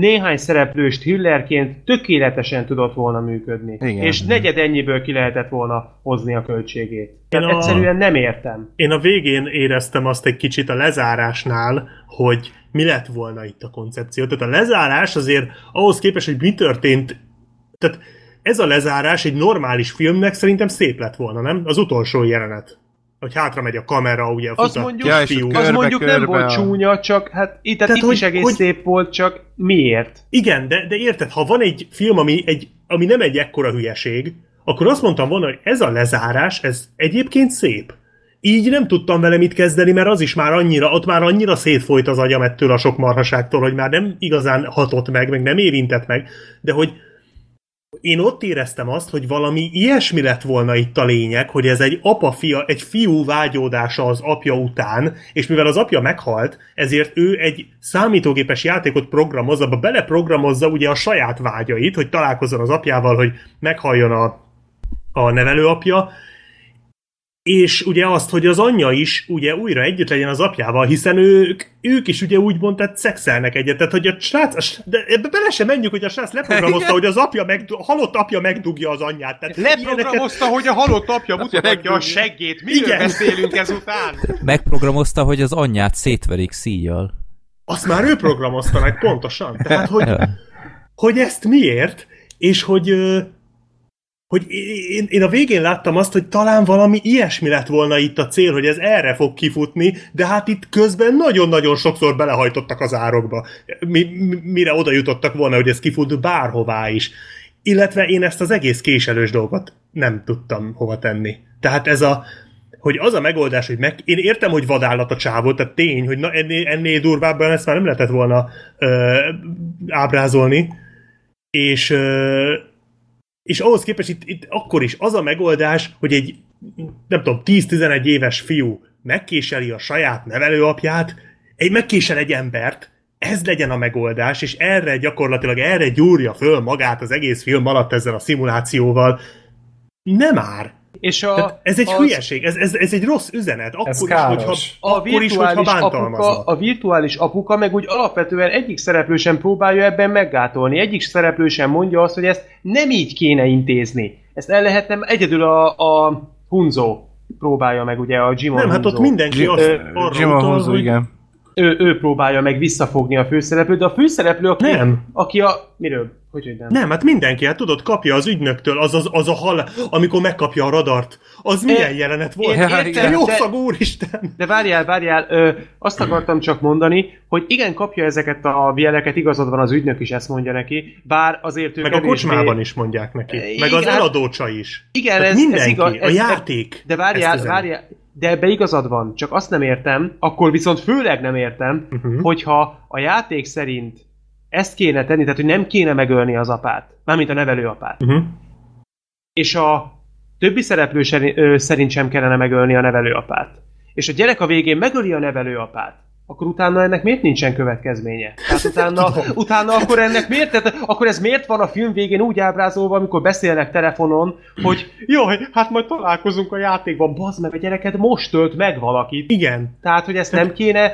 néhány szereplős thrillerként tökéletesen tudott volna működni. Igen. És negyed ennyiből ki lehetett volna hozni a költségét. Tehát Én a- egyszerűen nem értem. Én a végén éreztem azt egy kicsit a lezárásnál, hogy mi lett volna itt a koncepció. Tehát a lezárás azért ahhoz képest, hogy mi történt, tehát ez a lezárás egy normális filmnek szerintem szép lett volna, nem? Az utolsó jelenet. Hogy hátra megy a kamera, ugye a Azt futat mondjuk- Ja, fiú. Körbe, mondjuk nem körbe volt a- csúnya, csak hát itt, Tehát itt hogy- is egész hogy- szép volt, csak miért? Igen, de, de érted, ha van egy film, ami, egy, ami nem egy ekkora hülyeség, akkor azt mondtam volna, hogy ez a lezárás, ez egyébként szép. Így nem tudtam vele mit kezdeni, mert az is már annyira, ott már annyira szétfolyt az agyam ettől a sok marhaságtól, hogy már nem igazán hatott meg, meg nem érintett meg, de hogy én ott éreztem azt, hogy valami ilyesmi lett volna itt a lényeg, hogy ez egy apa-fia, egy fiú vágyódása az apja után, és mivel az apja meghalt, ezért ő egy számítógépes játékot programoz, abba beleprogramozza ugye a saját vágyait, hogy találkozzon az apjával, hogy meghalljon a, a nevelőapja, és ugye azt, hogy az anyja is ugye újra együtt legyen az apjával, hiszen ők, ők is ugye úgymond tehát szexelnek egyet, tehát hogy a srác, a, srác- de ebbe bele sem menjünk, hogy a srác leprogramozta, hogy az apja meg, a halott apja megdugja az anyját. Tehát ilyeneket- Leprogramozta, hogy a halott apja mutogatja a seggét. Miről Igen. beszélünk ezután? Megprogramozta, hogy az anyját szétverik szíjjal. Azt már ő programozta meg pontosan. Tehát, hogy, hogy ezt miért, és hogy, hogy én, én a végén láttam azt, hogy talán valami ilyesmi lett volna itt a cél, hogy ez erre fog kifutni, de hát itt közben nagyon-nagyon sokszor belehajtottak az árokba, mi, mi- mire oda jutottak volna, hogy ez kifut bárhová is. Illetve én ezt az egész késelős dolgot nem tudtam hova tenni. Tehát ez a, hogy az a megoldás, hogy meg, én értem, hogy vadállat a csávó, tehát tény, hogy na, ennél, ennél durvábban ezt már nem lehetett volna ö, ábrázolni, és ö, és ahhoz képest itt, itt akkor is az a megoldás, hogy egy nem tudom, 10-11 éves fiú megkéseli a saját nevelőapját, egy megkésel egy embert, ez legyen a megoldás, és erre gyakorlatilag erre gyúrja föl magát az egész film alatt ezzel a szimulációval. Nem már. És a, Tehát ez egy az- hülyeség, ez, ez, ez egy rossz üzenet. Akkor Ez is, káros. hogyha, a akkor is, hogyha virtuális, apuka, bántalmaznak. a virtuális apuka meg úgy alapvetően egyik szereplő sem próbálja ebben meggátolni. Egyik szereplő sem mondja azt, hogy ezt nem így kéne intézni. Ezt el lehetne, egyedül a, a Hunzo próbálja meg, ugye a Jimon Nem, hát Hunzo. ott mindenki azt Ö, arra utal, Hunzo, hogy igen. Ő, ő próbálja meg visszafogni a főszereplőt, de a főszereplő, aki, Nem. aki a... Miről? Hogy, hogy nem? Nem, hát mindenki, hát tudod, kapja az ügynöktől, az, az, az a hal, amikor megkapja a radart. Az milyen É, jelenet volt? én értem, Jó de- szag úristen! De várjál, várjál, ö, azt akartam csak mondani, hogy igen, kapja ezeket a vieleket, igazad van, az ügynök is ezt mondja neki, bár azért ő Meg a kevésbé- kocsmában is mondják neki. Igen, Meg az hát- eladócsa is. Igen, Tehát ez, mindenki, ez igaz. a Ez, játék. De várjál, várjál, de ebbe igazad van, csak azt nem értem, akkor viszont főleg nem értem, Uh-huh. hogyha a játék szerint ezt kéne tenni, tehát hogy nem kéne megölni az apát, mármint a nevelőapát, Uh-huh. és a többi szereplő szerint sem kellene megölni a nevelőapát, és a gyerek a végén megöli a nevelőapát, akkor utána ennek miért nincsen következménye? Tehát [laughs] utána, utána akkor ennek miért, tehát akkor ez miért van a film végén úgy ábrázolva, amikor beszélnek telefonon, hogy jaj, hát majd találkozunk a játékban, bazd meg, a gyereked most tölt meg valakit. Igen. Tehát, hogy ezt nem kéne,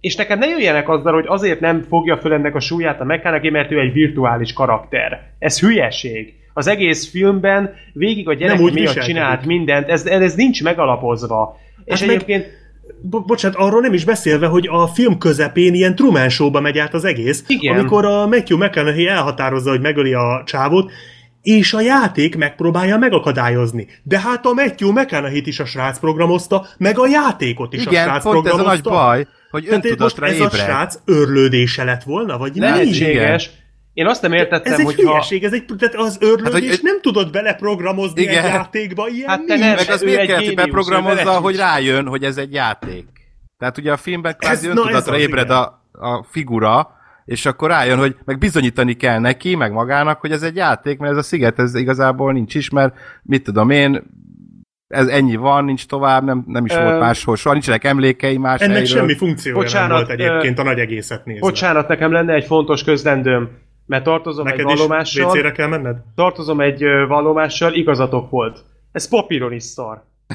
és nekem ne jöjjenek azzal, hogy azért nem fogja föl ennek a súlyát a McConaughey, mert ő egy virtuális karakter. Ez hülyeség. Az egész filmben végig a gyerek miatt viselkedik. csinált mindent, ez, ez nincs megalapozva. és meg- egyébként Bo- bocsánat, arról nem is beszélve, hogy a film közepén ilyen Truman Show-ba megy át az egész, Igen. amikor a Matthew McConaughey elhatározza, hogy megöli a csávót, és a játék megpróbálja megakadályozni. De hát a Matthew McConaughey-t is a srác programozta, meg a játékot is a Igen, srác pont ez a programozta. nagy baj, hogy Tehát most öntudatra ez a ébred. srác örlődése lett volna, vagy mi? lehetséges. Én azt nem értettem, Ez egy hogy ha... hülyeség, ez egy, tehát az örlődés Hát, hogy- nem tudod beleprogramozni Igen. egy játékba, ilyen Hát te nincs. nem, Meg az miért kellett, hogy beprogramozza, hogy rájön, hogy ez egy játék. Tehát ugye a filmben kvázi öntudatra ébred a, a figura, és akkor rájön, hogy meg bizonyítani kell neki, meg magának, hogy ez egy játék, mert ez a sziget ez igazából nincs is, mert mit tudom én, ez ennyi van, nincs tovább, nem, nem is Ö, volt máshol, soha nincsenek emlékei más Ennek helyről. semmi funkciója Bocsánat, nem volt egyébként ö, a nagy egészet nézve. Bocsánat, nekem lenne egy fontos közlendőm, mert tartozom Neked egy vallomással, WC-re kell menned? tartozom egy vallomással, igazatok volt. Ez papíron is szar. [laughs]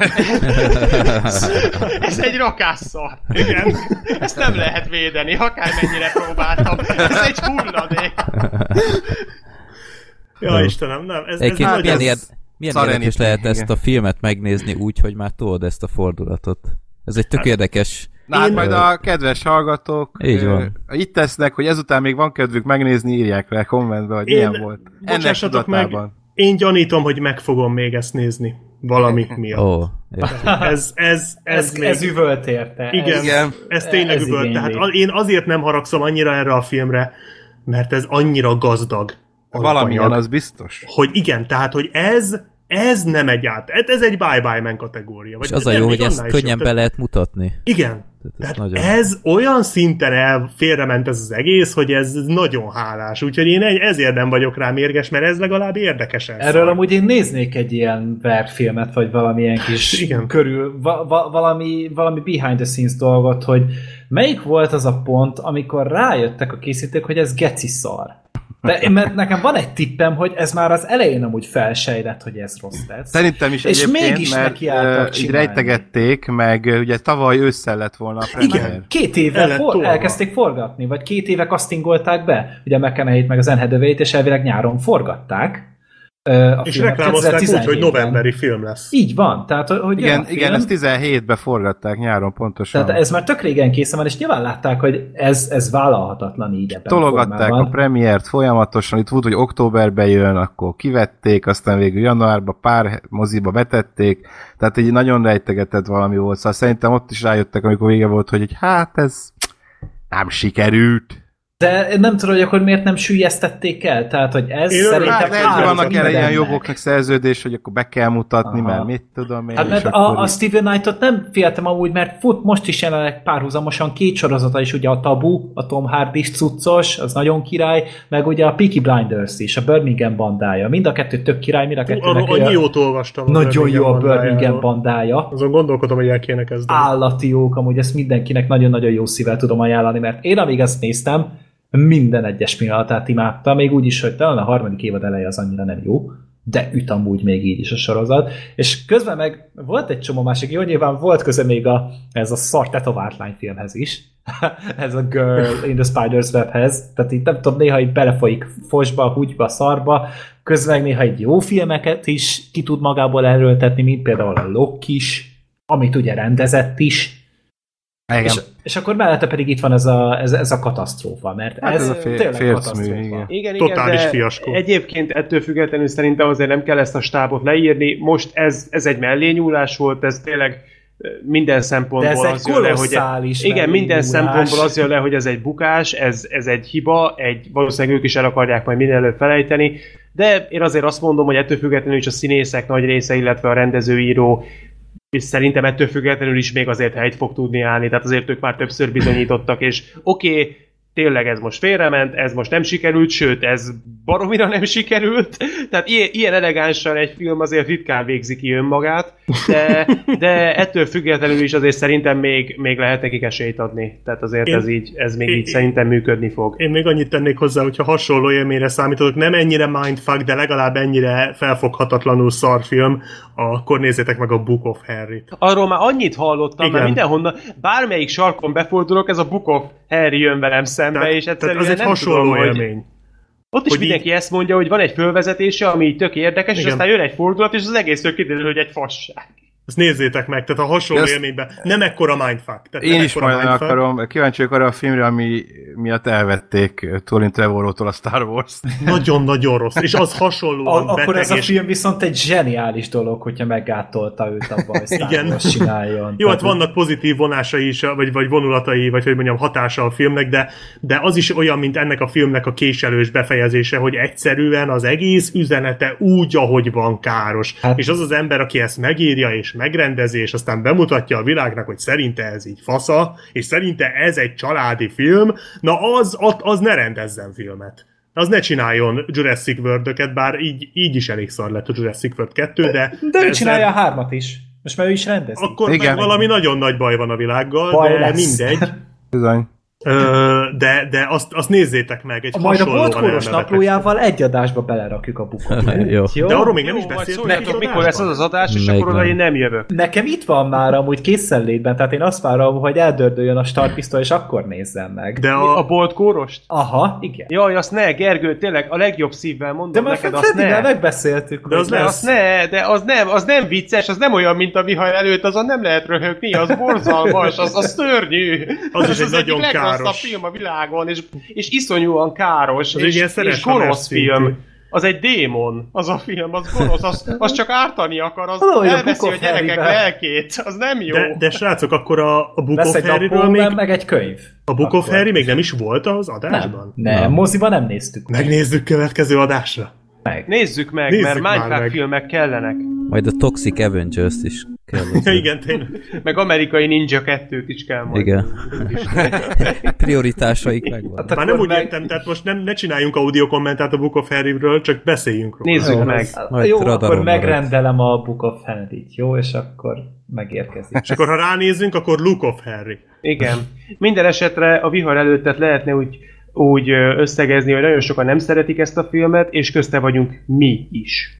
Ez egy rakásszar. Igen. Ezt nem lehet védeni, akármennyire próbáltam. Ez egy hulladék. Ja, Istenem, nem. Ez, ez Egyébként nagy, milyen, ez, ér, milyen érdekes lehet ezt a filmet megnézni úgy, hogy már tudod ezt a fordulatot. Ez egy tök érdekes. Na hát Én- majd a kedves hallgatók Így ö, van. itt tesznek, hogy ezután még van kedvük megnézni, írják le kommentbe, hogy Én- milyen volt. Ennek bocsássatok meg, tudatában. én gyanítom, hogy meg fogom még ezt nézni. Valami [laughs] miatt. Oh, Ez, ez, ez, Ez, még... ez üvölt érte. Igen, Ez, Igen. ez tényleg ez üvölt. Tehát én azért nem haragszom annyira erre a filmre, mert ez annyira gazdag. Valamilyen, alapanyag, az biztos. Hogy igen, tehát, hogy ez ez nem egy át. Ez, egy bye-bye man kategória. Vagy és az a jó, hogy ezt könnyen jobb. be lehet mutatni. Igen. Ez Tehát nagyon- ez olyan szinten el, félrement ez az egész, hogy ez nagyon hálás. Úgyhogy én egy- ezért nem vagyok rá mérges, mert ez legalább érdekesen Erről szól. amúgy én néznék egy ilyen verfilmet, vagy valamilyen kis [laughs] Igen. körül, va, va, valami, valami behind the scenes dolgot, hogy melyik volt az a pont, amikor rájöttek a készítők, hogy ez geci szar. De én- mert nekem van egy tippem, hogy ez már az elején amúgy felsejlett, hogy ez rossz lesz. Szerintem is És mégis mert nekiálltak így csinálni. rejtegették, meg ugye tavaly ősszel lett volna a premier. Igen. Két El éve lett for, elkezdték forgatni, vagy két éve castingolták be, ugye McKenna-t meg az Anne és elvileg nyáron forgatták. A És filmet reklámozták úgy, hogy 2017-ben. novemberi film lesz. Így van, tehát hogy Igen, a film, igen, ezt 17-ben forgatták nyáron pontosan. Tehát ez már tök régen készen van, és nyilván látták, hogy ez, ez vállalhatatlan így ebben a Tologatták a formában. premiért folyamatosan, itt volt, hogy októberben jön, akkor kivették, aztán végül januárban pár moziba betették, tehát egy nagyon rejtegetett valami volt, szóval szerintem ott is rájöttek, amikor vége volt, hogy egy, hát ez nem sikerült. De nem tudom, hogy akkor miért nem süllyesztették el? Tehát, hogy ez Én szerintem Hát lehet, vannak erre ilyen jogoknak szerződés, hogy akkor be kell mutatni, Aha. mert mit tudom én. Hát mert a, a Steven Knightot nem féltem amúgy, mert fut most is jelenleg párhuzamosan két sorozata is, ugye a Tabu, a Tom Hardy cuccos, az nagyon király, meg ugye a Peaky Blinders is, a Birmingham bandája. Mind a kettő tök király, mind a kettőnek Arról annyi jót olvastam. a nagyon jó a. Birmingham bandája. Azon gondolkodom, hogy el kéne kezdeni. állati jók, amúgy ezt mindenkinek nagyon-nagyon jó szívvel tudom ajánlani, mert én amíg ezt néztem, minden egyes pillanatát imádtam, még úgy is, hogy talán a harmadik évad eleje az annyira nem jó, de üt amúgy még így is a sorozat. És közben meg volt egy csomó másik, jó, nyilván volt köze még a, ez a szar tetovált lányfilmhez is, [laughs] ez a Girl in the Spider's Webhez, tehát itt nem tudom, néha így belefolyik fosba, húgyba, szarba, közben néha egy jó filmeket is ki tud magából erőltetni, mint például a Loki is, amit ugye rendezett is, Igen. és, és akkor mellette pedig itt van ez a, ez, ez a katasztrófa, mert Hát ez, ez a fél- tényleg félcmű, katasztrófa. igen. Igen, Totális igen, de fiaskó. Egyébként ettől függetlenül szerintem azért nem kell ezt a stábot leírni. Most ez, ez egy mellényúlás volt, ez tényleg minden De szempontból ez egy az jön le, hogy kolosszális igen, minden szempontból az jön le, hogy ez egy bukás, ez, ez egy hiba, egy, valószínűleg ők is el akarják majd minél előbb felejteni, de én azért azt mondom, hogy ettől függetlenül is a színészek nagy része, illetve a rendezőíró és szerintem ettől függetlenül is még azért helyt fog tudni állni, tehát azért ők már többször bizonyítottak, és oké, okay, tényleg ez most félrement, ez most nem sikerült, sőt, ez baromira nem sikerült, tehát ilyen, ilyen elegánsan egy film azért ritkán végzi ki önmagát, de, de ettől függetlenül is azért szerintem még, még lehet nekik esélyt adni, tehát azért Én- ez így, ez még én- így szerintem működni fog. Én még annyit tennék hozzá, hogyha hasonló élményre számítotok, nem ennyire mindfuck, de legalább ennyire felfoghatatlanul szar film, akkor nézzétek meg a Book of Harry-t. Arról már annyit hallottam, Igen. mert mindenhonnan, bármelyik sarkon befordulok, ez a Book of Harry jön velem szembe, Tehát, és tehát egyszerűen az egy nem hasonló tudom, hogy... élmény. Ott is Hogy mindenki ezt mondja, hogy van egy fölvezetése, ami így tök érdekes, Igen. és aztán jön egy fordulat, és az egészről kiderül, hogy egy fasság. Ezt nézzétek meg, tehát a hasonló ezt- élményben nem ekkora mindfuck. Tehát Én is majd mindfuck. akarom, kíváncsi vagyok arra a filmre, ami miatt elvették Colin Trevorrowtól a Star Wars-t. [laughs] Nagyon-nagyon rossz, és az hasonlóan A, akkor ez a film viszont egy zseniális dolog, hogyha meggátolta őt abban, hogy Star Igen. Wars csináljon. Jó, hát Tehát, vannak pozitív vonásai is, vagy, vagy vonulatai, vagy hogy mondjam, hatása a filmnek, de, de az is olyan, mint ennek a filmnek a késelős befejezése, hogy egyszerűen az egész üzenete úgy, ahogy van káros. Hát, Hát- és az az ember, aki ezt megírja és megrendezi, és aztán bemutatja a világnak, hogy szerinte ez így fasza, és szerinte ez egy családi film, na az, az, az ne rendezzen filmet. az ne csináljon Jurassic world bár így, így is elég szar lett a Jurassic World 2, de... De ő ezzel- csinálja a hármat is. Most már ő is rendezi. Akkor Igen. meg valami nagyon nagy baj van a világgal, Baj de lesz. mindegy. Bizony. Ö, de, de azt, azt nézzétek meg, egy Majd a boltkóros naplójával egy adásba belerakjuk a bukot. [laughs] Jó. Jó? De arról még nem is Jó, majd beszéltünk. az mikor lesz az az adás, és Meg akkor oda én nem jövök. Nekem itt van már amúgy készenlétben, tehát én azt várom, hogy eldördüljön a startpisztoly, és akkor nézzem meg. De A, a, a bolt kórost? Aha, igen. Jaj, azt ne, Gergő, tényleg a legjobb szívvel mondom De már neked, azt ne. megbeszéltük. De az lesz. azt ne, de az nem, az nem vicces, az nem olyan, mint a vihar előtt, azon nem lehet röhögni, az borzalmas, az, az szörnyű. Az is egy az nagyon egyik legrosszabb káros. film a világon, és, és iszonyúan káros, Az és, és gonosz film. Az egy démon, az a film, az gonosz, az, az csak ártani akar, az Valahogy a elveszi a of gyerekek lelkét, az nem jó. de, de srácok, akkor a, a Book Lesz of egy Harryről még, meg egy könyv. a Book of Akkor. Harry még nem is volt az adásban? Nem, nem, Nem. moziban nem néztük meg. Megnézzük következő adásra. meg. Nézzük meg, Nézzük mert Minecraft meg. filmek kellenek. Majd a Toxic Avengers-t is kell. [laughs] Igen, tényleg. Meg amerikai Ninja 2-t is kell majd. Igen. [laughs] Prioritásaik megvan. Hát Már nem úgy meg- értem, tehát most nem, ne csináljunk audio kommentát a Book of Harryről, csak beszéljünk róla. Nézzük Jó, meg. Majd Jó, akkor marad. megrendelem a Book of Henry-t, jó? És akkor megérkezik. És akkor ha ránézzünk, akkor Luke of Harry. Igen. Minden esetre a vihar előttet lehetne úgy, úgy összegezni, hogy nagyon sokan nem szeretik ezt a filmet, és közte vagyunk mi is.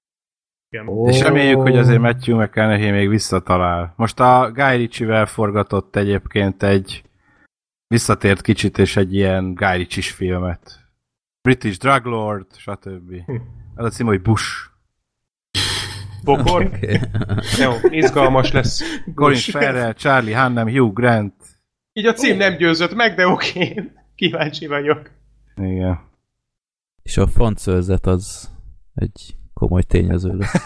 Ó. És reméljük, hogy azért Matthew McConaughey még visszatalál. Most a Guy Ritchie-vel forgatott egyébként egy visszatért kicsit, és egy ilyen Guy Ritchie-s filmet. British Drug Lord, stb. Az a cím, hogy Bush. Bokor? Okay. Jó, izgalmas lesz. Colin Farrell, Charlie Hunnam, Hugh Grant. Így a cím nem győzött meg, de oké. Kíváncsi vagyok. Igen. És a fontszőrzet az egy komoly tényező lesz. [laughs]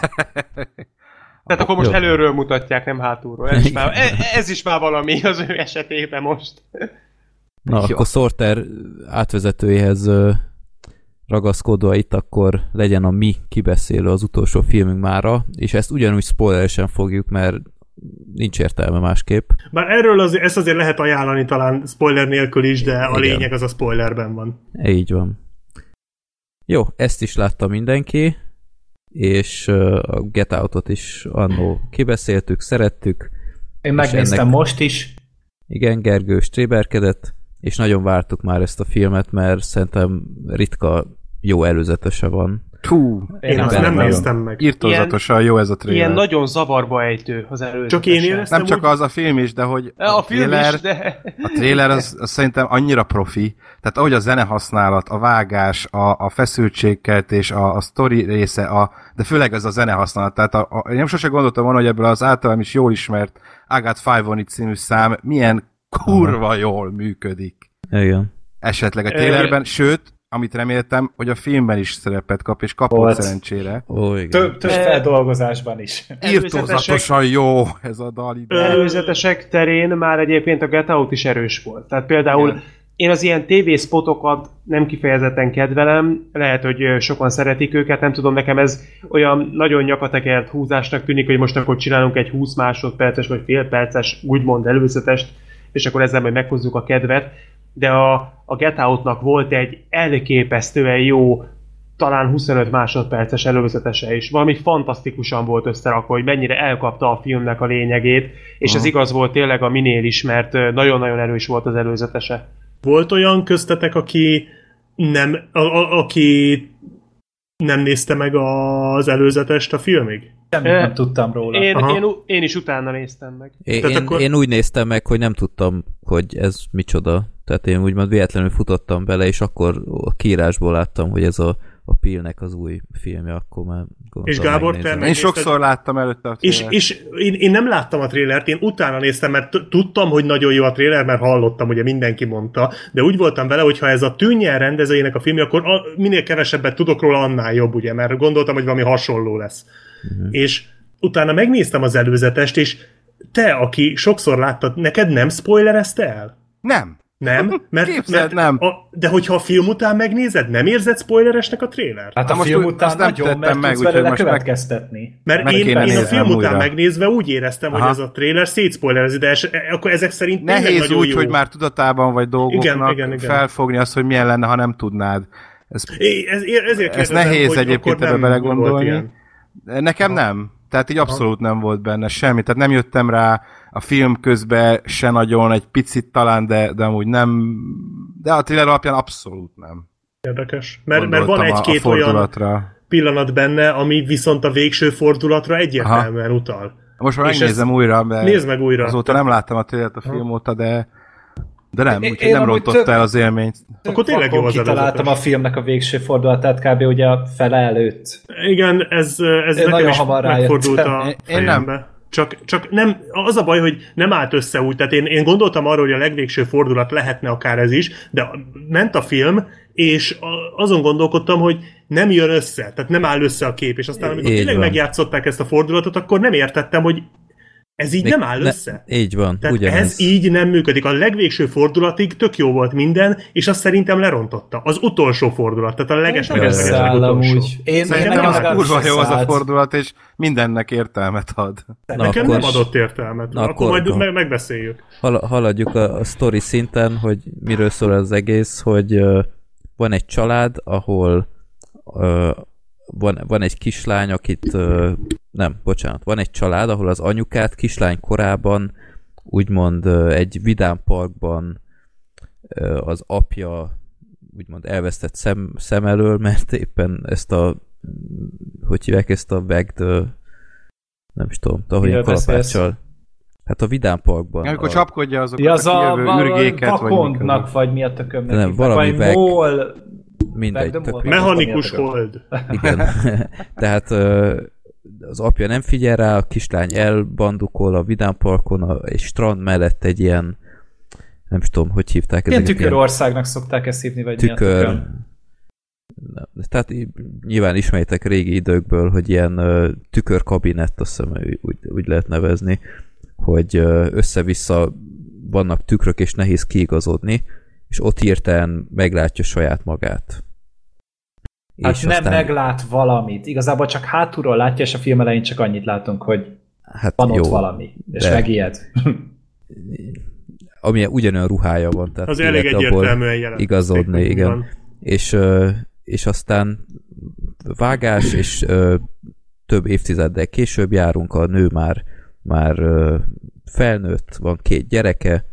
Tehát akkor most Jó. előről mutatják, nem hátulról. Ez is, már, e- ez is már valami az ő esetében most. Na, Jó. akkor Sorter átvezetőjéhez ragaszkodva itt akkor legyen a mi kibeszélő az utolsó filmünk mára, és ezt ugyanúgy spoileresen fogjuk, mert nincs értelme másképp. Bár erről az, ezt azért lehet ajánlani talán spoiler nélkül is, de a Igen. lényeg az a spoilerben van. Így van. Jó, ezt is látta mindenki, és a Get Out-ot is annó kibeszéltük, szerettük. Én megnéztem ennek- most is. Igen, Gergő stréberkedett, és nagyon vártuk már ezt a filmet, mert szerintem ritka jó előzetese van. Hú, Én, Én azt nem néztem meg. írtózatosan jó ez a trailer. Ilyen nagyon zavarba ejtő az előzetese. Csak én éreztem Nem csak úgy, az a film is, de hogy A film trailer, is, de... a trailer az, az szerintem annyira profi, tehát ahogy a zene használat, a vágás, a, a feszültségkeltés, a, a sztori része, a, de főleg ez a zene használat. Tehát a, a, én nem sose gondoltam volna, hogy ebből az általam is jól ismert Agat Five on It című szám milyen kurva jól működik. Igen. Esetleg a trailerben, sőt, amit reméltem, hogy a filmben is szerepet kap, és kapott Volt. szerencsére. Ó, igen. Több, több feldolgozásban is. Írtózatosan jó ez a dal ide. Előzetesek terén már egyébként a Get Out is erős volt. Tehát például Igen. én az ilyen TV-spotokat nem kifejezetten kedvelem, lehet, hogy sokan szeretik őket, nem tudom, nekem ez olyan nagyon nyakatekert húzásnak tűnik, hogy most akkor csinálunk egy 20 másodperces vagy fél perces úgymond előzetest, és akkor ezzel majd meghozzuk a kedvet, de a, a Get Out-nak volt egy elképesztően jó talán 25 másodperces előzetese is. Valami fantasztikusan volt összerakva, hogy mennyire elkapta a filmnek a lényegét, és ez igaz volt tényleg a minél is, mert nagyon-nagyon erős volt az előzetese. volt olyan köztetek, aki nem, a, a, aki nem nézte meg az előzetest a filmig? Semmit nem tudtam róla. Én, Aha. én, én is utána néztem meg. Én, Tehát én, akkor- én úgy néztem meg, hogy nem tudtam, hogy ez micsoda. Tehát én úgymond véletlenül futottam bele, és akkor a kiírásból láttam, hogy ez a, a Pillnek az új filmje, akkor már gondoltam, És Gábor, te Én sokszor láttam előtte a És, és én, én nem láttam a trélert, én utána néztem, mert tudtam, hogy nagyon jó a tréler, mert hallottam, ugye mindenki mondta, de úgy voltam vele, hogy ha ez a Tűnnyel rendezőjének a filmje, akkor a, minél kevesebbet tudok róla, annál jobb, ugye, mert gondoltam, hogy valami hasonló lesz. Uh-huh. És utána megnéztem az előzetest, és te, aki sokszor láttad, neked nem spoilerezte el? Nem. Nem? Mert, Képzeld, mert nem. A, de hogyha a film után megnézed, nem érzed spoileresnek a trélert? Hát a most film úgy- után nem nagyon, tettem mert meg, tudsz belőle következtetni. Mert Meg én, én a film után újra. megnézve úgy éreztem, Aha. hogy ez a trailer szétszpoilerezi, de es, akkor ezek szerint Nehéz nagyon úgy, jó. hogy már tudatában vagy dolgoknak Igen, igen, igen. felfogni azt, hogy milyen lenne, ha nem tudnád. Ez, É, ez, ezért ez nehéz hogy egyébként ebbe belegondolni. Nekem nem. Tehát így abszolút nem volt benne semmi. Tehát nem jöttem rá a film közben se nagyon, egy picit talán, de, de amúgy nem. De a thriller alapján abszolút nem. Érdekes. Mert, mert van egy-két olyan fordulatra. pillanat benne, ami viszont a végső fordulatra egyértelműen utal. Most már megnézem újra, mert Nézd meg újra. azóta nem láttam a thrillert a film óta, de de nem, Én- úgyhogy nem tök- el az élményt. Akkor tényleg jó az kitaláltam a filmnek a végső fordulatát, kb. ugye a fele előtt. Igen, ez, ez Én nekem nagyon is hamar megfordult a Én- én nem. Csak, csak nem, az a baj, hogy nem állt össze úgy, tehát én, én gondoltam arról, hogy a legvégső fordulat lehetne akár ez is, de ment a film, és azon gondolkodtam, hogy nem jön össze, tehát nem áll össze a kép, és aztán amikor Így tényleg van. megjátszották ezt a fordulatot, akkor nem értettem, hogy ez így Még nem áll ne- össze. Így van, Tehát ugyanez. ez így nem működik. A legvégső fordulatig tök jó volt minden, és azt szerintem lerontotta. Az utolsó fordulat, tehát a leges leges leges Összeáll legutolsó. amúgy. Én, Szerintem nekem az kurva jó az a fordulat, és mindennek értelmet ad. Na, Nekem akkor, nem adott értelmet. Na, akkor, akkor- majd akkor- megbeszéljük. hal- haladjuk a, a story szinten, hogy miről szól az egész, hogy uh, van egy család, ahol uh, van, van egy kislány, akit nem, bocsánat, van egy család, ahol az anyukát kislány korában úgymond egy vidámparkban uh, az apja úgymond elvesztett szem, szem elől, mert éppen ezt a hogy hívják ezt a vegd nem is tudom, ahogy kalapáccsal hát a vidámparkban Amikor a, csapkodja azokat Ja, az a a ürgéket, vagy vakondnak, mikor- vagy mi a tökömnek. Nem, valami veg- mol... mindegy, tök Mechanikus hold. [laughs] Igen. [laughs] Tehát az apja nem figyel rá, a kislány elbandukol a vidámparkon, a, egy strand mellett egy ilyen nem is tudom, hogy hívták Ilyen ezeket. tükörországnak szokták ezt hívni, vagy mi tükör. tököm. Nem, Tehát nyilván ismeritek régi időkből, hogy ilyen ö, tükörkabinett, azt hiszem úgy, úgy lehet nevezni, hogy ö, össze-vissza vannak tükrök, és nehéz kiigazodni, és ott hirtelen meglátja saját magát. Hát nem meglát valamit. Igazából csak hátulról látja, és a film elején csak annyit látunk, hogy hát van jó, ott valami, és de- megijed. ami ugyanolyan ruhája van. Tehát Az elég egyértelműen jelent. igazodni, igen. van. És, és aztán vágás, és több évtizeddel később járunk, a nő már, már felnőtt, van két gyereke,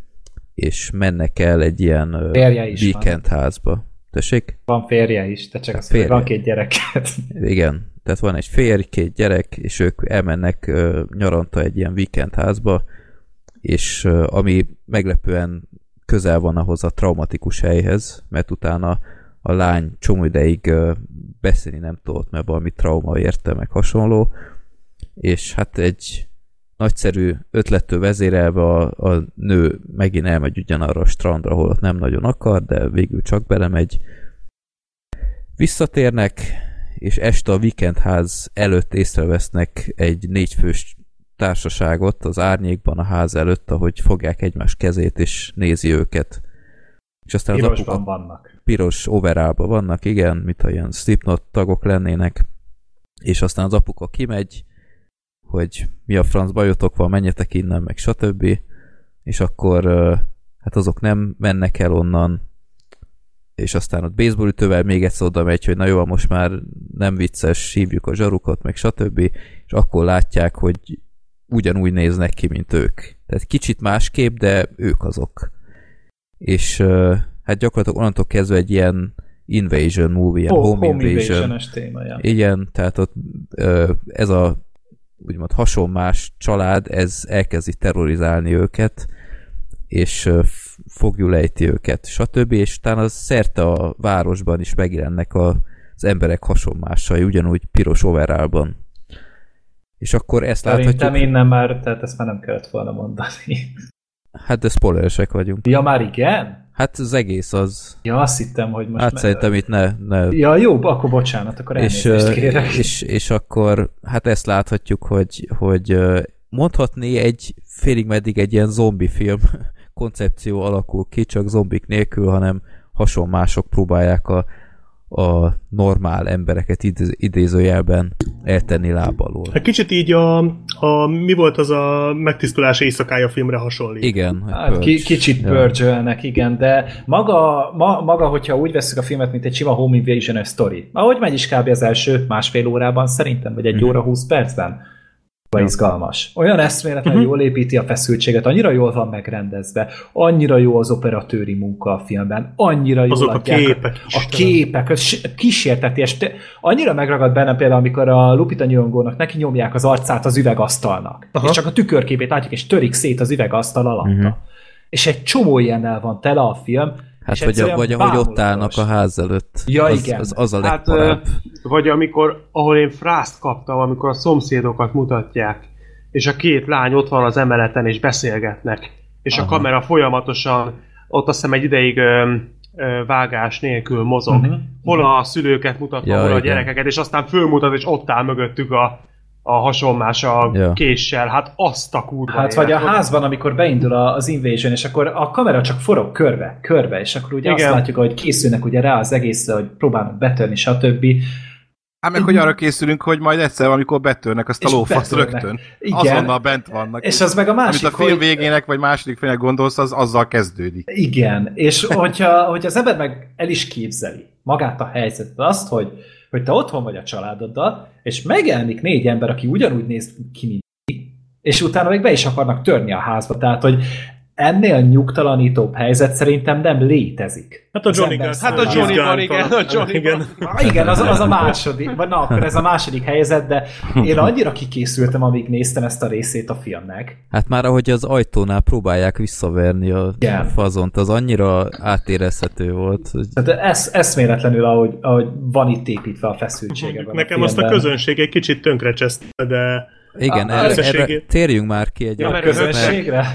és mennek el egy ilyen ö, Férje is van. weekend házba. Tessék? Van férje is, te csak Hát azt férje. van két gyereket. [laughs] Igen. Tehát van egy férj, két gyerek, és ők elmennek nyaranta egy ilyen weekend házba, és ami meglepően közel van ahhoz a traumatikus helyhez, mert utána a lány csomó ideig beszélni nem tudott, mert valami trauma érte, meg hasonló, és hát egy nagyszerű ötlettől vezérelve a, a nő megint elmegy ugyanarra a strandra, ahol ott nem nagyon akar, de végül csak belemegy. Visszatérnek, és este a weekendház előtt észrevesznek egy négyfős társaságot az árnyékban a ház előtt, ahogy fogják egymás kezét, és nézi őket. És aztán az Pirosban apuka vannak. piros overálba vannak, igen, mint ha ilyen Slipknot tagok lennének, és aztán az apuka kimegy, hogy mi a franc bajotok van, menjetek innen, meg stb. És akkor hát azok nem mennek el onnan, és aztán ott baseballütővel még egyszer oda megy, hogy na jó, most már nem vicces, hívjuk a zsarukot, meg stb. És akkor látják, hogy ugyanúgy néznek ki, mint ők. Tehát kicsit másképp, de ők azok. És hát gyakorlatilag onnantól kezdve egy ilyen invasion movie, ilyen Oh, home, home invasion. invasion-es témája. Igen, tehát ott ez a úgymond hasonmás család, ez elkezdi terrorizálni őket, és ö, f- fogjulejti őket, stb. És utána az szerte a városban is megjelennek a, az emberek hasonmásai, ugyanúgy piros overálban. És akkor ezt Szerintem láthatjuk... innen már, tehát ezt már nem kellett volna mondani. Hát de spoileresek vagyunk. Ja, már igen? Hát az egész az... Ja, azt hittem, hogy most... hát me- szerintem itt ne... ne Ja, jó, akkor bocsánat, akkor és, kérek. és, és akkor hát ezt láthatjuk, hogy, hogy mondhatni egy félig meddig egy ilyen zombi film [laughs] koncepció alakul ki, csak zombik nélkül, hanem hasonmások próbálják a, a normál embereket idéz- idézőjelben eltenni láb alól. Egy kicsit így a, a mi volt az a megtisztulás éjszakája filmre hasonlít. Igen. Hát, ki, kicsit Ja. pörcsölnek, igen, de maga, ma, maga, hogyha úgy veszük a filmet, mint egy sima home invasion story, ahogy megy is kb. az első másfél órában, szerintem, vagy egy óra 20 percben, vagy izgalmas. Olyan eszméletlenül jól építi a feszültséget, annyira jól van megrendezve, annyira jó az operatőri munka a filmben, annyira jól Azok a képek, A Istenem. képek, az s- kísérteties. Te- Annyira megragad benne például, amikor a Lupita Nyongónak neki nyomják az arcát az üvegasztalnak, Aha. és csak a tükörképét látjuk, és törik szét az üvegasztal alatta. Mhm. És egy csomó ilyennel van tele a film, Hát vagy, a, vagy ahogy ott állnak a ház előtt. Ja, az, igen. Az, az a Hát, legparább. vagy amikor, ahol én frászt kaptam, amikor a szomszédokat mutatják, és a két lány ott van az emeleten, és beszélgetnek, és Aha. a kamera folyamatosan ott azt hiszem egy ideig ö, ö, vágás nélkül mozog. Uh-huh. Hol a szülőket mutatva, Ja, hol a igen. gyerekeket, és aztán fölmutat, és ott áll mögöttük a, a hasonmás a Ja. késsel. Hát azt a kurva Hát vagy a házban, amikor beindul a- az invasion, és akkor a kamera csak forog körbe, körbe, és akkor ugye Igen. Azt látjuk, hogy készülnek ugye rá az egészre, hogy próbálnak betörni, stb. Hát meg, hogy arra készülünk, hogy majd egyszer, amikor betörnek azt a lófaszt rögtön. Igen. Azonnal bent vannak. És az meg a másik, Amit a film hogy... végének, vagy második félnek gondolsz, az azzal kezdődik. Igen, és hogyha, hogyha az ember meg el is képzeli magát a helyzetet, azt, hogy, hogy te otthon vagy a családoddal, és megjelenik négy ember, aki ugyanúgy néz ki, mint mi, és utána még be is akarnak törni a házba. Tehát, hogy ennél nyugtalanítóbb helyzet szerintem nem létezik. Hát a Johnny Gas. Hát a számára. Johnny-ban, igen, a Johnny-ban. Igen. Ah, Igen, az, az a második, vagy na, akkor ez a második helyzet, de én annyira kikészültem, amíg néztem ezt a részét a filmnek. Hát már ahogy az ajtónál próbálják visszaverni a Igen. fazont, az annyira átérezhető volt. hogy- Tehát ez, eszméletlenül, ahogy, ahogy van itt építve a feszültsége. Nekem azt a közönség egy kicsit tönkrecseszte, de Igen, A- erre, erre térjünk már ki egy Ja, A mert közönségre?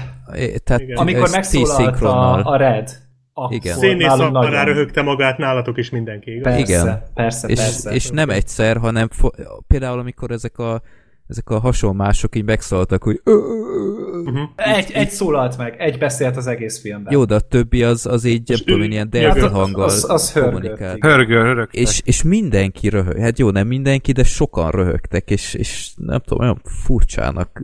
Tehát Igen. Amikor megszólalt a, a Red, akkor Igen. szakmará nagyon- röhögte magát nálatok is mindenki, igaz? Persze, Igen. persze, és, persze. és nem egyszer, hanem fo- például amikor ezek a ezek a hasonlások így megszólaltak, hogy Uh-huh. Egy, egy szólalt meg, egy beszélt az egész filmben. jó, de a többi az, az így, én, ilyen delfin hanggal az- az. Hörgő, hörög. És, és mindenki röhög. Hát jó, nem mindenki, de sokan röhögtek, és, és nem tudom, olyan furcsának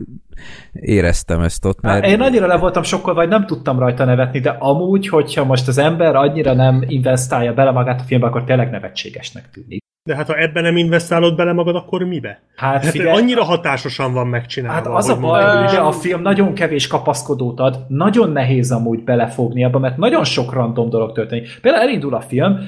éreztem ezt ott, mert... Én annyira le voltam sokkal, vagy nem tudtam rajta nevetni, de amúgy, hogyha most az ember annyira nem investálja bele magát a filmbe, akkor tényleg nevetségesnek tűnik. De hát ha ebben nem investálod bele magad, akkor mibe? Hát, Hát figyelj, annyira hatásosan van megcsinálva. Hát az a baj, hogy a film nagyon kevés kapaszkodót ad, nagyon nehéz amúgy belefogni abba, mert nagyon sok random dolog történik. Például elindul a film,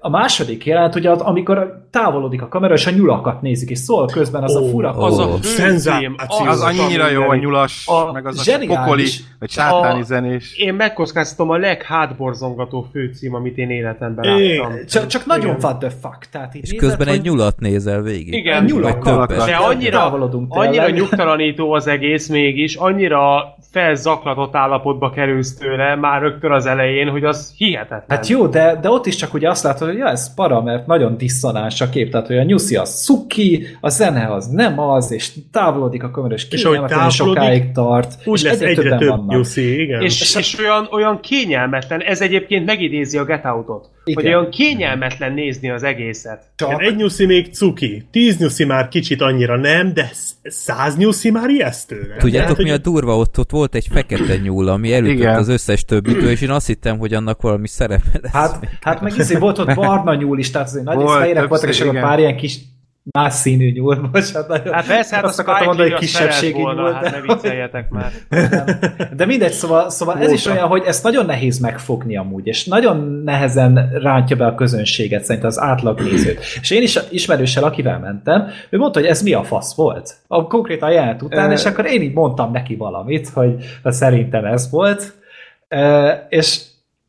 a második jelent, ugye az, amikor távolodik a kamera, és a nyulakat nézik, és szól közben az a Ó, fura Az a szenzáció. cím, Az annyira jó, a nyulas, A meg az a pokoli, vagy sátáni a- zenés. Én megkockáztatom a leghátborzongató főcím, amit én életemben É, láttam. Csak, csak nagyon Igen. what the fuck. Tehát És nézed, közben hogy egy nyulat nézel végig. Igen, többet. De annyira, annyira nyugtalanító az egész mégis, annyira felzaklatott állapotba kerülsz tőle már rögtön az elején, hogy az hihetetlen. Hát jó, de, de ott is csak ugye azt látod, hogy ja, ez para, mert nagyon diszonáns a kép, tehát hogy a nyuszi az szuki, a zene az nem az, és távolodik a kamera, és És távolodik, sokáig tart. Úgy és lesz egyre, többen több nyuszi, igen. És, és olyan, olyan kényelmetlen, ez egyébként megidézi a Get Out-ot, Igen. hogy olyan kényelmetlen nézni az egészet. Csak, Igen, egy nyuszi még cuki, tíz nyuszi már kicsit annyira nem, de sz- száz nyuszi már ijesztő. nem? Tudjátok, Tehát, mi a durva? Ott, ott volt egy fekete nyúl, ami elütött Igen. az összes többitől, és én azt hittem, hogy annak valami szerepe lesz. hát, hát meg izé volt ott barna nyúl is, tehát azért nagy Volt, fehérek voltak, és pár ilyen kis más színű nyúl. [laughs] Most hát, nagyon, Hát persze, hát azt akartam mondani, hogy kisebbségi nyúl, volna, de... hát ne vicceljetek már. [laughs] De mindegy, szóval, szóval ez is olyan, hogy ezt nagyon nehéz megfogni amúgy, és nagyon nehezen rántja be a közönséget, szerintem az átlagnézőt. És én is ismerőssel, akivel mentem, ő mondta, hogy ez mi a fasz volt. A konkrétan jelent után, és akkor én így mondtam neki valamit, hogy szerintem ez volt, és,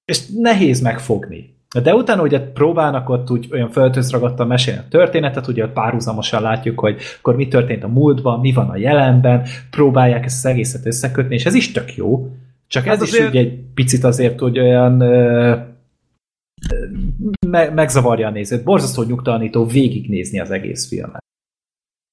és nehéz megfogni. De utána ugye próbálnak ott úgy olyan földhöz ragadtan mesélni a történetet, ugye ott párhuzamosan látjuk, hogy akkor mi történt a múltban, mi van a jelenben, próbálják ezt az egészet összekötni, és ez is tök jó. Csak ez Hát is azért- ugye egy picit azért, hogy olyan ö, me- megzavarja a nézőt. Borzasztó nyugtalanító végignézni az egész filmet.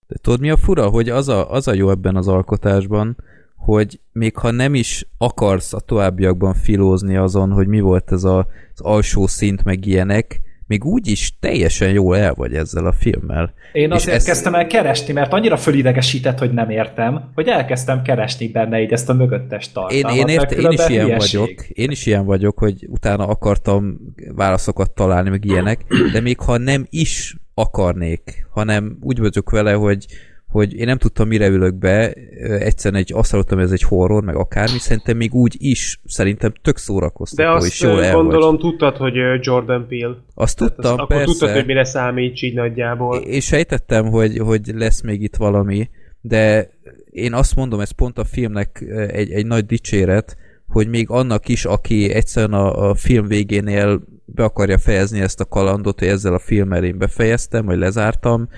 De tudod mi a fura? Hogy az a, az a jó ebben az alkotásban, hogy még ha nem is akarsz a továbbiakban filózni azon, hogy mi volt ez a, az alsó szint, meg ilyenek, még úgy is teljesen jól el vagy ezzel a filmmel. Én És azért ez- kezdtem el keresni, mert annyira fölidegesített, hogy nem értem, hogy elkezdtem keresni benne így ezt a mögöttes Én, tartalmat. én, mert ért, én is ilyen hülyeség. vagyok, én is ilyen vagyok, hogy utána akartam válaszokat találni, meg ilyenek, de még ha nem is akarnék, hanem úgy vagyok vele, hogy hogy én nem tudtam, mire ülök be, egyszerűen egy, azt hallottam, hogy ez egy horror, meg akármi, szerintem még úgy is, szerintem tök De szórakoztató, és azt jól ö, el gondolom vagy. tudtad, hogy Jordan Peele. Azt Tehát tudtam, azt, akkor persze. tudtad, hogy mire számíts így nagyjából. Én sejtettem, hogy, hogy lesz még itt valami, de én azt mondom, ez pont a filmnek egy, egy nagy dicséret, hogy még annak is, aki egyszerűen a, a film végénél be akarja fejezni ezt a kalandot, hogy ezzel a filmmel én befejeztem, vagy lezártam,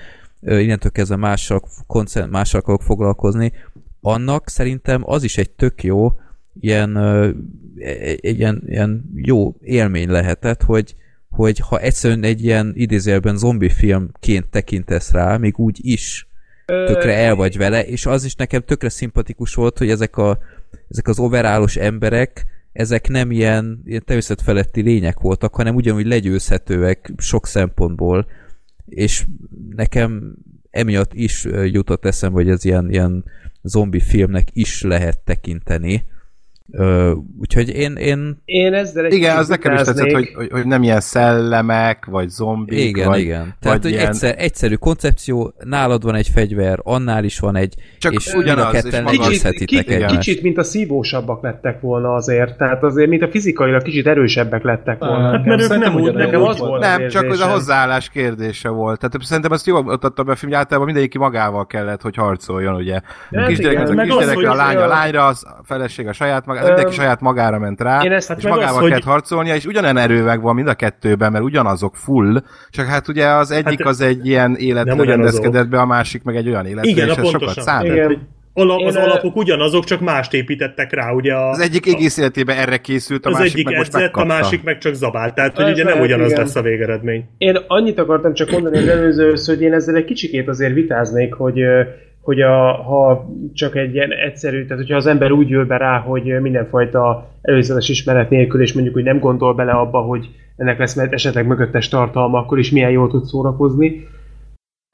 innentől kezdve mással, koncent, mással akarok foglalkozni, annak szerintem az is egy tök jó, ilyen, ö, egy, egy ilyen, ilyen jó élmény lehetett, hogy, hogy ha egyszerűen egy ilyen idézőjelben zombi filmként tekintesz rá, még úgy is tökre el vagy vele, és az is nekem tökre szimpatikus volt, hogy ezek, a, ezek az overállos emberek, ezek nem ilyen, ilyen természetfeletti lények voltak, hanem ugyanúgy legyőzhetőek sok szempontból, és nekem emiatt is jutott eszembe, hogy ez ilyen, ilyen zombi filmnek is lehet tekinteni. Ö, úgyhogy én, én Én ezzel egy Igen, kicsit az nekem is tetszett, hogy, hogy, hogy nem ilyen szellemek, vagy zombik, igen, vagy, igen. Tehát, hogy ilyen- egyszer, egyszerű koncepció, nálad van egy fegyver, annál is van egy, Csak és ugyanaz, mind a ketten maga- Kicsit, egymást. kicsit, mint a szívósabbak lettek volna azért, tehát azért, mint a fizikailag kicsit erősebbek lettek volna. Hát, mert ők nem úgy- nekem az volt. Nem, csak az a hozzáállás kérdése volt. Tehát szerintem azt jól mutatta be a film, általában mindegyik magával kellett, hogy harcoljon, ugye. A Hát kisgyerek, a kisgyerek, a lány a lányra, az a feleség a saját magára, Öm, mindenki saját magára ment rá, én ezt- hát és meg az, magával hogy- kellett harcolnia, és ugyanen erő megvan mind a kettőben, mert ugyanazok full, csak hát ugye az egyik Hát az egy ilyen életre rendezkedett be, a másik meg egy olyan életre, Igen, és a ez sokat pontosan. számít. Igen. Én, az ö, alapok ugyanazok, csak mást építettek rá, ugye a, Az egyik egész életében erre készült, a az másik egyik meg most edzett, a megkapta. másik meg csak zabált. Tehát, hogy ugye nem ugyanaz igen. lesz a végeredmény. Én annyit akartam csak mondani az előzőhöz, hogy én ezzel egy kicsikét azért vitáznék, hogy hogy a, ha csak egy ilyen egyszerű, tehát hogyha az ember úgy jön be rá, hogy mindenfajta előzetes ismeret nélkül, és mondjuk, hogy nem gondol bele abba, hogy ennek lesz mert esetleg mögöttes tartalma, akkor is milyen jól tud szórakozni.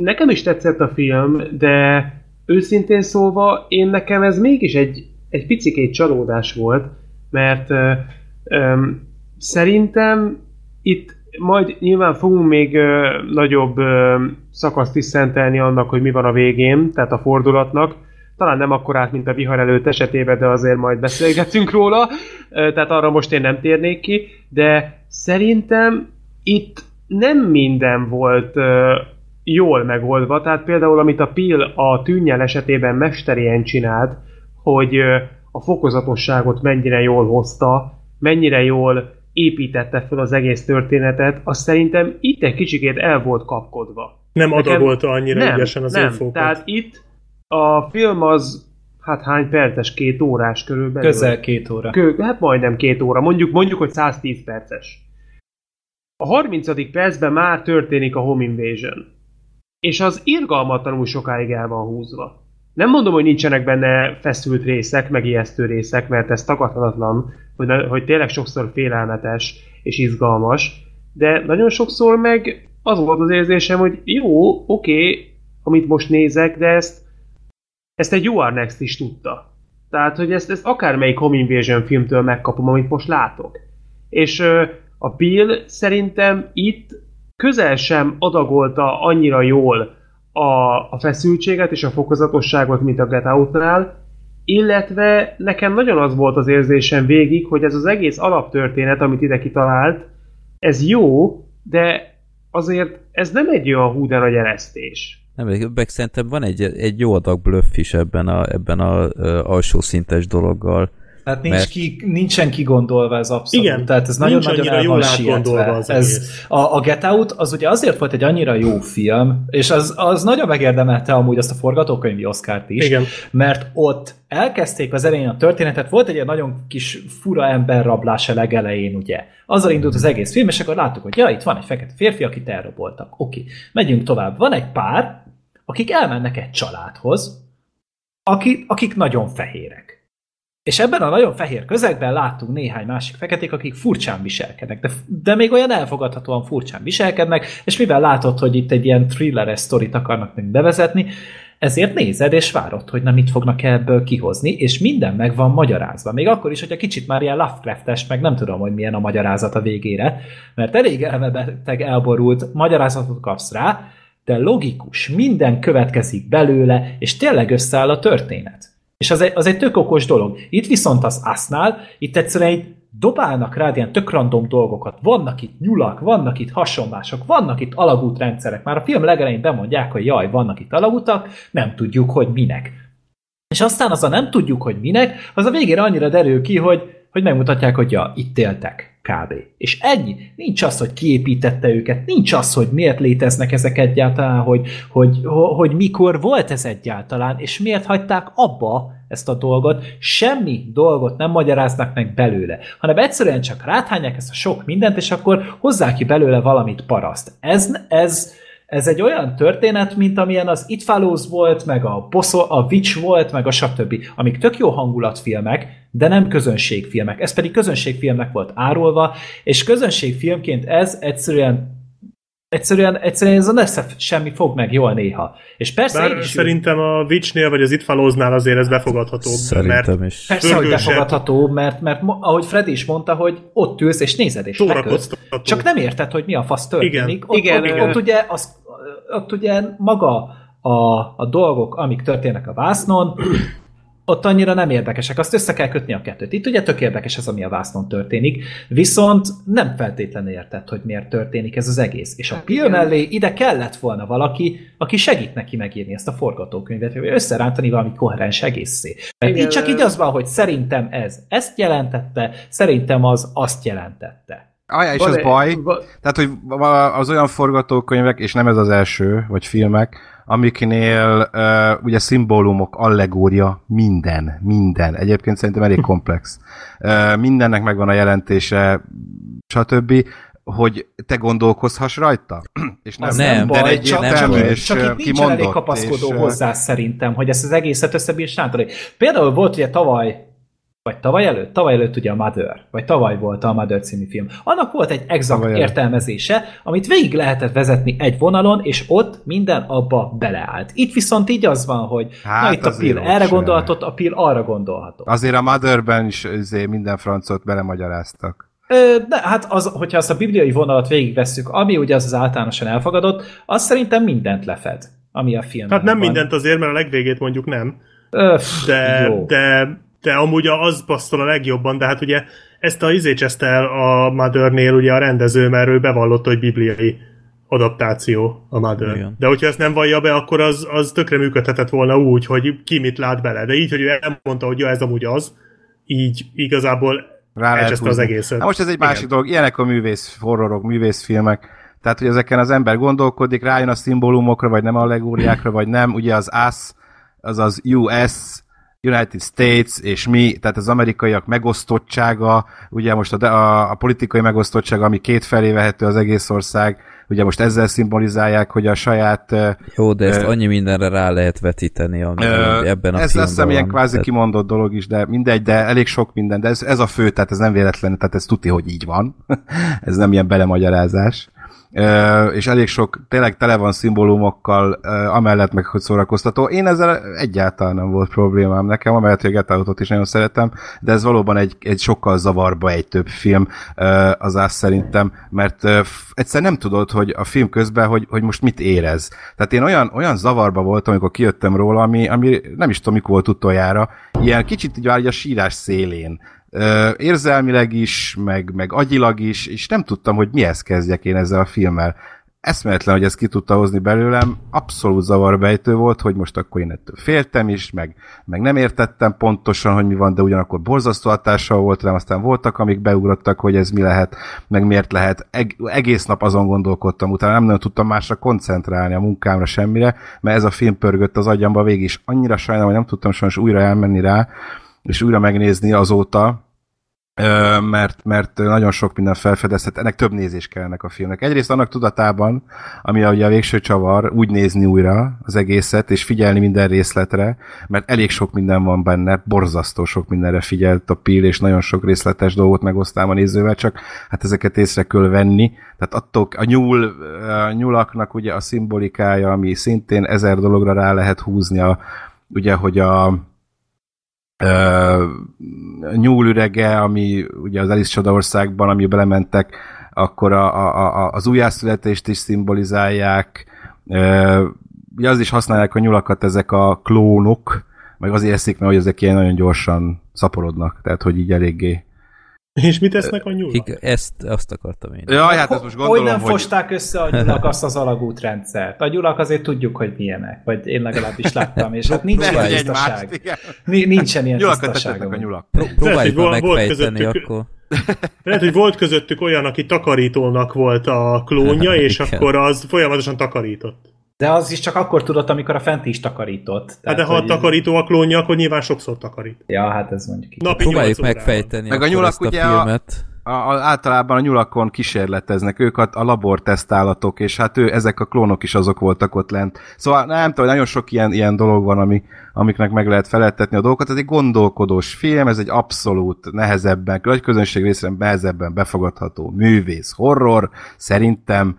Nekem is tetszett a film, de őszintén szólva, én nekem ez mégis egy, egy picikét csalódás volt, mert ö, öm, szerintem itt majd nyilván fogunk még ö, nagyobb ö, szakaszt is szentelni annak, hogy mi van a végén, tehát a fordulatnak. Talán nem akkorát, mint a vihar előtt esetében, de azért majd beszélgetünk róla, tehát arra most én nem térnék ki, de szerintem itt nem minden volt jól megoldva, tehát például amit a Pil a tűnnyel esetében mesterien csinált, hogy a fokozatosságot mennyire jól hozta, mennyire jól építette fel az egész történetet, az szerintem itt egy kicsikét el volt kapkodva. Nem Nekem- adagolta annyira nem, ügyesen az nem. infókat. Tehát itt a film az, hát hány perces, két órás körülbelül? Közel két óra. Kö, hát majdnem két óra, mondjuk, mondjuk, hogy 110 perces. A 30. percben már történik a home invasion. És az irgalmatlanul sokáig el van húzva. Nem mondom, hogy nincsenek benne feszült részek, meg ijesztő részek, mert ez tagadhatatlan, hogy, hogy tényleg sokszor félelmetes és izgalmas, de nagyon sokszor meg az volt az érzésem, hogy jó, oké, amit most nézek, de ezt, ezt egy UR Next is tudta. Tehát, hogy ezt, ezt akármelyik Home Invasion filmtől megkapom, amit most látok. És ö, a Bill szerintem itt közel sem adagolta annyira jól a, a feszültséget és a fokozatosságot, mint a Get Out-nál, illetve nekem nagyon az volt az érzésem végig, hogy ez az egész alaptörténet, amit ide kitalált, ez jó, de azért ez nem egy olyan hú de nagy eresztés. Nem, meg szerintem van egy, egy jó adag bluff is ebben a, ebben a, ö, alsó szintes dologgal. Hát nincs Mert- ki, nincsen kigondolva ez abszolút. Igen, Tehát ez nagyon-nagyon annyira el jól van sietve. az Ez, egész. a, a Get Out az ugye azért volt egy annyira jó film, és az, az nagyon megérdemelte amúgy azt a forgatókönyvi Oscárt is, Igen. mert ott elkezdték az elején a történetet, volt egy ilyen nagyon kis fura emberrablás a legelején, ugye. Azzal indult az egész film, és akkor láttuk, hogy ja, itt van egy fekete férfi, akit elraboltak. Oké, megyünk tovább. Van egy pár, akik elmennek egy családhoz, akik, akik nagyon fehérek. És ebben a nagyon fehér közegben láttunk néhány másik feketék, akik furcsán viselkednek, de, de még olyan elfogadhatóan furcsán viselkednek, és mivel látod, hogy itt egy ilyen thrilleres sztorit akarnak még bevezetni, ezért nézed és várod, hogy nem mit fognak ebből kihozni, és minden meg van magyarázva. Még akkor is, hogyha kicsit már ilyen Lovecraft-es, meg nem tudom, hogy milyen a magyarázat a végére, mert elég elmebeteg, elborult magyarázatot kapsz rá, de logikus, minden következik belőle, és tényleg összeáll a történet. És az egy, az egy tök okos dolog. Itt viszont az asznál, itt egyszerűen egy dobálnak rád ilyen tök random dolgokat. Vannak itt nyulak, vannak itt hasonlások, vannak itt alagútrendszerek. Már a film legelején bemondják, hogy jaj, vannak itt alagútak, nem tudjuk, hogy minek. És aztán az a nem tudjuk, hogy minek, az a végére annyira derül ki, hogy, hogy megmutatják, hogy ja, itt éltek kb. És ennyi. Nincs az, hogy kiépítette őket, nincs az, hogy miért léteznek ezek egyáltalán, hogy, hogy, hogy mikor volt ez egyáltalán, és miért hagyták abba ezt a dolgot. Semmi dolgot nem magyaráznak meg belőle, hanem egyszerűen csak ráthányják ezt a sok mindent, és akkor hozzák ki belőle valamit paraszt. Ez, ez, ez egy olyan történet, mint amilyen az It Follows volt, meg a, Bosso, a Witch volt, meg a stb. Amik tök jó hangulatfilmek, de nem közönségfilmek. Ez pedig közönségfilmnek volt árulva, és közönségfilmként ez egyszerűen egyszerűen, egyszerűen ez a nesze semmi fog meg jól néha. És persze Bár én is szerintem a Witchnél vagy az It Follows-nál azért ez befogadhatóbb. Szerintem mert is. Persze, hogy befogadható, mert, mert ahogy Freddy is mondta, hogy ott ülsz és nézed és. Csak nem érted, hogy mi a fasz történik. Igen. Ott, Igen, ott, igen. ott, ugye, az, ott ugye maga a, a dolgok, amik történnek a vásznon, ott annyira nem érdekesek, azt össze kell kötni a kettőt. Itt ugye tök érdekes az, ami a vásznon történik, viszont nem feltétlenül érted, hogy miért történik ez az egész. És a Hát igen. mellé ide kellett volna valaki, aki segít neki megírni ezt a forgatókönyvet, vagy összerántani valami koherens egészé. Mert Igen, így csak így az van, hogy szerintem ez ezt jelentette, szerintem az azt jelentette. Ajá, és Van ez baj. Tehát, hogy az olyan forgatókönyvek, és nem ez az első, vagy filmek, amiknél uh, ugye szimbólumok, allegória, minden, minden. Egyébként szerintem elég komplex. Uh, mindennek megvan a jelentése, stb., hogy te gondolkozhass rajta. [clears throat] és Az nem, nem, de baj, egy csak, csak, és, csak itt nincsen elég kapaszkodó és, hozzá szerintem, hogy ezt az egészet összebírsántani. Például volt ugye tavaly, vagy tavaly előtt? Tavaly előtt ugye a Mother, vagy tavaly volt a Mother című film. Annak volt egy exakt Tavaly előtt. értelmezése, amit végig lehetett vezetni egy vonalon, és ott minden abba beleállt. Itt viszont így az van, hogy Hát na itt a pill erre gondolhatott, a pill arra gondolhatott. Azért a Motherben is azért minden francot belemagyaráztak. Ö, De hát, az, hogyha azt a bibliai vonalat végigvesszük, ami ugye az az általánosan elfogadott, az szerintem mindent lefed, ami a filmben Hát nem van. mindent azért, mert a legvégét mondjuk nem. Ö, pff, De, jó. de, de amúgy az passzol a legjobban, de hát ugye ezt a izé cseszte el a Mothernél ugye a rendező, mert ő bevallotta, hogy bibliai adaptáció a Mother. Igen. De hogyha ezt nem vallja be, akkor az, az tökre működhetett volna úgy, hogy ki mit lát bele. De így, hogy ő elmondta, hogy ja, ez amúgy az, így igazából Rá lehet elcseszte az egészet. Na most ez egy Igen. másik dolog. Ilyenek a művész horrorok, művészfilmek. Tehát, hogy ezeken az ember gondolkodik, rájön a szimbólumokra, vagy nem allegóriákra, vagy nem. Ugye az US, az az US, United States és mi, tehát az amerikaiak megosztottsága, ugye most a, a, a politikai megosztottsága, ami két felé vehető az egész ország, ugye most ezzel szimbolizálják, hogy a saját Jó, de ezt Ö, annyi mindenre rá lehet vetíteni, ami Ö, ebben a ez filmben hiszem ilyen van. kvázi Tehát- kimondott dolog is, de mindegy, de elég sok minden, de ez, ez a fő, tehát ez nem véletlen, tehát ez tuti, hogy így van. [laughs] ez nem ilyen belemagyarázás. És elég sok, tényleg tele van szimbólumokkal, amellett meg, hogy szórakoztató. Én ezzel egyáltalán nem volt problémám nekem, amellett, hogy a Get Out-ot is nagyon szeretem, de ez valóban egy, egy sokkal zavarba egy több film az azt szerintem, mert egyszer nem tudod, hogy a film közben, hogy, hogy most mit érez. Tehát én olyan, olyan zavarba voltam, amikor kijöttem róla, ami, ami nem is tudom, mikor volt utoljára, ilyen kicsit így a sírás szélén. Érzelmileg is, meg, meg agyilag is, és nem tudtam, hogy mihez kezdjek én ezzel a filmmel. Eszméletlen, hogy ezt ki tudta hozni belőlem, abszolút zavarbejtő volt, hogy most akkor én ettől féltem is, meg, meg nem értettem pontosan, hogy mi van, de ugyanakkor borzasztó hatással volt rám, aztán voltak, amik beugrottak, hogy ez mi lehet, meg miért lehet. Eg- egész nap azon gondolkodtam, utána nem nagyon tudtam másra koncentrálni a munkámra semmire, mert ez a film pörgött az agyamba végig, és annyira sajnálom, hogy nem tudtam sajnos újra elmenni rá, és újra megnézni azóta, mert, mert nagyon sok minden felfedezhet, ennek több nézés kell ennek a filmnek. Egyrészt annak tudatában, ami a, ugye a végső csavar, úgy nézni újra az egészet, és figyelni minden részletre, mert elég sok minden van benne, borzasztó sok mindenre figyelt a Pil, és nagyon sok részletes dolgot megosztám a nézővel, csak hát ezeket észre kell venni. Tehát attól a, nyúl, a nyulaknak ugye a szimbolikája, ami szintén ezer dologra rá lehet húzni, a, ugye, hogy a uh, nyúlürege, ami ugye az Alice Csodaországban, ami belementek, akkor a, a, a, az újjászületést is szimbolizálják. Uh, ugye az is használják a nyulakat ezek a klónok, meg azért eszik, mert hogy ezek ilyen nagyon gyorsan szaporodnak, tehát hogy így eléggé [laughs] és mit esznek a nyulak? Igen, ezt, azt akartam én. Ja, hát ezt most gondolom, hogy nem hogy... fosták össze a [laughs] nyulak azt az alagútrendszert? A nyulak azért tudjuk, hogy milyenek, vagy én legalábbis láttam, és hát nincs ilyen Lehet, tisztaság. Nincsen ilyen Nyulakat tisztaság. a nyulak. Pró- próbáljuk volt- meg volt megfejteni közöttük- akkor. [laughs] Lehet, hogy volt közöttük olyan, aki takarítónak volt a klónja, és akkor az folyamatosan takarított. De az is csak akkor tudott, amikor a fent is takarított. Hát Tehát, de ha a takarító a klónja, akkor nyilván sokszor takarít. Ja, hát ez mondjuk így. Napi Próbáljuk 8 órában. megfejteni Meg a nyulak ezt a ugye a- filmet. a, a, általában a nyulakon kísérleteznek, ők a, a labortesztálatok, és hát ő, ezek a klónok is azok voltak ott lent. Szóval nem tudom, nagyon sok ilyen, ilyen dolog van, ami, amiknek meg lehet feleltetni a dolgokat. Ez egy gondolkodós film, ez egy abszolút nehezebben, nagy közönség részéről nehezebben befogadható művész horror, szerintem,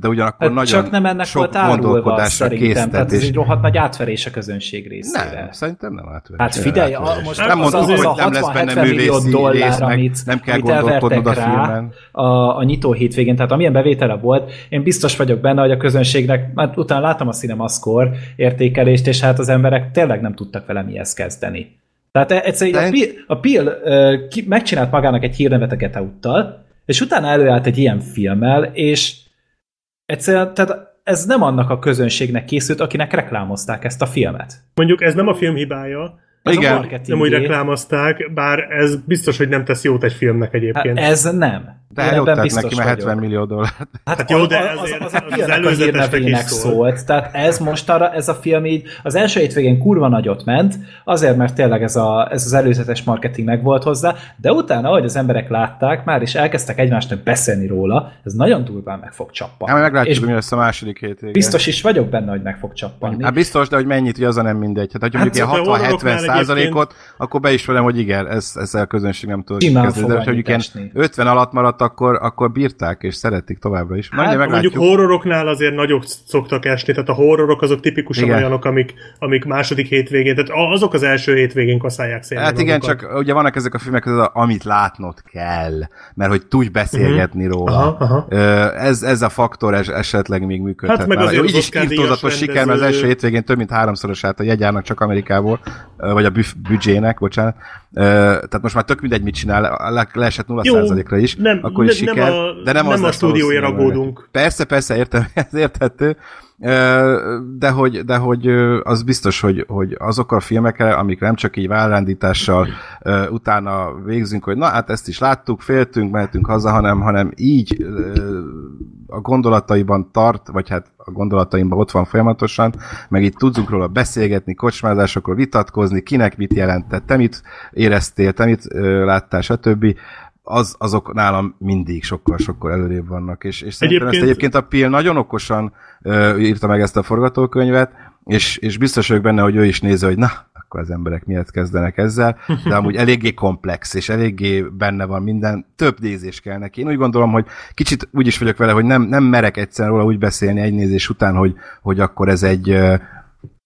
de ugyanakkor Hát nagyon csak nem ennek sok volt gondolkodásra szerintem, tehát ez késztetés. egy rohadt nagy átverés a közönség részére. Nem, szerintem nem átverés. Hát figyelj, a, most Nem nem az, mondtuk, az, hogy a nem lesz benne 60-70 millió művészi dollár, rész, meg amit, nem kell amit gondolkodnod a filmen. a, a nyitó hétvégén, tehát amilyen bevétele volt, én biztos vagyok benne, hogy a közönségnek, hát utána láttam a Cinemascore értékelést, és hát az emberek tényleg nem tudtak vele mihez kezdeni. Tehát e- egyszerűen De- a Pil, a Pil uh, ki, megcsinált magának egy hírnevet a Get Out-tal, és utána előállt egy ilyen filmmel, és egyszerűen, tehát ez nem annak a közönségnek készült, akinek reklámozták ezt a filmet. Mondjuk ez nem a film hibája, Ez Igen. a nem úgy reklámozták, bár ez biztos, hogy nem tesz jót egy filmnek Hát egyébként. ez nem. De Én hát tett neki, biztos mert vagyok. 70 millió dollár. Hát, Hát jó, az- de az, ezért- az, az, az a filmnek a előzetesnek is hírnevének szólt. szólt. Tehát ez most arra, ez a film így az első hétvégén kurva nagyot ment, azért, mert tényleg ez, a, ez az előzetes marketing meg volt hozzá, de utána, ahogy az emberek látták, már is elkezdtek egymásnak beszélni róla, ez nagyon durván meg fog csappanni. Hát meglátjuk, És hogy mi lesz a második hétvégén. biztos is vagyok benne, hogy meg fog csappanni. Hát biztos, de hogy mennyit, hogy az a nem mindegy. Hát, ha mondjuk Hát, horroroknál 60-70 százalékot, akkor be is velem, hogy igen, ez, ezzel a közönség nem tud kezdeni. De ha mondjuk ilyen annyit esni. 50 alatt maradt, akkor, akkor bírták és szeretik továbbra is. Majd Hát, Mondjuk horroroknál azért nagyok szoktak esni, tehát a horrorok azok tipikusan Igen. olyanok, amik, amik második hétvégén, tehát azok az első hétvégén kaszálják szépen Hát igen, magukat. csak ugye vannak ezek a filmek, az a, amit látnod kell, mert hogy tudj beszélgetni róla. Mhm. Aha, aha. Ez, ez a faktor es, esetleg még működhet. Hát meg azért Jó, az így is írtózatos siker, mert az első hétvégén több mint háromszorosát a jegyárnak csak Amerikából, vagy a büf, büdzsének, bocsánat. Ö, Tehát most már tök mindegy, mit csinál, le, leesett 0%-ra is, nem- akkor is nem- siker. nem a- de nem, nem az a stúdióért aggódunk. Persze, persze, értem, [laughs] ez érthető. De hogy, de hogy az biztos, hogy, hogy azok a filmekre, amik nem csak így vállendítással ö, utána végzünk, hogy na hát ezt is láttuk, féltünk, mehetünk haza, hanem, hanem így a gondolataiban tart, vagy hát a gondolataimban ott van folyamatosan, meg itt tudunk róla beszélgetni, kocsmázásokról vitatkozni, kinek mit jelentett, te mit éreztél, te mit láttál, stb az, azok nálam mindig sokkal-sokkal előrébb vannak, és, és szerintem ezt Egyébként- egyébként a Pil nagyon okosan ö, írta meg ezt a forgatókönyvet, és, és biztos vagyok benne, hogy ő is nézi, hogy na, akkor az emberek miért kezdenek ezzel, de amúgy eléggé komplex, és eléggé benne van minden, több nézés kell neki. Én úgy gondolom, hogy kicsit úgy is vagyok vele, hogy nem, nem merek egyszer róla úgy beszélni egy nézés után, hogy, hogy akkor ez egy,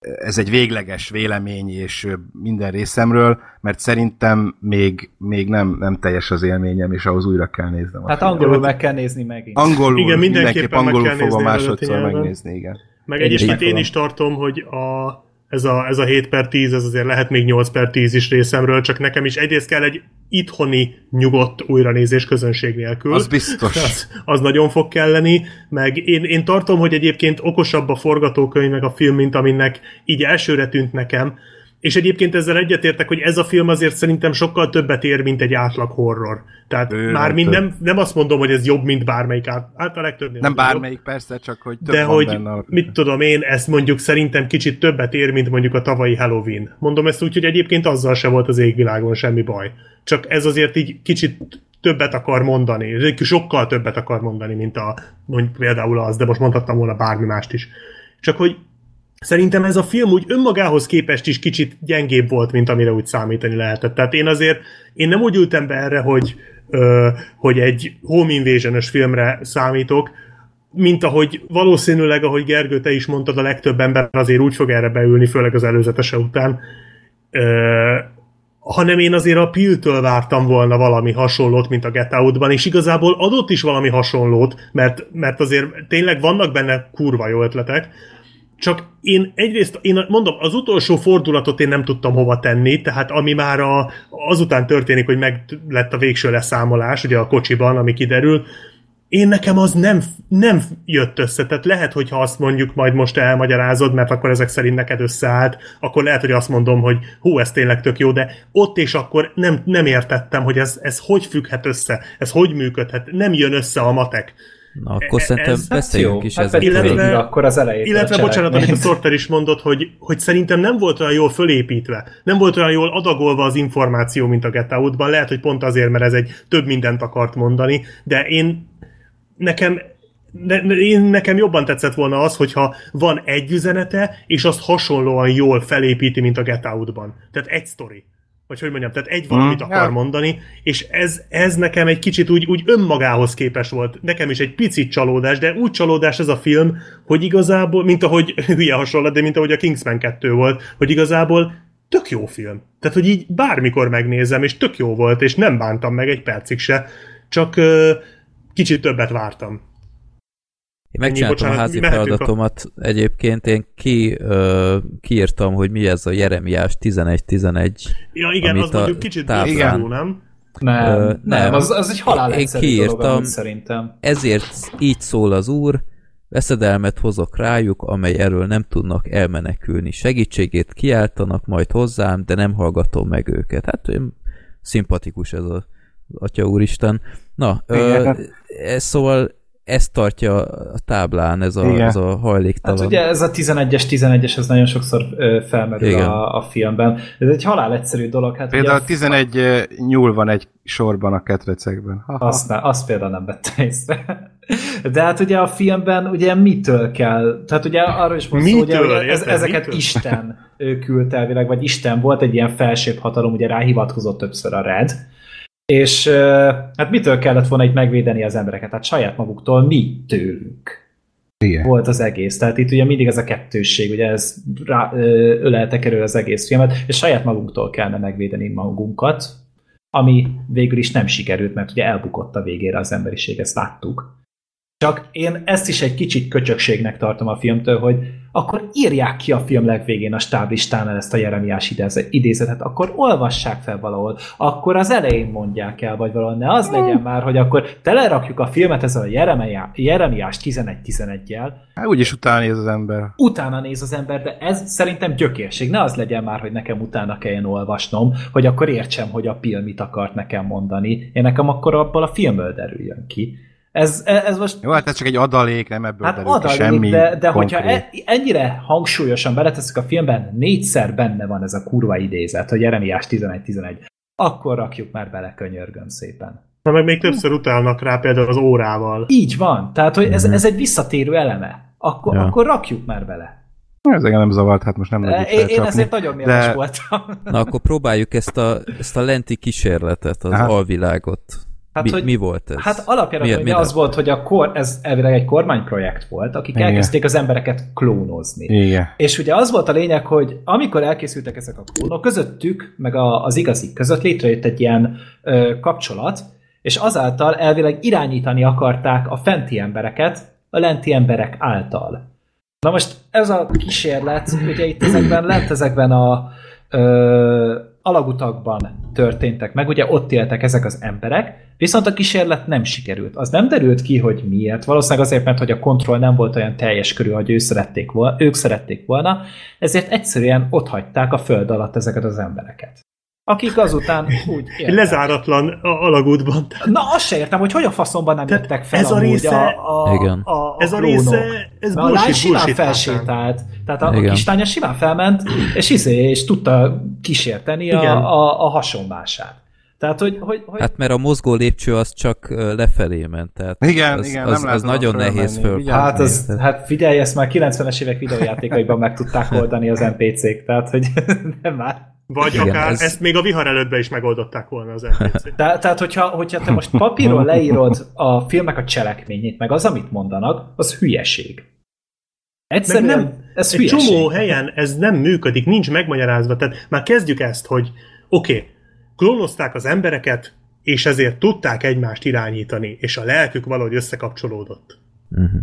ez egy végleges vélemény és minden részemről, mert szerintem még, még nem, nem teljes az élményem, és ahhoz újra kell néznem. Hát angolul meg kell nézni megint. Angolul, Igen, mindenképpen mindenképp meg angolul kell fogom másodszor megnézni, igen. Meg egyébként én is tartom, hogy a, ez, a, ez a 7 per 10, ez azért lehet még 8 per 10 is részemről, csak nekem is egyrészt kell egy itthoni nyugodt újranézés közönség nélkül. Az biztos. [laughs] Az, az nagyon fog kelleni, meg én, én tartom, hogy egyébként okosabb a forgatókönyv meg a film, mint aminek így elsőre tűnt nekem, és egyébként ezzel egyetértek, hogy ez a film azért szerintem sokkal többet ér, mint egy átlag horror. Tehát Ő, már nem mind nem, nem azt mondom, hogy ez jobb, mint bármelyik át, hát a legtöbbnél. Nem az jobb. bármelyik persze, csak hogy több De van hogy, benne. mit tudom én, ez mondjuk szerintem kicsit többet ér, mint mondjuk a tavalyi Halloween. Mondom ezt úgy, hogy egyébként azzal se volt az égvilágon semmi baj. Csak ez azért így kicsit többet akar mondani, sokkal többet akar mondani, mint a, mondjuk például az, de most mondhattam volna bármi mást is. Csak hogy Szerintem ez a film úgy önmagához képest is kicsit gyengébb volt, mint amire úgy számítani lehetett. Tehát én azért, én nem úgy ültem be erre, hogy, ö, hogy egy home invasion filmre számítok, mint ahogy valószínűleg, ahogy Gergő, te is mondtad, a legtöbb ember azért úgy fog erre beülni, főleg az előzetese után, ö, hanem én azért a Pill-től vártam volna valami hasonlót, mint a Get Out-ban, és igazából adott is valami hasonlót, mert, mert azért tényleg vannak benne kurva jó ötletek, csak én egyrészt, én mondom, az utolsó fordulatot én nem tudtam hova tenni, tehát ami már a, azután történik, hogy meg lett a végső leszámolás, ugye a kocsiban, ami kiderül, én nekem az nem, nem jött össze. Tehát lehet, hogyha azt mondjuk majd most elmagyarázod, mert akkor ezek szerint neked összeállt, akkor lehet, hogy azt mondom, hogy hú, ez tényleg tök jó, de ott és akkor nem, nem értettem, hogy ez, ez hogy függhet össze, ez hogy működhet, nem jön össze a matek. Na, akkor E- szerintem ez- beszéljünk is hát pedig Illetve- akkor az elején. Illetve, bocsánat, amit a Sorter is mondott, hogy, hogy szerintem nem volt olyan jól fölépítve, nem volt olyan jól adagolva az információ, mint a Get Out-ban. Lehet, hogy pont azért, mert ez egy több mindent akart mondani, de én nekem ne, ne- én nekem jobban tetszett volna az, hogyha van egy üzenete, és azt hasonlóan jól felépíti, mint a Get Out-ban. Tehát egy sztori. Vagy hogy mondjam, tehát egy valamit Mhm. akar Ja. mondani, és ez, ez nekem egy kicsit úgy, úgy önmagához képes volt. Nekem is egy picit csalódás, de úgy csalódás ez a film, hogy igazából, mint ahogy [laughs] hülye hasonlat, de mint ahogy a Kingsman 2 volt, hogy igazából tök jó film. Tehát, hogy így bármikor megnézem, és tök jó volt, és nem bántam meg egy percig se, csak ö, kicsit többet vártam. Én megcsináltam bocsánat, a házi mehetünk a- feladatomat egyébként, én ki, ö, kiírtam, hogy mi ez a Jeremiás 11-11. Ja, igen, Amit az mondjuk kicsit táblán- bizarrú, nem? Nem, Ö, nem, nem. az, az egy halál Én dolog, kiírtam. amúgy szerintem. Ezért így szól az Úr, veszedelmet hozok rájuk, amely erről nem tudnak elmenekülni. Segítségét kiáltanak majd hozzám, de nem hallgatom meg őket. Hát olyan szimpatikus ez a Atya Úristen. Na, ö, Igen. ez, szóval ezt tartja a táblán, ez a, Igen. ez a hajléktalan. Hát ugye ez a 11-es, 11-es, ez nagyon sokszor felmerül Igen. a, a filmben. Ez egy halál egyszerű dolog. Hát Például ugye, 11 eh, nyúl van egy sorban a ketrecekben. Ha, ha. azt, ne, azt például nem vette észre. De hát ugye a filmben ugye mitől kell, tehát ugye arról is van szó, ugye, hogy ez, ezeket Mitől? Isten küldte elvileg, vagy Isten volt egy ilyen felsőbb hatalom, ugye ráhivatkozott többször a Red, és hát mitől kellett volna itt megvédeni az embereket? Hát saját maguktól, mi tőlünk Igen. volt az egész. Tehát itt ugye mindig ez a kettősség, ugye ez rá, ö, öleltek erről az egész filmet, és saját magunktól kellene megvédeni magunkat, ami végül is nem sikerült, mert ugye elbukott a végére az emberiség, ezt láttuk. Csak én ezt is egy kicsit köcsökségnek tartom a filmtől, hogy akkor írják ki a film legvégén a stáblistánál ezt a Jeremiás idéze- idézetet, akkor olvassák fel valahol, akkor az elején mondják el, vagy valahol. Ne az legyen már, hogy akkor telerakjuk a filmet ezzel a Jeremiá- Jeremiás 11-11-jel, Hát úgyis utána néz az ember. utána néz az ember, de ez szerintem gyökérség. Ne az legyen már, hogy nekem utána kelljen olvasnom, hogy akkor értsem, hogy a Pil mit akart nekem mondani. Én nekem akkor abból a filmből derüljön ki. Ez, ez most Jó, hát ez csak egy adalék, nem ebből Hát derül ki adalék, semmi de, de hogyha konkrét. e, ennyire hangsúlyosan beleteszik a filmben, négyszer benne van ez a kurva idézet, hogy Jeremiás 11-11, akkor rakjuk már bele, könyörgöm szépen. Na meg még többször utálnak rá például az órával. Így van, tehát hogy ez, ez egy visszatérő eleme. Akkor, Ja. akkor rakjuk már bele. Ez engem nem zavart, hát most nem Én, lehet én felcsapni. ezért nagyon mérges de- voltam. Na akkor próbáljuk ezt a, ezt a lenti kísérletet, az Aha. alvilágot. Hát, mi, hogy- mi volt ez? Hát alapjáraton Mi- az volt, hogy a kor, ez elvileg egy kormányprojekt volt, akik Igen. elkezdték az embereket klónozni. Igen. És ugye az volt a lényeg, hogy amikor elkészültek ezek a klónok, közöttük, meg a, az igazik között létrejött egy ilyen ö, kapcsolat, és azáltal elvileg irányítani akarták a fenti embereket a lenti emberek által. Na most ez a kísérlet, ugye itt ezekben lent ezekben a ö, alagutakban történtek meg, ugye ott éltek ezek az emberek, viszont a kísérlet nem sikerült. Az nem derült ki, hogy miért. Valószínűleg azért, mert hogy a kontroll nem volt olyan teljes körül, hogy ő szerették volna, ők szerették volna, ezért egyszerűen ott hagyták a föld alatt ezeket az embereket akik azután úgy [laughs] éltek. Lezáratlan alagútban. Na, azt se értem, hogy hogy a faszomban nem Tehát jöttek fel ez a része, a, a, Igen. A, a ez a része, ez bullshit, a lány simán felsétált. Tehát a, a kislánya simán felment, és izé, és tudta kísérteni a, a, a hasonlását. Tehát, hogy, hogy, hogy... Hát mert a mozgó lépcső az csak lefelé ment. Tehát igen, az, igen, az, nem az nagyon nehéz föl. Hát, az, hát figyelj, ezt már 90-es évek videójátékaiban meg tudták oldani az NPC-k, tehát hogy [laughs] nem már. Vagy Igen, akár ez... ezt még a vihar előttbe is megoldották volna az NPC. [laughs] Te, tehát, hogyha, hogyha te most papíron leírod a filmek a cselekményét, meg az, amit mondanak, az hülyeség. Egyszerűen nem, ez egy hülyeség. csomó helyen ez nem működik, nincs megmagyarázva. Tehát már kezdjük ezt, hogy oké, okay, klónozták az embereket, és ezért tudták egymást irányítani, és a lelkük valahogy összekapcsolódott. Uh-huh.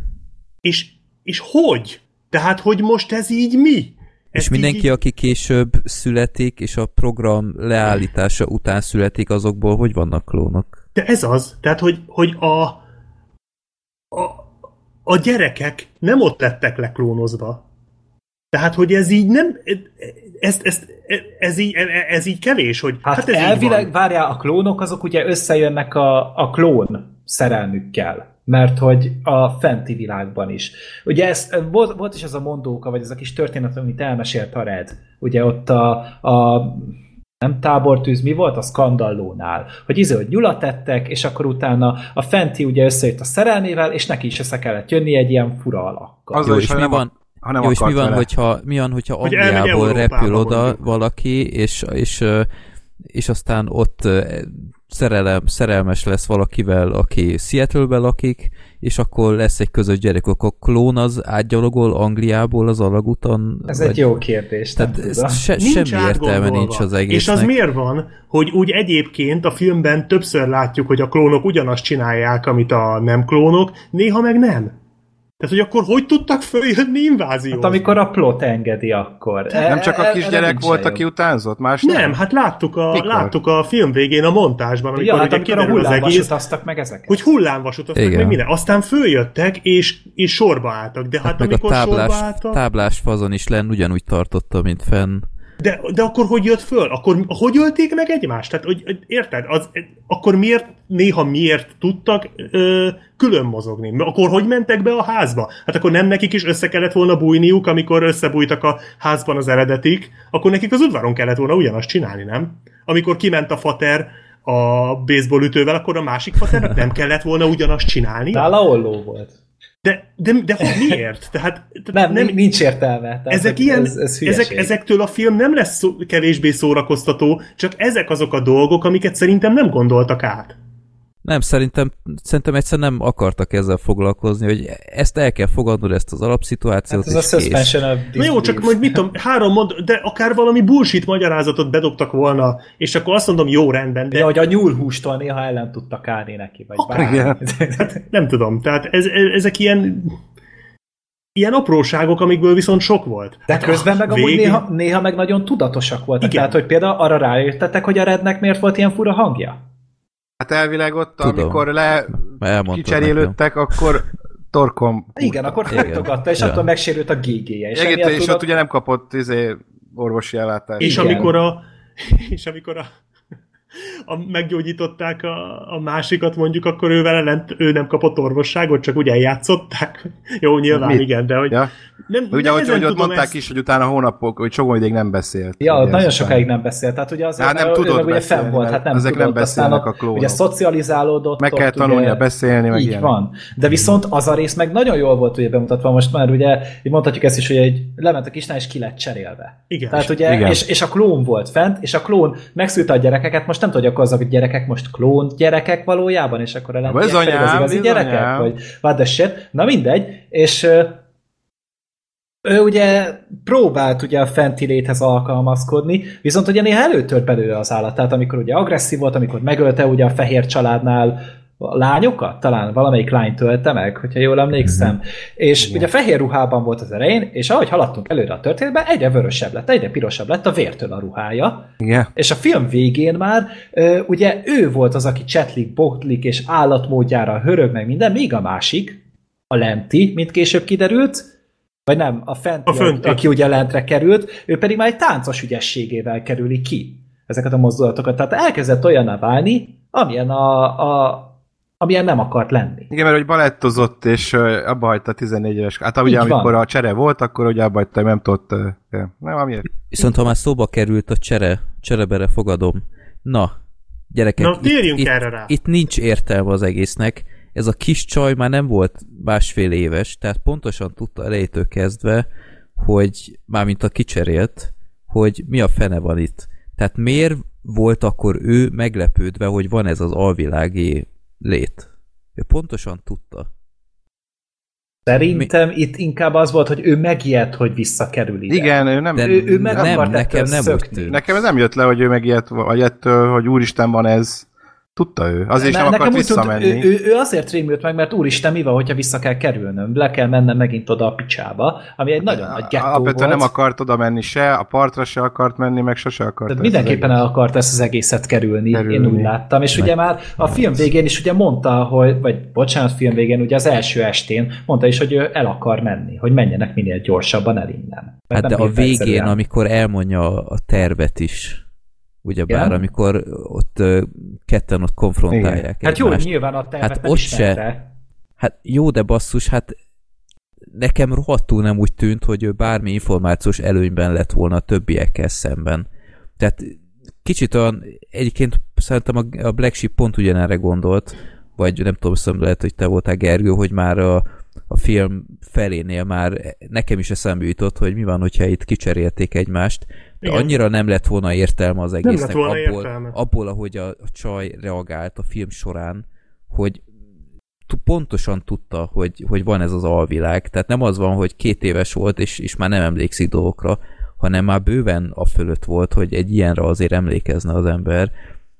És, és hogy? Tehát, hogy most ez így mi? És mindenki, így... aki később születik, és a program leállítása után születik, azokból hogy vannak klónok? De ez az. Tehát, hogy, hogy a, a, a gyerekek nem ott lettek leklónozva. Tehát, hogy ez így nem... Ez, ez, ez, így, ez így kevés, hogy... Hát, hát ez elvileg, várjál, a klónok azok ugye összejönnek a, a klón szerelmükkel mert hogy a fenti világban is. Ugye ez, volt, volt is az a mondóka, vagy ez a kis történet, amit elmesélt a Red. Ugye ott a, a nem tábortűz, mi volt? A skandallónál. Hogy izé, hogy nyulat tettek, és akkor utána a fenti ugye összejött a szerelmével, és neki is össze kellett jönni egy ilyen fura alakkal. Az Jó, és mi van? hanem Jó, és mi van, hogyha, mi van, hogyha hogy Angliából repül oda valaki, és, és, és aztán ott szerelem, szerelmes lesz valakivel, aki Seattle-ben lakik, és akkor lesz egy közös gyerek, akkor a klón az átgyalogol Angliából az alagúton? Ez vagy... egy jó kérdés. Tehát se, nincs semmi értelme nincs az egésznek. És az miért van, hogy úgy egyébként a filmben többször látjuk, hogy a klónok ugyanazt csinálják, amit a nem klónok, néha meg nem. Tehát, hogy akkor hogy tudtak följönni inváziót? Hát amikor a plot engedi, akkor. E, nem csak a kisgyerek volt, aki utánzott? Más nem? Nem, hát láttuk a, láttuk a film végén a montásban, amikor, ja, hát amikor a hullámvasutaztak meg ezek. Hogy hullámvasutaztak Igen. meg minden. Aztán följöttek, és, és sorba álltak. De hát, hát amikor meg a táblás, sorba álltak... táblás fazon is lenn ugyanúgy tartotta, mint fenn. De, de akkor hogy jött föl? Akkor hogy ölték meg egymást? Tehát, hogy, érted? Az, akkor miért, néha miért tudtak ö, külön mozogni? Akkor hogy mentek be a házba? Hát akkor nem nekik is össze kellett volna bújniuk, amikor összebújtak a házban az eredetik, akkor nekik az udvaron kellett volna ugyanazt csinálni, nem? Amikor kiment a fater a baseball ütővel, akkor a másik faternek nem kellett volna ugyanazt csinálni. Nála volt. De, de, de hogy miért? Tehát, nem, nem, nincs értelme. Tehát ezek, ilyen, ez, ez ezek, ezektől a film nem lesz szó, kevésbé szórakoztató, csak ezek azok a dolgok, amiket szerintem nem gondoltak át. Nem, szerintem, szerintem egyszer nem akartak ezzel foglalkozni, hogy ezt el kell fogadnod, ezt az alapszituációt, hát ez a suspension Na jó, csak majd mit tudom, három mond, de akár valami bullshit magyarázatot bedobtak volna, és akkor azt mondom, jó, rendben. De, de hogy a nyúlhústól néha ellen tudtak állni neki, vagy okay, bármi. Hát, nem tudom, tehát ez, ezek ilyen ilyen apróságok, amikből viszont sok volt. De hát közben meg végig... amúgy néha, néha meg nagyon tudatosak voltak. Igen. Tehát, hogy például arra rájöttetek, hogy a Rednek miért volt ilyen fura hangja? Hát elvileg ott, Tudom. amikor le kicserélődtek, akkor torkom. Igen, akkor fogtogatta, és ja. attól megsérült a GG-je. És, Igen, és ott ugye nem kapott izé, orvosi ellátást. [laughs] És amikor a, és amikor a a, meggyógyították a, a másikat, mondjuk akkor ő vele nem, ő nem kapott orvosságot, csak ugye eljátszották. [laughs] Jó, nyilván Mit? igen, de hogy ja. nem, ugye, hogy, hogy ott mondták ezt... is, hogy utána hónapok, hogy sok ideig nem beszélt. Ja, ugye nagyon sokáig nem beszélt. Tehát ugye az, hát nem tudott ugye fenn volt, hát nem ezek tudott, nem beszélnek a klónok. Ugye szocializálódott. Meg kell tanulnia ugye, beszélni, meg Így ilyen. van. De viszont az a rész meg nagyon jól volt ugye bemutatva, most már ugye, így mondhatjuk ezt is, hogy egy lement a kislány, és ki lett cserélve. Igen. Tehát ugye, igen. És, és, a klón volt fent, és a klón megszülte a gyerekeket, most nem tudja, akkor azok a gyerekek most klón gyerekek valójában, és akkor lentiek az igazi gyerekek, vagy what the shit. Na mindegy, és ő ugye próbált ugye a fenti léthez alkalmazkodni, viszont ugye néha előtört belőle az állat, tehát amikor ugye agresszív volt, amikor megölte ugye a fehér családnál a lányokat, talán valamelyik lány tölte meg, hogyha jól emlékszem. Mm-hmm. És Igen. ugye fehér ruhában volt az elején, és ahogy haladtunk előre a történetben, egyre vörösebb lett, egyre pirosabb lett a vértől a ruhája. Igen. És a film végén már ugye ő volt az, aki csetlik, botlik, és állatmódjára hörög meg minden, míg a másik, a lenti, mint később kiderült, vagy nem, a fenti, a fenti. aki ugye lentre került, ő pedig már egy táncos ügyességével kerüli ki ezeket a mozdulatokat. Tehát elkezdett olyanná válni, amilyen, a, a, amilyen nem akart lenni. Igen, mert hogy balettozott, és abba hagyta 14 éves. Hát ugye, amikor van. a csere volt, akkor ugye abba hagyta, nem tudott. Nem, amiért. Viszont ha már szóba került a csere, cserebere fogadom. Na, gyerekek, Na, itt, itt, erre rá. itt nincs értelme az egésznek ez a kis csaj már nem volt másfél éves, tehát pontosan tudta elejétől kezdve, hogy mármint a kicserélt, hogy mi a fene van itt. Tehát miért volt akkor ő meglepődve, hogy van ez az alvilági lét? Ő pontosan tudta. Szerintem Mi? itt inkább az volt, hogy ő megijedt, hogy visszakerül ide. Igen, ő nem... De ő, ő meg nem, nekem nem úgy tűnt. Nekem ez nem jött le, hogy ő megijedt, vagy ettől, hogy úristen van ez. Tudta ő. Azért is nem akart visszamenni. Tunt, ő, ő, ő azért rémült meg, mert úristen, mi van, hogyha vissza kell kerülnöm? Le kell mennem megint oda a picsába, ami egy nagyon nagy gettó Alapvetően volt. nem akart oda menni se, a partra se akart menni, meg sose akart. Tehát mindenképpen el akart ezt az egészet kerülni, kerülni. én úgy láttam. És meg. ugye már a film végén is ugye mondta, hogy, vagy bocsánat, film végén, ugye az első estén mondta is, hogy ő el akar menni, hogy menjenek minél gyorsabban el innen. Hát de a végén, egyszerűen. amikor elmondja a tervet is, ugyebár, Igen? amikor ott ketten ott konfrontálják Igen. Hát jó, nyilván a hát ott se, Hát jó, de basszus, hát nekem rohadtul nem úgy tűnt, hogy ő bármi információs előnyben lett volna a többiekkel szemben. Tehát kicsit olyan, egyébként szerintem a Black Sheep pont ugyanerre gondolt, vagy nem tudom, szóval lehet, hogy te voltál Gergő, hogy már a, a film felénél már nekem is eszembe jutott, hogy mi van, hogyha itt kicserélték egymást, de Igen. annyira nem lett volna értelme az egésznek abból, értelme. abból, ahogy a, a csaj reagált a film során, hogy pontosan tudta, hogy, hogy van ez az alvilág. Tehát nem az van, hogy két éves volt, és, és már nem emlékszik dolgokra, hanem már bőven a fölött volt, hogy egy ilyenre azért emlékezne az ember.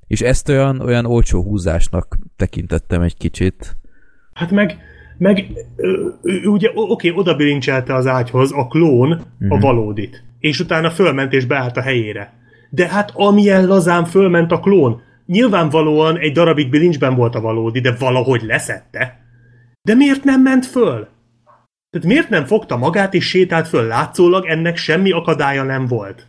És ezt olyan, olyan olcsó húzásnak tekintettem egy kicsit. Hát meg, meg ugye oké, oda bilincselte az ágyhoz a klón mm-hmm. a mhm. valódit és utána fölment és beállt a helyére. De hát amilyen lazán fölment a klón, nyilvánvalóan egy darabig bilincsben volt a valódi, de valahogy leszette. De miért nem ment föl? Tehát miért nem fogta magát és sétált föl? Látszólag ennek semmi akadálya nem volt.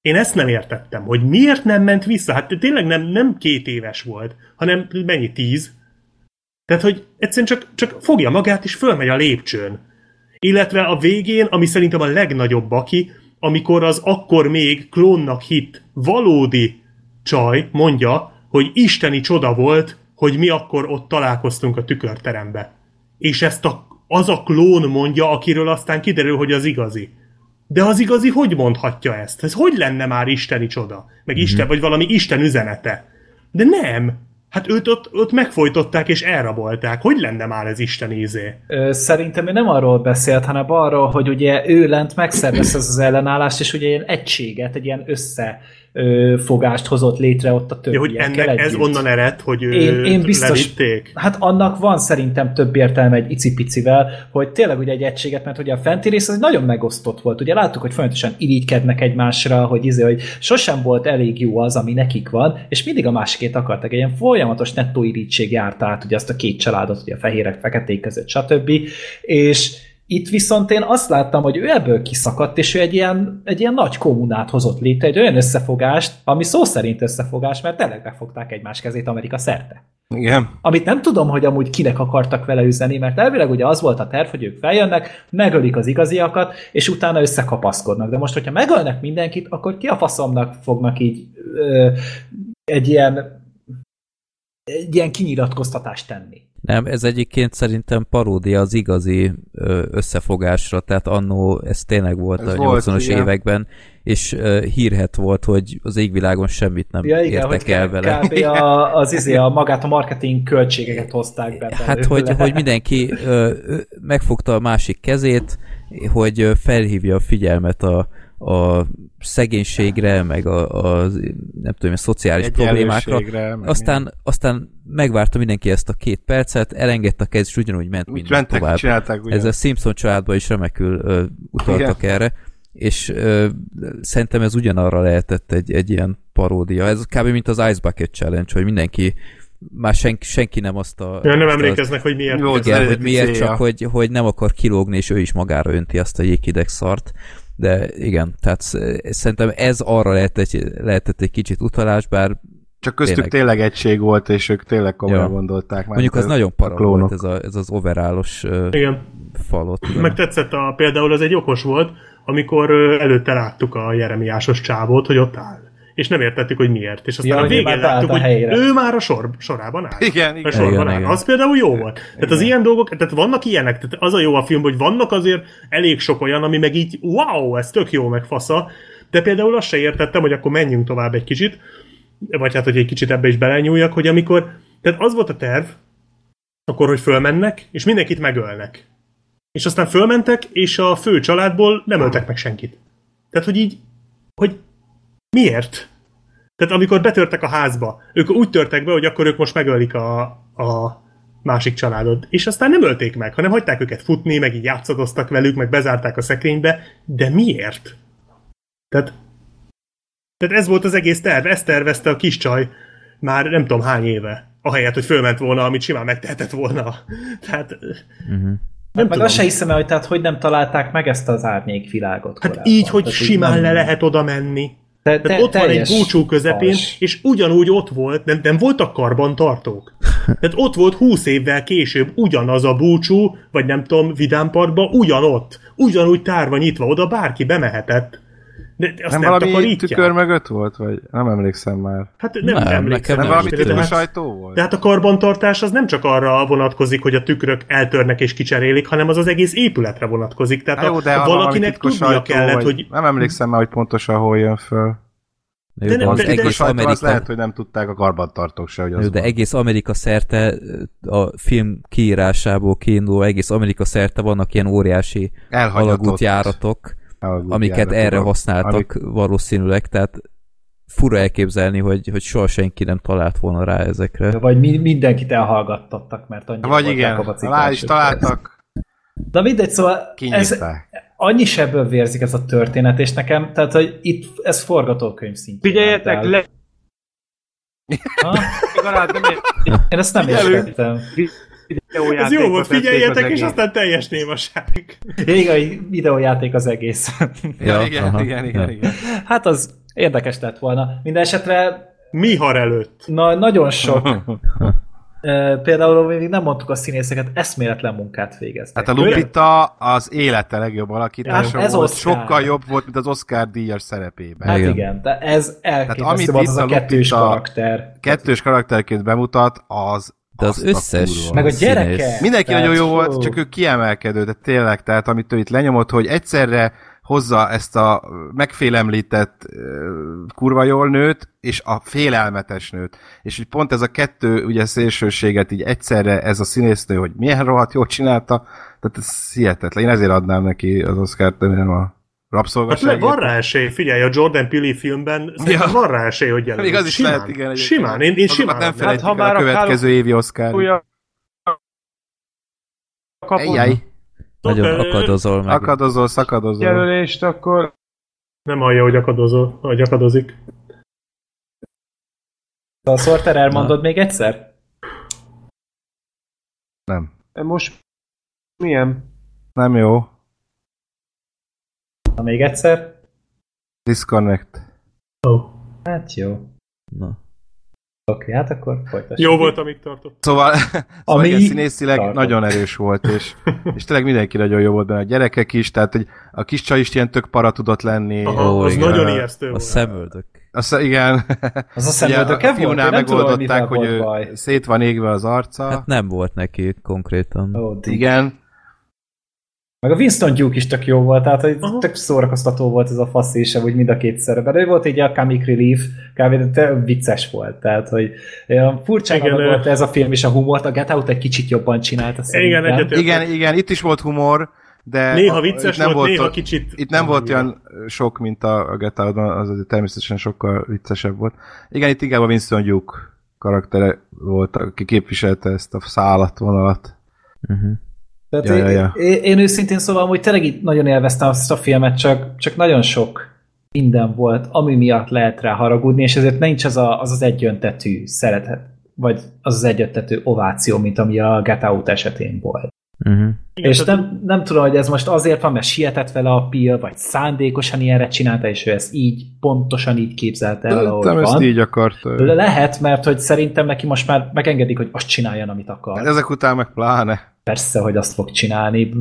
Én ezt nem értettem, hogy miért nem ment vissza. Hát tényleg nem, nem két éves volt, hanem mennyi, tíz? Tehát, hogy egyszerűen csak, csak fogja magát és fölmegy a lépcsőn. Illetve a végén, ami szerintem a legnagyobb baki, amikor az akkor még klónnak hit valódi csaj mondja, hogy isteni csoda volt, hogy mi akkor ott találkoztunk a tükörterembe. És ezt a, az a klón mondja, akiről aztán kiderül, hogy az igazi. De az igazi hogy mondhatja ezt? Ez hogy lenne már isteni csoda? Meg mm-hmm. Isten, vagy valami Isten üzenete? De nem. Hát őt ott, ott megfojtották és elrabolták. Hogy lenne már ez Isten ízé? Szerintem ő nem arról beszélt, hanem arról, hogy ugye ő lent megszervezte az ellenállást, és ugye ilyen egységet, egy ilyen össze fogást hozott létre ott a többiekkel ja, hogy ennek együtt. ez onnan ered, hogy én, én biztos, levitték? Hát annak van szerintem több értelme egy icipicivel, hogy tényleg ugye egy egységet, mert ugye a fenti rész az nagyon megosztott volt. Ugye láttuk, hogy folyamatosan irigykednek egymásra, hogy izé, hogy sosem volt elég jó az, ami nekik van, és mindig a másikét akartak. Egy ilyen folyamatos nettó irítség járt át ugye azt a két családot, ugye a fehérek, feketék között, stb. És itt viszont én azt láttam, hogy ő ebből kiszakadt, és ő egy ilyen, egy ilyen nagy kommunát hozott létre, egy olyan összefogást, ami szó szerint összefogás, mert tényleg megfogták egymás kezét Amerika szerte. Igen. Amit nem tudom, hogy amúgy kinek akartak vele üzeni, mert elvileg ugye az volt a terv, hogy ők feljönnek, megölik az igaziakat, és utána összekapaszkodnak. De most, hogyha megölnek mindenkit, akkor ki a faszomnak fognak így ö, egy ilyen egy ilyen kinyilatkoztatást tenni. Nem, ez egyébként szerintem paródia az igazi összefogásra, tehát annó ez tényleg volt ez a 80-as években, és hírhet volt, hogy az égvilágon semmit nem ja, igen, értek el vele. Kb. A, [laughs] az izé, a magát a marketing költségeket hozták be. Hát, hogy, hogy mindenki megfogta a másik kezét, hogy felhívja a figyelmet a, a szegénységre, meg a, a nem tudom, a szociális problémákra. Meg Aztán, aztán megvárta mindenki ezt a két percet, elengedte a kez, és ugyanúgy ment minden mentek, tovább. csinálták ugye. Ez a Simpson családban is remekül ö, utaltak Igen. erre, és ö, szerintem ez ugyanarra lehetett egy, egy ilyen paródia. Ez kb. mint az Ice Bucket Challenge, hogy mindenki már senki, senki nem azt a... Ja, nem emlékeznek, hogy miért. Jó, ez igen, hogy miért célja. csak, hogy, hogy nem akar kilógni, és ő is magára önti azt a jéghideg szart. De igen, tehát sz- szerintem ez arra lehetett, lehetett egy kicsit utalás, bár Csak köztük tényleg. tényleg, egység volt, és ők tényleg komolyan Ja. gondolták. már mondjuk az nagyon para volt ez, a, ez az Igen. falot. Meg tetszett a, például az egy okos volt, amikor előtte láttuk a Jeremiásos csávót, hogy ott áll. És nem értettük, hogy miért. És aztán Ja, a hogy ő végén láttuk, a hogy ő már a sor, sorában áll. Igen, A igen. sorban Igen, áll. igen. Az például jó volt. Tehát az ilyen dolgok, tehát vannak ilyenek, tehát az a jó a film, hogy vannak azért elég sok olyan, ami meg így, wow, ez tök jó, meg fasza, de például azt se értettem, hogy akkor menjünk tovább egy kicsit, vagy hát, hogy egy kicsit ebbe is belenyúljak, hogy amikor, tehát az volt a terv, akkor, hogy fölmennek, és mindenkit megölnek. És aztán fölmentek, és a fő családból nem öltek meg senkit. Tehát, hogy így, hogy miért? Tehát amikor betörtek a házba, ők úgy törtek be, hogy akkor ők most megölik a, a másik családot. És aztán nem ölték meg, hanem hagyták őket futni, meg így játszadoztak velük, meg bezárták a szekrénybe. De miért? Tehát, tehát ez volt az egész terv. Ezt tervezte a kis csaj már nem tudom hány éve. Ahelyett, hogy fölment volna, amit simán megtehetett volna. Tehát Uh-huh. nem Meg tudom. azt se hiszem hogy, tehát, hogy nem találták meg ezt az árnyékvilágot Hát korábban. így, hogy Tehát simán nem- le lehet oda menni. Te, Tehát ott van egy búcsú közepén, fals. és ugyanúgy ott volt, nem, nem voltak karbantartók. Tehát ott volt húsz évvel később ugyanaz a búcsú, vagy nem tudom, vidámparkba, ugyanott. Ugyanúgy tárva nyitva, oda bárki bemehetett. De azt Nem, nem, valami takarítják. tükör mögött volt? Vagy nem emlékszem már. Hát nem, Nem, emlékszem. Nem Nem, valami de, titkos hát, ajtó volt? de hát a karbantartás az nem csak arra vonatkozik, hogy a tükrök eltörnek és kicserélik, hanem az az egész épületre vonatkozik. Tehát Hát jó, a, de ha valakinek tudnia ajtó, kellett, vagy... hogy Nem emlékszem már, hogy pontosan hol jön föl. De, nem- az de- de- egész Titkos ajtó, az Amerika, lehet, hogy nem tudták a karbantartók se, hogy az de van. egész Amerika szerte a film kiírásából kiinduló egész Amerika szerte vannak ilyen óriási Elhagyatott alagútjáratok, amiket erre amik- használtak valószínűleg, tehát fura elképzelni, hogy, hogy soha senki nem talált volna rá ezekre. Vagy mi, mindenkit elhallgattattak, mert annyira Vagy igen, rá is találtak, Na mindegy, szóval ez, annyi sebből vérzik ez a történet, és nekem, tehát, hogy itt ez forgatókönyv szintjén. Figyeljetek, le, Ha? Én ezt nem értettem. Ez jó volt, figyeljetek, és aztán teljes némaság. Igen, videójáték az egész. Ja, igen, aha, igen, igen, ja. igen. hát az érdekes lett volna. Minden esetre Mihar előtt. na, nagyon sok [laughs] Például még nem mondtuk a színészeket, eszméletlen munkát végeztek. Hát a Lupita az élete legjobb alakítása Hát ez volt, Oscar. sokkal jobb volt, mint az Oscar díjas szerepében. Hát Igen. igen, de ez elképesztő amit volt itt az a a kettős karakter. Kettős karakterként bemutat, az De az azt a összes- kurva. Meg a gyerekek. Mindenki Tehát, nagyon jó volt, csak ő kiemelkedő, de tényleg, tehát amit ő itt lenyomott, hogy egyszerre hozza ezt a megfélemlített kurva jól nőt, és a félelmetes nőt. És hogy pont ez a kettő ugye szélsőséget így egyszerre ez a színésznő, hogy milyen rohadt jól csinálta, tehát ez hihetetlen. Én ezért adnám neki az Oscar-t, nem a Hát le, rabszolgaságért. van rá esély, figyelj, a Jordan Peele filmben Ja. van rá esély, hogy jelölik. Még az is simán, lehet, igen. egyébként. Simán, én, én Azokat simán. nem adnám. felejtjük Hát, ha a már a következő évi Oscar. Kapott Ejjjj, Nagyon akadozol meg. akadozol, szakadozol. jelölést, akkor Nem hallja, hogy akadozol, hogy akadozik. A Sorter elmondod még egyszer? Nem. most milyen? Nem jó. Na még egyszer? Disconnect. Oh. Hát jó. Na. Oké, hát akkor folytassuk. Jó volt, amíg tartott. Szóval, [laughs] szóval Ami igen, színészileg tartom. nagyon erős volt, és, [laughs] és tényleg mindenki nagyon jó volt benne, a gyerekek is, tehát hogy a kis csaj is ilyen tök para tudott lenni. Aha, Ó, az igen. nagyon ijesztő A volt. szemöldök. Azt, igen. Az a szemöldöke a volt? Én nem tudom, hogy megoldották, ő baj. szét van égve az arca. Hát nem volt neki konkrétan. Ó, di- igen. Meg a Winston Duke is tök jó volt, tehát hogy tök szórakoztató volt ez a fasz is, úgy mind a két szerepben. Ő volt egy a comic relief, kb. de te- vicces volt, tehát hogy furcsán Igen, Igen, volt ez a film is a humort, a Get Out egy kicsit jobban csinálta szerintem. egyetértek. Igen, igen, itt is volt humor, de Néha vicces nem volt, néha kicsit... Itt nem volt olyan sok, mint a, a Get Out-ban, az azért természetesen sokkal viccesebb volt. Igen, itt inkább a Winston Duke karaktere volt, aki képviselte ezt a szállatvonalat. Uh-huh. Tehát Ja, én, ja, ja. Én, én őszintén szóval hogy tényleg itt nagyon élveztem azt a filmet, csak, csak nagyon sok minden volt, ami miatt lehet rá haragudni, és ezért nincs az a, az, az egyöntetű szeretet, vagy az az egyöntetű ováció, mint ami a Get Out esetén volt. Uh-huh. Igen, és nem, nem tudom, hogy ez most azért van, mert sietett vele a Pil, vagy szándékosan ilyenre csinálta, és ő ezt így, pontosan így képzelte el, ahogy Nem ezt van. így akart. ö, Le- Lehet, mert hogy szerintem neki most már megengedik, hogy azt csináljon, amit akar. Ezek után meg pláne. Persze, hogy azt fog csinálni.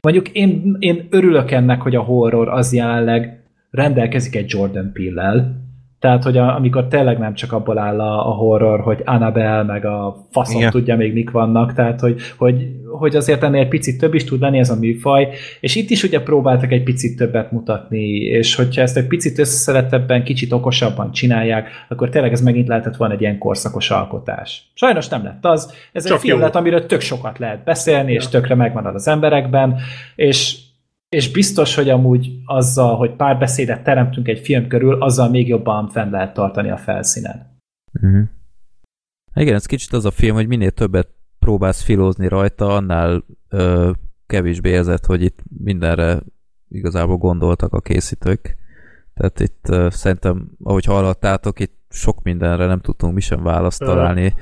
Mondjuk én, én örülök ennek, hogy a horror az jelenleg rendelkezik egy Jordan Peele-lel. Tehát, hogy a, amikor tényleg nem csak abból áll a, a horror, hogy Annabelle, meg a faszom Igen. tudja még mik vannak, tehát, hogy, hogy, hogy azért ennél egy picit több is tud lenni ez a műfaj, és itt is ugye próbáltak egy picit többet mutatni, és hogyha ezt egy picit összeszedettebben, kicsit okosabban csinálják, akkor tényleg ez megint lehetett volna egy ilyen korszakos alkotás. Sajnos nem lett az, ez Csak egy film jó. lett, amiről tök sokat lehet beszélni, és tökre megmarad az emberekben, és, és biztos, hogy amúgy azzal, hogy pár beszédet teremtünk egy film körül, azzal még jobban fenn lehet tartani a felszínen. Uh-huh. Igen, ez kicsit az a film, hogy minél többet próbálsz filózni rajta, annál ö, kevésbé érzed, hogy itt mindenre igazából gondoltak a készítők. Tehát itt ö, szerintem, ahogy hallottátok, itt sok mindenre nem tudtunk mi sem választ találni.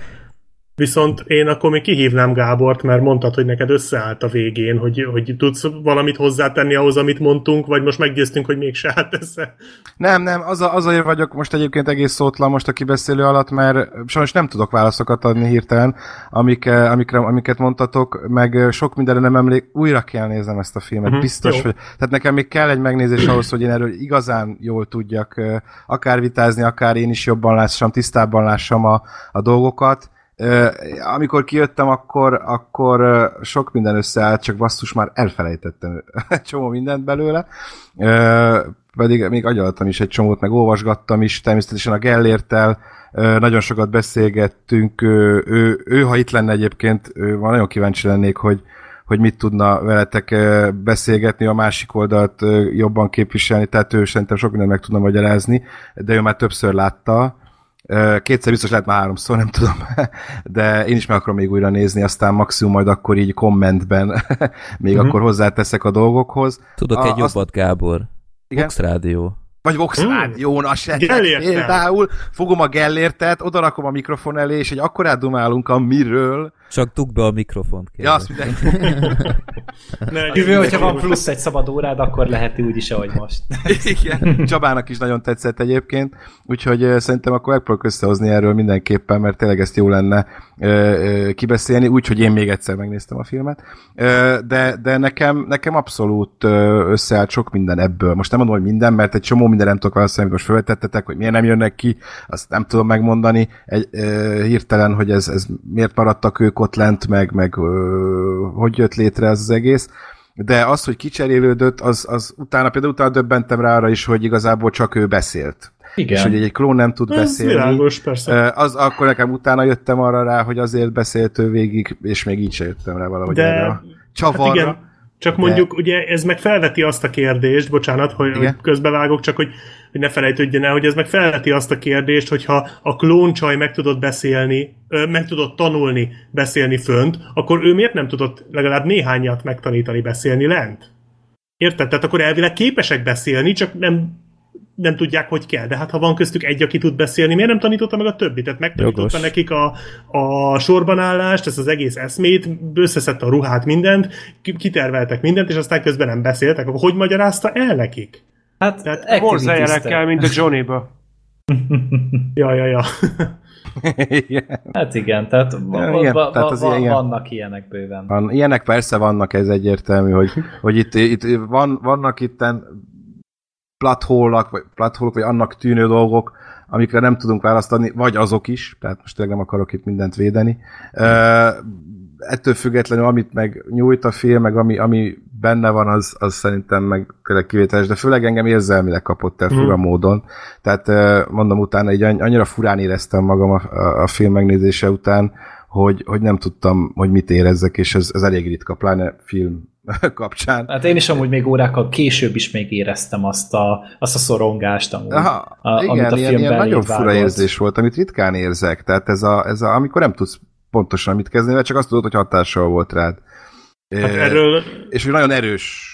Viszont én akkor még kihívnám Gábort, mert mondtad, hogy neked összeállt a végén, hogy, hogy tudsz valamit hozzátenni ahhoz, amit mondtunk, vagy most meggyőztünk, hogy mégse állt össze. Nem, nem, az a, azért vagyok most egyébként egész szótlan most a kibeszélő alatt, mert sajnos nem tudok válaszokat adni hirtelen, amik, eh, amikre, amiket mondtatok, meg eh, sok mindenre nem emlék, újra kell néznem ezt a filmet, uh-huh, biztos, jó. hogy, tehát nekem még kell egy megnézés ahhoz, hogy én erről igazán jól tudjak eh, akár vitázni, akár én is jobban lássam, tisztábban lássam a, a dolgokat, amikor kijöttem, akkor, akkor sok minden összeállt, csak basszus már elfelejtettem egy [laughs] csomó mindent belőle. Pedig még agyaltam is egy csomót, meg olvasgattam is, természetesen a Gellértel nagyon sokat beszélgettünk, ő, ő, ő, ha itt lenne egyébként, van nagyon kíváncsi lennék, hogy, hogy mit tudna veletek beszélgetni, a másik oldalt jobban képviselni, tehát ő szerintem sok mindent meg tudna magyarázni, de ő már többször látta, Kétszer biztos lehet már háromszor, nem tudom, [laughs] de én is meg akarom még újra nézni, aztán maximum majd akkor így kommentben [laughs] még Mhm. akkor hozzáteszek a dolgokhoz. Tudok A- egy azt- jobbat, Gábor. Igen? Vox Rádió. Vagy Vox Hmm. Rádión, a például fogom a Gellértet, odarakom a mikrofon elé, és egy akkorát dumálunk a miről. Csak dugd be a mikrofont, Ja, kérlek. azt minden... [laughs] Ne legyen Jövő, hogyha van plusz egy szabad órád, akkor lehet úgy is, ahogy most. [laughs] Igen, Csabának is nagyon tetszett egyébként, úgyhogy szerintem akkor megpróbálok összehozni erről mindenképpen, mert tényleg ezt jó lenne kibeszélni, úgyhogy én még egyszer megnéztem a filmet. De, de nekem, nekem abszolút összeállt sok minden ebből. Most nem mondom, hogy minden, mert egy csomó minden nem tudok válaszolni, amit most felvetettetek, hogy miért nem jönnek ki, azt nem tudom megmondani egy, hirtelen, hogy ez, ez miért maradtak ők ott lent, meg, meg ö, hogy jött létre ez az egész de az, hogy kicserélődött, az, az utána például utána döbbentem rá arra is, hogy igazából csak ő beszélt. Igen. És hogy egy klón nem tud Ez beszélni. világos, persze. Az, akkor nekem utána jöttem arra rá, hogy azért beszélt ő végig, és még így se jöttem rá valahogy De- erre a csavarra. Hát igen, csak De- mondjuk, ugye ez meg felveti azt a kérdést, bocsánat, hogy, Igen. hogy közbevágok, csak hogy, hogy ne felejtődjön el, hogy ez meg felveti azt a kérdést, hogyha a klóncsaj meg tudott beszélni, meg tudott tanulni beszélni fönt, akkor ő miért nem tudott legalább néhányat megtanítani beszélni lent? Érted? Tehát akkor elvileg képesek beszélni, csak nem nem tudják, hogy kell. De hát ha van köztük egy, aki tud beszélni, miért nem tanította meg a többit? Tehát megtanította Jogos. nekik a, a sorbanállást, ezt az egész eszmét, összeszedte a ruhát, mindent, ki- kiterveltek mindent, és aztán közben nem beszéltek. Akkor hogy magyarázta el nekik? Hát, Tehát Morzejelekkel, mint a Johnny-ba. [laughs] Ja, ja, ja. Hát igen, tehát, va- igen, va- tehát va- az va- ilyen- vannak ilyenek bőven. Van, ilyenek persze vannak, ez egyértelmű, hogy, [laughs] hogy itt, itt van, vannak itten plathólak, vagy plathólok, vagy annak tűnő dolgok, amikre nem tudunk választ adni, vagy azok is, tehát most tényleg nem akarok itt mindent védeni. Uh, ettől függetlenül, amit meg nyújt a film, meg ami, ami benne van, az, az szerintem meg tényleg kivételes, de főleg engem érzelmileg kapott el fura módon. Tehát mondom, utána így anny- annyira furán éreztem magam a, a, a film megnézése után, hogy, hogy nem tudtam, hogy mit érezzek, és ez, ez elég ritka, pláne film [laughs] kapcsán. Hát én is amúgy még órákkal később is még éreztem azt a, azt a szorongást amúgy, Aha, a, igen, amit a ilyen, ilyen nagyon fura vágott. érzés volt, amit ritkán érzek. Tehát ez a, ez a, amikor nem tudsz pontosan mit kezdeni, mert csak azt tudod, hogy hatással volt rád. Hát erről És hogy nagyon erős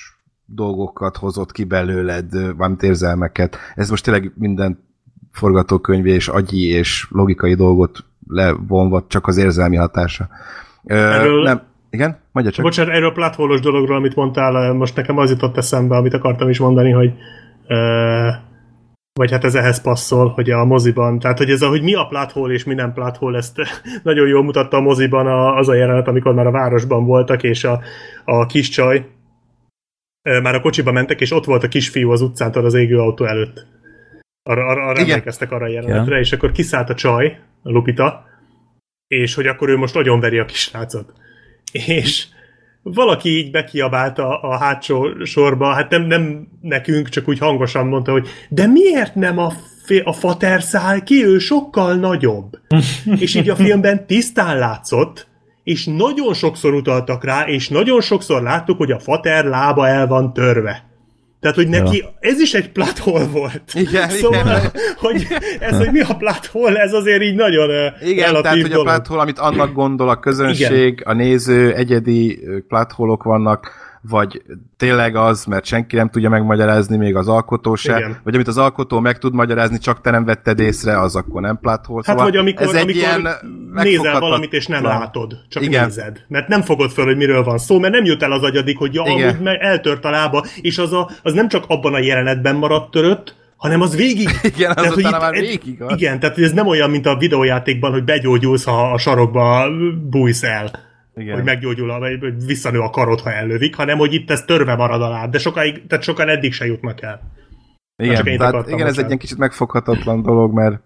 dolgokat hozott ki belőled, valamit érzelmeket. Ez most tényleg minden forgatókönyvi és agyi és logikai dolgot levonva csak az érzelmi hatása. Erről- Nem, igen? Mondja csak. Bocsánat, erről a platholos dologról, amit mondtál, most nekem az jutott eszembe, amit akartam is mondani, hogy ö, vagy hát ez ehhez passzol, hogy a moziban, tehát hogy ez a, hogy mi a plathol és mi nem plathol, ezt [laughs] nagyon jól mutatta a moziban a, az a jelenet, amikor már a városban voltak, és a, a kis csaj már a kocsiba mentek, és ott volt a kisfiú az utcán az égő autó előtt. Arra, arra, arra Igen. emlékeztek arra a jelenetre, Igen. és akkor kiszállt a csaj, a Lupita, és hogy akkor ő most agyonveri a kisrácot. És valaki így bekiabált a, a hátsó sorba, hát nem, nem nekünk, csak úgy hangosan mondta, hogy de miért nem a, a fater száll ki, ő sokkal nagyobb. [laughs] és így a filmben tisztán látszott, és nagyon sokszor utaltak rá, és nagyon sokszor láttuk, hogy a fater lába el van törve. Tehát, hogy neki ja. ez is egy plathol volt. Igen, szóval, igen. hogy ez, hogy mi a plathol, ez azért így nagyon Igen, tehát hogy a dolog. plathol, amit annak gondol a közönség, a néző, egyedi platholok vannak, vagy tényleg az, mert senki nem tudja megmagyarázni, még az alkotó se, Igen. vagy amit az alkotó meg tud magyarázni, csak te nem vetted észre, az akkor nem plathol. Hát vagy amikor, ez egy amikor ilyen nézel valamit, és nem látod, csak Igen. nézed. Mert nem fogod föl, hogy miről van szó, mert nem jut el az agyadik, hogy ja, Igen. amúgy meg eltört a lába, és az, a, az nem csak abban a jelenetben maradt törött, hanem az végig. [laughs] Igen, az hogy utána itt már végig az. Igen, tehát hogy ez nem olyan, mint a videójátékban, hogy begyógyulsz, ha a sarokba bújsz el. Igen. Hogy meggyógyul, a- vagy vagy visszanő a karod, ha ellövik, hanem hogy itt ez törve marad a láb, de sokáig, tehát sokan eddig se jutnak el. Igen, tehát igen ez egy ilyen kicsit megfoghatatlan dolog, mert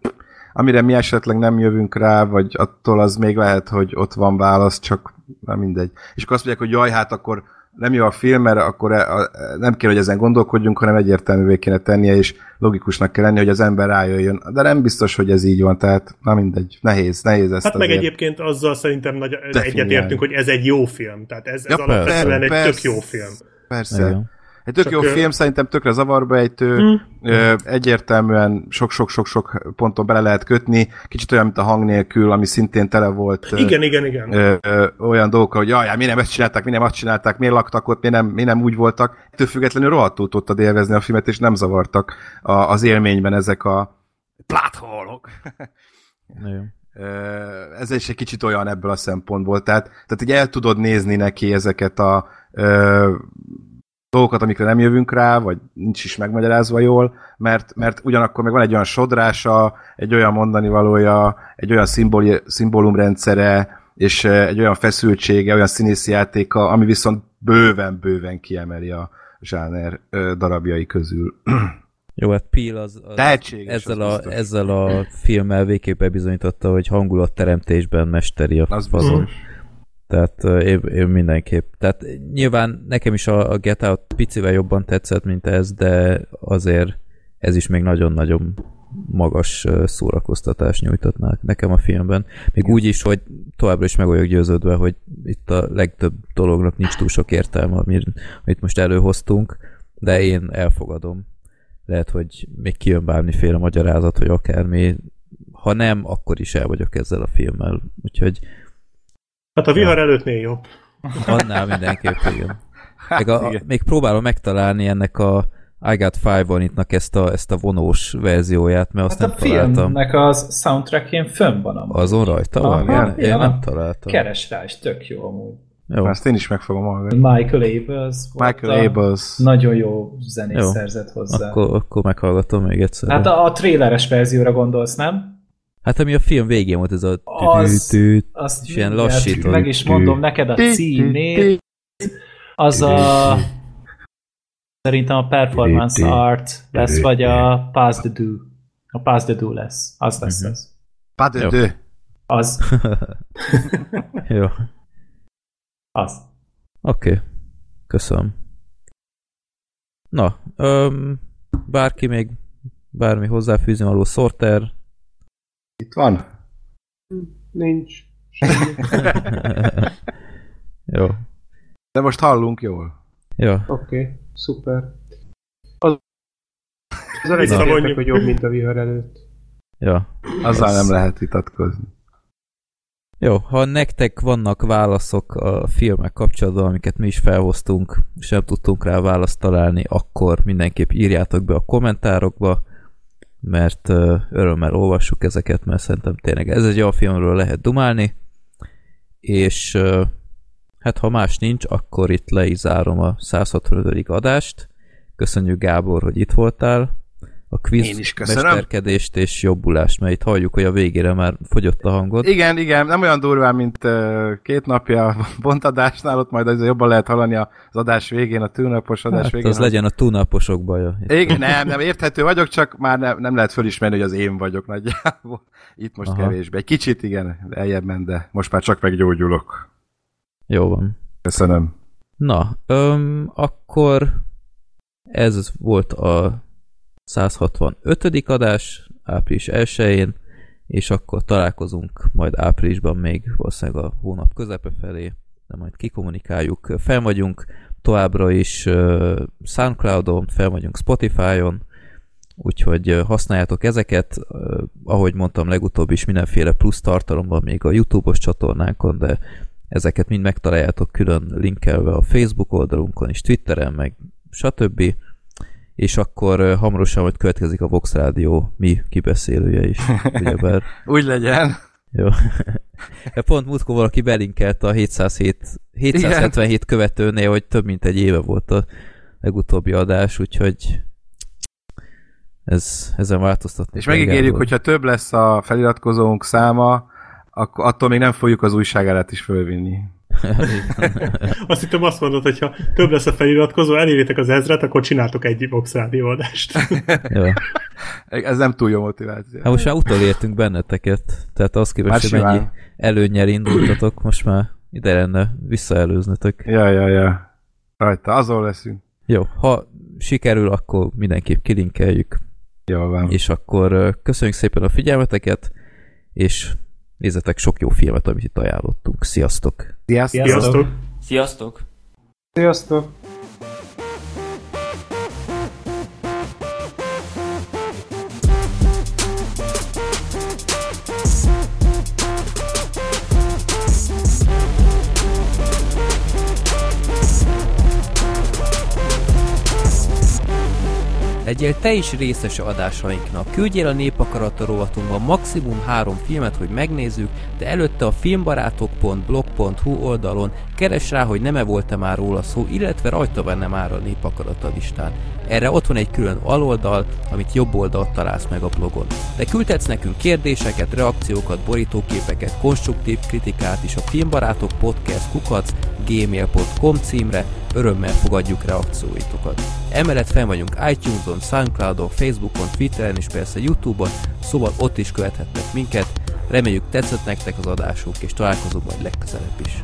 amire mi esetleg nem jövünk rá, vagy attól az még lehet, hogy ott van válasz, csak nem mindegy. És akkor azt mondják, hogy jaj, hát akkor nem jó a film, mert akkor e- a- nem kell, hogy ezen gondolkodjunk, hanem egyértelművé kéne tennie, és logikusnak kell lenni, hogy az ember rájöjjön. De nem biztos, hogy ez így van, tehát na mindegy, nehéz, nehéz ezt Hát meg egyébként azzal szerintem nagy, egyetértünk, hogy ez egy jó film. Tehát ez, ez Ja, alapvetően egy persze, tök jó film. Persze. Igen. Egy tök Csak jó ö- film, szerintem tökre zavarba ejtő, ö, egyértelműen sok-sok-sok-sok ponton bele lehet kötni, kicsit olyan, mint a hang nélkül, ami szintén tele volt ö, Igen, igen, igen. ö, ö, olyan dolgokkal, hogy jaj, miért nem ezt csinálták, miért nem azt csinálták, miért laktak ott, miért nem, miért nem úgy voltak. Ettől függetlenül rohadtul tudtad élvezni a filmet, és nem zavartak a, az élményben ezek a plátholok. [laughs] Ez is egy kicsit olyan ebből a szempontból, tehát, tehát így el tudod nézni neki ezeket a ö, dolgokat, amikre nem jövünk rá, vagy nincs is megmagyarázva jól, mert, mert ugyanakkor meg van egy olyan sodrása, egy olyan mondani valója, egy olyan szimboli, szimbólumrendszere, és ö, egy olyan feszültsége, olyan színészi játéka, ami viszont bőven-bőven kiemeli a zsáner ö, darabjai közül. [clears throat] Jó, hát Peel az, az Tehetséges, ezzel, az a, biztos. ezzel a filmmel végképp bebizonyította, hogy hangulatteremtésben mesteri a Az fazon. biztos. Tehát én, én mindenképp. Tehát nyilván nekem is a, a Get Out picivel jobban tetszett, mint ez, de azért ez is még nagyon-nagyon magas szórakoztatást nyújtott nekem a filmben. Még úgy is, hogy továbbra is meg vagyok győződve, hogy itt a legtöbb dolognak nincs túl sok értelme, amit, amit most előhoztunk, de én elfogadom. Lehet, hogy még kijön bármiféle magyarázat, vagy akármi. Ha nem, akkor is el vagyok ezzel a filmmel. Úgyhogy Hát a vihar előttnél jobb. Annál mindenképp, igen. Meg a, a, Igen. még próbálom megtalálni ennek a I Got Five on itt ezt a, ezt a vonós verzióját, mert azt Hát a nem találtam. filmnek az soundtrackjén fönn van amúgy. Azon rajta Aha, van? Én, én ja. nem találtam. Keres rá, és tök jó amúgy. Jó. Ezt én is meg fogom hallgatni. Michael Abels Michael a- Abels. Nagyon jó zenét Jó. szerzett hozzá. Akkor, akkor meghallgatom még egyszer. Hát a, a tréleres verzióra gondolsz, nem? Hát ami a film végén volt, ez a Az- Azt És ilyen lassító. Meg is mondom neked a címét. Az a... Szerintem a Performance Art lesz, vagy a Pass the Do. A Pass the Do lesz. Az lesz Mhm. az. Pas de deux. Az. [laughs] Jó. Az. Oké. Okay. Köszönöm. Na, öm, bárki még bármi hozzáfűzni való Sorter. Itt van? Nincs. [laughs] Jó. De most hallunk jól. Ja. Oké, okay, szuper. Az, az Visszavonjuk. értek, hogy jobb, mint a vihar előtt. Ja. Azzal Ez- nem lehet vitatkozni. Jó, ha nektek vannak válaszok a filmek kapcsolatban, amiket mi is felhoztunk, és nem tudtunk rá választ találni, akkor mindenképp írjátok be a kommentárokba, mert örömmel olvassuk ezeket, mert szerintem tényleg ez egy olyan filmről lehet dumálni, és hát ha más nincs, akkor itt le is zárom a 165. adást. Köszönjük Gábor, hogy itt voltál. A quiz Én is köszönöm. mesterkedést és jobbulást, mert itt halljuk, hogy a végére már fogyott a hangod. Igen, igen, nem olyan durván, mint két napja a bontadásnál, ott majd azért jobban lehet hallani az adás végén, a tűnapos adás Hát végén. az legyen a túnaposok baja. Igen, nem, nem, érthető vagyok, csak már nem, nem lehet fölismerni, hogy az én vagyok nagyjából. Itt most. Aha. kevésbé. Egy kicsit igen, eljebb ment, de most már csak meggyógyulok. Jó van. Köszönöm. Na, öm, akkor ez volt a 165. adás április 1-én, és akkor találkozunk majd áprilisban még valószínűleg a hónap közepe felé, de majd kikommunikáljuk. Fel vagyunk továbbra is Soundcloudon, fel vagyunk Spotify-on, úgyhogy használjátok ezeket, ahogy mondtam legutóbb is mindenféle plusz tartalomban még a YouTube-os csatornánkon, de ezeket mind megtaláljátok külön linkelve a Facebook oldalunkon és Twitteren, meg stb. És akkor hamarosan majd következik a Vox Rádió mi kibeszélője is, ugyebár. [laughs] Úgy legyen. Jó. [laughs] Pont múltkor valaki belinkelte a 707, 777 követőnél, hogy több mint egy éve volt a legutóbbi adás, úgyhogy ez, ezen változtatni És megígérjük, hogyha több lesz a feliratkozónk száma, akkor attól még nem fogjuk az újságárát is fölvinni. [laughs] Azt hittem azt mondod, hogy ha több lesz a feliratkozó, eléritek az ezret, akkor csináltok egy Vox Rádió adást. [laughs] Jó. Ez nem túl jó motiváció. Hát most már utolértünk benneteket, tehát az képest, hogy mennyi simán. előnnyel indultatok, most már ide lenne visszaelőznötök. Ja, ja, ja. Rajta, azon leszünk. Jó, ha sikerül, akkor mindenképp kilinkeljük, Jól van. és akkor köszönjük szépen a figyelmeteket, és nézzetek sok jó filmet, amit itt ajánlottunk. Sziasztok! Sziasztok! Sziasztok! Sziasztok! Sziasztok! Legyél te is részes adásainknak. Küldjél a Népakarata rovatunkban maximum három filmet, hogy megnézzük, de előtte a filmbarátok.blog.hu oldalon keres rá, hogy nem-e volt-e már róla szó, illetve rajta benne már a Népakarata listán. Erre ott van egy külön aloldal, amit jobb oldalt találsz meg a blogon. De küldhetsz nekünk kérdéseket, reakciókat, borítóképeket, konstruktív kritikát is a filmbarátok podcast kukac gmail.com címre, örömmel fogadjuk reakcióitokat. Emellett fel vagyunk iTunes-on, Soundcloud-on, Facebookon, Twitteren és persze Youtube-on, szóval ott is követhetnek minket. Reméljük tetszett nektek az adásunk, és találkozunk majd legközelebb is.